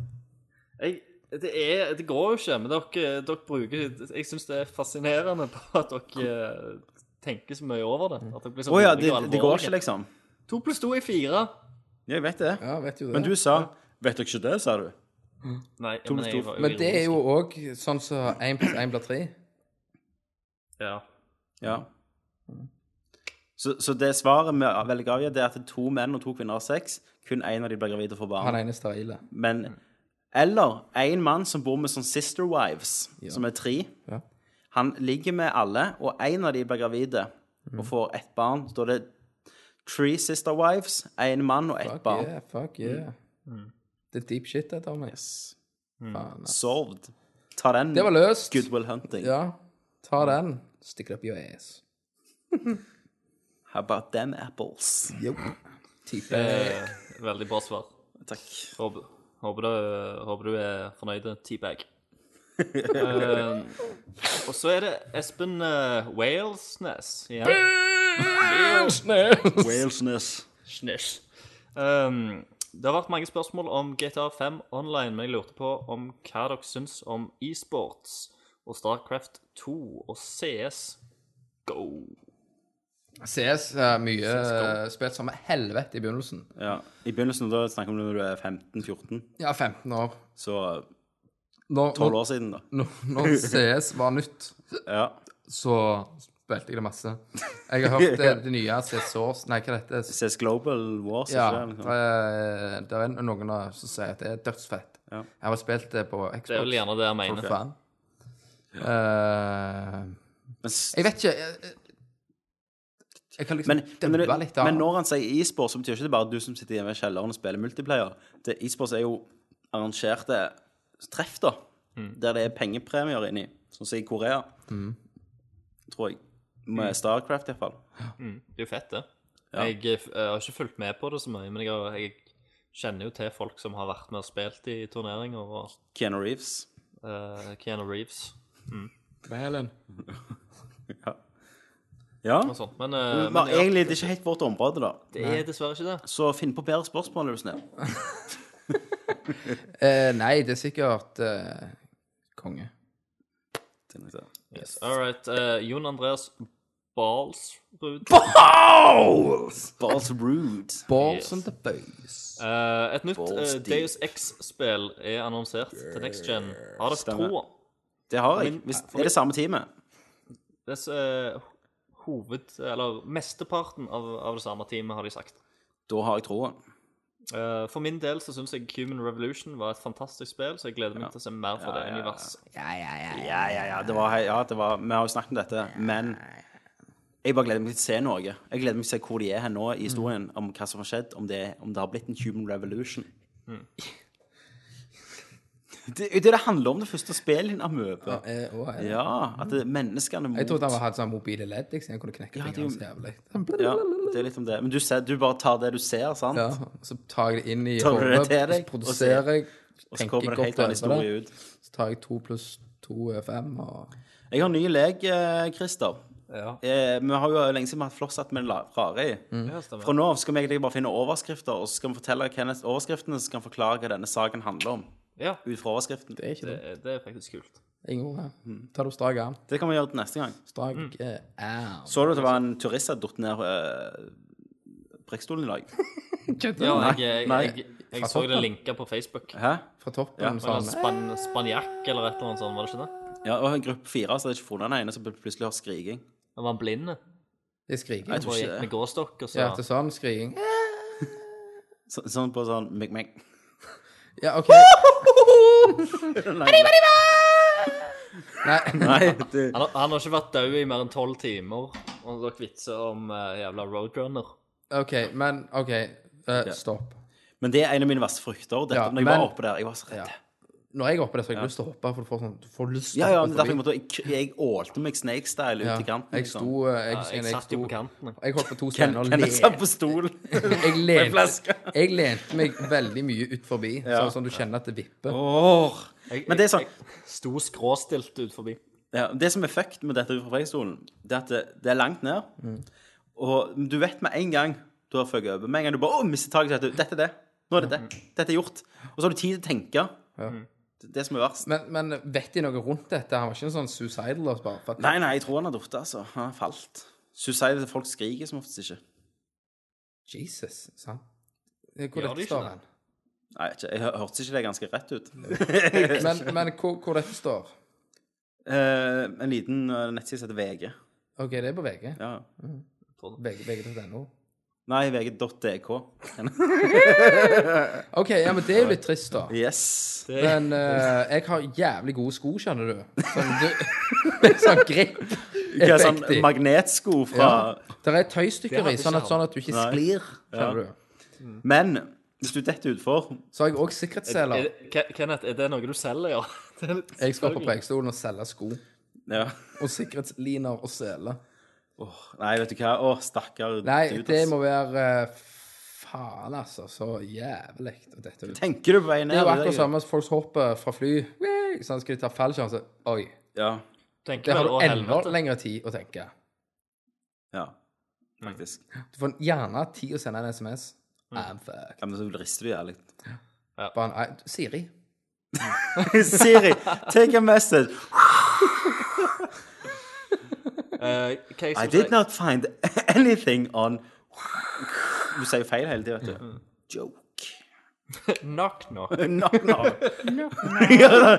[SPEAKER 5] Jeg, det, er, det går jo ikke, men dere, dere bruker Jeg syns det er fascinerende på at dere eh, tenker så mye over det. At dere blir så
[SPEAKER 1] Å ja, det,
[SPEAKER 5] og
[SPEAKER 1] det går
[SPEAKER 5] alvorlige.
[SPEAKER 1] ikke, liksom?
[SPEAKER 5] To pluss to er fire.
[SPEAKER 1] Ja, jeg vet det.
[SPEAKER 3] Ja, vet jo det.
[SPEAKER 1] Men du sa Vet dere ikke det, sa du?
[SPEAKER 5] Nei,
[SPEAKER 1] To
[SPEAKER 5] men jeg var
[SPEAKER 3] Men det er jo òg sånn som én pluss én blir tre.
[SPEAKER 5] Ja.
[SPEAKER 1] Ja. Så, så det svaret vi velger å avgi, det er at to menn og to kvinner har sex. Kun én av de blir gravid og får barn.
[SPEAKER 3] Han
[SPEAKER 1] eneste
[SPEAKER 3] ene er sterile.
[SPEAKER 1] Men Eller en mann som bor med sånn sister wives, som er tre.
[SPEAKER 3] Ja.
[SPEAKER 1] Han ligger med alle, og en av de blir gravide
[SPEAKER 3] Mm.
[SPEAKER 1] og får ett barn. Så da er det three sister wives, én mann og ett
[SPEAKER 3] Fuck
[SPEAKER 1] barn.
[SPEAKER 3] yeah, fuck yeah. Det er deep shit, det, Tommy.
[SPEAKER 1] Yes.
[SPEAKER 3] Faen, ass.
[SPEAKER 1] Solved. Ta den.
[SPEAKER 3] Det var løst.
[SPEAKER 1] Goodwill hunting.
[SPEAKER 3] Ja, ta den. Stick it up your ass.
[SPEAKER 1] How about them apples?
[SPEAKER 3] Jo, Type
[SPEAKER 5] Eh, veldig bra svar.
[SPEAKER 1] Takk.
[SPEAKER 5] Håper, håper, du, håper du er fornøyd, T-bag. Eh, og så er det Espen uh, Walesnes igjen.
[SPEAKER 1] Walesness.
[SPEAKER 5] Snish. Um, det har vært mange spørsmål om GTA 5 online, men jeg lurte på om hva dere syns om e-sports og Starcraft 2 og CS Go.
[SPEAKER 3] CS er mye eh, spilt som helvete i begynnelsen.
[SPEAKER 1] Ja. I begynnelsen da snakker vi om når du er 15-14,
[SPEAKER 3] Ja, 15 år.
[SPEAKER 1] så
[SPEAKER 3] Når,
[SPEAKER 1] 12
[SPEAKER 3] når,
[SPEAKER 1] år siden, da.
[SPEAKER 3] når, når CS var nytt,
[SPEAKER 1] Ja.
[SPEAKER 3] så spilte jeg det masse. Jeg har hørt det, det nye CS Source Nei, hva heter det?
[SPEAKER 1] CS Global Wars,
[SPEAKER 3] Ja,
[SPEAKER 1] ikke det?
[SPEAKER 3] det
[SPEAKER 1] Liksom.
[SPEAKER 3] er, det er noen som sier at det er dødsfett.
[SPEAKER 1] Ja.
[SPEAKER 3] Jeg har spilt det på Xbox.
[SPEAKER 5] Det er vel gjerne det jeg
[SPEAKER 3] for
[SPEAKER 5] mener.
[SPEAKER 3] faen. Eh,
[SPEAKER 1] Men,
[SPEAKER 3] jeg vet ikke jeg, jeg kan liksom
[SPEAKER 1] men, men,
[SPEAKER 3] litt av
[SPEAKER 1] men når han sier e-sport, så betyr ikke det bare du som sitter hjemme i kjelleren og spiller multiplayer. E-sport er jo arrangerte treff, da. Der det er pengepremier inni. Sånn som i Korea. Tror jeg. Med Starcraft, iallfall.
[SPEAKER 5] Det er jo fett, det. Jeg, eh, jeg har ikke fulgt med på det så mye, men jeg, har, jeg kjenner jo til folk som har vært med og spilt i turneringer, og
[SPEAKER 1] Keanu Reeves.
[SPEAKER 5] uh, Keanu Reeves
[SPEAKER 3] Helen.
[SPEAKER 1] Ja.
[SPEAKER 5] og sånt. Men, uh,
[SPEAKER 1] Men,
[SPEAKER 5] men ja,
[SPEAKER 1] egentlig, det er ikke helt vårt område, da.
[SPEAKER 5] det er dessverre ikke det.
[SPEAKER 1] Så finn på bedre spørsmål, er du snill.
[SPEAKER 3] uh, nei, det er sikkert uh, konge.
[SPEAKER 5] Yes. All right. eh, Jon Andreas Balsrud.
[SPEAKER 1] Balls rude.
[SPEAKER 3] Balls
[SPEAKER 5] Yes.
[SPEAKER 3] on the base.
[SPEAKER 5] Eh, et nytt
[SPEAKER 1] Balls
[SPEAKER 5] uh,
[SPEAKER 1] deep.
[SPEAKER 5] Deus X-spill er annonsert til Next Gen. Har dere
[SPEAKER 1] Stemmer.
[SPEAKER 5] troa?
[SPEAKER 1] Det har jeg. Hvis, det er det samme teamet.
[SPEAKER 5] Det er eh, hoved... Eller mesteparten av, av det samme teamet, har de sagt.
[SPEAKER 1] Da har jeg troen.
[SPEAKER 5] Eh, for min del så syns jeg Human Revolution var et fantastisk spill, så jeg gleder meg til å se mer fra det universet.
[SPEAKER 1] Ja, ja, ja. Det var, ja det var, vi har jo snakket om dette, men jeg bare gleder meg til å se noe. Jeg gleder meg til å se hvor de er her nå i historien, om hva som har skjedd, om det, om det har blitt en human revolution. Det er det det handler om, det første spillet din, Amøbe.
[SPEAKER 3] Eh, å, ja.
[SPEAKER 1] Ja, at det, menneskene mot
[SPEAKER 3] Jeg trodde han hadde sånn mobile ledd, liksom. Jeg kunne knekke
[SPEAKER 1] Ja, det er
[SPEAKER 3] fingrene så jævlig.
[SPEAKER 1] Ja, det er litt om det. Men du, ser, du bare tar det du ser, sant?
[SPEAKER 3] Ja, så tar jeg det inn i
[SPEAKER 1] det
[SPEAKER 3] hodet, så produserer jeg,
[SPEAKER 1] Og så kommer det helt annen historie ut.
[SPEAKER 3] Så tar jeg to pluss to er fem, og
[SPEAKER 1] Jeg har ny lek, eh, Christer.
[SPEAKER 5] Ja.
[SPEAKER 1] Eh, vi har jo lenge siden vi har hatt flosshatt med la- rare i. Fra nå av skal vi egentlig bare finne overskrifter, og så skal vi fortelle Kenneth overskriftene, så skal han forklare hva denne saken handler om.
[SPEAKER 5] Ja,
[SPEAKER 1] Ut fra overskriften.
[SPEAKER 3] det er ikke det.
[SPEAKER 5] det, det er faktisk kult.
[SPEAKER 3] Ingen her. Ta det på strak arm.
[SPEAKER 1] Det kan vi gjøre til neste gang.
[SPEAKER 3] Strak
[SPEAKER 5] Mm.
[SPEAKER 3] eh, arm.
[SPEAKER 1] Så du at det var en turist som hadde datt ned uh, brekkstolen i dag?
[SPEAKER 5] Ja, jeg, jeg,
[SPEAKER 1] Nei.
[SPEAKER 5] jeg, jeg, så det linka på Facebook.
[SPEAKER 1] Hæ?
[SPEAKER 3] Fra toppen,
[SPEAKER 1] Ja,
[SPEAKER 5] Eller
[SPEAKER 3] sånn.
[SPEAKER 5] span, spanjakk eller et eller annet sånt, var det ikke det?
[SPEAKER 1] Ja, og en gruppe fire så hadde ikke funnet den ene, så plutselig har skriking.
[SPEAKER 5] Han var blind
[SPEAKER 3] Det er skriking.
[SPEAKER 1] Jeg tror ikke
[SPEAKER 5] gikk med
[SPEAKER 1] det.
[SPEAKER 5] gåstokk, og så
[SPEAKER 3] Ja, til sånn skriking.
[SPEAKER 1] Så, sånn på sånn mek-mek.
[SPEAKER 3] Ja, OK.
[SPEAKER 1] Nei,
[SPEAKER 3] Nei,
[SPEAKER 1] nei det,
[SPEAKER 5] han, har- han har ikke vært død i mer enn tolv timer, og dere vitser om eh, jævla Roadrunner.
[SPEAKER 3] OK, men OK. eh, stopp.
[SPEAKER 1] Men det er en av mine verste frykter. Dette,
[SPEAKER 3] Ja,
[SPEAKER 1] når jeg
[SPEAKER 3] men-
[SPEAKER 1] var oppe der, jeg var så redd.
[SPEAKER 3] Ja. Når jeg er oppe der, så har jeg lyst til å hoppe, for du får, sånn, du får lyst til
[SPEAKER 1] Ja,
[SPEAKER 3] å
[SPEAKER 1] ja,
[SPEAKER 3] hoppe
[SPEAKER 1] men derfor jeg, måtte, jeg, jeg ålte meg snake-style ut
[SPEAKER 3] Ja,
[SPEAKER 1] i kanten.
[SPEAKER 3] Jeg
[SPEAKER 1] liksom.
[SPEAKER 3] sto, eh, jeg,
[SPEAKER 5] Ja,
[SPEAKER 3] jeg,
[SPEAKER 5] jeg satt jo på kanten. jeg.
[SPEAKER 3] Jeg holdt på to steiner og
[SPEAKER 1] Kenneth satt på stol.
[SPEAKER 3] Jeg lente, jeg lente meg veldig mye ut forbi, sånn som du kjenner at det vipper.
[SPEAKER 1] Åh.
[SPEAKER 5] Jeg,
[SPEAKER 1] Men det er sånn
[SPEAKER 5] jeg sto skråstilt ut forbi.
[SPEAKER 1] ja, Det som er fucked med dette ut det er at det, det er langt ned. Og du vet med en gang du har fucket over. Med en gang du bare Å, mister taket, så vet du Dette er det. Nå er det det. Dette er gjort. Og så har du tid til å tenke. Det, det som er verst.
[SPEAKER 3] Men, men vet de noe rundt dette? Han var ikke en sånn suicidal? altså, Bare, for
[SPEAKER 1] Nei, nei, jeg tror han har datt, altså. Han har falt. Suicide folk skriker som oftest ikke.
[SPEAKER 3] Jesus, sant? Eh, Hvor dette står
[SPEAKER 5] han?
[SPEAKER 3] hen?
[SPEAKER 1] Nei, jeg, jeg hø- hørtes ikke det ganske rett ut.
[SPEAKER 3] Men, men hvor, hvor dette står?
[SPEAKER 1] Eh, en liten uh, nettside som heter VG.
[SPEAKER 3] OK, det er på VG.
[SPEAKER 1] Ja.
[SPEAKER 3] Mm. VG.no.
[SPEAKER 1] Nei, vg.dk.
[SPEAKER 3] OK, ja, men det er jo litt trist, da.
[SPEAKER 1] Yes.
[SPEAKER 3] Men eh, jeg har jævlig gode sko, skjønner du. Sånn, du med sånn grip.
[SPEAKER 1] Hva er sånn
[SPEAKER 3] Effektiv.
[SPEAKER 1] magnetsko fra
[SPEAKER 3] Ja. Det er tøystykker i, sånn at, sånn at du ikke
[SPEAKER 1] Nei.
[SPEAKER 3] sklir. Skjønner du.
[SPEAKER 1] Men hvis du detter utfor
[SPEAKER 3] Så har jeg òg
[SPEAKER 5] Er,
[SPEAKER 3] sikkerhetsseler.
[SPEAKER 5] Ke- Kenneth, er det noe du selger, ja? Det er litt-
[SPEAKER 3] Jeg skal på Preikestolen og selge sko.
[SPEAKER 1] ja.
[SPEAKER 3] Og sikkerhetsliner og seler.
[SPEAKER 1] Nei, vet du hva? Å, stakkar
[SPEAKER 3] Nei, det må være eh, Faen, altså. Så jævlig. Dette.
[SPEAKER 1] Tenker du på vei ned?
[SPEAKER 3] Det er jo akkurat samme som folk hopper fra fly. Sånn skal de ta fallsjanse. Oi.
[SPEAKER 1] Ja.
[SPEAKER 5] Tenker
[SPEAKER 3] Det har du enda lengre tid å tenke.
[SPEAKER 1] ja. Faktisk.
[SPEAKER 3] Du får gjerne tid å sende en SMS. I'm fucked.
[SPEAKER 1] Ja, men så rister du jævlig.
[SPEAKER 3] Bare en, Siri.
[SPEAKER 1] Siri, take a message.
[SPEAKER 5] Uh, Hva jeg
[SPEAKER 1] I did
[SPEAKER 5] si-
[SPEAKER 1] not find anything on Du sier feil hele tida, vet du. Mm. Joke.
[SPEAKER 5] Knock, knock.
[SPEAKER 1] Knock, knock. Ja,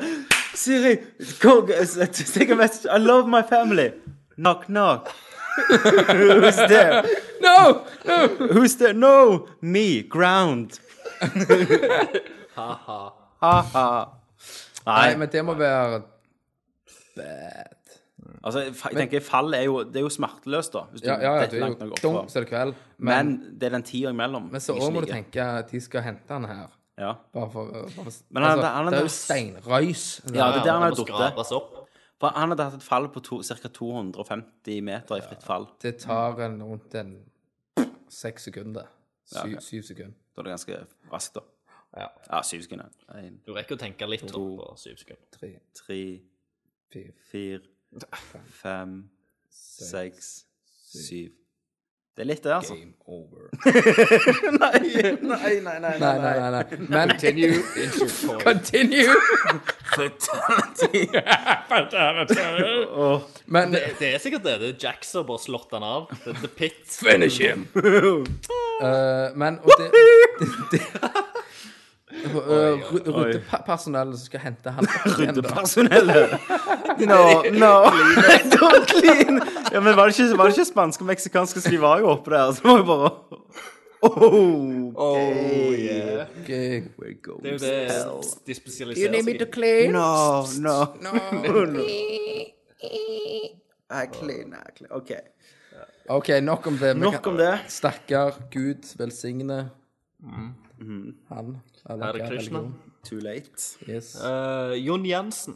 [SPEAKER 1] Siri, go, take a message. I love my family. Knock, knock. Who's there?
[SPEAKER 3] No! no!
[SPEAKER 1] Who's there? No, me, ground.
[SPEAKER 5] Ha-ha.
[SPEAKER 1] Ha-ha.
[SPEAKER 3] Nei,
[SPEAKER 1] Nei,
[SPEAKER 3] men det må være bad.
[SPEAKER 1] Altså, jeg tenker fall er jo, det er jo smerteløst, da. Hvis du
[SPEAKER 3] Ja, ja, ja
[SPEAKER 1] detter
[SPEAKER 3] det er
[SPEAKER 1] langt nok
[SPEAKER 3] jo dunk, så er det kveld.
[SPEAKER 1] Men
[SPEAKER 3] Men,
[SPEAKER 1] det er den tida imellom.
[SPEAKER 3] men så òg må du tenke at de skal hente han her.
[SPEAKER 1] Ja.
[SPEAKER 3] Bare for, bare for
[SPEAKER 1] Men han-
[SPEAKER 3] altså,
[SPEAKER 1] han-
[SPEAKER 3] Det er jo steinrøys.
[SPEAKER 1] Ja, det er der han har datt. For han hadde hatt et fall på ca. 250 meter i fritt fall.
[SPEAKER 3] Det tar en rundt en seks sekunder. Syv,
[SPEAKER 1] Ja, okay.
[SPEAKER 3] syv sekunder.
[SPEAKER 1] Da er det ganske raskt, da.
[SPEAKER 5] Ja.
[SPEAKER 1] Ja, syv sekunder. En,
[SPEAKER 5] Du rekker å tenke litt
[SPEAKER 1] To.
[SPEAKER 5] på syv sekunder.
[SPEAKER 3] Tre,
[SPEAKER 1] tre,
[SPEAKER 3] fire,
[SPEAKER 1] fire, fem, seks, syv. Det er litt, det, altså.
[SPEAKER 3] game over.
[SPEAKER 1] Nei, nei, nei, nei.
[SPEAKER 3] Nei, nei, nei. nei. Men
[SPEAKER 5] Continue.
[SPEAKER 3] Continue! Men
[SPEAKER 5] Det, det er sikkert det. Det er Jack som bare slått han av. Er The Pit.
[SPEAKER 3] Finish him! Uh, men og det, det, det Ryddepersonellet som skal hente han.
[SPEAKER 1] Ryddepersonellet. No, no. Don't clean. Ja, men var det ikke, var det ikke spanske og meksikanske så de var jo oppe der? Så det var jo bare Oh,
[SPEAKER 5] yeah.
[SPEAKER 3] Okay.
[SPEAKER 1] we're going
[SPEAKER 5] Det er jo det
[SPEAKER 1] seg
[SPEAKER 5] i.
[SPEAKER 3] You need me to clean?
[SPEAKER 1] No, no.
[SPEAKER 3] No.
[SPEAKER 1] I clean, I clean. OK.
[SPEAKER 3] OK, nok om det.
[SPEAKER 1] Nok om det.
[SPEAKER 3] Stakkar Gud velsigne
[SPEAKER 1] Mm.
[SPEAKER 3] Han.
[SPEAKER 5] Hare Krishna.
[SPEAKER 3] religion.
[SPEAKER 1] Too late.
[SPEAKER 3] Yes.
[SPEAKER 5] Uh, Jon Jensen.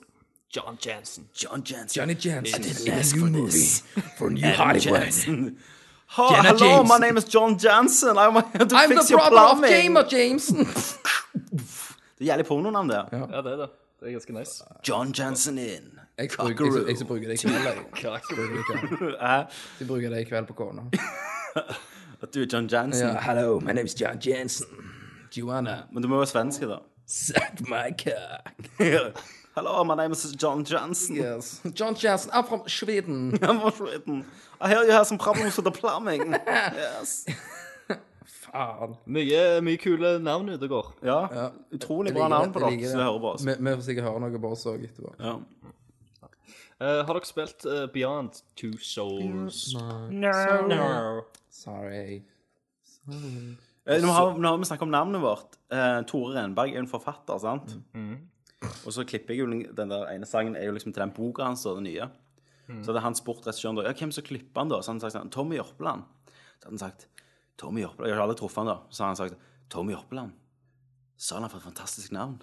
[SPEAKER 5] John Jensen.
[SPEAKER 1] John Jensen.
[SPEAKER 3] Johnny didn't
[SPEAKER 1] ask for this.
[SPEAKER 3] for new Hollywood. Jenna
[SPEAKER 1] hello,
[SPEAKER 3] Jameson.
[SPEAKER 1] my name is John Jansen. I'm here to
[SPEAKER 3] I'm
[SPEAKER 1] fix
[SPEAKER 3] the
[SPEAKER 1] your
[SPEAKER 3] brother of Gamer Jameson.
[SPEAKER 1] Det er jævlig pornonavn, det.
[SPEAKER 5] Ja, det er det. Det er ganske nice.
[SPEAKER 1] John Jansen in.
[SPEAKER 3] Jeg bruker, jeg, jeg, jeg bruker det i kveld. Jeg. Bruker det i kveld. I på kona.
[SPEAKER 1] At du er John Jansen.
[SPEAKER 3] Ja, hello, my name is John Jensen. Wanna
[SPEAKER 1] Men du må være svenske, da.
[SPEAKER 3] suck my cock?
[SPEAKER 1] Hello, my name is John Jansen.
[SPEAKER 3] Yes. John Jensen, I'm from Sweden.
[SPEAKER 1] I'm from Sweden. I hear you have some problems with the plumbing. Yes.
[SPEAKER 3] Faen.
[SPEAKER 5] Mye, mye kule navn ute og går.
[SPEAKER 1] Ja, utrolig bra navn på dere som hører på oss.
[SPEAKER 3] Vi, vi får sikkert høre noe på oss òg etterpå.
[SPEAKER 1] Ja.
[SPEAKER 5] Uh, har dere spilt uh, Beyond Two Souls?
[SPEAKER 3] Sorry.
[SPEAKER 1] Eh, Nå har, nå har vi snakket om navnet vårt. Uh, Tore Renberg er jo en forfatter, sant? Og så klipper jeg jo den der ene sangen er jo liksom til den boka hans, og den nye. Så hadde han spurt regissøren da, ja, hvem som klipper han da? Så hadde han sagt sånn, Tommy Jørpeland. Så hadde han sagt, Tommy Jørpeland, jeg har aldri truffet han da. Så hadde han sagt, Tommy Jørpeland. Så hadde han fått et fantastisk navn.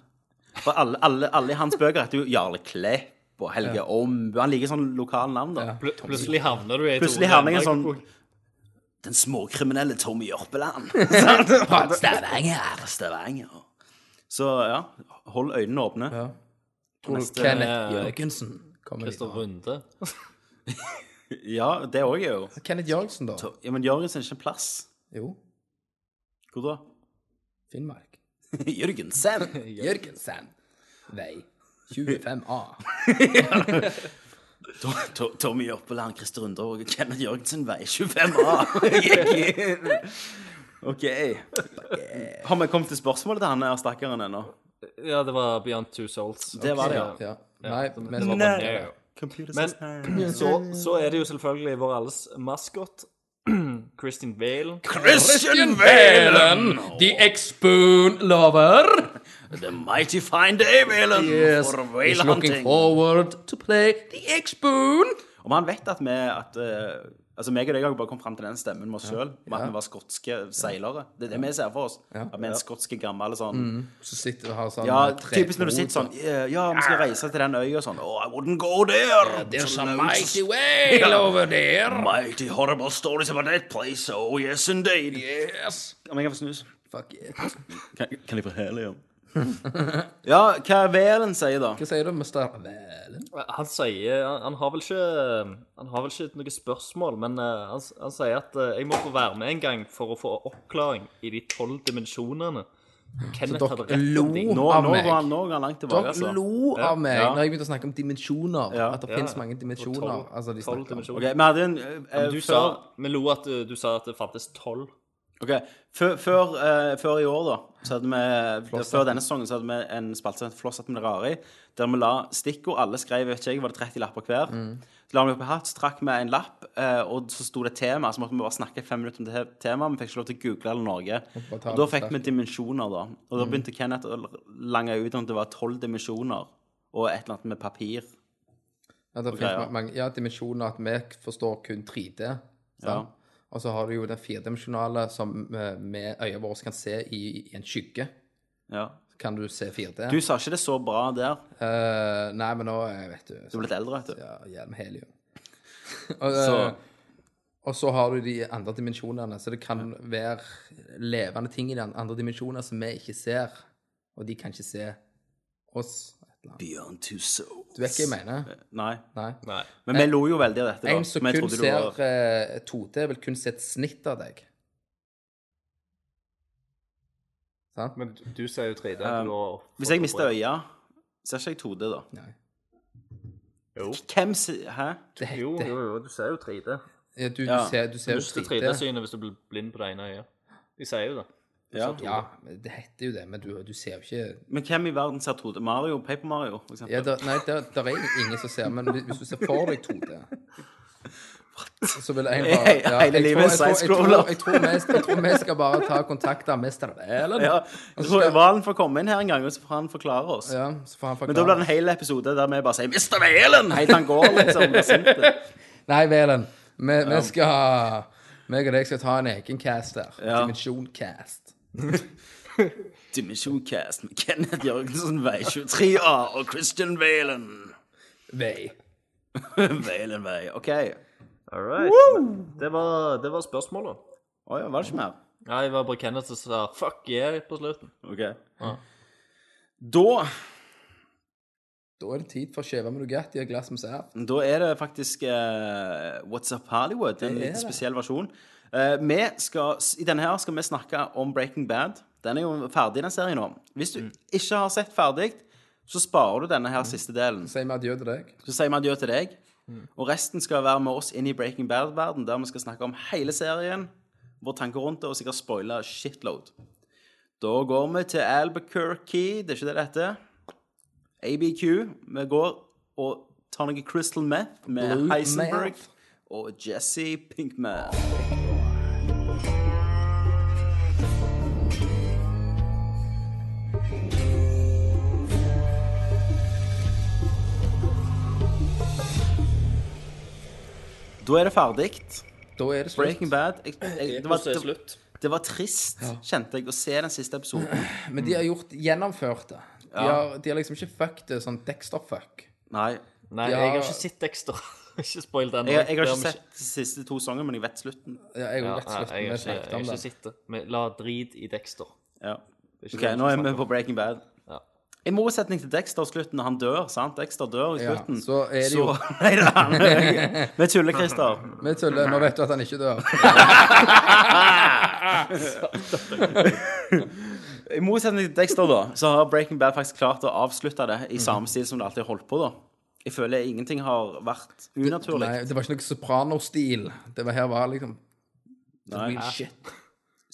[SPEAKER 1] For alle, alle, alle i hans bøker heter jo Jarle Klepp og Helge Ombu. Han liker sånn lokale navn da.
[SPEAKER 5] Pl plutselig havner du i
[SPEAKER 1] Plutselig havner jeg i en sånn. Den småkriminelle Tommy Jørpeland.
[SPEAKER 3] Stavanger.
[SPEAKER 1] Stavanger. Så ja, hold øynene åpne.
[SPEAKER 3] Ja. Tror du Kenneth Jørgensen kommer
[SPEAKER 5] Christer? Runde.
[SPEAKER 1] Ja, det òg er jo
[SPEAKER 3] Kenneth Jørgensen, da?
[SPEAKER 1] Ja, Men Jørgensen er ikke en plass.
[SPEAKER 3] Jo.
[SPEAKER 1] Hvor da?
[SPEAKER 3] Finnmark.
[SPEAKER 1] Jørgensen.
[SPEAKER 3] Jørgensen. Vei 25A.
[SPEAKER 1] To- To- Tommy Jørpeland, Christer Runde og Kenneth Jørgensen vei 25A. OK. Har vi kommet til spørsmålet til han der stakkaren ennå?
[SPEAKER 5] Ja, det var Beyond Two Souls.
[SPEAKER 1] Det var det, ja.
[SPEAKER 3] Ja. Nei, men
[SPEAKER 5] det var Men så, så er det jo selvfølgelig vår alles maskot, Kristin Valen.
[SPEAKER 1] Christian
[SPEAKER 3] Valen, the ex-spoon lover,
[SPEAKER 1] The mighty fine day, Valen.
[SPEAKER 3] yes,
[SPEAKER 1] For
[SPEAKER 3] is
[SPEAKER 1] he's
[SPEAKER 3] looking
[SPEAKER 1] hunting.
[SPEAKER 3] forward to play the ex-spoon.
[SPEAKER 1] Om han vet at vi at, eh, Altså, meg og deg har jo bare kommet fram til den stemmen med oss sjøl, med at vi var skotske seilere. Det er det vi ser for oss. At vi er en skotske gammel sånn
[SPEAKER 3] Så sitter og har sånn
[SPEAKER 1] Ja, typisk når du sitter sånn Ja, vi skal reise til den øya sånn Oh, I wouldn't go there.
[SPEAKER 3] There's a mighty whale over there.
[SPEAKER 1] Mighty horrible stories about that place. Oh, yes, indeed.
[SPEAKER 3] Yes.
[SPEAKER 1] Om jeg kan få snus?
[SPEAKER 3] Fuck yeah.
[SPEAKER 1] Kan, kan jeg få helium? Ja, hva Velen sier, da?
[SPEAKER 3] Hva sier du, Mr. Velen?
[SPEAKER 5] Han sier han, han har vel ikke Han har vel ikke noe spørsmål, men uh, han, han sier at uh, jeg må få være med en gang for å få oppklaring i de tolv dimensjonene. Kenneth
[SPEAKER 3] dere
[SPEAKER 5] hadde rett
[SPEAKER 3] lo
[SPEAKER 5] om.
[SPEAKER 1] Nå,
[SPEAKER 3] av
[SPEAKER 1] nå
[SPEAKER 3] meg.
[SPEAKER 1] Nå, nå langt tilbake,
[SPEAKER 3] Dere
[SPEAKER 1] altså.
[SPEAKER 3] lo av meg
[SPEAKER 1] Ja.
[SPEAKER 3] når jeg begynte å snakke om dimensjoner.
[SPEAKER 1] Ja.
[SPEAKER 3] At det
[SPEAKER 5] Ja,
[SPEAKER 3] finnes mange dimensjoner.
[SPEAKER 5] Tolv-
[SPEAKER 3] Altså, de
[SPEAKER 5] dimensjoner.
[SPEAKER 1] Okay, men, en eh,
[SPEAKER 5] Men du
[SPEAKER 1] før,
[SPEAKER 5] sa, vi lo at du, du sa at det fantes tolv.
[SPEAKER 1] Ok, før, før, eh, før i år, da, så hadde vi Før denne sesongen så hadde vi en spalte som het Flosshatt med rari, der vi la stikkord. Alle skrev vet ikke jeg, var det 30 lapper hver. Så la vi opp i hatt, så trakk vi en lapp, eh, og så sto det tema. Så måtte vi bare snakke fem minutter om det he- temaet. Vi fikk ikke lov til å google eller Norge.
[SPEAKER 3] bare ta
[SPEAKER 1] Og da
[SPEAKER 3] det
[SPEAKER 1] fikk vi dimensjoner, da. Og da begynte Kenneth å lange ut om det var tolv dimensjoner, og et eller annet med papir.
[SPEAKER 3] Ja, det finnes mange, ja, dimensjoner at vi forstår kun 3D.
[SPEAKER 1] Ja.
[SPEAKER 3] Og så har du jo den firedimensjonale som eh, med øynene våre kan se i, i en skygge.
[SPEAKER 1] Ja.
[SPEAKER 3] Kan du se 4D?
[SPEAKER 1] Du sa ikke det så bra der.
[SPEAKER 3] Eh, nei, men nå eh, vet du
[SPEAKER 1] Du er blitt eldre, vet du.
[SPEAKER 3] Ja, hjelm helium. og, eh,
[SPEAKER 1] Så-
[SPEAKER 3] og så har du de andre dimensjonene, så det kan være levende ting i de andre dimensjoner som vi ikke ser, og de kan ikke se oss.
[SPEAKER 1] Two souls.
[SPEAKER 3] Du vet hva jeg mener?
[SPEAKER 1] Nei.
[SPEAKER 3] Nei.
[SPEAKER 5] Nei.
[SPEAKER 1] Men vi lo jo veldig av dette.
[SPEAKER 3] En som
[SPEAKER 1] men
[SPEAKER 3] kun ser
[SPEAKER 1] var-
[SPEAKER 3] eh, 2D, vil kun se et snitt av deg. Sant?
[SPEAKER 5] Men du- du ser jo 3D.
[SPEAKER 1] Um, Hvis jeg mister øya, ser ikke jeg 2D, da.
[SPEAKER 3] Nei.
[SPEAKER 5] Jo.
[SPEAKER 1] Hvem sier Hæ?
[SPEAKER 3] Det
[SPEAKER 5] Jo, jo, jo, du ser jo 3D.
[SPEAKER 3] ja, du, du,
[SPEAKER 1] Ja.
[SPEAKER 3] ser, du ser
[SPEAKER 5] Du
[SPEAKER 3] jo
[SPEAKER 5] mister
[SPEAKER 3] 3D.
[SPEAKER 5] 3D-synet hvis du blir blind på det ene øyet. De sier jo det.
[SPEAKER 1] Ja.
[SPEAKER 3] Ja, det heter jo det, men du, du ser jo ikke
[SPEAKER 1] Men hvem i verden ser 2D? Mario? Paper Mario, for eksempel?
[SPEAKER 3] ja, der, Nei, der, der er ingen som ser, men hvis du ser for deg 2D så vil en bare
[SPEAKER 1] Hele
[SPEAKER 3] jeg tror-
[SPEAKER 1] livet
[SPEAKER 3] jeg tror- jeg
[SPEAKER 1] sidescroller.
[SPEAKER 3] Jeg tror vi- jeg tror vi skal bare ta kontakt med Mester Velen.
[SPEAKER 1] Ja, Valen får komme inn her en gang, og så får han forklare oss.
[SPEAKER 3] Ja, så får han
[SPEAKER 1] Men da blir det en hel episode der vi bare sier 'Mr. Velen!' helt han går, liksom.
[SPEAKER 3] Nei, Velen, vi, vi skal meg og deg skal ta en egen cast der.
[SPEAKER 1] Ja.
[SPEAKER 3] Dimensjoncast.
[SPEAKER 1] Dimensjoncast med Kenneth Jørgensen, vei 23A, og Christian Valen.
[SPEAKER 3] Vei.
[SPEAKER 1] Valen vei. OK.
[SPEAKER 5] All right. Det var, det var spørsmålet.
[SPEAKER 1] Å ja, var det ikke mer?
[SPEAKER 5] Ja, jeg var bare Kenneth som sa 'fuck yeah' på slutten.
[SPEAKER 1] OK. Da
[SPEAKER 3] Da er det tid for å skjeve med Nugatti og glass med seg
[SPEAKER 1] Da er det faktisk eh, What's Up Hollywood, en litt spesiell versjon. Eh, vi skal, I denne her skal vi snakke om Breaking Bad. Den er jo ferdig, den serien nå. Hvis du ikke har sett ferdig, så sparer du denne her siste delen.
[SPEAKER 3] Sier vi adjø til deg.
[SPEAKER 1] Så sier vi adjø til deg. Og resten skal være med oss inn i Breaking Bad-verden, der vi skal snakke om hele serien, våre tanker rundt det, og sikkert spoile shitload. Da går vi til Albuquerque, det er ikke det det heter? ABQ. Vi går og tar noe Crystal Meth med
[SPEAKER 3] Blue
[SPEAKER 1] Heisenberg
[SPEAKER 3] meth.
[SPEAKER 1] og Jesse Pinkman. Da er det ferdig.
[SPEAKER 3] Da er det slutt.
[SPEAKER 1] Breaking Bad. Jeg, jeg, det, var, det, det var trist, kjente jeg, å se den siste episoden.
[SPEAKER 3] Men de har gjort gjennomført det. De, har, de har liksom ikke fucked det sånn Dexter-fuck.
[SPEAKER 1] Nei.
[SPEAKER 5] Nei, jeg har ikke sett Dexter. ikke spoil den.
[SPEAKER 1] Jeg, jeg har ikke sett de siste to sangene, men jeg vet slutten.
[SPEAKER 3] Ja, jeg
[SPEAKER 5] vet
[SPEAKER 3] har Ja,
[SPEAKER 5] jeg,
[SPEAKER 3] jeg,
[SPEAKER 5] jeg
[SPEAKER 3] vi
[SPEAKER 5] jeg har ikke
[SPEAKER 3] det.
[SPEAKER 5] sett det. Men la drit i Dexter.
[SPEAKER 1] Ja. OK, nå er vi på Breaking Bad.
[SPEAKER 5] Ja.
[SPEAKER 1] I motsetning til Dexter-slutten, han dør, sant? Dexter dør i
[SPEAKER 3] Ja,
[SPEAKER 1] slutten.
[SPEAKER 3] så er det jo
[SPEAKER 1] Nei da, Vi tuller, Christer.
[SPEAKER 3] Vi tuller. Nå vet du at han ikke dør.
[SPEAKER 1] I motsetning til Dexter, da, så har Breaking Bad faktisk klart å avslutte det i samme stil som det alltid har holdt på, da. Jeg føler ingenting har vært unaturlig.
[SPEAKER 3] Nei, det var ikke noe soprano-stil. Det var her var liksom
[SPEAKER 1] Nei.
[SPEAKER 3] real shit.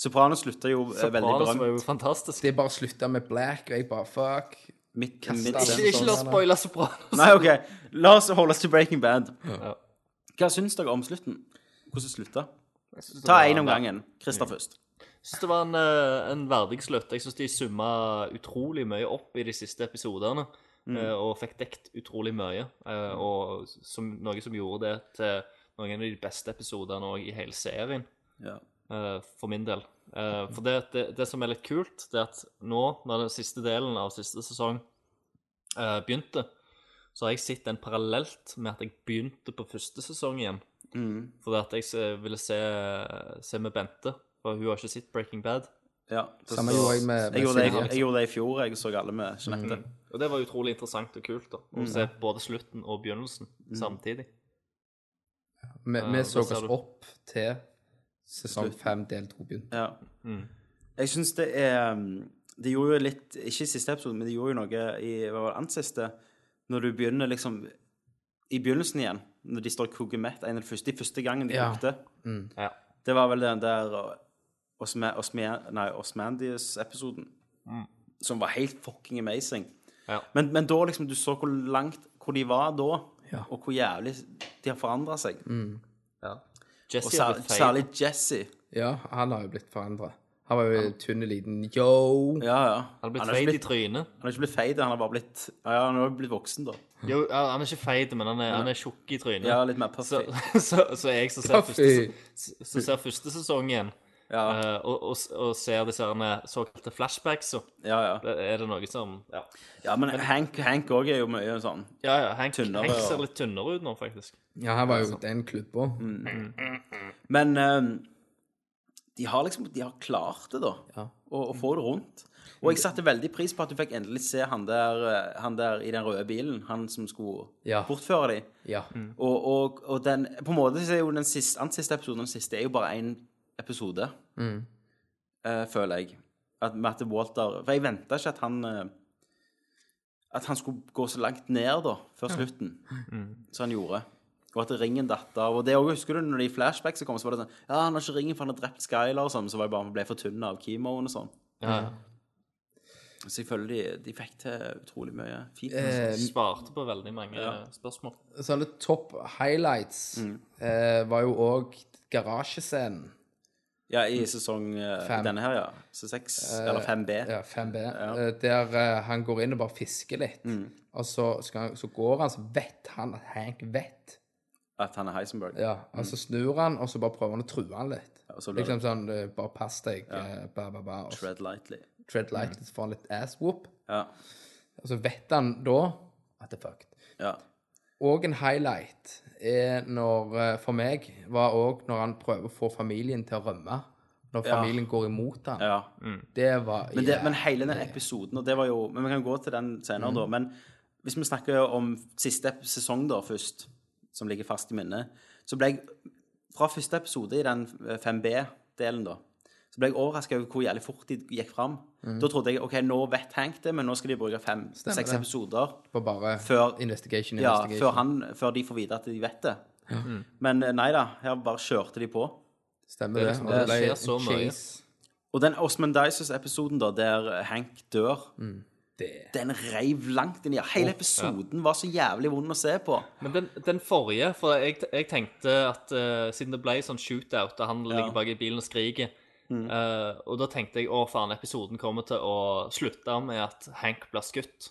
[SPEAKER 1] Sopranos slutta jo eh, veldig
[SPEAKER 5] Sopranos var
[SPEAKER 1] berømt.
[SPEAKER 5] jo fantastisk.
[SPEAKER 3] Det bare slutta med black, og jeg bare fuck.
[SPEAKER 1] Mitt,
[SPEAKER 3] mitt,
[SPEAKER 5] Ikke, ikke la oss
[SPEAKER 3] sånn,
[SPEAKER 5] spoile Sopranos.
[SPEAKER 1] Nei, OK. La oss holde oss til Breaking Bad.
[SPEAKER 5] Ja.
[SPEAKER 1] Hva syns dere om slutten? Hvordan det slutta? Ta én om gangen. Christer først.
[SPEAKER 5] Jeg syns det var en, eh, en verdig slutt. Jeg syns de summa utrolig mye opp i de siste episodene. Eh, Og fikk dekt utrolig mye. eh, Og som, noe som gjorde det til noen av de beste episodene i hele serien.
[SPEAKER 1] Ja.
[SPEAKER 5] eh, For min del. Eh, For det, det, det som er litt kult, det er at nå, når den siste delen av siste sesong eh, begynte, så har jeg sett den parallelt med at jeg begynte på første sesong igjen. Fordi at jeg ville se, se med Bente, for hun har ikke sett Breaking Bad.
[SPEAKER 1] Ja,
[SPEAKER 3] Samme gjorde jeg med- med
[SPEAKER 1] jeg gjorde, det,
[SPEAKER 3] jeg,
[SPEAKER 1] jeg gjorde det i fjor, jeg så alle med Jeanette.
[SPEAKER 5] Og det var utrolig interessant og kult, da. Å se både slutten og begynnelsen samtidig.
[SPEAKER 3] Vi,
[SPEAKER 5] Ja,
[SPEAKER 3] vi så oss
[SPEAKER 5] du.
[SPEAKER 3] opp til sesong fem del to begynte.
[SPEAKER 1] Ja. Jeg syns det er um, Det gjorde jo litt Ikke i siste episode, men det gjorde jo noe i hva var det, annet siste. Når du begynner liksom I begynnelsen igjen, når de står og koker mett en av de første, de første gangen de
[SPEAKER 3] Ja.
[SPEAKER 1] kokte.
[SPEAKER 5] Ja.
[SPEAKER 1] Det var vel den der uh, Osmandius-episoden. Som var helt fucking amazing.
[SPEAKER 5] Ja.
[SPEAKER 1] Men, men da liksom du så hvor langt Hvor de var da,
[SPEAKER 3] Ja.
[SPEAKER 1] og hvor jævlig de har forandra seg.
[SPEAKER 5] ja.
[SPEAKER 1] Og
[SPEAKER 5] Jesse har
[SPEAKER 1] særlig,
[SPEAKER 5] feil.
[SPEAKER 1] særlig Jesse.
[SPEAKER 3] Ja, han har jo blitt forandra. Han var jo tynn liten yo.
[SPEAKER 1] Ja, ja.
[SPEAKER 5] Han har blitt feit i trynet.
[SPEAKER 1] Han er ikke blitt feit, han har bare blitt Ja, ja, han er blitt voksen, da.
[SPEAKER 5] Jo, han er ikke feit, men han er, han er tjukk i trynet.
[SPEAKER 1] Ja, litt mer
[SPEAKER 5] så,
[SPEAKER 1] puffy.
[SPEAKER 5] så, så jeg som ser første, så, ser første sesongen,
[SPEAKER 1] Ja,
[SPEAKER 5] eh, og, og, og ser disse såkalte flashbacks,
[SPEAKER 1] ja. ja.
[SPEAKER 5] er det noe som Ja,
[SPEAKER 1] ja men Hank Hank òg er jo mye sånn
[SPEAKER 5] ja, ja Hank,
[SPEAKER 1] Tynnere,
[SPEAKER 5] Hank ser litt tynnere ut nå, faktisk.
[SPEAKER 3] Ja, her var jo den klubba.
[SPEAKER 1] Men um, de har liksom De har klart det, da. Å, få det rundt. Og jeg satte veldig pris på at du fikk endelig se han der, eh, han der i den røde bilen. Han som skulle
[SPEAKER 3] Ja.
[SPEAKER 1] bortføre dem.
[SPEAKER 3] Ja.
[SPEAKER 1] Og, og, og den På en måte så er jo den siste, den siste episoden den siste er jo bare én episode, eh, føler jeg. At, med at Walter For jeg venta ikke at han eh, At han skulle gå så langt ned, da, før slutten, som han gjorde. Og at ringen datt av. Og det også, husker du når de flashbacksa kom, så var det sånn Ja, han har ikke ringen, for han har drept Skylar og sånn. Så var det bare ble for tynn av kemoen og sånn.
[SPEAKER 5] Ja,
[SPEAKER 1] Så jeg føler de, de fikk til utrolig mye fint.
[SPEAKER 3] Eh,
[SPEAKER 5] Svarte på veldig mange spørsmål.
[SPEAKER 3] sånne top highlights eh, var jo òg garasjescenen.
[SPEAKER 1] Ja, i sesong eh,
[SPEAKER 3] Fem.
[SPEAKER 1] denne her, ja. Så seks, eller 5B.
[SPEAKER 3] Ja, 5B. Ja. Der eh, han går inn og bare fisker litt. Og så, han, så går han, så vet han at Hank vet.
[SPEAKER 1] At han er Heisenberg.
[SPEAKER 3] Ja, og så snur han, og så bare prøver han å true han litt.
[SPEAKER 1] blir
[SPEAKER 3] liksom sånn eh, Bare pass deg, eh, ba, ba, ba. Og
[SPEAKER 1] Tread lightly.
[SPEAKER 3] tread lightly, så får han litt ass whoop.
[SPEAKER 1] Ja.
[SPEAKER 3] Og så vet han da at det er fucked.
[SPEAKER 1] ja.
[SPEAKER 3] Og en highlight er når, eh, for meg, var òg når han prøver å få familien til å rømme. Når
[SPEAKER 1] Ja.
[SPEAKER 3] familien går imot han.
[SPEAKER 1] ja.
[SPEAKER 3] Det var
[SPEAKER 1] Men, det, men hele den episoden, og det var jo Men vi kan gå til den senere, da. Men hvis vi snakker om siste sesong da først, som ligger fast i minnet, så ble jeg Fra første episode i den 5B-delen, da, så ble jeg overraska over hvor jævlig fort de gikk fram. Da trodde jeg OK, nå vet Hank det, men nå skal de bruke fem-seks episoder
[SPEAKER 3] på bare
[SPEAKER 1] før-
[SPEAKER 3] investigation,
[SPEAKER 1] ja,
[SPEAKER 3] investigation.
[SPEAKER 1] før, han, før de får vite at de vet det. Men eh, nei da, her bare kjørte de på.
[SPEAKER 3] Stemmer
[SPEAKER 5] Det er
[SPEAKER 3] det.
[SPEAKER 5] liksom- det skjer så mye.
[SPEAKER 1] Og den Osmondizes-episoden da, der Hank dør,
[SPEAKER 3] Det.
[SPEAKER 1] den reiv langt inn i Hele episoden var så jævlig vond å se på.
[SPEAKER 5] Men den, den forrige For jeg, jeg tenkte at uh, siden det ble sånn shootout, og han ligger bak i bilen og skriker eh, Og da tenkte jeg å faen, episoden kommer til å slutte med at Hank blir skutt.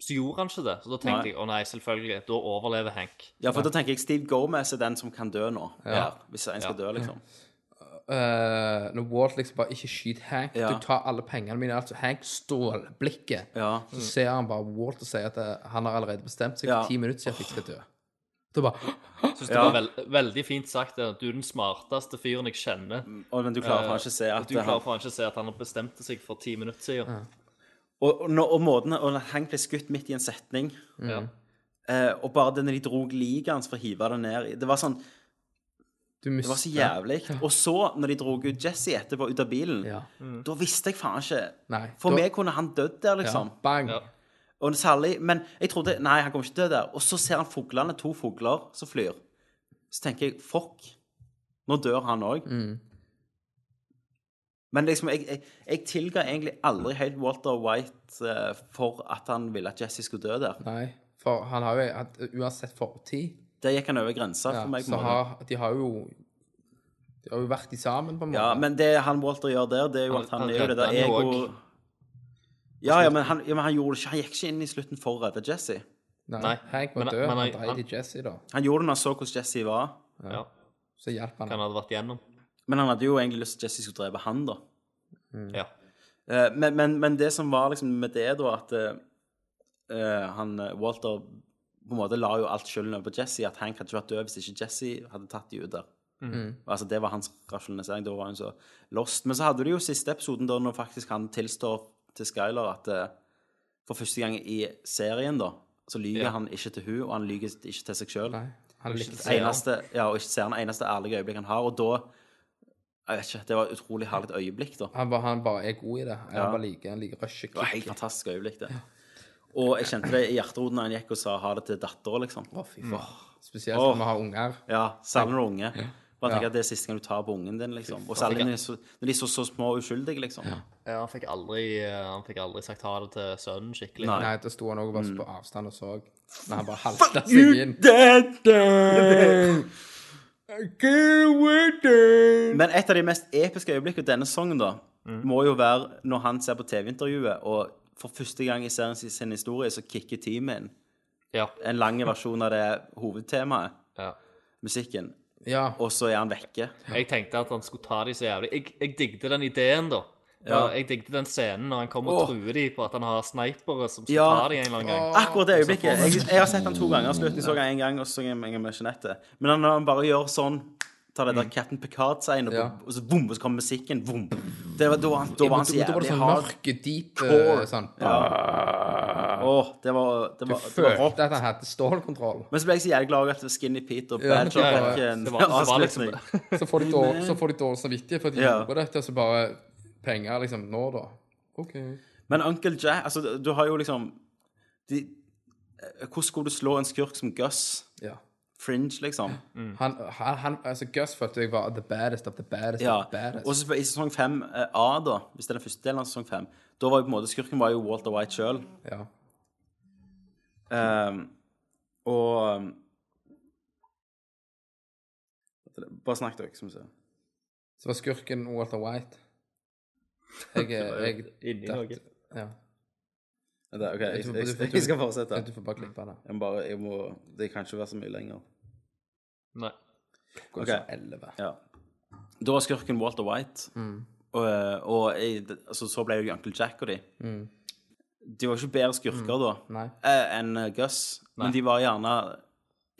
[SPEAKER 5] Så gjorde han ikke det. Så da tenkte
[SPEAKER 1] Nei.
[SPEAKER 5] jeg å nei, selvfølgelig, da overlever Hank.
[SPEAKER 1] Ja, for da tenker jeg Steve Gomez er den som kan dø nå. Ja. Hvis en skal
[SPEAKER 5] Ja.
[SPEAKER 1] dø, liksom.
[SPEAKER 3] Uh, når Walt liksom bare ikke skyter Hank
[SPEAKER 1] Ja.
[SPEAKER 3] Du tar alle pengene mine. Altså Hank stålblikket.
[SPEAKER 1] Ja.
[SPEAKER 3] Så ser han bare Walt og sier at eh, han har allerede bestemt seg for ti minutter siden at jeg skal dø. Da bare
[SPEAKER 5] Syns det
[SPEAKER 1] Ja.
[SPEAKER 5] var veld, veldig fint sagt. det, at Du er den smarteste fyren jeg kjenner.
[SPEAKER 1] Og, men du klarer faen ikke å se
[SPEAKER 5] Eh,
[SPEAKER 1] at
[SPEAKER 5] Du
[SPEAKER 1] det
[SPEAKER 5] klarer
[SPEAKER 1] han,
[SPEAKER 5] faen ikke å se at han har bestemt seg for ti minutter siden.
[SPEAKER 1] og, og, når- og måten Og når Hank ble skutt midt i en setning,
[SPEAKER 5] Ja.
[SPEAKER 1] eh, og bare det når de drog liket hans for å hive det ned i Det var sånn
[SPEAKER 3] Du
[SPEAKER 1] Det var så jævlig. Og så, når de dro ut Jesse etterpå ut av bilen,
[SPEAKER 3] Ja.
[SPEAKER 1] da visste jeg faen ikke
[SPEAKER 3] Nei.
[SPEAKER 1] For
[SPEAKER 3] da,
[SPEAKER 1] meg kunne han dødd der,
[SPEAKER 3] ja,
[SPEAKER 1] liksom.
[SPEAKER 3] Bang.
[SPEAKER 5] Ja.
[SPEAKER 1] Og særlig, Men jeg trodde Nei, han kommer ikke til å dø der. Og så ser han fuglene, to fugler, som flyr. Så tenker jeg fuck, nå dør han òg. Men liksom, jeg, jeg, jeg tilga egentlig aldri helt Walter White uh, for at han ville at Jesse skulle dø der.
[SPEAKER 3] Nei, for han har jo hatt uansett fortid
[SPEAKER 1] Der gikk han over grensa
[SPEAKER 3] ja,
[SPEAKER 1] for meg.
[SPEAKER 3] Så har, de har jo De har jo vært sammen, på en måte.
[SPEAKER 1] Ja, men det han Walter gjør der, det er jo at han,
[SPEAKER 5] han
[SPEAKER 1] er jo det der
[SPEAKER 5] han
[SPEAKER 1] ego
[SPEAKER 5] også.
[SPEAKER 1] Ja, ja, men han, ja, men han gjorde det ikke. Han gikk ikke inn i slutten for å redde Jesse.
[SPEAKER 3] Nei,
[SPEAKER 5] Nei,
[SPEAKER 3] Hank var
[SPEAKER 5] men-
[SPEAKER 3] død.
[SPEAKER 5] men
[SPEAKER 3] han
[SPEAKER 5] han-
[SPEAKER 3] dreide i Jesse, da.
[SPEAKER 1] Han gjorde det når han så hvordan Jesse var.
[SPEAKER 5] Ja.
[SPEAKER 3] Så hjalp han.
[SPEAKER 5] Hva han hadde vært gjennom.
[SPEAKER 1] Men han hadde jo egentlig lyst til at Jesse skulle drepe han, da.
[SPEAKER 5] Ja.
[SPEAKER 1] Eh, men, men, men det som var liksom med det, da, at eh, eh, han eh, Walter på en måte la jo alt skylden over på Jesse, at Hank hadde ikke vært død hvis ikke Jesse hadde tatt de ut der. Altså, det var hans rasjonalisering. Da var han så lost. Men så hadde du jo siste episoden da når faktisk han tilstår til Skyler at eh, for første gang i serien, da, så lyver
[SPEAKER 5] Ja.
[SPEAKER 1] han ikke til hun, og han lyver ikke til seg sjøl.
[SPEAKER 3] Han likte
[SPEAKER 1] Eneste, ja, og ikke ser han eneste ærlige øyeblikk han har, og da jeg vet ikke, Det var et utrolig herlig øyeblikk, da.
[SPEAKER 3] Han bare, han bare er god i det. Han
[SPEAKER 1] Ja.
[SPEAKER 3] bare liker, han liker rushet.
[SPEAKER 1] Det var helt fantastisk øyeblikk, det. Og jeg kjente det i hjerteroten da han gikk og sa ha det til dattera, liksom.
[SPEAKER 3] Å, fy faen. Spesielt
[SPEAKER 1] Åh.
[SPEAKER 3] når vi har unger.
[SPEAKER 1] Ja, særlig når du er unge. Bare tenk
[SPEAKER 3] Ja.
[SPEAKER 1] at det er siste gang du tar på ungen din, liksom. Og særlig når de er så, når de er så, så små og uskyldige, liksom.
[SPEAKER 5] Ja, han fikk aldri, eh, han fikk aldri sagt ha det til sønnen skikkelig.
[SPEAKER 1] Nei.
[SPEAKER 3] Nei, det sto han også bare
[SPEAKER 1] Mm.
[SPEAKER 3] på avstand og så. Når han bare halta seg inn.
[SPEAKER 1] Men et av de mest episke øyeblikkene denne songen da, må jo være når han ser på TV-intervjuet, og for første gang i serien sin- sin historie så kicker teamet inn.
[SPEAKER 5] Ja.
[SPEAKER 1] En lang versjon av det hovedtemaet,
[SPEAKER 5] ja.
[SPEAKER 1] musikken,
[SPEAKER 3] Ja.
[SPEAKER 1] og så er han vekke.
[SPEAKER 5] Jeg tenkte at han skulle ta de så jævlig. Jeg, jeg digget den ideen, da.
[SPEAKER 1] Ja.
[SPEAKER 5] Jeg digget den scenen når han kommer og truer de på at han har snipere som skal
[SPEAKER 1] Ja.
[SPEAKER 5] ta de en eller annen gang.
[SPEAKER 1] Akkurat det øyeblikket. Jeg, jeg har sett han to ganger. Slutten så jeg én gang, og så så jeg en gang med Jeanette. Men når han bare gjør sånn Tar det der Captain Picard-segnet, og,
[SPEAKER 3] Ja.
[SPEAKER 1] og så bom, og så kommer musikken. Boom. Det var, da, var da var han så
[SPEAKER 3] Da var
[SPEAKER 1] jævlig
[SPEAKER 3] det sånn
[SPEAKER 1] hard.
[SPEAKER 3] mørk, deep
[SPEAKER 1] sånn.
[SPEAKER 3] Ja. Oh,
[SPEAKER 1] Åh, det var, det
[SPEAKER 3] Du
[SPEAKER 1] var, det var
[SPEAKER 3] at han hadde stålkontroll.
[SPEAKER 1] Men så ble jeg så jævlig glad at det var Skinny Pete og Badger
[SPEAKER 3] ja, ja.
[SPEAKER 1] fikk
[SPEAKER 5] Det var- det var liksom-
[SPEAKER 3] Så får de dårlig, så får de dårlig samvittighet for at de
[SPEAKER 1] Ja.
[SPEAKER 3] gjorde dette, og så bare penger liksom Nå, da. OK.
[SPEAKER 1] Men Uncle Jack Altså, du har jo liksom de, eh, Hvordan skulle du slå en skurk som Gus?
[SPEAKER 3] Ja.
[SPEAKER 1] Fringe, liksom.
[SPEAKER 3] Han, han, han, altså Gus følte jeg var the baddest of the baddest
[SPEAKER 1] Ja.
[SPEAKER 3] of the baddest.
[SPEAKER 1] Og så i sesong fem eh, A, da, hvis det er den første delen av sesong 5, da var jo på en måte skurken var jo Walter White sjøl.
[SPEAKER 3] ja.
[SPEAKER 1] og um, Bare snakk, dere, som vi ser.
[SPEAKER 3] Så var skurken Walter White. Jeg, er- jeg
[SPEAKER 5] Inni noe.
[SPEAKER 3] Ja.
[SPEAKER 1] Vent OK, jeg, jeg, jeg, skal fortsette.
[SPEAKER 3] Du får bare klippe det.
[SPEAKER 1] Jeg må bare, jeg må, det kan ikke være så mye lenger.
[SPEAKER 5] Nei.
[SPEAKER 3] Går
[SPEAKER 1] Ok.
[SPEAKER 3] så 11.
[SPEAKER 1] Ja. Da var skurken Walter White. Og, og jeg, altså, så ble jo Uncle Jack og de. De var ikke bedre skurker da eh, enn Gus, Gus. Men de var gjerne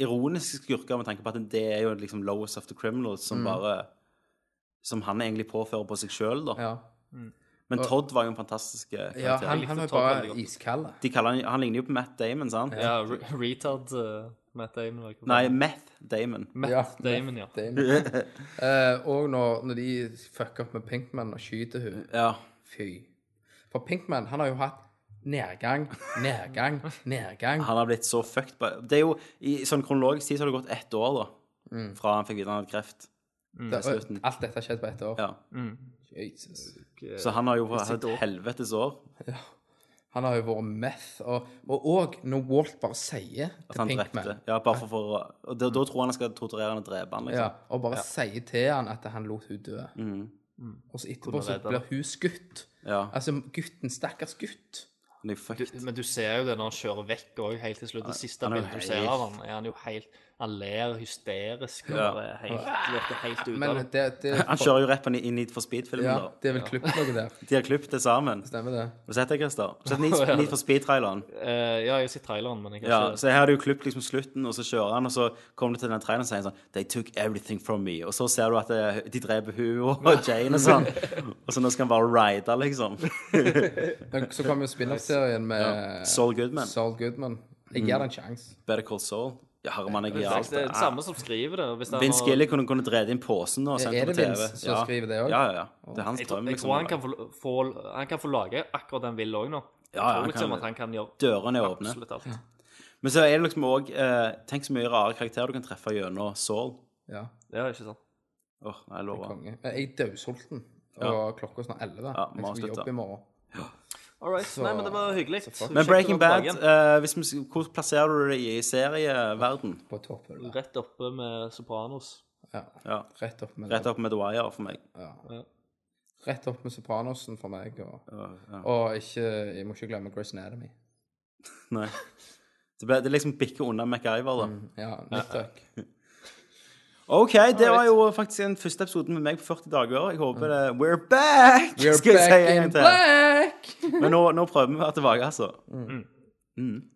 [SPEAKER 1] ironiske skurker med tanke på at det er jo liksom lowest of the criminals som bare Som han egentlig påfører på seg sjøl, da.
[SPEAKER 3] Ja.
[SPEAKER 1] Men Todd var jo en fantastisk karakter.
[SPEAKER 3] ja, han, han var
[SPEAKER 5] jo
[SPEAKER 3] bare iskald.
[SPEAKER 1] Han, han ligner jo på Matt Damon, sant?
[SPEAKER 5] Ja, re retard uh, Matt Damon. var ikke
[SPEAKER 1] Nei? Meth Damon.
[SPEAKER 5] Matt
[SPEAKER 3] Ja,
[SPEAKER 5] Damon, ja.
[SPEAKER 3] uh, og når, når de fucker opp med Pinkman og skyter hun
[SPEAKER 1] Ja.
[SPEAKER 3] Fy. For Pinkman, han har jo hatt nedgang, nedgang, nedgang.
[SPEAKER 1] Han har blitt så fucked Det er jo I sånn kronologisk tid så har det gått ett år, da.
[SPEAKER 3] Mm.
[SPEAKER 1] Fra han fikk vite han hadde kreft.
[SPEAKER 3] Det, alt dette har skjedd på ett år.
[SPEAKER 1] Ja.
[SPEAKER 3] Jesus.
[SPEAKER 1] Så han har jo hatt et helvetes år.
[SPEAKER 3] Han har jo vært meth. Og, og, og når Walt bare sier
[SPEAKER 1] At
[SPEAKER 3] til
[SPEAKER 1] han
[SPEAKER 3] Pinkman
[SPEAKER 1] drepte. Ja, bare for, for Og da, da tror han han skal torturere han og drepe han, liksom. ja.
[SPEAKER 3] Og bare sier til han at han lot hun dø. Og så etterpå så blir hun skutt.
[SPEAKER 1] Ja.
[SPEAKER 3] Altså, gutten, stakkars gutt.
[SPEAKER 1] Fucked.
[SPEAKER 5] Men du ser jo det når han kjører vekk òg, helt til slutt. Det siste bildet du ser av han, er han jo helt Han ler hysterisk og
[SPEAKER 1] Ja.
[SPEAKER 5] helt, virker helt ute av det.
[SPEAKER 3] det, det
[SPEAKER 1] Han kjører jo på i Need for Speed-filmen,
[SPEAKER 3] Ja,
[SPEAKER 1] da.
[SPEAKER 3] det er vel klippet noe der.
[SPEAKER 1] De har klippet det sammen.
[SPEAKER 3] Stemmer det?
[SPEAKER 1] Har du sett det, Christer? Har du sett Need, Need for Speed-traileren?
[SPEAKER 5] Uh, ja, jeg har sett traileren, men jeg har
[SPEAKER 1] Ja,
[SPEAKER 5] ikke
[SPEAKER 1] så her har du jo klippet liksom slutten, og så kjører han, og så kommer du til den traileren og sier sånn They took everything from me. Og så ser du at det, de dreper hun og Jane og sånn. Og så nå skal han bare ride, liksom.
[SPEAKER 3] Så kommer jo spin-off-serien med
[SPEAKER 1] Saul Goodman.
[SPEAKER 3] Saul Goodman. Jeg gir det en sjanse.
[SPEAKER 1] Better Call Saul. Ja, Herman, jeg
[SPEAKER 5] Det er det samme som skriver det.
[SPEAKER 1] Vince
[SPEAKER 5] har-
[SPEAKER 1] Gilly kunne, kunne drevet inn posen og sendt
[SPEAKER 3] Er
[SPEAKER 1] det
[SPEAKER 3] det
[SPEAKER 1] på TV.
[SPEAKER 3] Vince som skriver det også?
[SPEAKER 1] Ja, ja, ja. Det er hans
[SPEAKER 5] Jeg tror,
[SPEAKER 1] drøm.
[SPEAKER 5] jeg
[SPEAKER 1] liksom.
[SPEAKER 5] tror han kan få, få, han kan få lage akkurat den vil òg nå.
[SPEAKER 1] Ja, ja, han
[SPEAKER 5] liksom
[SPEAKER 1] kan-
[SPEAKER 5] at han kan gjøre
[SPEAKER 1] Dørene er åpne.
[SPEAKER 5] absolutt alt.
[SPEAKER 1] Men så er det liksom òg eh, Tenk så mye rare karakterer du kan treffe gjennom Saul.
[SPEAKER 3] Ja,
[SPEAKER 5] Det er ikke sant.
[SPEAKER 1] Åh, jeg lover.
[SPEAKER 3] konge. Jeg er dødsulten, og klokka er snart 11.
[SPEAKER 1] Ja, må
[SPEAKER 3] jeg skal
[SPEAKER 1] avslutte.
[SPEAKER 3] jobbe i morgen.
[SPEAKER 5] All right. Nei, men det var hyggelig.
[SPEAKER 1] Men Breaking Bad, eh, hvis vi, hvor plasserer du det i serieverden?
[SPEAKER 3] På topphull.
[SPEAKER 5] Rett oppe med Sopranos.
[SPEAKER 3] Ja.
[SPEAKER 1] Ja.
[SPEAKER 3] Rett opp med
[SPEAKER 1] Rett opp med The Wire for meg.
[SPEAKER 3] Ja. Rett opp med Sopranosen for meg. Og,
[SPEAKER 1] Ja, ja.
[SPEAKER 3] og ikke, jeg må ikke glemme Grace Anatomy.
[SPEAKER 1] Nei. Det, ble, det liksom bikker unna MacGyver, da.
[SPEAKER 3] Ja, nytt trøkk.
[SPEAKER 1] OK, det var jo faktisk den første episoden med meg på 40 dager. Jeg håper det We're back!
[SPEAKER 3] We're
[SPEAKER 1] skal jeg si
[SPEAKER 3] back
[SPEAKER 1] en
[SPEAKER 3] in
[SPEAKER 1] gang til.
[SPEAKER 3] black!
[SPEAKER 1] Men nå, nå prøver vi å være tilbake, altså.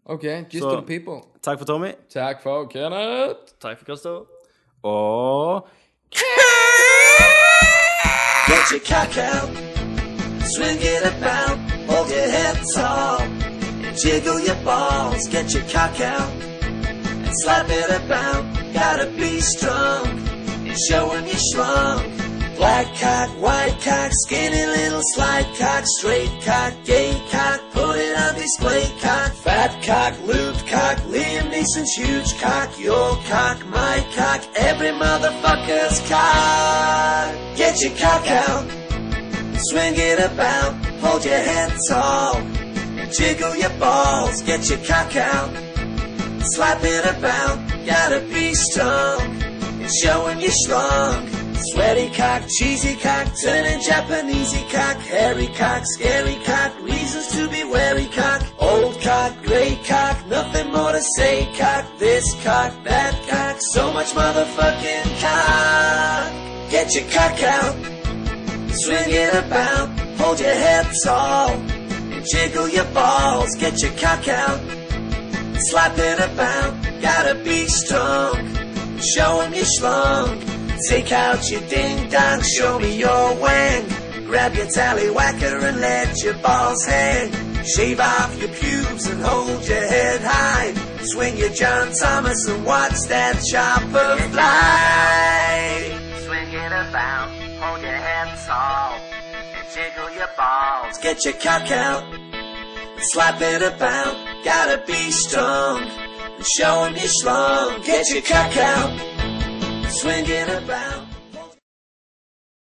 [SPEAKER 3] OK, just
[SPEAKER 1] Så-
[SPEAKER 3] to the people.
[SPEAKER 1] Takk for Tommy.
[SPEAKER 3] Takk for Kenneth.
[SPEAKER 5] Takk for Christo.
[SPEAKER 1] Og
[SPEAKER 10] Get your cock out, swing it about, hold your head tall, and jiggle your balls. Get your cock out, and slap it about. Gotta be strong, and show 'em you're strong. Black cock, white cock, skinny little slide cock, straight cock, gay cock, put it on display cock, fat cock, lube cock, Liam Neeson's huge cock, your cock, my cock, every motherfucker's cock. Get your cock out, swing it about, hold your head tall, jiggle your balls. Get your cock out, slap it about, gotta be strong, and show 'em you strong. Sweaty cock, cheesy cock, turning Japanesey cock, hairy cock, scary cock, reasons to be wary cock, old cock, grey cock, nothing more to say cock, this cock, that cock, so much motherfucking cock. Get your cock out, swing it about, hold your head tall, and jiggle your balls. Get your cock out, slap it about, gotta be strong, show 'em you strong. Take out your ding dong, show me your wang. Grab your tallywhacker and let your balls hang. Shave off your pubes and hold your head high. Swing your John Thomas and watch that chopper fly. Swing it about, hold your head tall, and jiggle your balls. Get your cock out, slap it about. Gotta be strong, and show 'em you're strong. Get your cock out. Swing it about.